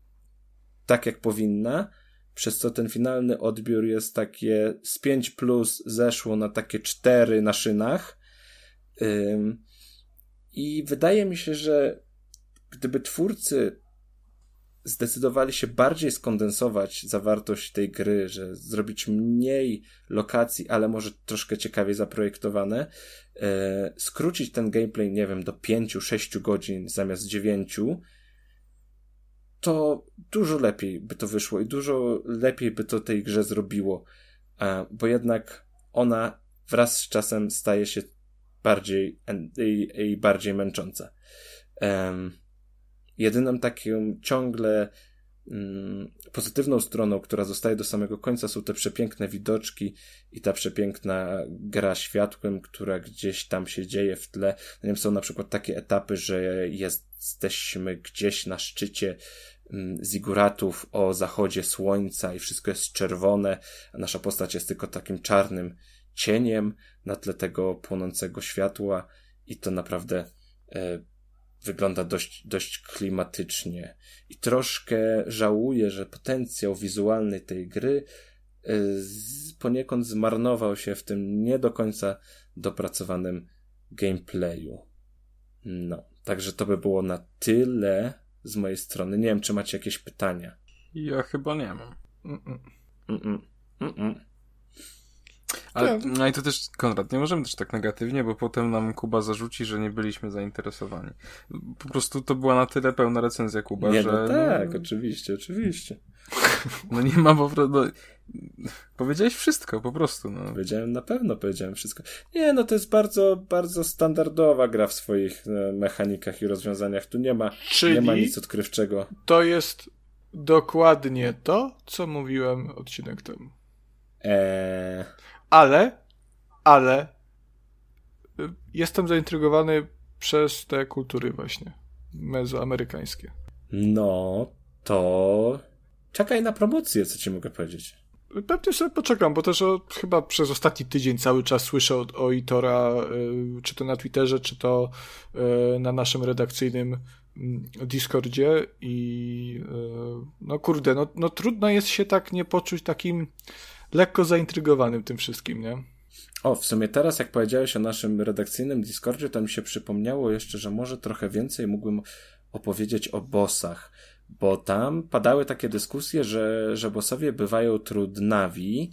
[SPEAKER 2] tak, jak powinna przez co ten finalny odbiór jest takie z 5 plus zeszło na takie 4 na szynach. I wydaje mi się, że gdyby twórcy zdecydowali się bardziej skondensować zawartość tej gry, że zrobić mniej lokacji, ale może troszkę ciekawiej zaprojektowane, e, skrócić ten gameplay, nie wiem, do 5-6 godzin zamiast 9, to dużo lepiej by to wyszło i dużo lepiej by to tej grze zrobiło, bo jednak ona wraz z czasem staje się bardziej i bardziej męcząca. Um, jedyną taką ciągle um, pozytywną stroną, która zostaje do samego końca, są te przepiękne widoczki i ta przepiękna gra światłem, która gdzieś tam się dzieje w tle. Nie są na przykład takie etapy, że jesteśmy gdzieś na szczycie Mm, ziguratów o zachodzie słońca i wszystko jest czerwone, a nasza postać jest tylko takim czarnym cieniem na tle tego płonącego światła i to naprawdę e, wygląda dość, dość klimatycznie. I troszkę żałuję, że potencjał wizualny tej gry z, poniekąd zmarnował się w tym nie do końca dopracowanym gameplayu. No, także to by było na tyle z mojej strony. Nie wiem, czy macie jakieś pytania.
[SPEAKER 1] Ja chyba nie mam.
[SPEAKER 2] Mm-mm. Mm-mm. Mm-mm.
[SPEAKER 1] Ale no i to też, Konrad, nie możemy też tak negatywnie, bo potem nam Kuba zarzuci, że nie byliśmy zainteresowani. Po prostu to była na tyle pełna recenzja Kuba,
[SPEAKER 2] nie,
[SPEAKER 1] że...
[SPEAKER 2] No tak, no, oczywiście, oczywiście.
[SPEAKER 1] No nie ma po prostu... No, powiedziałeś wszystko, po prostu. No.
[SPEAKER 2] Powiedziałem, na pewno powiedziałem wszystko. Nie, no to jest bardzo, bardzo standardowa gra w swoich e, mechanikach i rozwiązaniach. Tu nie ma, Czyli nie ma nic odkrywczego.
[SPEAKER 3] To jest dokładnie to, co mówiłem odcinek temu.
[SPEAKER 2] Eee...
[SPEAKER 3] Ale, ale y, jestem zaintrygowany przez te kultury właśnie mezoamerykańskie.
[SPEAKER 2] No, to czekaj na promocję, co ci mogę powiedzieć.
[SPEAKER 3] Pewnie sobie poczekam, bo też chyba przez ostatni tydzień cały czas słyszę o, o Itora, y, czy to na Twitterze, czy to y, na naszym redakcyjnym mm, Discordzie i y, no kurde, no, no trudno jest się tak nie poczuć takim lekko zaintrygowanym tym wszystkim, nie?
[SPEAKER 2] O, w sumie teraz, jak powiedziałeś o naszym redakcyjnym Discordzie, to mi się przypomniało jeszcze, że może trochę więcej mógłbym opowiedzieć o bossach, bo tam padały takie dyskusje, że, że bossowie bywają trudnawi.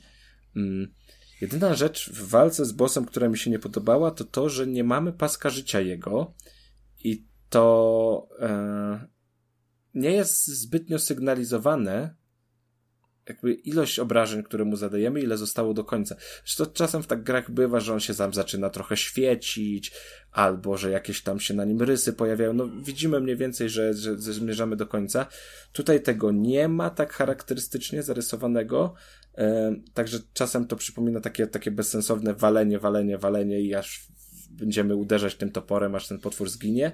[SPEAKER 2] Hmm. Jedyna rzecz w walce z bossem, która mi się nie podobała, to to, że nie mamy paska życia jego i to e, nie jest zbytnio sygnalizowane, jakby ilość obrażeń, które mu zadajemy, ile zostało do końca. Zresztą czasem w tak grach bywa, że on się sam zaczyna trochę świecić, albo że jakieś tam się na nim rysy pojawiają. No widzimy mniej więcej, że, że, że zmierzamy do końca. Tutaj tego nie ma tak charakterystycznie zarysowanego, e, także czasem to przypomina takie, takie bezsensowne walenie, walenie, walenie i aż będziemy uderzać tym toporem, aż ten potwór zginie.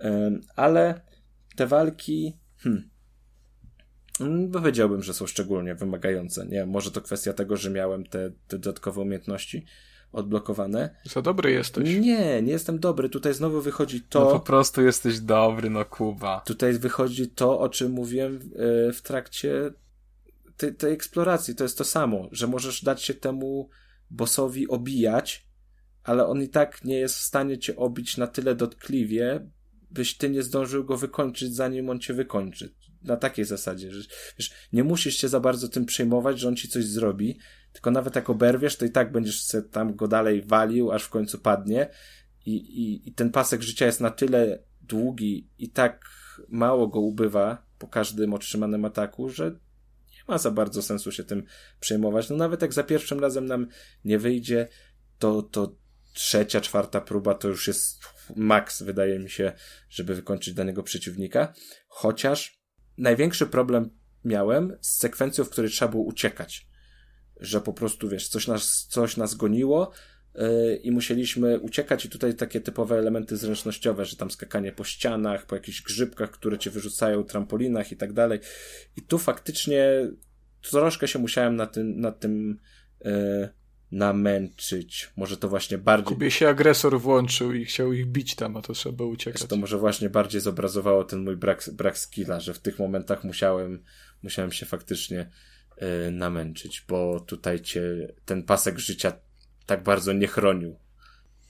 [SPEAKER 2] E, ale te walki, hmm, Mm, powiedziałbym, że są szczególnie wymagające. Nie, może to kwestia tego, że miałem te, te dodatkowe umiejętności odblokowane.
[SPEAKER 3] Za dobry jesteś.
[SPEAKER 2] Nie, nie jestem dobry. Tutaj znowu wychodzi to.
[SPEAKER 1] No po prostu jesteś dobry, no Kuba.
[SPEAKER 2] Tutaj wychodzi to, o czym mówiłem w trakcie tej, tej eksploracji. To jest to samo, że możesz dać się temu bossowi obijać ale on i tak nie jest w stanie cię obić na tyle dotkliwie, byś ty nie zdążył go wykończyć, zanim on cię wykończy. Na takiej zasadzie, że wiesz, nie musisz się za bardzo tym przejmować, że on ci coś zrobi, tylko nawet jak oberwiesz, to i tak będziesz się tam go dalej walił, aż w końcu padnie. I, i, I ten pasek życia jest na tyle długi i tak mało go ubywa po każdym otrzymanym ataku, że nie ma za bardzo sensu się tym przejmować. No nawet jak za pierwszym razem nam nie wyjdzie, to, to trzecia, czwarta próba to już jest maks, wydaje mi się, żeby wykończyć danego przeciwnika. Chociaż największy problem miałem z sekwencją, w której trzeba było uciekać. Że po prostu, wiesz, coś nas, coś nas goniło, yy, i musieliśmy uciekać i tutaj takie typowe elementy zręcznościowe, że tam skakanie po ścianach, po jakichś grzybkach, które cię wyrzucają, trampolinach i tak dalej. I tu faktycznie troszkę się musiałem na tym, na tym yy, namęczyć. Może to właśnie bardziej...
[SPEAKER 3] Kubie się agresor włączył i chciał ich bić tam, a to trzeba uciekać.
[SPEAKER 2] To może właśnie bardziej zobrazowało ten mój brak, brak skilla, że w tych momentach musiałem, musiałem się faktycznie yy, namęczyć, bo tutaj cię ten pasek życia tak bardzo nie chronił.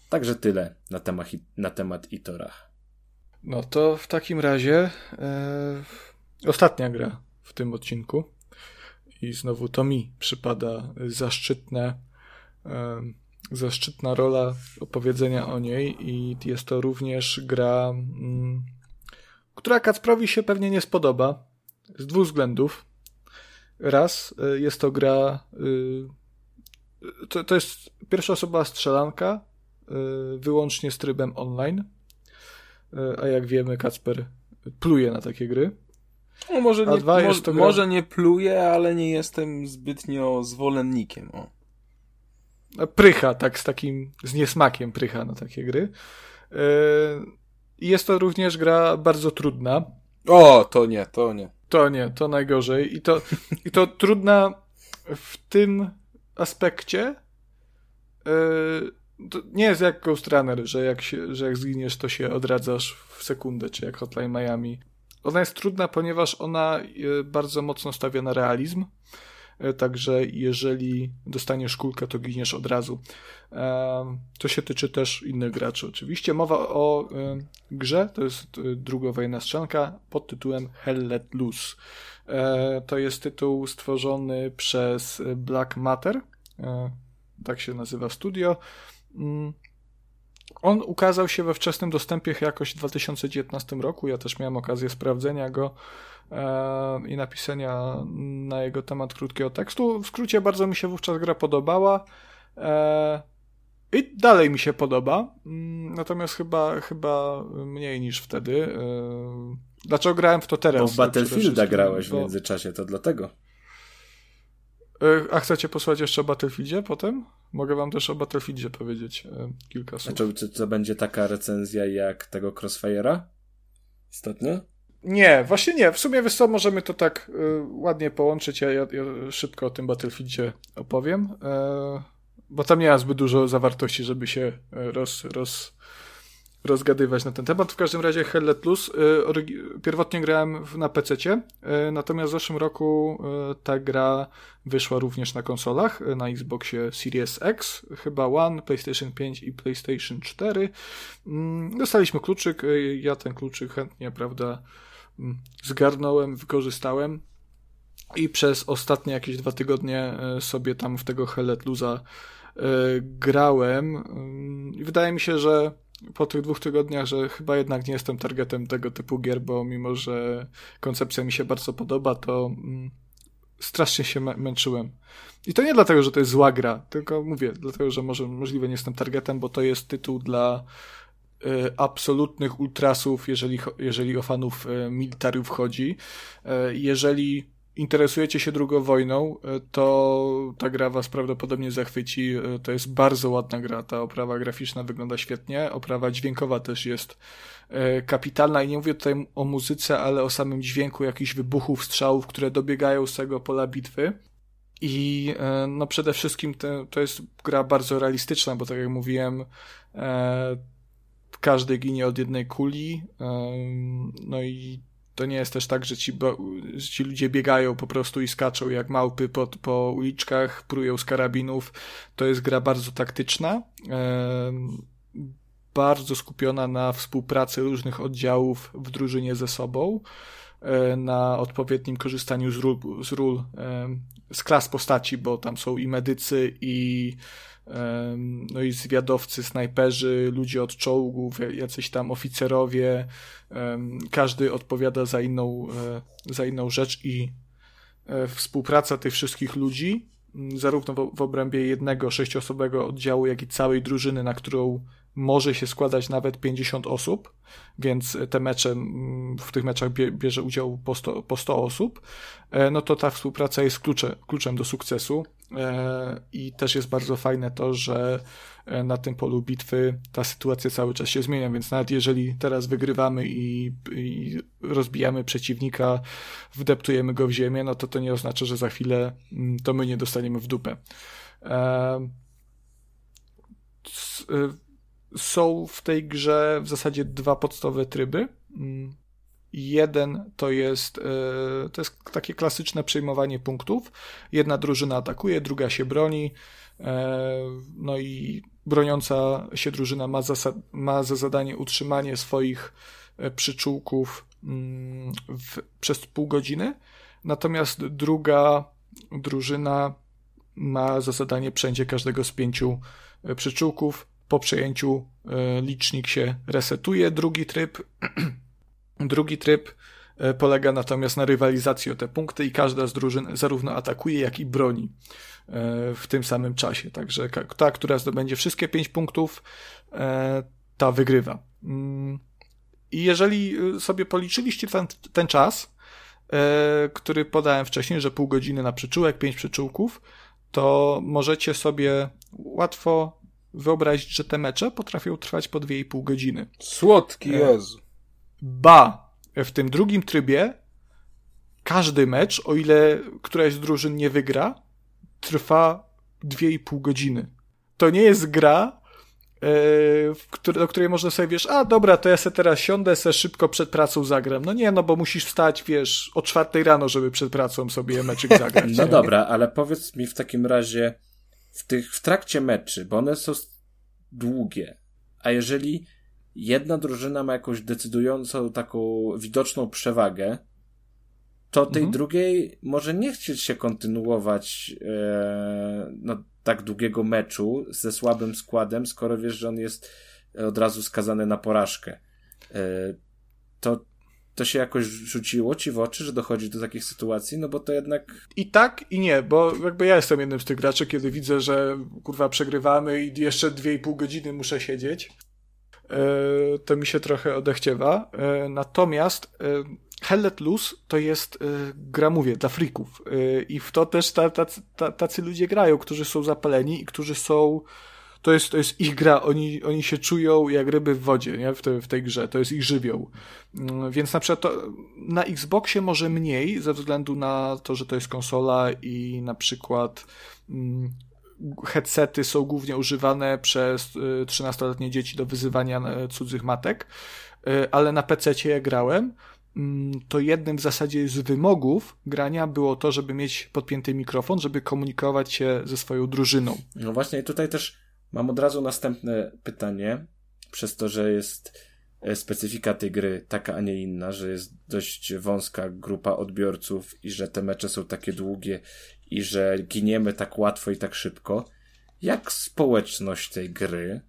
[SPEAKER 2] Także tyle na temat, na temat Itora.
[SPEAKER 3] No to w takim razie e, ostatnia gra w tym odcinku. I znowu to mi przypada zaszczytne zaszczytna rola opowiedzenia o niej i jest to również gra, mm, która Kacprowi się pewnie nie spodoba z dwóch względów. Raz, y, jest to gra y, to, to jest pierwsza osoba strzelanka y, wyłącznie z trybem online, a jak wiemy Kacper pluje na takie gry.
[SPEAKER 1] No może, nie, mo może nie pluje, ale nie jestem zbytnio zwolennikiem. O
[SPEAKER 3] prycha, tak z takim, z niesmakiem prycha na takie gry. E, I jest to również gra bardzo trudna.
[SPEAKER 1] O, to nie, to nie.
[SPEAKER 3] To nie, to najgorzej. I to, i to trudna w tym aspekcie. E, nie jest jak Ghost Runner, że jak, się, że jak zginiesz, to się odradzasz w sekundę, czy jak Hotline Miami. Ona jest trudna, ponieważ ona e, bardzo mocno stawia na realizm. E, także jeżeli dostaniesz kulkę, to giniesz od razu. E, to się tyczy też innych graczy. Oczywiście mowa o e, grze, to jest drugowa strzelanka pod tytułem Hell Let Loose. To jest tytuł stworzony przez Black Matter, tak się nazywa studio. On ukazał się we wczesnym dostępie jakoś w 2019 roku. Ja też miałem okazję sprawdzenia go e, i napisania na jego temat krótkiego tekstu. W skrócie bardzo mi się wówczas gra podobała. E, I dalej mi się podoba. Mm, natomiast chyba, chyba mniej niż wtedy. E, dlaczego grałem w to teraz? Bo
[SPEAKER 2] w Battlefielda grałeś w międzyczasie, to dlatego.
[SPEAKER 3] E, a chcecie posłać jeszcze o Battlefieldzie potem? Mogę wam też o Battlefieldzie powiedzieć e, kilka słów.
[SPEAKER 2] A czy, to będzie taka recenzja jak tego Crossfire'a? Ostatnio?
[SPEAKER 3] Nie, właśnie nie. W sumie wiesz co, możemy to tak y, ładnie połączyć. Ja, ja, ja, szybko o tym Battlefieldzie opowiem, y, bo tam nie ma zbyt dużo zawartości, żeby się roz, roz, rozgadywać na ten temat. W każdym razie Hell Let Loose. Y, pierwotnie grałem na PC, y, natomiast w zeszłym roku y, ta gra wyszła również na konsolach, na Xboxie Series X, chyba One, PlayStation 5 i PlayStation 4. Mm, dostaliśmy kluczyk, ja ten kluczyk chętnie, prawda, mm, zgarnąłem, wykorzystałem i przez ostatnie jakieś dwa tygodnie sobie tam w tego Hell Let Loose'a grałem mm, i wydaje mi się, że po tych dwóch tygodniach, że chyba jednak nie jestem targetem tego typu gier, bo mimo, że koncepcja mi się bardzo podoba, to mm, strasznie się męczyłem. I to nie dlatego, że to jest zła gra, tylko mówię, dlatego, że może możliwe nie jestem targetem, bo to jest tytuł dla y, absolutnych ultrasów, jeżeli, jeżeli o fanów y, militariów chodzi. Y, jeżeli interesujecie się drugą wojną, e, to ta gra was prawdopodobnie zachwyci. E, to jest bardzo ładna gra, ta oprawa graficzna wygląda świetnie, oprawa dźwiękowa też jest e, kapitalna i nie mówię tutaj o muzyce, ale o samym dźwięku jakichś wybuchów, strzałów, które dobiegają z tego pola bitwy. I no przede wszystkim to, to jest gra bardzo realistyczna, bo tak jak mówiłem, każdy ginie od jednej kuli, no i to nie jest też tak, że ci, że ci ludzie biegają po prostu i skaczą jak małpy po, po uliczkach, prują z karabinów. To jest gra bardzo taktyczna, bardzo skupiona na współpracy różnych oddziałów w drużynie ze sobą, e, na odpowiednim korzystaniu z ról, z, ról, z klas postaci, bo tam są i medycy, i no i zwiadowcy, snajperzy, ludzie od czołgów, jacyś tam oficerowie, każdy odpowiada za inną, e, za inną rzecz i e, współpraca tych wszystkich ludzi, zarówno w obrębie jednego sześciosobowego oddziału, jak i całej drużyny, na którą może się składać nawet 50 osób, więc te mecze, w tych meczach bierze udział po 100, po 100 osób, e, no to ta współpraca jest klucze, kluczem do sukcesu. E, i też jest bardzo fajne to, że e, na tym polu bitwy ta sytuacja cały czas się zmienia, więc nawet jeżeli teraz wygrywamy i, i rozbijamy przeciwnika, wdeptujemy go w ziemię, no to to nie oznacza, że za chwilę to my nie dostaniemy w dupę są w tej grze w zasadzie dwa podstawowe tryby. Mm. Jeden to jest, e, to jest takie klasyczne przejmowanie punktów. Jedna drużyna atakuje, druga się broni. E, no i broniąca się drużyna ma, zasad, ma za zadanie utrzymanie swoich e, przyczółków mm, w, przez pół godziny. Natomiast druga drużyna ma za zadanie przejęcie każdego z pięciu przyczółków po przejęciu e, licznik się resetuje. Drugi tryb, drugi tryb e, polega natomiast na rywalizacji o te punkty i każda z drużyn zarówno atakuje, jak i broni e, w tym samym czasie. Także ta, która zdobędzie wszystkie pięć punktów, ta wygrywa. Mm. I jeżeli sobie policzyliście ten, ten czas, który podałem wcześniej, że pół godziny na przyczółek, pięć przyczółków, to możecie sobie łatwo wyobrazić, że te mecze potrafią trwać po 2,5 godziny.
[SPEAKER 1] Słodki e, Jezu.
[SPEAKER 3] Ba, w tym drugim trybie każdy mecz, o ile któraś z drużyn nie wygra, trwa 2,5 godziny. To nie jest gra, e, do której można sobie, wiesz, a dobra, to ja se teraz siądę, se szybko przed pracą zagram. No nie, no bo musisz wstać, wiesz, o czwartej rano, żeby przed pracą sobie meczyk zagrać.
[SPEAKER 2] no dobra, ale powiedz mi w takim razie, w tych, w trakcie meczy, bo one są długie. A jeżeli jedna drużyna ma jakąś decydującą, taką widoczną przewagę, to tej mhm. drugiej może nie chcieć się kontynuować e, no, tak długiego meczu ze słabym składem, skoro wiesz, że on jest od razu skazany na porażkę. E, to to się jakoś rzuciło ci w oczy, że dochodzi do takich sytuacji, no bo to jednak...
[SPEAKER 3] I tak, i nie, bo jakby ja jestem jednym z tych graczy, kiedy widzę, że kurwa przegrywamy i jeszcze dwie i pół godziny muszę siedzieć, e, to mi się trochę odechciewa. E, natomiast e, Hell Let Loose to jest gra, mówię, dla frików i w to też tacy, tacy ludzie grają, którzy są zapaleni i którzy są to jest, to jest ich gra, oni, oni się czują jak ryby w wodzie, nie? W, te, w tej grze, to jest ich żywioł. Mm, więc na przykład to, na Xboxie może mniej, ze względu na to, że to jest konsola i na przykład mm, headsety są głównie używane przez 13-letnie y, dzieci do wyzywania e, cudzych matek, y, ale na PC ja grałem, mm, to jednym w zasadzie z wymogów grania było to, żeby mieć podpięty mikrofon, żeby komunikować się ze swoją drużyną.
[SPEAKER 2] No właśnie, tutaj też Mam od razu następne pytanie, przez to, że jest e, specyfika tej gry taka, a nie inna, że jest dość wąska grupa odbiorców i że te mecze są takie długie i że giniemy tak łatwo i tak szybko. Jak społeczność tej gry?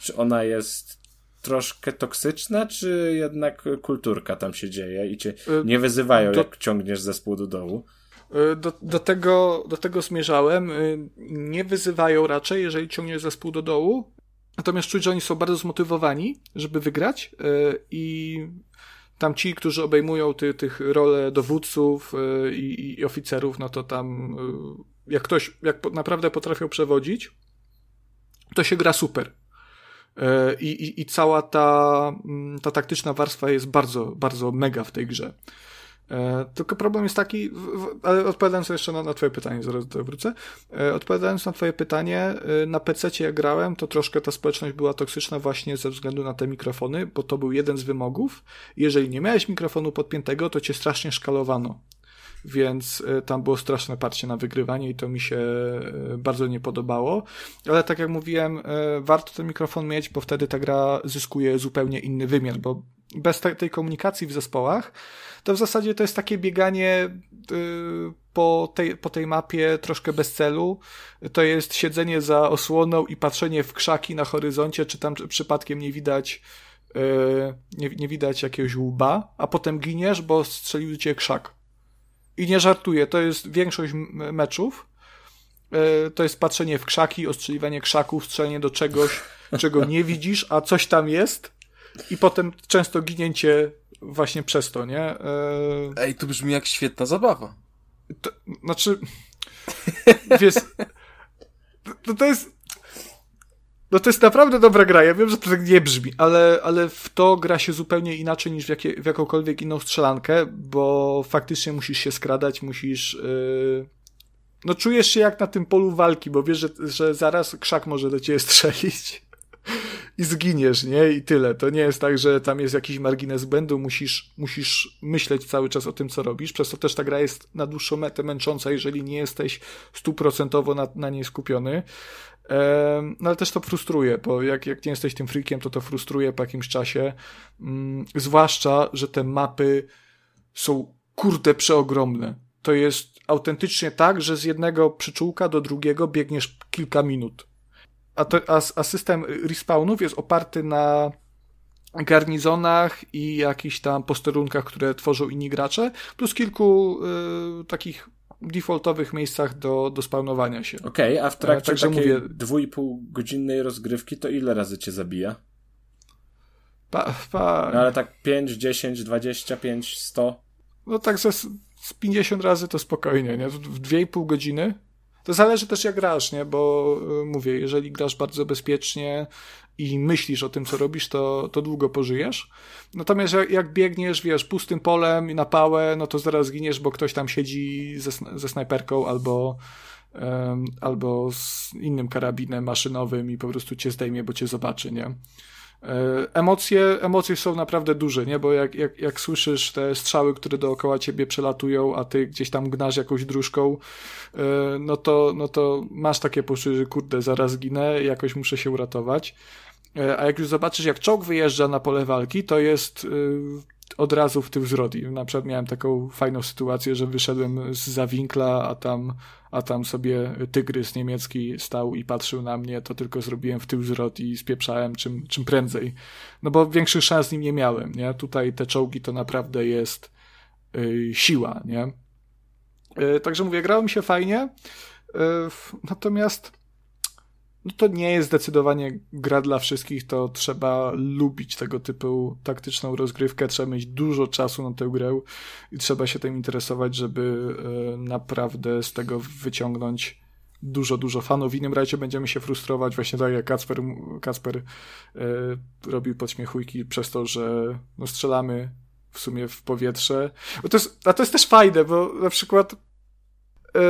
[SPEAKER 2] Czy ona jest troszkę toksyczna, czy jednak kulturka tam się dzieje i cię e, nie wyzywają, jak ciągniesz zespół do dołu?
[SPEAKER 3] Y, do, do, tego, do tego zmierzałem. Y, nie wyzywają raczej, jeżeli ciągnie zespół do dołu. Natomiast czuć, że oni są bardzo zmotywowani, żeby wygrać y, i tam ci, którzy obejmują ty, tych role dowódców i, i, oficerów, no to tam jak ktoś, jak naprawdę potrafią przewodzić, to się gra super. I, i, i cała ta, mm, ta taktyczna warstwa jest bardzo, bardzo mega w tej grze. E, tylko problem jest taki, ale odpowiadając jeszcze na, na twoje pytanie, zaraz do wrócę, e, odpowiadając na twoje pytanie, e, na PC jak grałem, to troszkę ta społeczność była toksyczna właśnie ze względu na te mikrofony, bo to był jeden z wymogów. Jeżeli nie miałeś mikrofonu podpiętego, to cię strasznie szkalowano więc tam było straszne parcie na wygrywanie i to mi się bardzo nie podobało. Ale tak jak mówiłem, warto ten mikrofon mieć, bo wtedy ta gra zyskuje zupełnie inny wymiar, bo bez tej komunikacji w zespołach, to w zasadzie to jest takie bieganie po tej, po tej mapie troszkę bez celu. To jest siedzenie za osłoną i patrzenie w krzaki na horyzoncie, czy tam przypadkiem nie widać nie, nie widać jakiegoś łba, a potem giniesz, bo strzelił cię krzak. I nie żartuję, to jest większość meczów. E, to jest patrzenie w krzaki, ostrzeliwanie krzaków, strzelenie do czegoś, czego nie widzisz, a coś tam jest. I potem często ginięcie właśnie przez to, nie?
[SPEAKER 1] E, Ej, to brzmi jak świetna zabawa.
[SPEAKER 3] To, znaczy, wiesz, to, to jest no to jest naprawdę dobra gra. Ja wiem, że to tak nie brzmi, ale, ale w to gra się zupełnie inaczej niż w, jakie, w jakąkolwiek inną strzelankę, bo faktycznie musisz się skradać, musisz. Yy... No czujesz się jak na tym polu walki, bo wiesz, że, że zaraz krzak może do ciebie strzelić i zginiesz, nie? I tyle. To nie jest tak, że tam jest jakiś margines błędu, musisz, musisz myśleć cały czas o tym, co robisz, przez to też ta gra jest na dłuższą metę męcząca, jeżeli nie jesteś stuprocentowo na, na niej skupiony. No ale też to frustruje, bo jak, jak nie jesteś tym freakiem, to to frustruje po jakimś czasie. Mm, zwłaszcza, że te mapy są kurde przeogromne. To jest autentycznie tak, że z jednego przyczółka do drugiego biegniesz kilka minut. A, to, a, a system respawnów jest oparty na garnizonach i jakichś tam posterunkach, które tworzą inni gracze, plus kilku y, takich defaultowych miejscach do, do spawnowania się.
[SPEAKER 2] Okej, okay, a w trakcie Także takiej mówię... dwójpół godzinnej rozgrywki to ile razy cię zabija?
[SPEAKER 3] Pa, pa...
[SPEAKER 2] No, ale tak 5, 10, 25, 100?
[SPEAKER 3] No tak ze, z 50 razy to spokojnie, nie? W, w 2,5 godziny to zależy też jak grasz, nie? Bo y, mówię, jeżeli grasz bardzo bezpiecznie i myślisz o tym, co robisz, to, to długo pożyjesz. Natomiast jak, jak biegniesz, wiesz, pustym polem i na pałę, no to zaraz zginiesz, bo ktoś tam siedzi ze, ze snajperką albo, albo z innym karabinem maszynowym i po prostu cię zdejmie, bo cię zobaczy, nie? E, emocje, emocje są naprawdę duże, nie? Bo jak, jak, jak słyszysz te strzały, które dookoła ciebie przelatują, a ty gdzieś tam gnasz jakąś dróżką, e, no to, no to masz takie poczucie, że kurde, zaraz ginę, jakoś muszę się uratować. E, a jak już zobaczysz, jak czołg wyjeżdża na pole walki, to jest od razu w tył zwrot. Na przykład miałem taką fajną sytuację, że wyszedłem z zawinkla, a tam, a tam sobie tygrys niemiecki stał i patrzył na mnie, to tylko zrobiłem w tył zwrot i spieprzałem czym, czym prędzej. No bo większych szans z nim nie miałem, nie? Tutaj te czołgi to naprawdę jest yy, siła, nie? Yy, także mówię, grało mi się fajnie, yy, natomiast no to nie jest zdecydowanie gra dla wszystkich, to trzeba lubić tego typu taktyczną rozgrywkę, trzeba mieć dużo czasu na tę grę i trzeba się tym interesować, żeby e, naprawdę z tego wyciągnąć dużo, dużo fanów. W innym razie będziemy się frustrować, właśnie tak jak Kacper, Kacper e, robił podśmiechujki przez to, że no, strzelamy w sumie w powietrze. To jest, a to jest też fajne, bo na przykład e,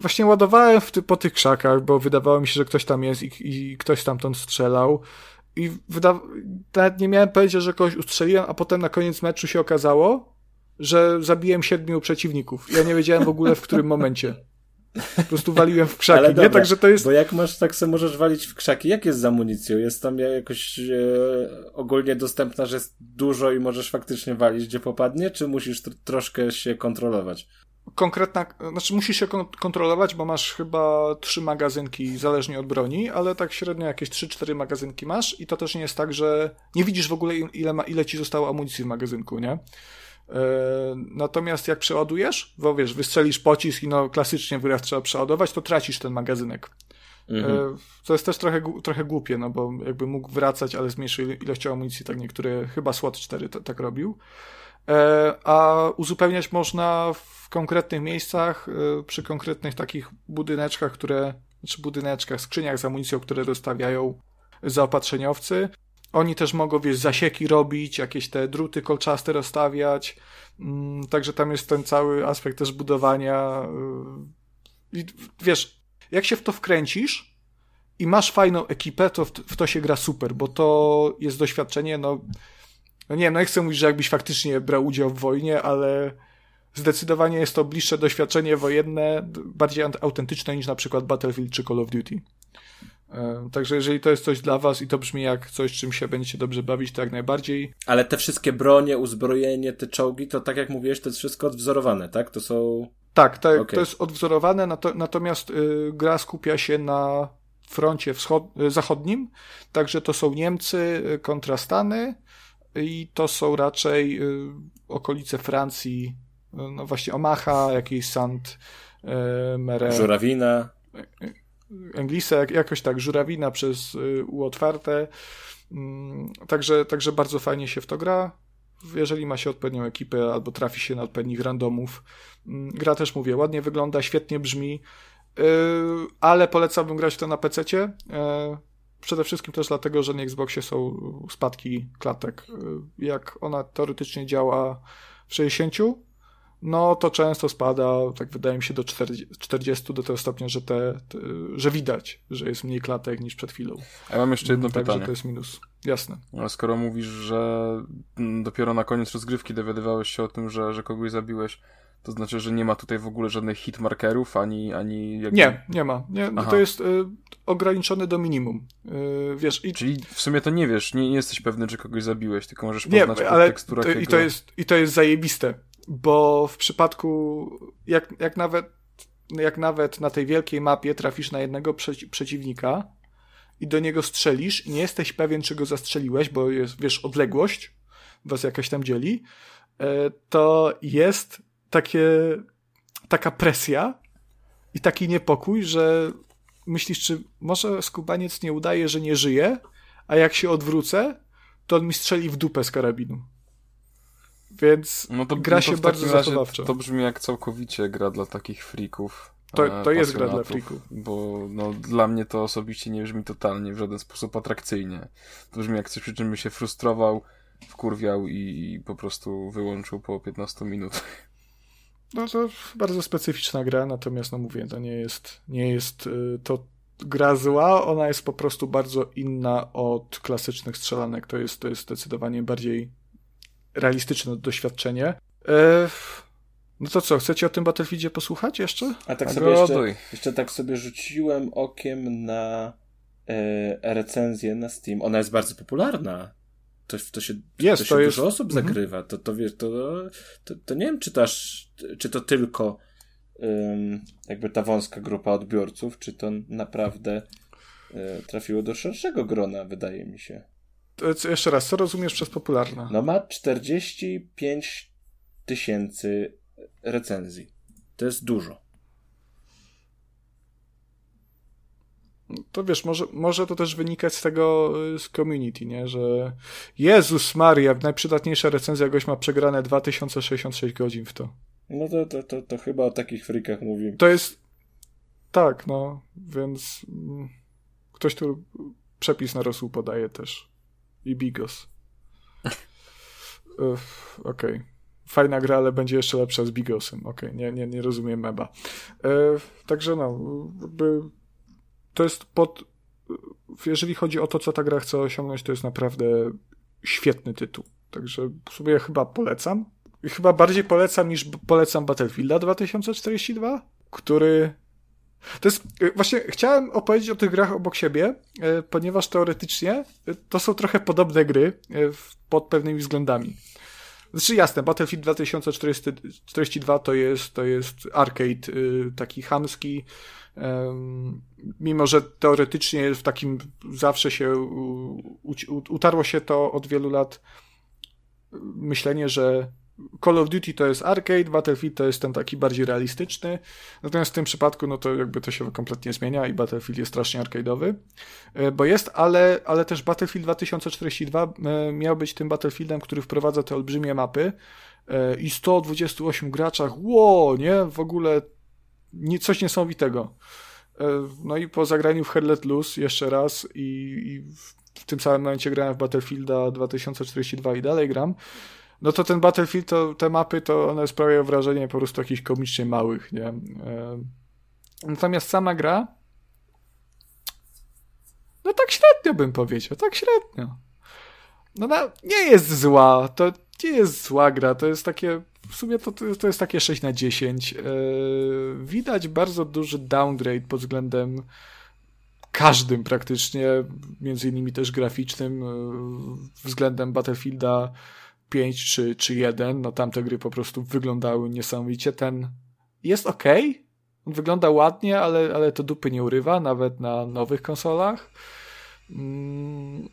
[SPEAKER 3] właśnie ładowałem ty, po tych krzakach, bo wydawało mi się, że ktoś tam jest i, i ktoś stamtąd strzelał. I wyda... nawet nie miałem pojęcia, że kogoś ustrzeliłem, a potem na koniec meczu się okazało, że zabiłem siedmiu przeciwników. Ja nie wiedziałem w ogóle w którym momencie. Po prostu waliłem w krzaki, Ale dobra, nie? Także to jest...
[SPEAKER 2] Bo jak masz, tak sobie możesz walić w krzaki. Jak jest z amunicją? Jest tam jakoś e, ogólnie dostępna, że jest dużo i możesz faktycznie walić, gdzie popadnie? Czy musisz troszkę się kontrolować?
[SPEAKER 3] Konkretna, znaczy musisz się kontrolować, bo masz chyba trzy magazynki zależnie od broni, ale tak średnio jakieś 3-4 magazynki masz i to też nie jest tak, że nie widzisz w ogóle ile, ma, ile ci zostało amunicji w magazynku, nie? E, natomiast jak przeładujesz, bo wiesz, wystrzelisz pocisk i no klasycznie w grach trzeba przeładować, to tracisz ten magazynek. Mhm. E, to jest też trochę, trochę głupie, no bo jakby mógł wracać, ale z mniejszą ilością amunicji, tak niektóre, chyba SWAT 4 tak robił. E, a uzupełniać można w konkretnych miejscach, e, przy konkretnych takich budyneczkach, które, czy budyneczkach, skrzyniach z amunicją, które dostawiają zaopatrzeniowcy. oni też mogą, wiesz, zasieki robić, jakieś te druty kolczaste rozstawiać, mm, także tam jest ten cały aspekt też budowania. Y, I wiesz, jak się w to wkręcisz i masz fajną ekipę, to w to się gra super, bo to jest doświadczenie, no, no nie wiem, no nie chcę mówić, że jakbyś faktycznie brał udział w wojnie, ale zdecydowanie jest to bliższe doświadczenie wojenne, bardziej autentyczne niż na przykład Battlefield czy Call of Duty. E, także jeżeli to jest coś dla was i to brzmi jak coś, czym się będziecie dobrze bawić, to jak najbardziej.
[SPEAKER 2] Ale te wszystkie bronie, uzbrojenie, te czołgi, to tak jak mówiłeś, to jest wszystko odwzorowane, tak? To są...
[SPEAKER 3] Tak, tak okay. to jest odwzorowane, natomiast y, gra skupia się na froncie y, zachodnim, także to są Niemcy y, kontra Stany i to są raczej okolice Francji, no właśnie Omaha, jakiś Sant Mere.
[SPEAKER 2] Żurawina.
[SPEAKER 3] Anglisa, jakoś tak, żurawina przez y, U otwarte. Mm, także, także bardzo fajnie się w to gra. Jeżeli ma się odpowiednią ekipę albo trafi się na odpowiednich randomów. Mm, gra też mówię, ładnie wygląda, świetnie brzmi, y, ale polecałbym grać to na PC. Y, przede wszystkim też dlatego, że na Xboxie są spadki klatek. Jak ona teoretycznie działa w 60, no to często spada, tak wydaje mi się, do 40, do tego stopnia, że, te, te, że widać, że jest mniej klatek niż przed chwilą.
[SPEAKER 1] A ja mam jeszcze jedno Także pytanie.
[SPEAKER 3] to jest minus. Jasne.
[SPEAKER 1] A skoro mówisz, że dopiero na koniec rozgrywki dowiadywałeś się o tym, że, że kogoś zabiłeś, to znaczy, że nie ma tutaj w ogóle żadnych hitmarkerów, ani... ani jakby...
[SPEAKER 3] Nie, nie ma. Nie, to jest y, ograniczone do minimum. Y, wiesz, i...
[SPEAKER 1] Czyli w sumie to nie wiesz, nie, nie jesteś pewny, czy kogoś zabiłeś, tylko możesz poznać
[SPEAKER 3] nie, ale to, i, to jest, I to jest zajebiste bo w przypadku, jak, jak, nawet, jak nawet na tej wielkiej mapie trafisz na jednego przeci przeciwnika i do niego strzelisz nie jesteś pewien, czy go zastrzeliłeś, bo jest, wiesz, odległość was jakaś tam dzieli, e, to jest takie, taka presja i taki niepokój, że myślisz, czy może skubaniec nie udaje, że nie żyje, a jak się odwrócę, to on mi strzeli w dupę z karabinu. Więc no to, gra no to się bardzo zachowawczo.
[SPEAKER 1] To brzmi jak całkowicie gra dla takich freaków.
[SPEAKER 3] To, to jest gra dla freaków.
[SPEAKER 1] Bo no, dla mnie to osobiście nie brzmi totalnie w żaden sposób atrakcyjnie. To brzmi jak coś, przy czym by się frustrował, wkurwiał i, i po prostu wyłączył po 15 minut.
[SPEAKER 3] No to bardzo specyficzna gra, natomiast no mówię, to nie jest, nie jest y, to gra zła, ona jest po prostu bardzo inna od klasycznych strzelanek. To jest, to jest zdecydowanie bardziej realistyczne doświadczenie. E, no to co, chcecie o tym Battlefieldzie posłuchać jeszcze?
[SPEAKER 2] A tak sobie jeszcze, jeszcze tak sobie rzuciłem okiem na e, recenzję na Steam. Ona jest bardzo popularna. To, to się, jest, to się to dużo jest... osób mhm. zagrywa. To, to, wiesz, to, to, to nie wiem, czy, taż, czy to tylko um, jakby ta wąska grupa odbiorców, czy to naprawdę e, trafiło do szerszego grona, wydaje mi się
[SPEAKER 3] jeszcze raz, co rozumiesz przez popularna?
[SPEAKER 2] No ma 45 tysięcy recenzji. To jest dużo.
[SPEAKER 3] To wiesz, może, może to też wynikać z tego, y, z community, nie? Że Jezus Maria, najprzydatniejsza recenzja goś ma przegrane 2066 godzin w to.
[SPEAKER 2] No to, to, to, to chyba o takich frikach mówimy.
[SPEAKER 3] To jest... Tak, no, więc mm, ktoś tu przepis na rosół podaje też i Bigos. Okej. Okay. Fajna gra, ale będzie jeszcze lepsza z Bigosem. Okej, okay. nie, nie, nie rozumiem meba. E, także no, to jest pod... Jeżeli chodzi o to, co ta gra chce osiągnąć, to jest naprawdę świetny tytuł. Także sobie chyba polecam. Chyba bardziej polecam niż polecam Battlefielda 2042, który to jest, y, właśnie chciałem opowiedzieć o tych grach obok siebie, y, ponieważ teoretycznie y, to są trochę podobne gry pod pewnymi względami. Znaczy jasne, Battlefield 2042 to jest, to jest arcade taki chamski, mimo że teoretycznie w takim zawsze się utarło się to od wielu lat myślenie, że Call of Duty to jest arcade, Battlefield to jest ten taki bardziej realistyczny, natomiast w tym przypadku no to jakby to się kompletnie zmienia i Battlefield jest strasznie arcade'owy, e, bo jest, ale, ale też Battlefield 2042 e, miał być tym Battlefieldem, który wprowadza te olbrzymie mapy e, i 128 graczach, ło, nie, w ogóle coś niesamowitego. No i po zagraniu w Hell Let Loose jeszcze raz i, i w tym samym momencie grałem w Battlefielda 2042 i dalej gram, no to ten Battlefield, to, te mapy, to one sprawiają wrażenie po prostu jakichś komicznie małych, nie? E, natomiast sama gra, no tak średnio bym powiedział, tak średnio. No, no nie jest zła, to nie jest zła gra, to jest takie, w sumie to, to jest takie 6 na 10. E, widać bardzo duży downgrade pod względem każdym praktycznie, między innymi też graficznym, e, względem Battlefielda 5 czy, czy 1. No tamte gry po prostu wyglądały niesamowicie. Ten jest ok, on wygląda ładnie, ale, ale to dupy nie urywa, nawet na nowych konsolach. Mm,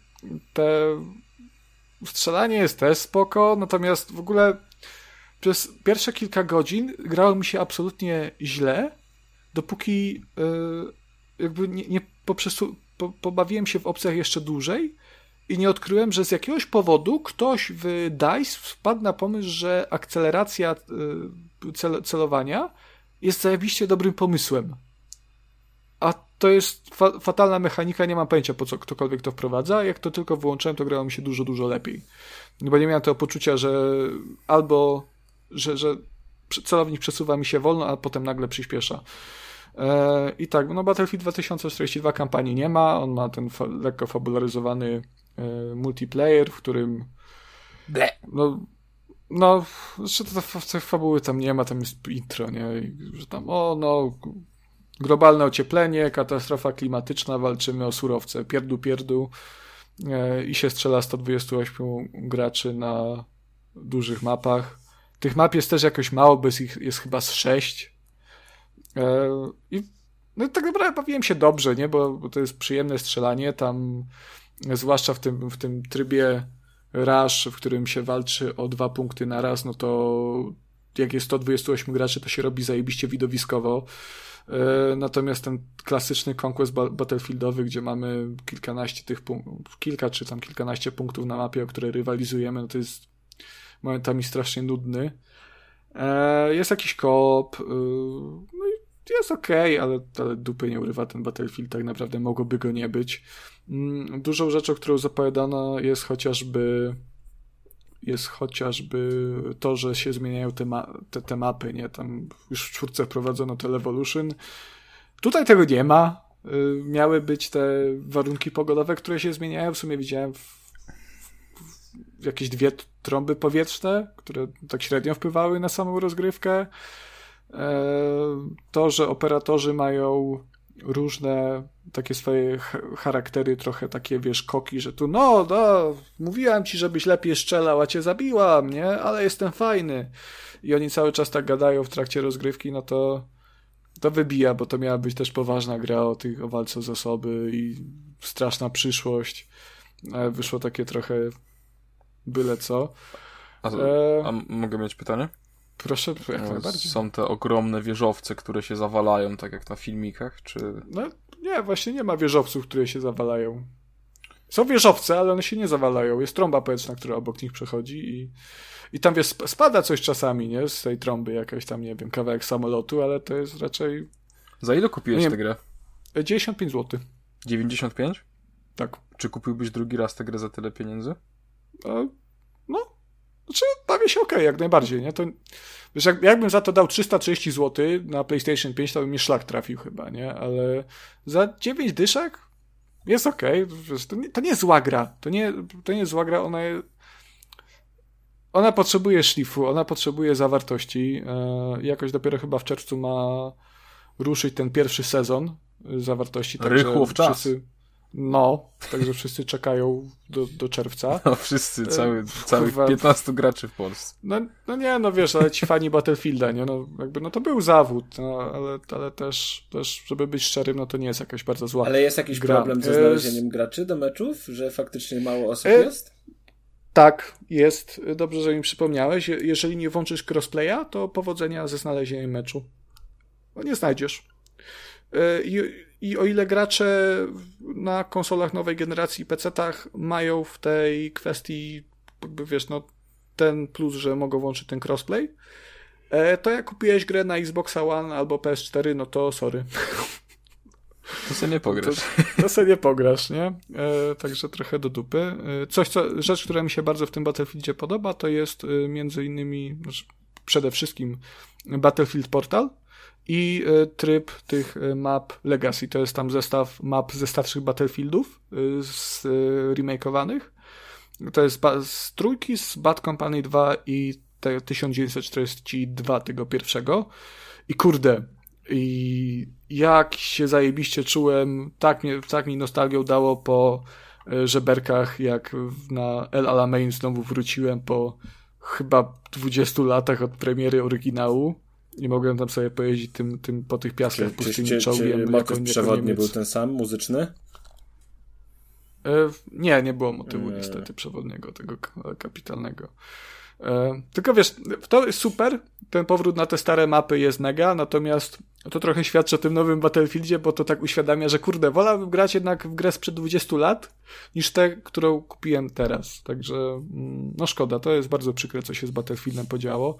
[SPEAKER 3] te strzelanie jest też spoko, natomiast w ogóle przez pierwsze kilka godzin grało mi się absolutnie źle, dopóki yy, jakby nie, nie po, pobawiłem się w opcjach jeszcze dłużej i nie odkryłem, że z jakiegoś powodu ktoś w DICE wpadł na pomysł, że akceleracja yy, cel- celowania jest zajebiście dobrym pomysłem. A to jest fa fatalna mechanika, nie mam pojęcia po co ktokolwiek to wprowadza. Jak to tylko wyłączyłem, to grało mi się dużo, dużo lepiej. No bo nie miałem tego poczucia, że albo, że, że celownik przesuwa mi się wolno, a potem nagle przyspiesza. E, I tak, no Battlefield 2042 kampanii nie ma, on ma ten fa lekko fabularyzowany multiplayer, w którym
[SPEAKER 1] Ble.
[SPEAKER 3] no no, że to, to, fabuły tam nie ma, tam jest intro, nie? Że tam, o no, globalne ocieplenie, katastrofa klimatyczna, walczymy o surowce, pierdu, pierdu e, i się strzela 128 graczy na dużych mapach. Tych map jest też jakoś mało, bo jest ich jest chyba z 6. E, I no tak naprawdę bawiłem się dobrze, nie? Bo, bo to jest przyjemne strzelanie, tam zwłaszcza w tym, w tym trybie rush, w którym się walczy o dwa punkty na raz, no to jak jest 128 graczy, to się robi zajebiście widowiskowo. E, natomiast ten klasyczny conquest battlefieldowy, gdzie mamy kilkanaście tych punktów, kilka czy tam kilkanaście punktów na mapie, o które rywalizujemy, no to jest momentami strasznie nudny. E, jest jakiś koop, e, no jest okej, okay, ale, ale dupy nie urywa ten Battlefield, tak naprawdę mogłoby go nie być. Mm, dużą rzeczą, którą zapowiadano jest chociażby jest chociażby to, że się zmieniają te, ma te, te mapy, nie? Tam już w czwórce wprowadzono te Evolution. Tutaj tego nie ma. Y, miały być te warunki pogodowe, które się zmieniają. W sumie widziałem w, w jakieś dwie trąby powietrzne, które tak średnio wpływały na samą rozgrywkę. E, to, że operatorzy mają różne takie swoje charaktery, trochę takie, wiesz, koki, że tu, no, no, mówiłam ci, żebyś lepiej strzelał, a cię zabiłam, nie? Ale jestem fajny. I oni cały czas tak gadają w trakcie rozgrywki, no to to wybija, bo to miała być też poważna gra o tych, o walce z osoby i straszna przyszłość. Ale wyszło takie trochę byle co.
[SPEAKER 1] A, e... a mogę mieć pytanie?
[SPEAKER 3] Proszę, jak no,
[SPEAKER 1] najbardziej. Są te ogromne wieżowce, które się zawalają, tak jak na filmikach, czy...
[SPEAKER 3] No nie, właśnie nie ma wieżowców, które się zawalają. Są wieżowce, ale one się nie zawalają. Jest trąba powietrzna, która obok nich przechodzi i, i tam wiesz, spada coś czasami, nie? Z tej trąby jakaś tam, nie wiem, kawałek samolotu, ale to jest raczej...
[SPEAKER 1] Za ile kupiłeś nie, tę grę?
[SPEAKER 3] 95 zł.
[SPEAKER 1] 95?
[SPEAKER 3] Tak.
[SPEAKER 1] Czy kupiłbyś drugi raz tę grę za tyle pieniędzy?
[SPEAKER 3] E, no, znaczy, bawię się ok, jak najbardziej, nie? To, wiesz, jak, jakbym za to dał 330 zł na PlayStation 5, to by mi szlak trafił chyba, nie? Ale za 9 dyszek jest ok. To nie, to nie jest zła gra. To nie, to nie jest zła gra, ona ona potrzebuje szlifu, ona potrzebuje zawartości. E, jakoś dopiero chyba w czerwcu ma ruszyć ten pierwszy sezon zawartości.
[SPEAKER 1] Rychło w czas. Wszyscy,
[SPEAKER 3] no, także wszyscy czekają do, do czerwca.
[SPEAKER 1] No wszyscy, cały, całych Kurwa. 15 graczy w Polsce.
[SPEAKER 3] No, no nie, no wiesz, ale ci fani Battlefielda, nie, no jakby, no to był zawód, no, ale, ale też, też, żeby być szczerym, no to nie jest jakaś bardzo zła
[SPEAKER 2] Ale jest jakiś gra. problem ze znalezieniem graczy do meczów, że faktycznie mało osób e... jest?
[SPEAKER 3] Tak, jest. Dobrze, że mi przypomniałeś. Jeżeli nie włączysz crossplaya, to powodzenia ze znalezieniem meczu. No nie znajdziesz. E, I i o ile gracze na konsolach nowej generacji PC-tach mają w tej kwestii, jakby wiesz, no ten plus, że mogą włączyć ten crossplay, e, to jak kupiłeś grę na Xbox One albo PS4, no to sorry.
[SPEAKER 1] To sobie nie pograsz.
[SPEAKER 3] To, to sobie nie pograsz, nie? E, także trochę do dupy. E, coś, co, rzecz, która mi się bardzo w tym Battlefieldzie podoba, to jest e, między innymi, znaczy przede wszystkim Battlefield Portal i e, tryb tych e, map Legacy. To jest tam zestaw map ze starszych Battlefieldów e, z remakeowanych. To jest z trójki, z Bad Company 2 i te 1942 tego pierwszego. I kurde, i jak się zajebiście czułem, tak, mnie, tak mi nostalgią dało po żeberkach, jak na El Alamein znowu wróciłem po chyba 20 latach od premiery oryginału i mogłem tam sobie pojeździć tym, tym po tych piaskach czy, pustyni czy, czołgiem.
[SPEAKER 2] Czy motyw jako, przewodni był ten sam, muzyczny?
[SPEAKER 3] E, nie, nie było motywu nie. niestety przewodniego, tego kapitalnego. E, tylko wiesz, to jest super, ten powrót na te stare mapy jest mega, natomiast to trochę świadczy o tym nowym Battlefieldzie, bo to tak uświadamia, że kurde, wolałbym grać jednak w grę sprzed 20 lat, niż tę, którą kupiłem teraz. Także, mm, no szkoda, to jest bardzo przykre, co się z Battlefieldem podziało.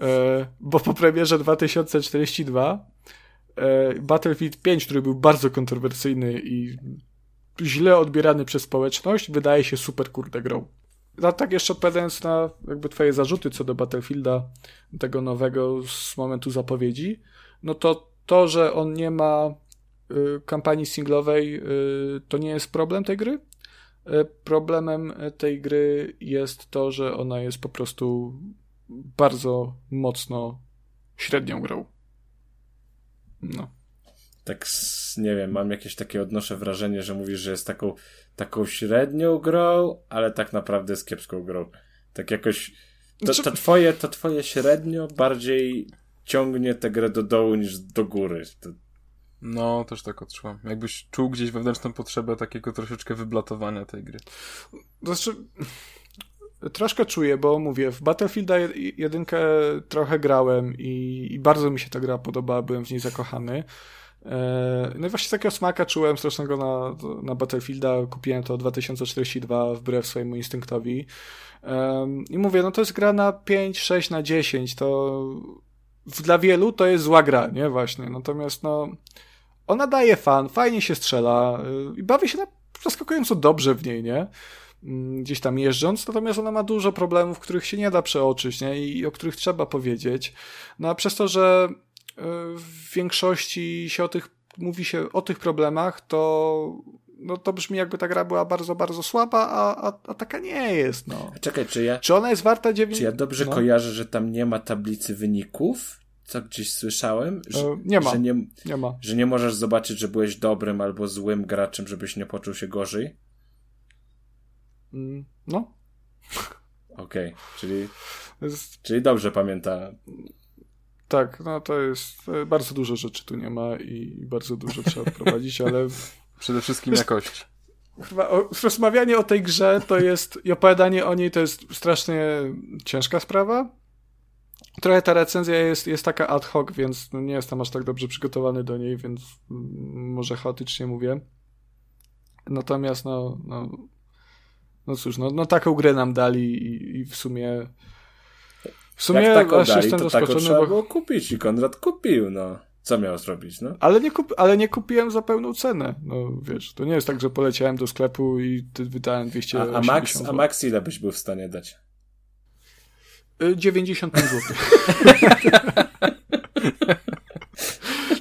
[SPEAKER 3] E, bo po premierze 2042 e, Battlefield 5, który był bardzo kontrowersyjny i źle odbierany przez społeczność, wydaje się super kurde grą. A tak jeszcze odpowiadając na jakby twoje zarzuty co do Battlefielda tego nowego z momentu zapowiedzi, no to to, że on nie ma y, kampanii singlowej, y, to nie jest problem tej gry. Y, problemem tej gry jest to, że ona jest po prostu bardzo mocno średnią grą. No.
[SPEAKER 2] Tak, nie wiem, mam jakieś takie odnoszę wrażenie, że mówisz, że jest taką, taką średnią grą, ale tak naprawdę jest kiepską grą. Tak jakoś. To, znaczy- to, twoje, to twoje średnio bardziej ciągnie tę grę do dołu niż do góry. To...
[SPEAKER 1] No, też tak odczuwam. Jakbyś czuł gdzieś wewnętrzną potrzebę takiego troszeczkę wyblatowania tej gry.
[SPEAKER 3] Znaczy, Troszkę czuję, bo mówię, w Battlefielda jedynkę trochę grałem i, i, bardzo mi się ta gra podobała, byłem w niej zakochany. E, no i właśnie takiego smaka czułem strasznego na, na Battlefielda, kupiłem to 2042 wbrew swojemu instynktowi. I mówię, no to jest gra na 5, 6, na 10, to dla wielu to jest zła gra, nie? Właśnie, natomiast no ona daje fan, fajnie się strzela y, i bawię się na zaskakująco dobrze w niej, nie? Mm, gdzieś tam jeżdżąc, natomiast ona ma dużo problemów, których się nie da przeoczyć nie? i o których trzeba powiedzieć. No a przez to, że e, w większości się o tych, mówi się o tych problemach, to no to brzmi jakby ta gra była bardzo, bardzo słaba, a, a, a taka nie jest, no.
[SPEAKER 2] Czekaj, czy ja...
[SPEAKER 3] Czy ona jest warta 9...
[SPEAKER 2] Czy ja dobrze no? kojarzę, że tam nie ma tablicy wyników? Co gdzieś słyszałem? Że,
[SPEAKER 3] e, nie ma.
[SPEAKER 2] Że nie,
[SPEAKER 3] nie ma.
[SPEAKER 2] Że nie możesz zobaczyć, że byłeś dobrym albo złym graczem, żebyś nie poczuł się gorzej?
[SPEAKER 3] Mm, no.
[SPEAKER 2] Okej, okay. czyli, jest... czyli dobrze pamięta.
[SPEAKER 3] Tak, no to jest e, bardzo dużo rzeczy tu nie ma i bardzo dużo trzeba wprowadzić, ale
[SPEAKER 1] przede wszystkim jakość.
[SPEAKER 3] Chyba o, rozmawianie o tej grze to jest i opowiadanie o niej to jest strasznie ciężka sprawa. Trochę ta recenzja jest, jest taka ad hoc, więc no nie jestem aż tak dobrze przygotowany do niej, więc może chaotycznie mówię. Natomiast no, no no cóż, no, no taką grę nam dali i, i w sumie
[SPEAKER 2] w sumie Jak taką dali, jestem to taką trzeba bo... było kupić i Konrad kupił, no. Co miał zrobić, no?
[SPEAKER 3] Ale nie, kup... ale nie kupiłem za pełną cenę. No wiesz, to nie jest tak, że poleciałem do sklepu i wydałem 200
[SPEAKER 2] a, a, max, a max ile byś był w stanie dać?
[SPEAKER 3] 95 zł.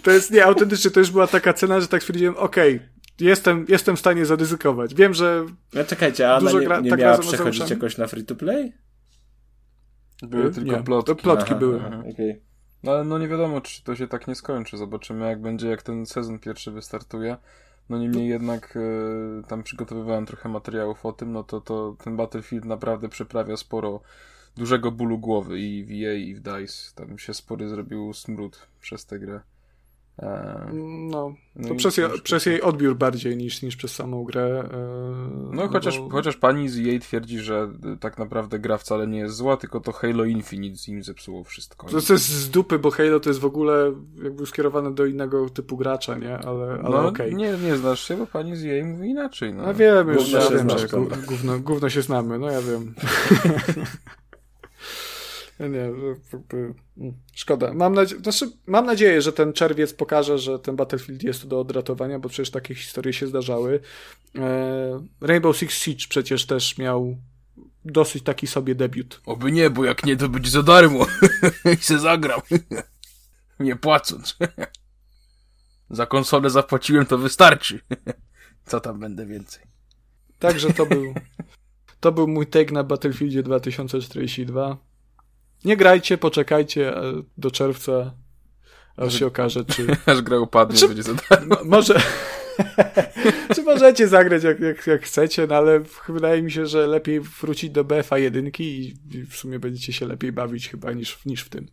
[SPEAKER 3] to jest nie autentycznie, to już była taka cena, że tak stwierdziłem, okej, okay, jestem, jestem w stanie zaryzykować. Wiem, że.
[SPEAKER 2] No czekajcie, a dużo nie, gra, nie tak miała przechodzić jakoś na free to play?
[SPEAKER 1] Były tylko nie, plotki.
[SPEAKER 3] To plotki aha, były.
[SPEAKER 2] Aha, okay.
[SPEAKER 1] No ale no nie wiadomo, czy to się tak nie skończy. Zobaczymy, jak będzie, jak ten sezon pierwszy wystartuje. No niemniej jednak y, tam przygotowywałem trochę materiałów o tym, no to, to ten Battlefield naprawdę przeprawia sporo dużego bólu głowy i w EA i w DICE. Tam się spory zrobił smród przez tę grę.
[SPEAKER 3] No, no to przez, je, przez jej odbiór bardziej niż, niż przez samą grę. E,
[SPEAKER 1] no, no chociaż, bo... chociaż pani z jej twierdzi, że tak naprawdę gra wcale nie jest zła, tylko to Halo Infinite im zepsuło wszystko.
[SPEAKER 3] To, to jest z dupy, bo Halo to jest w ogóle jakby skierowane do innego typu gracza, nie? Ale, ale
[SPEAKER 1] no,
[SPEAKER 3] okej. Okay.
[SPEAKER 1] Nie, nie znasz się, bo pani z jej mówi inaczej. No,
[SPEAKER 3] no wiem, już ja wiem, że gówno, gówno się znamy, no ja wiem. Nie, jakby, mm, szkoda. Mam, nadzie- znaczy, mam nadzieję, że ten czerwiec pokaże, że ten Battlefield jest do odratowania, bo przecież takie historie się zdarzały. E, Rainbow Six Siege przecież też miał dosyć taki sobie debiut.
[SPEAKER 1] Oby nie, bo jak nie, to będzie za darmo. I se zagram. nie płacąc. za konsolę zapłaciłem, to wystarczy. Co tam będę więcej?
[SPEAKER 3] Także to był, to był mój take na Battlefieldzie 2042. Nie grajcie, poczekajcie e, do czerwca, aż się okaże, czy...
[SPEAKER 1] Aż gra upadnie,
[SPEAKER 3] Czy-
[SPEAKER 1] będzie za darmo.
[SPEAKER 3] Mo- może. Czy możecie zagrać jak, jak, jak chcecie, no ale wydaje mi się, że lepiej wrócić do BFA 1 i w sumie będziecie się lepiej bawić chyba niż, niż w tym.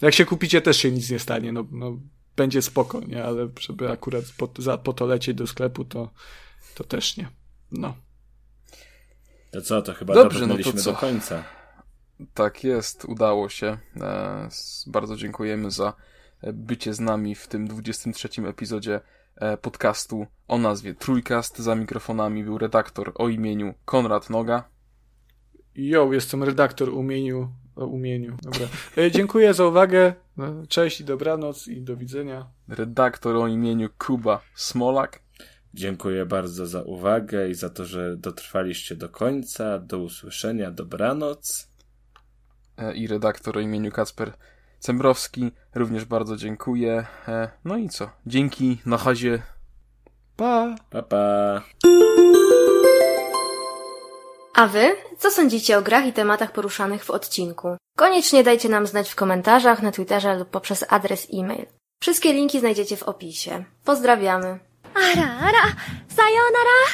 [SPEAKER 3] Jak się kupicie, też się nic nie stanie, no, no będzie spoko, nie? Ale żeby akurat po, za, po to lecieć do sklepu, to, to też nie. No.
[SPEAKER 2] To co, to chyba
[SPEAKER 1] Dobrze, no to co?
[SPEAKER 2] do końca.
[SPEAKER 1] Tak jest, udało się. E, Bardzo dziękujemy za e, bycie z nami w tym 23 epizodzie e, podcastu o nazwie Trójkast. Za mikrofonami był redaktor o imieniu Konrad Noga.
[SPEAKER 3] Jo, jestem redaktor umieniu. O umieniu, dobra. E, dziękuję za uwagę. Cześć i dobranoc i do widzenia.
[SPEAKER 1] Redaktor o imieniu Kuba Smolak.
[SPEAKER 2] Dziękuję bardzo za uwagę i za to, że dotrwaliście do końca. Do usłyszenia, dobranoc.
[SPEAKER 1] E, i redaktor o imieniu Kacper Cembrowski. Również bardzo dziękuję. E, no i co? Dzięki, na razie.
[SPEAKER 3] Pa!
[SPEAKER 2] Pa, pa!
[SPEAKER 4] A wy? Co sądzicie o grach i tematach poruszanych w odcinku? Koniecznie dajcie nam znać w komentarzach, na Twitterze lub poprzez adres e-mail. Wszystkie linki znajdziecie w opisie. Pozdrawiamy!
[SPEAKER 5] Ara, ara! Sayonara!